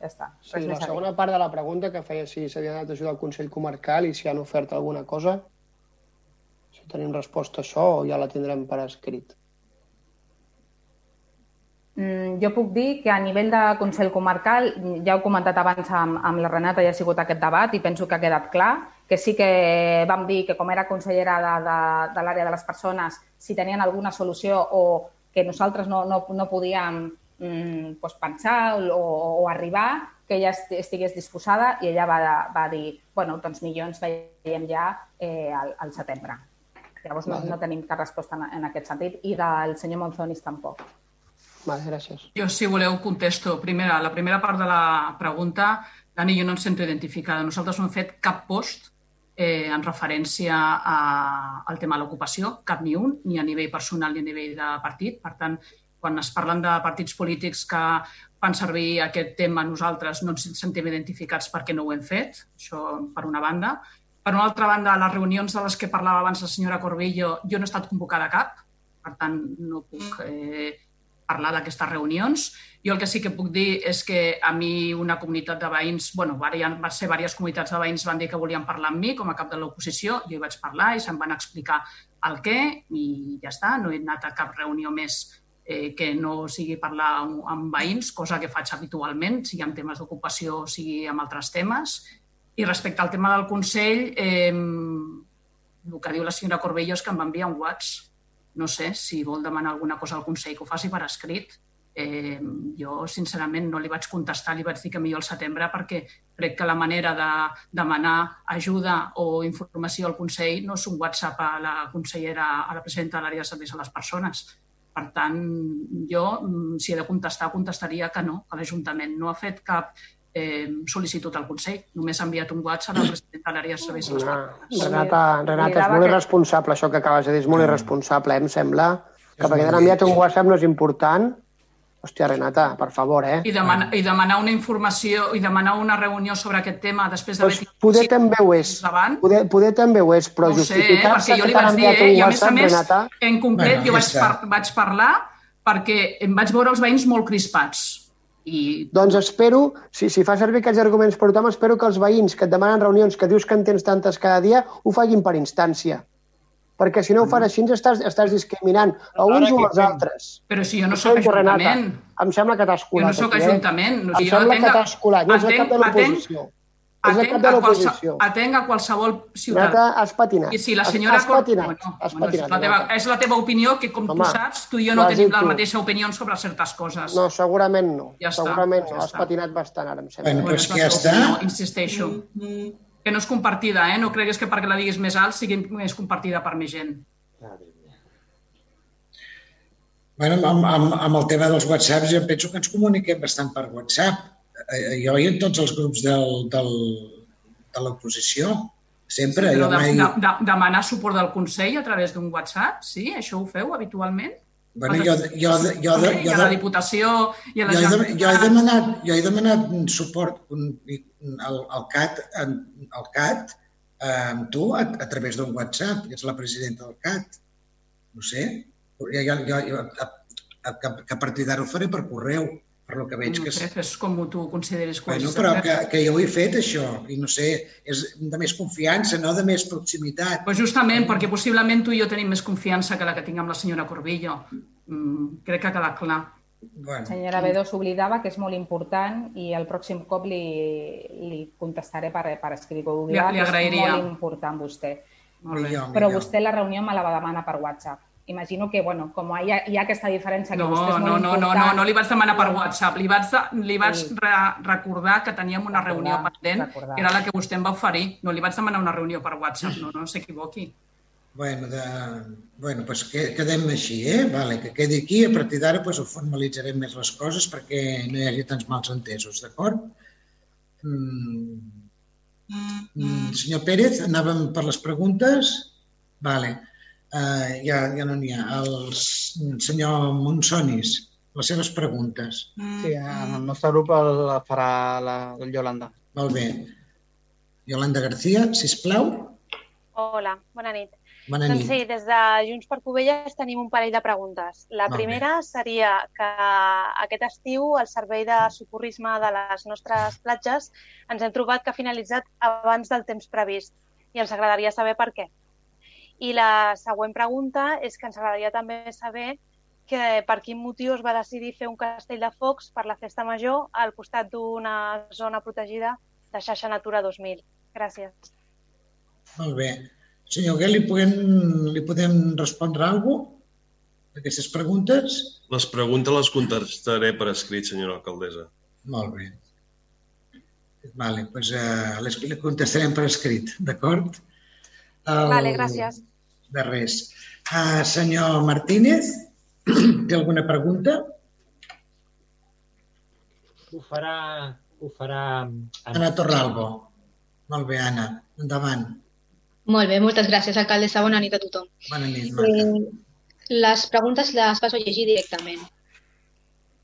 Ja està. Sí, la a segona part de la pregunta que feia si s'havia donat ajuda al Consell Comarcal i si han ofert alguna cosa. Si tenim resposta a això o ja la tindrem per escrit. Mm, Jo puc dir que a nivell de Consell Comarcal, ja ho he comentat abans amb, amb la Renata, ja ha sigut aquest debat i penso que ha quedat clar, que sí que vam dir que com era consellera de, de, de l'àrea de les persones, si tenien alguna solució o que nosaltres no, no, no podíem mm, pues, pensar o, o arribar, que ella esti- estigués disposada i ella va, va dir, bueno, doncs millor ens veiem ja eh, al, al setembre. Llavors no, no tenim cap resposta en, en aquest sentit i del senyor Monzonis tampoc. Vale, gràcies. Jo, si voleu, contesto. Primera, la primera part de la pregunta, Dani, jo no em sento identificada. Nosaltres no hem fet cap post eh, en referència a, al tema de l'ocupació, cap ni un, ni a nivell personal ni a nivell de partit. Per tant, quan es parlen de partits polítics que fan servir aquest tema, nosaltres no ens sentim identificats perquè no ho hem fet, això per una banda. Per una altra banda, les reunions de les que parlava abans la senyora Corbillo, jo no he estat convocada a cap, per tant, no puc eh, parlar d'aquestes reunions. Jo el que sí que puc dir és que a mi una comunitat de veïns, bueno, va ser diverses comunitats de veïns van dir que volien parlar amb mi com a cap de l'oposició, jo hi vaig parlar i se'm van explicar el què i ja està, no he anat a cap reunió més eh, que no sigui parlar amb, amb veïns, cosa que faig habitualment, sigui amb temes d'ocupació sigui amb altres temes. I respecte al tema del Consell, eh, el que diu la senyora Corbello és que em va enviar un WhatsApp no sé, si vol demanar alguna cosa al Consell que ho faci per escrit. Eh, jo, sincerament, no li vaig contestar, li vaig dir que millor al setembre perquè crec que la manera de demanar ajuda o informació al Consell no és un WhatsApp a la consellera, a la presidenta de l'àrea de serveis a les persones. Per tant, jo, mm, si he de contestar, contestaria que no, que l'Ajuntament no ha fet cap eh, sol·licitud al Consell, només ha enviat un WhatsApp a la presidenta de l'àrea de serveis a les persones. Renata, Renata, és molt irresponsable això que acabes de dir, és molt irresponsable, eh, em sembla. Que perquè t'han enviat un WhatsApp no és important. Hòstia, Renata, per favor, eh? I, demana, i demanar una informació i demanar una reunió sobre aquest tema després d'haver Pues poder també ho és. Poder, poder també ho és, però no sé, eh, justificar-se perquè jo li vaig dir, eh? I a més a més, Renata... en concret, Bueno, jo vaig, par vaig parlar perquè em vaig veure els veïns molt crispats. I Doncs espero, si, si fa servir aquests arguments per tothom, espero que els veïns que et demanen reunions, que dius que en tens tantes cada dia, ho facin per instància. Perquè si no ho fan així, estàs, estàs discriminant a uns o als altres. Però si jo no sóc sento, Renata. Ajuntament. Em sembla que t'has Jo colat. no sóc aquí, eh? Ajuntament. O Em jo sembla atenc que t'has colat. No és el cap de l'oposició. És el atenc cap de a l'oposició. Atenc a qualsevol ciutadà. Renata, has patinat. I si la Has- senyora... Has patinat. Bueno, Has bueno, patinat, és, la teva, és la teva opinió, que com Home, tu saps, tu i jo no has tenim dit la tu. mateixa opinió sobre certes coses. No, segurament no. Ja està, segurament ja no. Has està. patinat bastant ara, em sembla. Bueno, pues és la que ja està. insisteixo. Que no és compartida, eh? No creguis que perquè la diguis més alt sigui més compartida per més gent. Bueno, amb, amb, amb el tema dels whatsapps jo penso que ens comuniquem bastant per WhatsApp. Eh, Jo i en tots els grups del, del, de l'oposició Sempre, Però jo de, mai... de, de, demanar suport del Consell a través d'un WhatsApp, sí? Això ho feu habitualment? Bueno, jo, jo, jo, jo, jo, a la Diputació i a la jo, he, jo, he demanat, jo he demanat un suport un- al, al CAT, en- al CAT eh, amb tu a, a través d'un WhatsApp, que és la presidenta del CAT. No sé, jo, jo, jo, a, a, que a partir d'ara ho faré per correu, per lo que veig No que... sé, fes com tu consideris Bueno, correcte. però que, que jo ho he fet, això, i no sé, és de més confiança, no de més proximitat. Pues justament perquè possiblement tu i jo tenim més confiança que la que tinc amb la senyora Corbillo. Mm, crec que ha quedat clar. Bueno. Senyora Bedó s'oblidava que és molt important i el pròxim cop li, li contestaré per, per escrit. Ho Li- oblidava, li que és agrairia. molt important vostè. Molt bé. Però vostè la reunió me la va demanar per WhatsApp. Imagino que, bueno, com hi ha, hi ha aquesta diferència que No, vostè és no, molt no, no, important... no, no li vaig demanar per WhatsApp, li vaig, li vaig Sí. re recordar que teníem una reunió pendent, recordar. que era la que vostè em va oferir. No li vaig demanar una reunió per WhatsApp, no, no s'equivoqui. Bueno, de... bueno pues que, quedem així, eh? Vale, que quedi aquí, a partir d'ara pues, ho formalitzarem més les coses perquè no hi hagi tants mals entesos, d'acord? Mm. Mm, senyor Pérez, anàvem per les preguntes? Vale. Uh, ja, ja no n'hi ha. El senyor Monsonis, les seves preguntes. Sí, en el nostre grup el farà la, Yolanda. Molt bé. Yolanda García, sisplau. Hola, bona nit. Bona doncs nit. sí, des de Junts per Covelles tenim un parell de preguntes. La Molt bé. primera seria que aquest estiu el servei de socorrisme de les nostres platges ens hem trobat que ha finalitzat abans del temps previst i ens agradaria saber per què. I la següent pregunta és que ens agradaria també saber que per quin motiu es va decidir fer un castell de focs per la festa major al costat d'una zona protegida de xarxa Natura 2000. Gràcies. Molt bé. Senyor Guel, li podem, li podem respondre alguna cosa d'aquestes preguntes? Les preguntes les contestaré per escrit, senyora alcaldessa. Molt bé. Vale, doncs eh, les, les contestarem per escrit, d'acord? El- Vale, gràcies. De res. Uh, senyor Martínez, té alguna pregunta? Ho farà... Ho farà... Anna Torralbo. Molt bé, Anna. Endavant. Molt bé, moltes gràcies, alcaldessa. Bona nit a tothom. Bona nit, Marta. Eh, las preguntas las paso a llegir directamente.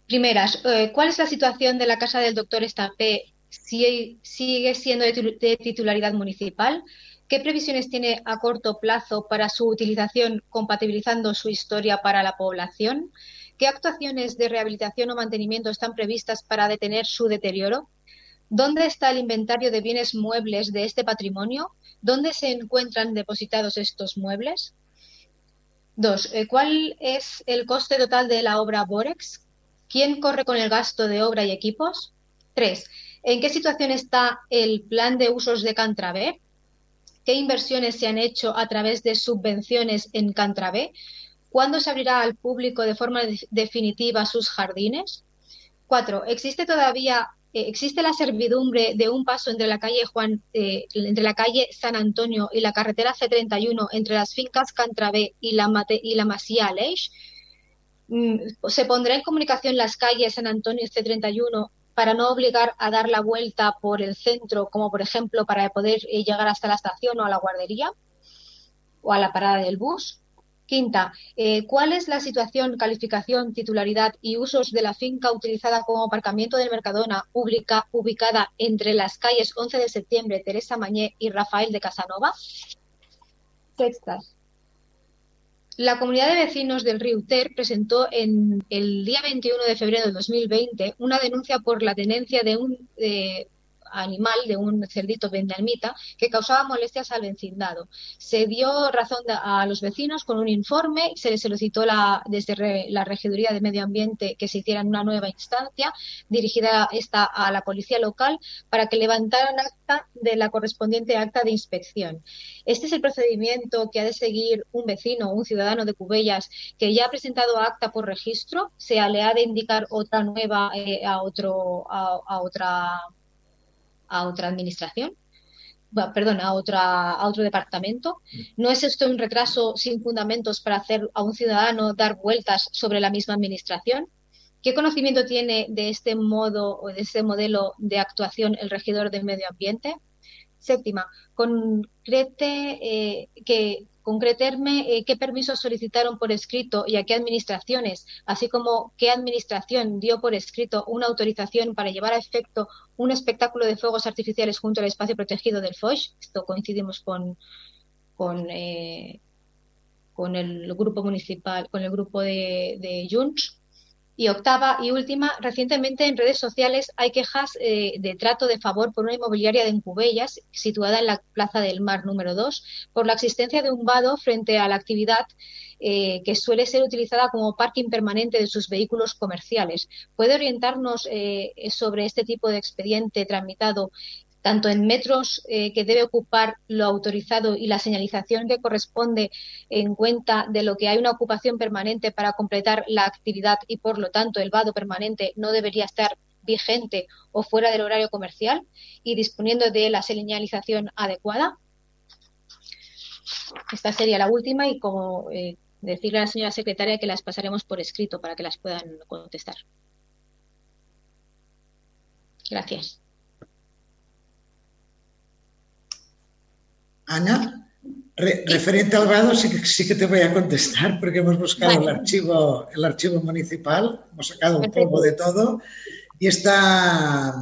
Primeras, eh, ¿cuál es la situación de la casa del doctor Estampé? Si- ¿Sigue siendo de titularidad municipal? ¿Qué previsiones tiene a corto plazo para su utilización compatibilizando su historia para la población? ¿Qué actuaciones de rehabilitación o mantenimiento están previstas para detener su deterioro? ¿Dónde está el inventario de bienes muebles de este patrimonio? ¿Dónde se encuentran depositados estos muebles? Dos, eh, ¿cuál es el coste total de la obra Borex? ¿Quién corre con el gasto de obra y equipos? Tres, ¿en qué situación está el plan de usos de Cantrabé? ¿Qué inversiones se han hecho a través de subvenciones en Cantrabé? ¿Cuándo se abrirá al público de forma de- definitiva sus jardines? Cuatro, ¿existe todavía eh, existe la servidumbre de un paso entre la calle Juan eh, San Antonio y la carretera C31 entre las fincas Cantrabé y la Mate- y la Masía Aleix? Mm, ¿Se pondrá en comunicación las calles San Antonio y C31 para no obligar a dar la vuelta por el centro, como por ejemplo para poder eh, llegar hasta la estación o a la guardería o a la parada del bus? Quinta, eh, ¿cuál es la situación, calificación, titularidad y usos de la finca utilizada como aparcamiento del Mercadona, ubica- ubicada entre las calles 11 de septiembre, Teresa Mañé y Rafael de Casanova? Sextas. La comunidad de vecinos del río Ter presentó en el día 21 de febrero de 2020 una denuncia por la tenencia de un eh, animal, de un cerdito vietnamita, que causaba molestias al vecindado. Se dio razón a los vecinos con un informe, se les solicitó la- desde re- la Regiduría de Medio Ambiente que se hiciera una nueva instancia dirigida esta a la policía local para que levantaran acta de la correspondiente acta de inspección. Este es el procedimiento que ha de seguir un vecino, un ciudadano de Cubellas que ya ha presentado acta por registro, se le ha de indicar otra nueva eh, a otro a otra a otra administración, perdón, a otra a otro departamento. ¿No es esto un retraso sin fundamentos para hacer a un ciudadano dar vueltas sobre la misma administración? ¿Qué conocimiento tiene de este modo o de este modelo de actuación el regidor del medio ambiente? Séptima, concrete eh, que concretarme eh, qué permisos solicitaron por escrito y a qué administraciones, así como qué administración dio por escrito una autorización para llevar a efecto un espectáculo de fuegos artificiales junto al espacio protegido del Foix. Esto coincidimos con, con, eh, con el grupo municipal, con el grupo de, de Junts. Y octava y última, recientemente en redes sociales hay quejas eh, de trato de favor por una inmobiliaria de Encubellas, situada en la Plaza del Mar número 2, por la existencia de un vado frente a la actividad eh, que suele ser utilizada como parking permanente de sus vehículos comerciales. ¿Puede orientarnos eh, sobre este tipo de expediente tramitado tanto en metros eh, que debe ocupar lo autorizado y la señalización que corresponde en cuenta de lo que hay una ocupación permanente para completar la actividad y, por lo tanto, el vado permanente no debería estar vigente o fuera del horario comercial y disponiendo de la señalización adecuada. Esta sería la última y como eh, decirle a la señora secretaria que las pasaremos por escrito para que las puedan contestar. Gracias. Ana, re- referente al vado sí que, sí que te voy a contestar porque hemos buscado el archivo, el archivo municipal, hemos sacado un polvo de todo y está,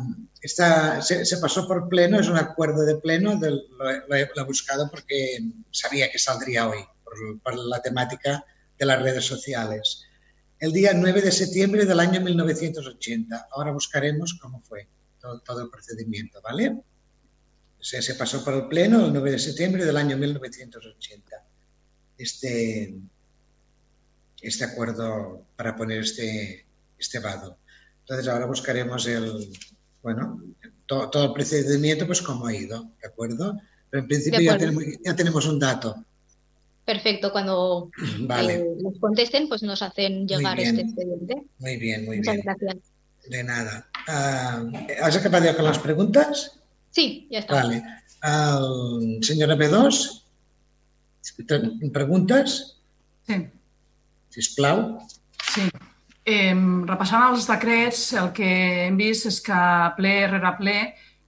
está se, se pasó por pleno, es un acuerdo de pleno, lo, he- lo he, lo he buscado porque sabía que saldría hoy por, por la temática de las redes sociales. El día 9 de septiembre del año 1980. Ahora buscaremos cómo fue todo, todo el procedimiento, ¿vale? Se, se pasó por el Pleno el 9 de septiembre del año 1980. Este, este acuerdo para poner este, este vado. Entonces ahora buscaremos el, bueno, to- todo el procedimiento, pues cómo ha ido, ¿de acuerdo? Pero en principio ya tenemos, ya tenemos un dato. Perfecto, cuando Vale. eh, nos contesten, pues nos hacen llegar este expediente. Muy bien, muy Muchas bien. gracias. De nada. Ah, ¿Has acabado con las preguntas? Sí, ya está. Vale. El señora B2, te- preguntes? Sí. Sisplau. Sí. Eh, repassant els decrets, el que hem vist és que ple rere ple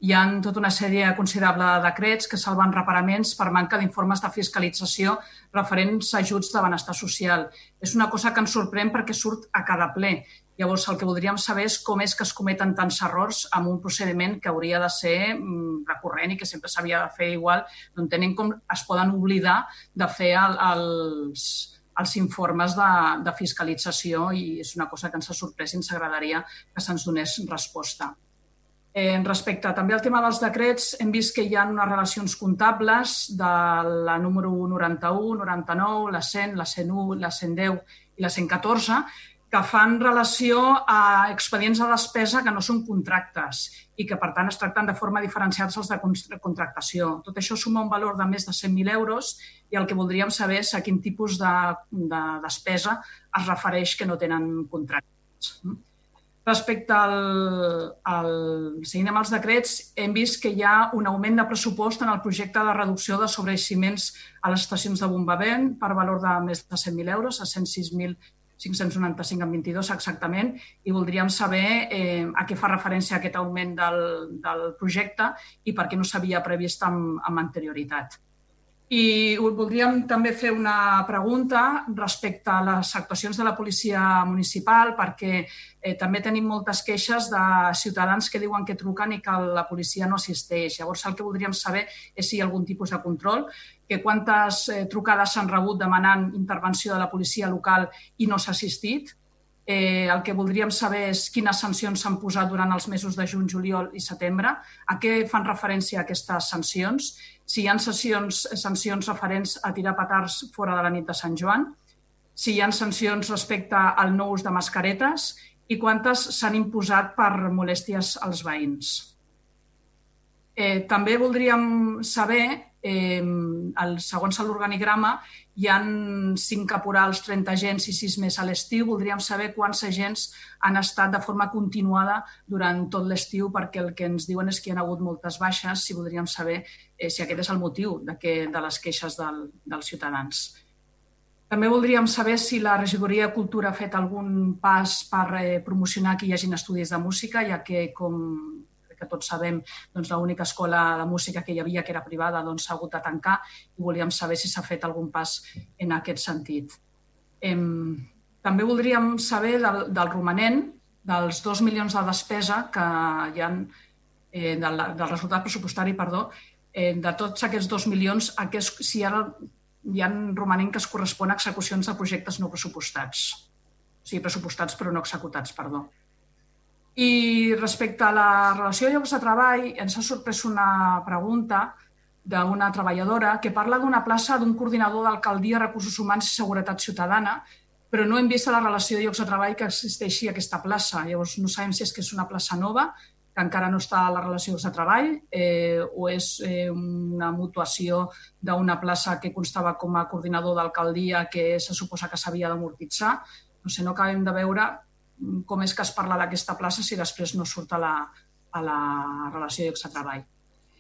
hi ha tota una sèrie considerable de decrets que salven reparaments per manca d'informes de fiscalització referents a ajuts de benestar social. És una cosa que ens sorprèn perquè surt a cada ple. Llavors, el que voldríem saber és com és que es cometen tants errors amb un procediment que hauria de ser mm, recurrent i que sempre s'havia de fer igual, no entenem com es poden oblidar de fer el, els, els informes de, de fiscalització i és una cosa que ens ha sorprès i ens agradaria que se'ns donés resposta. Eh, respecte també al tema dels decrets, hem vist que hi ha unes relacions comptables de la número 91, 99, la 100, la 101, la 110 i la 114 que fan relació a expedients de despesa que no són contractes i que, per tant, es tracten de forma diferenciada als de con- contractació. Tot això suma un valor de més de 100.000 euros i el que voldríem saber és a quin tipus de, de despesa es refereix que no tenen contractes. Respecte al, al seguint amb els decrets, hem vist que hi ha un augment de pressupost en el projecte de reducció de sobreeiximents a les estacions de bombament per valor de més de 100.000 euros, a 106.595 en 22 exactament, i voldríem saber eh, a què fa referència aquest augment del, del projecte i per què no s'havia previst amb, amb anterioritat. I voldríem també fer una pregunta respecte a les actuacions de la policia municipal, perquè eh, també tenim moltes queixes de ciutadans que diuen que truquen i que la policia no assisteix. Llavors, el que voldríem saber és si hi ha algun tipus de control, que quantes eh, trucades s'han rebut demanant intervenció de la policia local i no s'ha assistit, Eh, el que voldríem saber és quines sancions s'han posat durant els mesos de juny, juliol i setembre, a què fan referència aquestes sancions, si hi ha sancions, sancions referents a tirar petards fora de la nit de Sant Joan, si hi ha sancions respecte al no ús de mascaretes. I quantes s'han imposat per molèsties als veïns. Eh, també voldríem saber, eh, el, segons l'organigrama, hi han 5 caporals, 30 agents i 6 més a l'estiu. Voldríem saber quants agents han estat de forma continuada durant tot l'estiu, perquè el que ens diuen és que hi ha hagut moltes baixes i voldríem saber eh, si aquest és el motiu de, que, de les queixes del, dels ciutadans. També voldríem saber si la regidoria de Cultura ha fet algun pas per eh, promocionar que hi hagin estudis de música, ja que, com que tots sabem, doncs l'única escola de música que hi havia, que era privada, doncs s'ha hagut de tancar i volíem saber si s'ha fet algun pas en aquest sentit. Em, també voldríem saber del, del romanent, dels 2 milions de despesa que hi ha eh, del, del resultat pressupostari, perdó, eh, de tots aquests 2 milions, a què es, si ara hi ha romanent que es correspon a execucions de projectes no pressupostats. O sigui, pressupostats però no executats, perdó. I respecte a la relació de llocs de treball, ens ha sorprès una pregunta d'una treballadora que parla d'una plaça d'un coordinador d'alcaldia, recursos humans i seguretat ciutadana, però no hem vist la relació de llocs de treball que existeixi aquesta plaça. Llavors, no sabem si és que és una plaça nova, que encara no està a la relació de treball, eh, o és eh, una mutuació d'una plaça que constava com a coordinador d'alcaldia que se suposa que s'havia d'amortitzar. No sé, no acabem de veure com és que es parla d'aquesta plaça si després no surt a la, a la relació llocs de treball.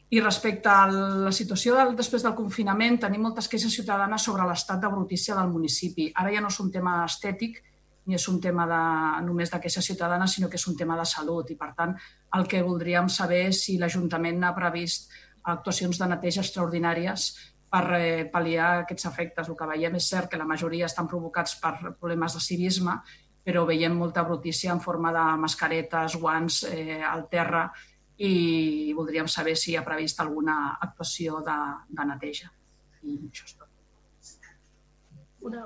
I respecte a la situació del, després del confinament, tenim moltes queixes ciutadanes sobre l'estat de brutícia del municipi. Ara ja no és un tema estètic ni és un tema de, només de queixes ciutadanes, sinó que és un tema de salut. I, per tant, el que voldríem saber és si l'Ajuntament ha previst actuacions de neteja extraordinàries per eh, pal·liar aquests efectes. El que veiem és cert que la majoria estan provocats per problemes de civisme, però veiem molta brutícia en forma de mascaretes, guants eh, al terra i voldríem saber si hi ha previst alguna actuació de, de neteja. I això és tot. Una,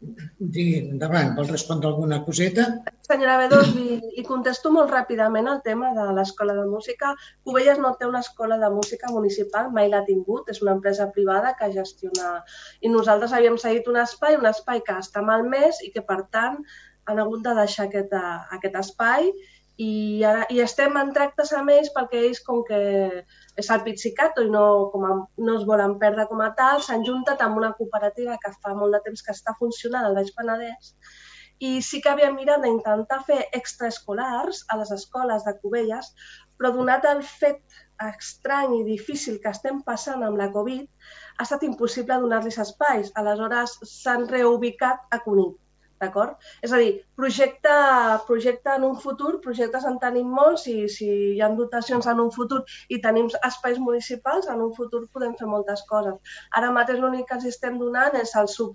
endavant, vol respondre alguna coseta? Senyora Bedós, li, li contesto molt ràpidament el tema de l'escola de música. Cubelles no té una escola de música municipal, mai l'ha tingut, és una empresa privada que gestiona... I nosaltres havíem seguit un espai, un espai que està malmès i que, per tant, han hagut de deixar aquest, aquest espai i, ara, i estem en tractes amb ells perquè ells, com que és el pizzicato i no, com a, no es volen perdre com a tal, s'han juntat amb una cooperativa que fa molt de temps que està funcionant al Baix Penedès i sí que havíem mirat d'intentar fer extraescolars a les escoles de Cubelles, però donat el fet estrany i difícil que estem passant amb la Covid, ha estat impossible donar-los espais. Aleshores s'han reubicat a Cunit. D'acord? És a dir, projecte, projecte en un futur, projectes en tenim molts i si hi ha dotacions en un futur i tenim espais municipals, en un futur podem fer moltes coses. Ara mateix l'únic que els estem donant és el suport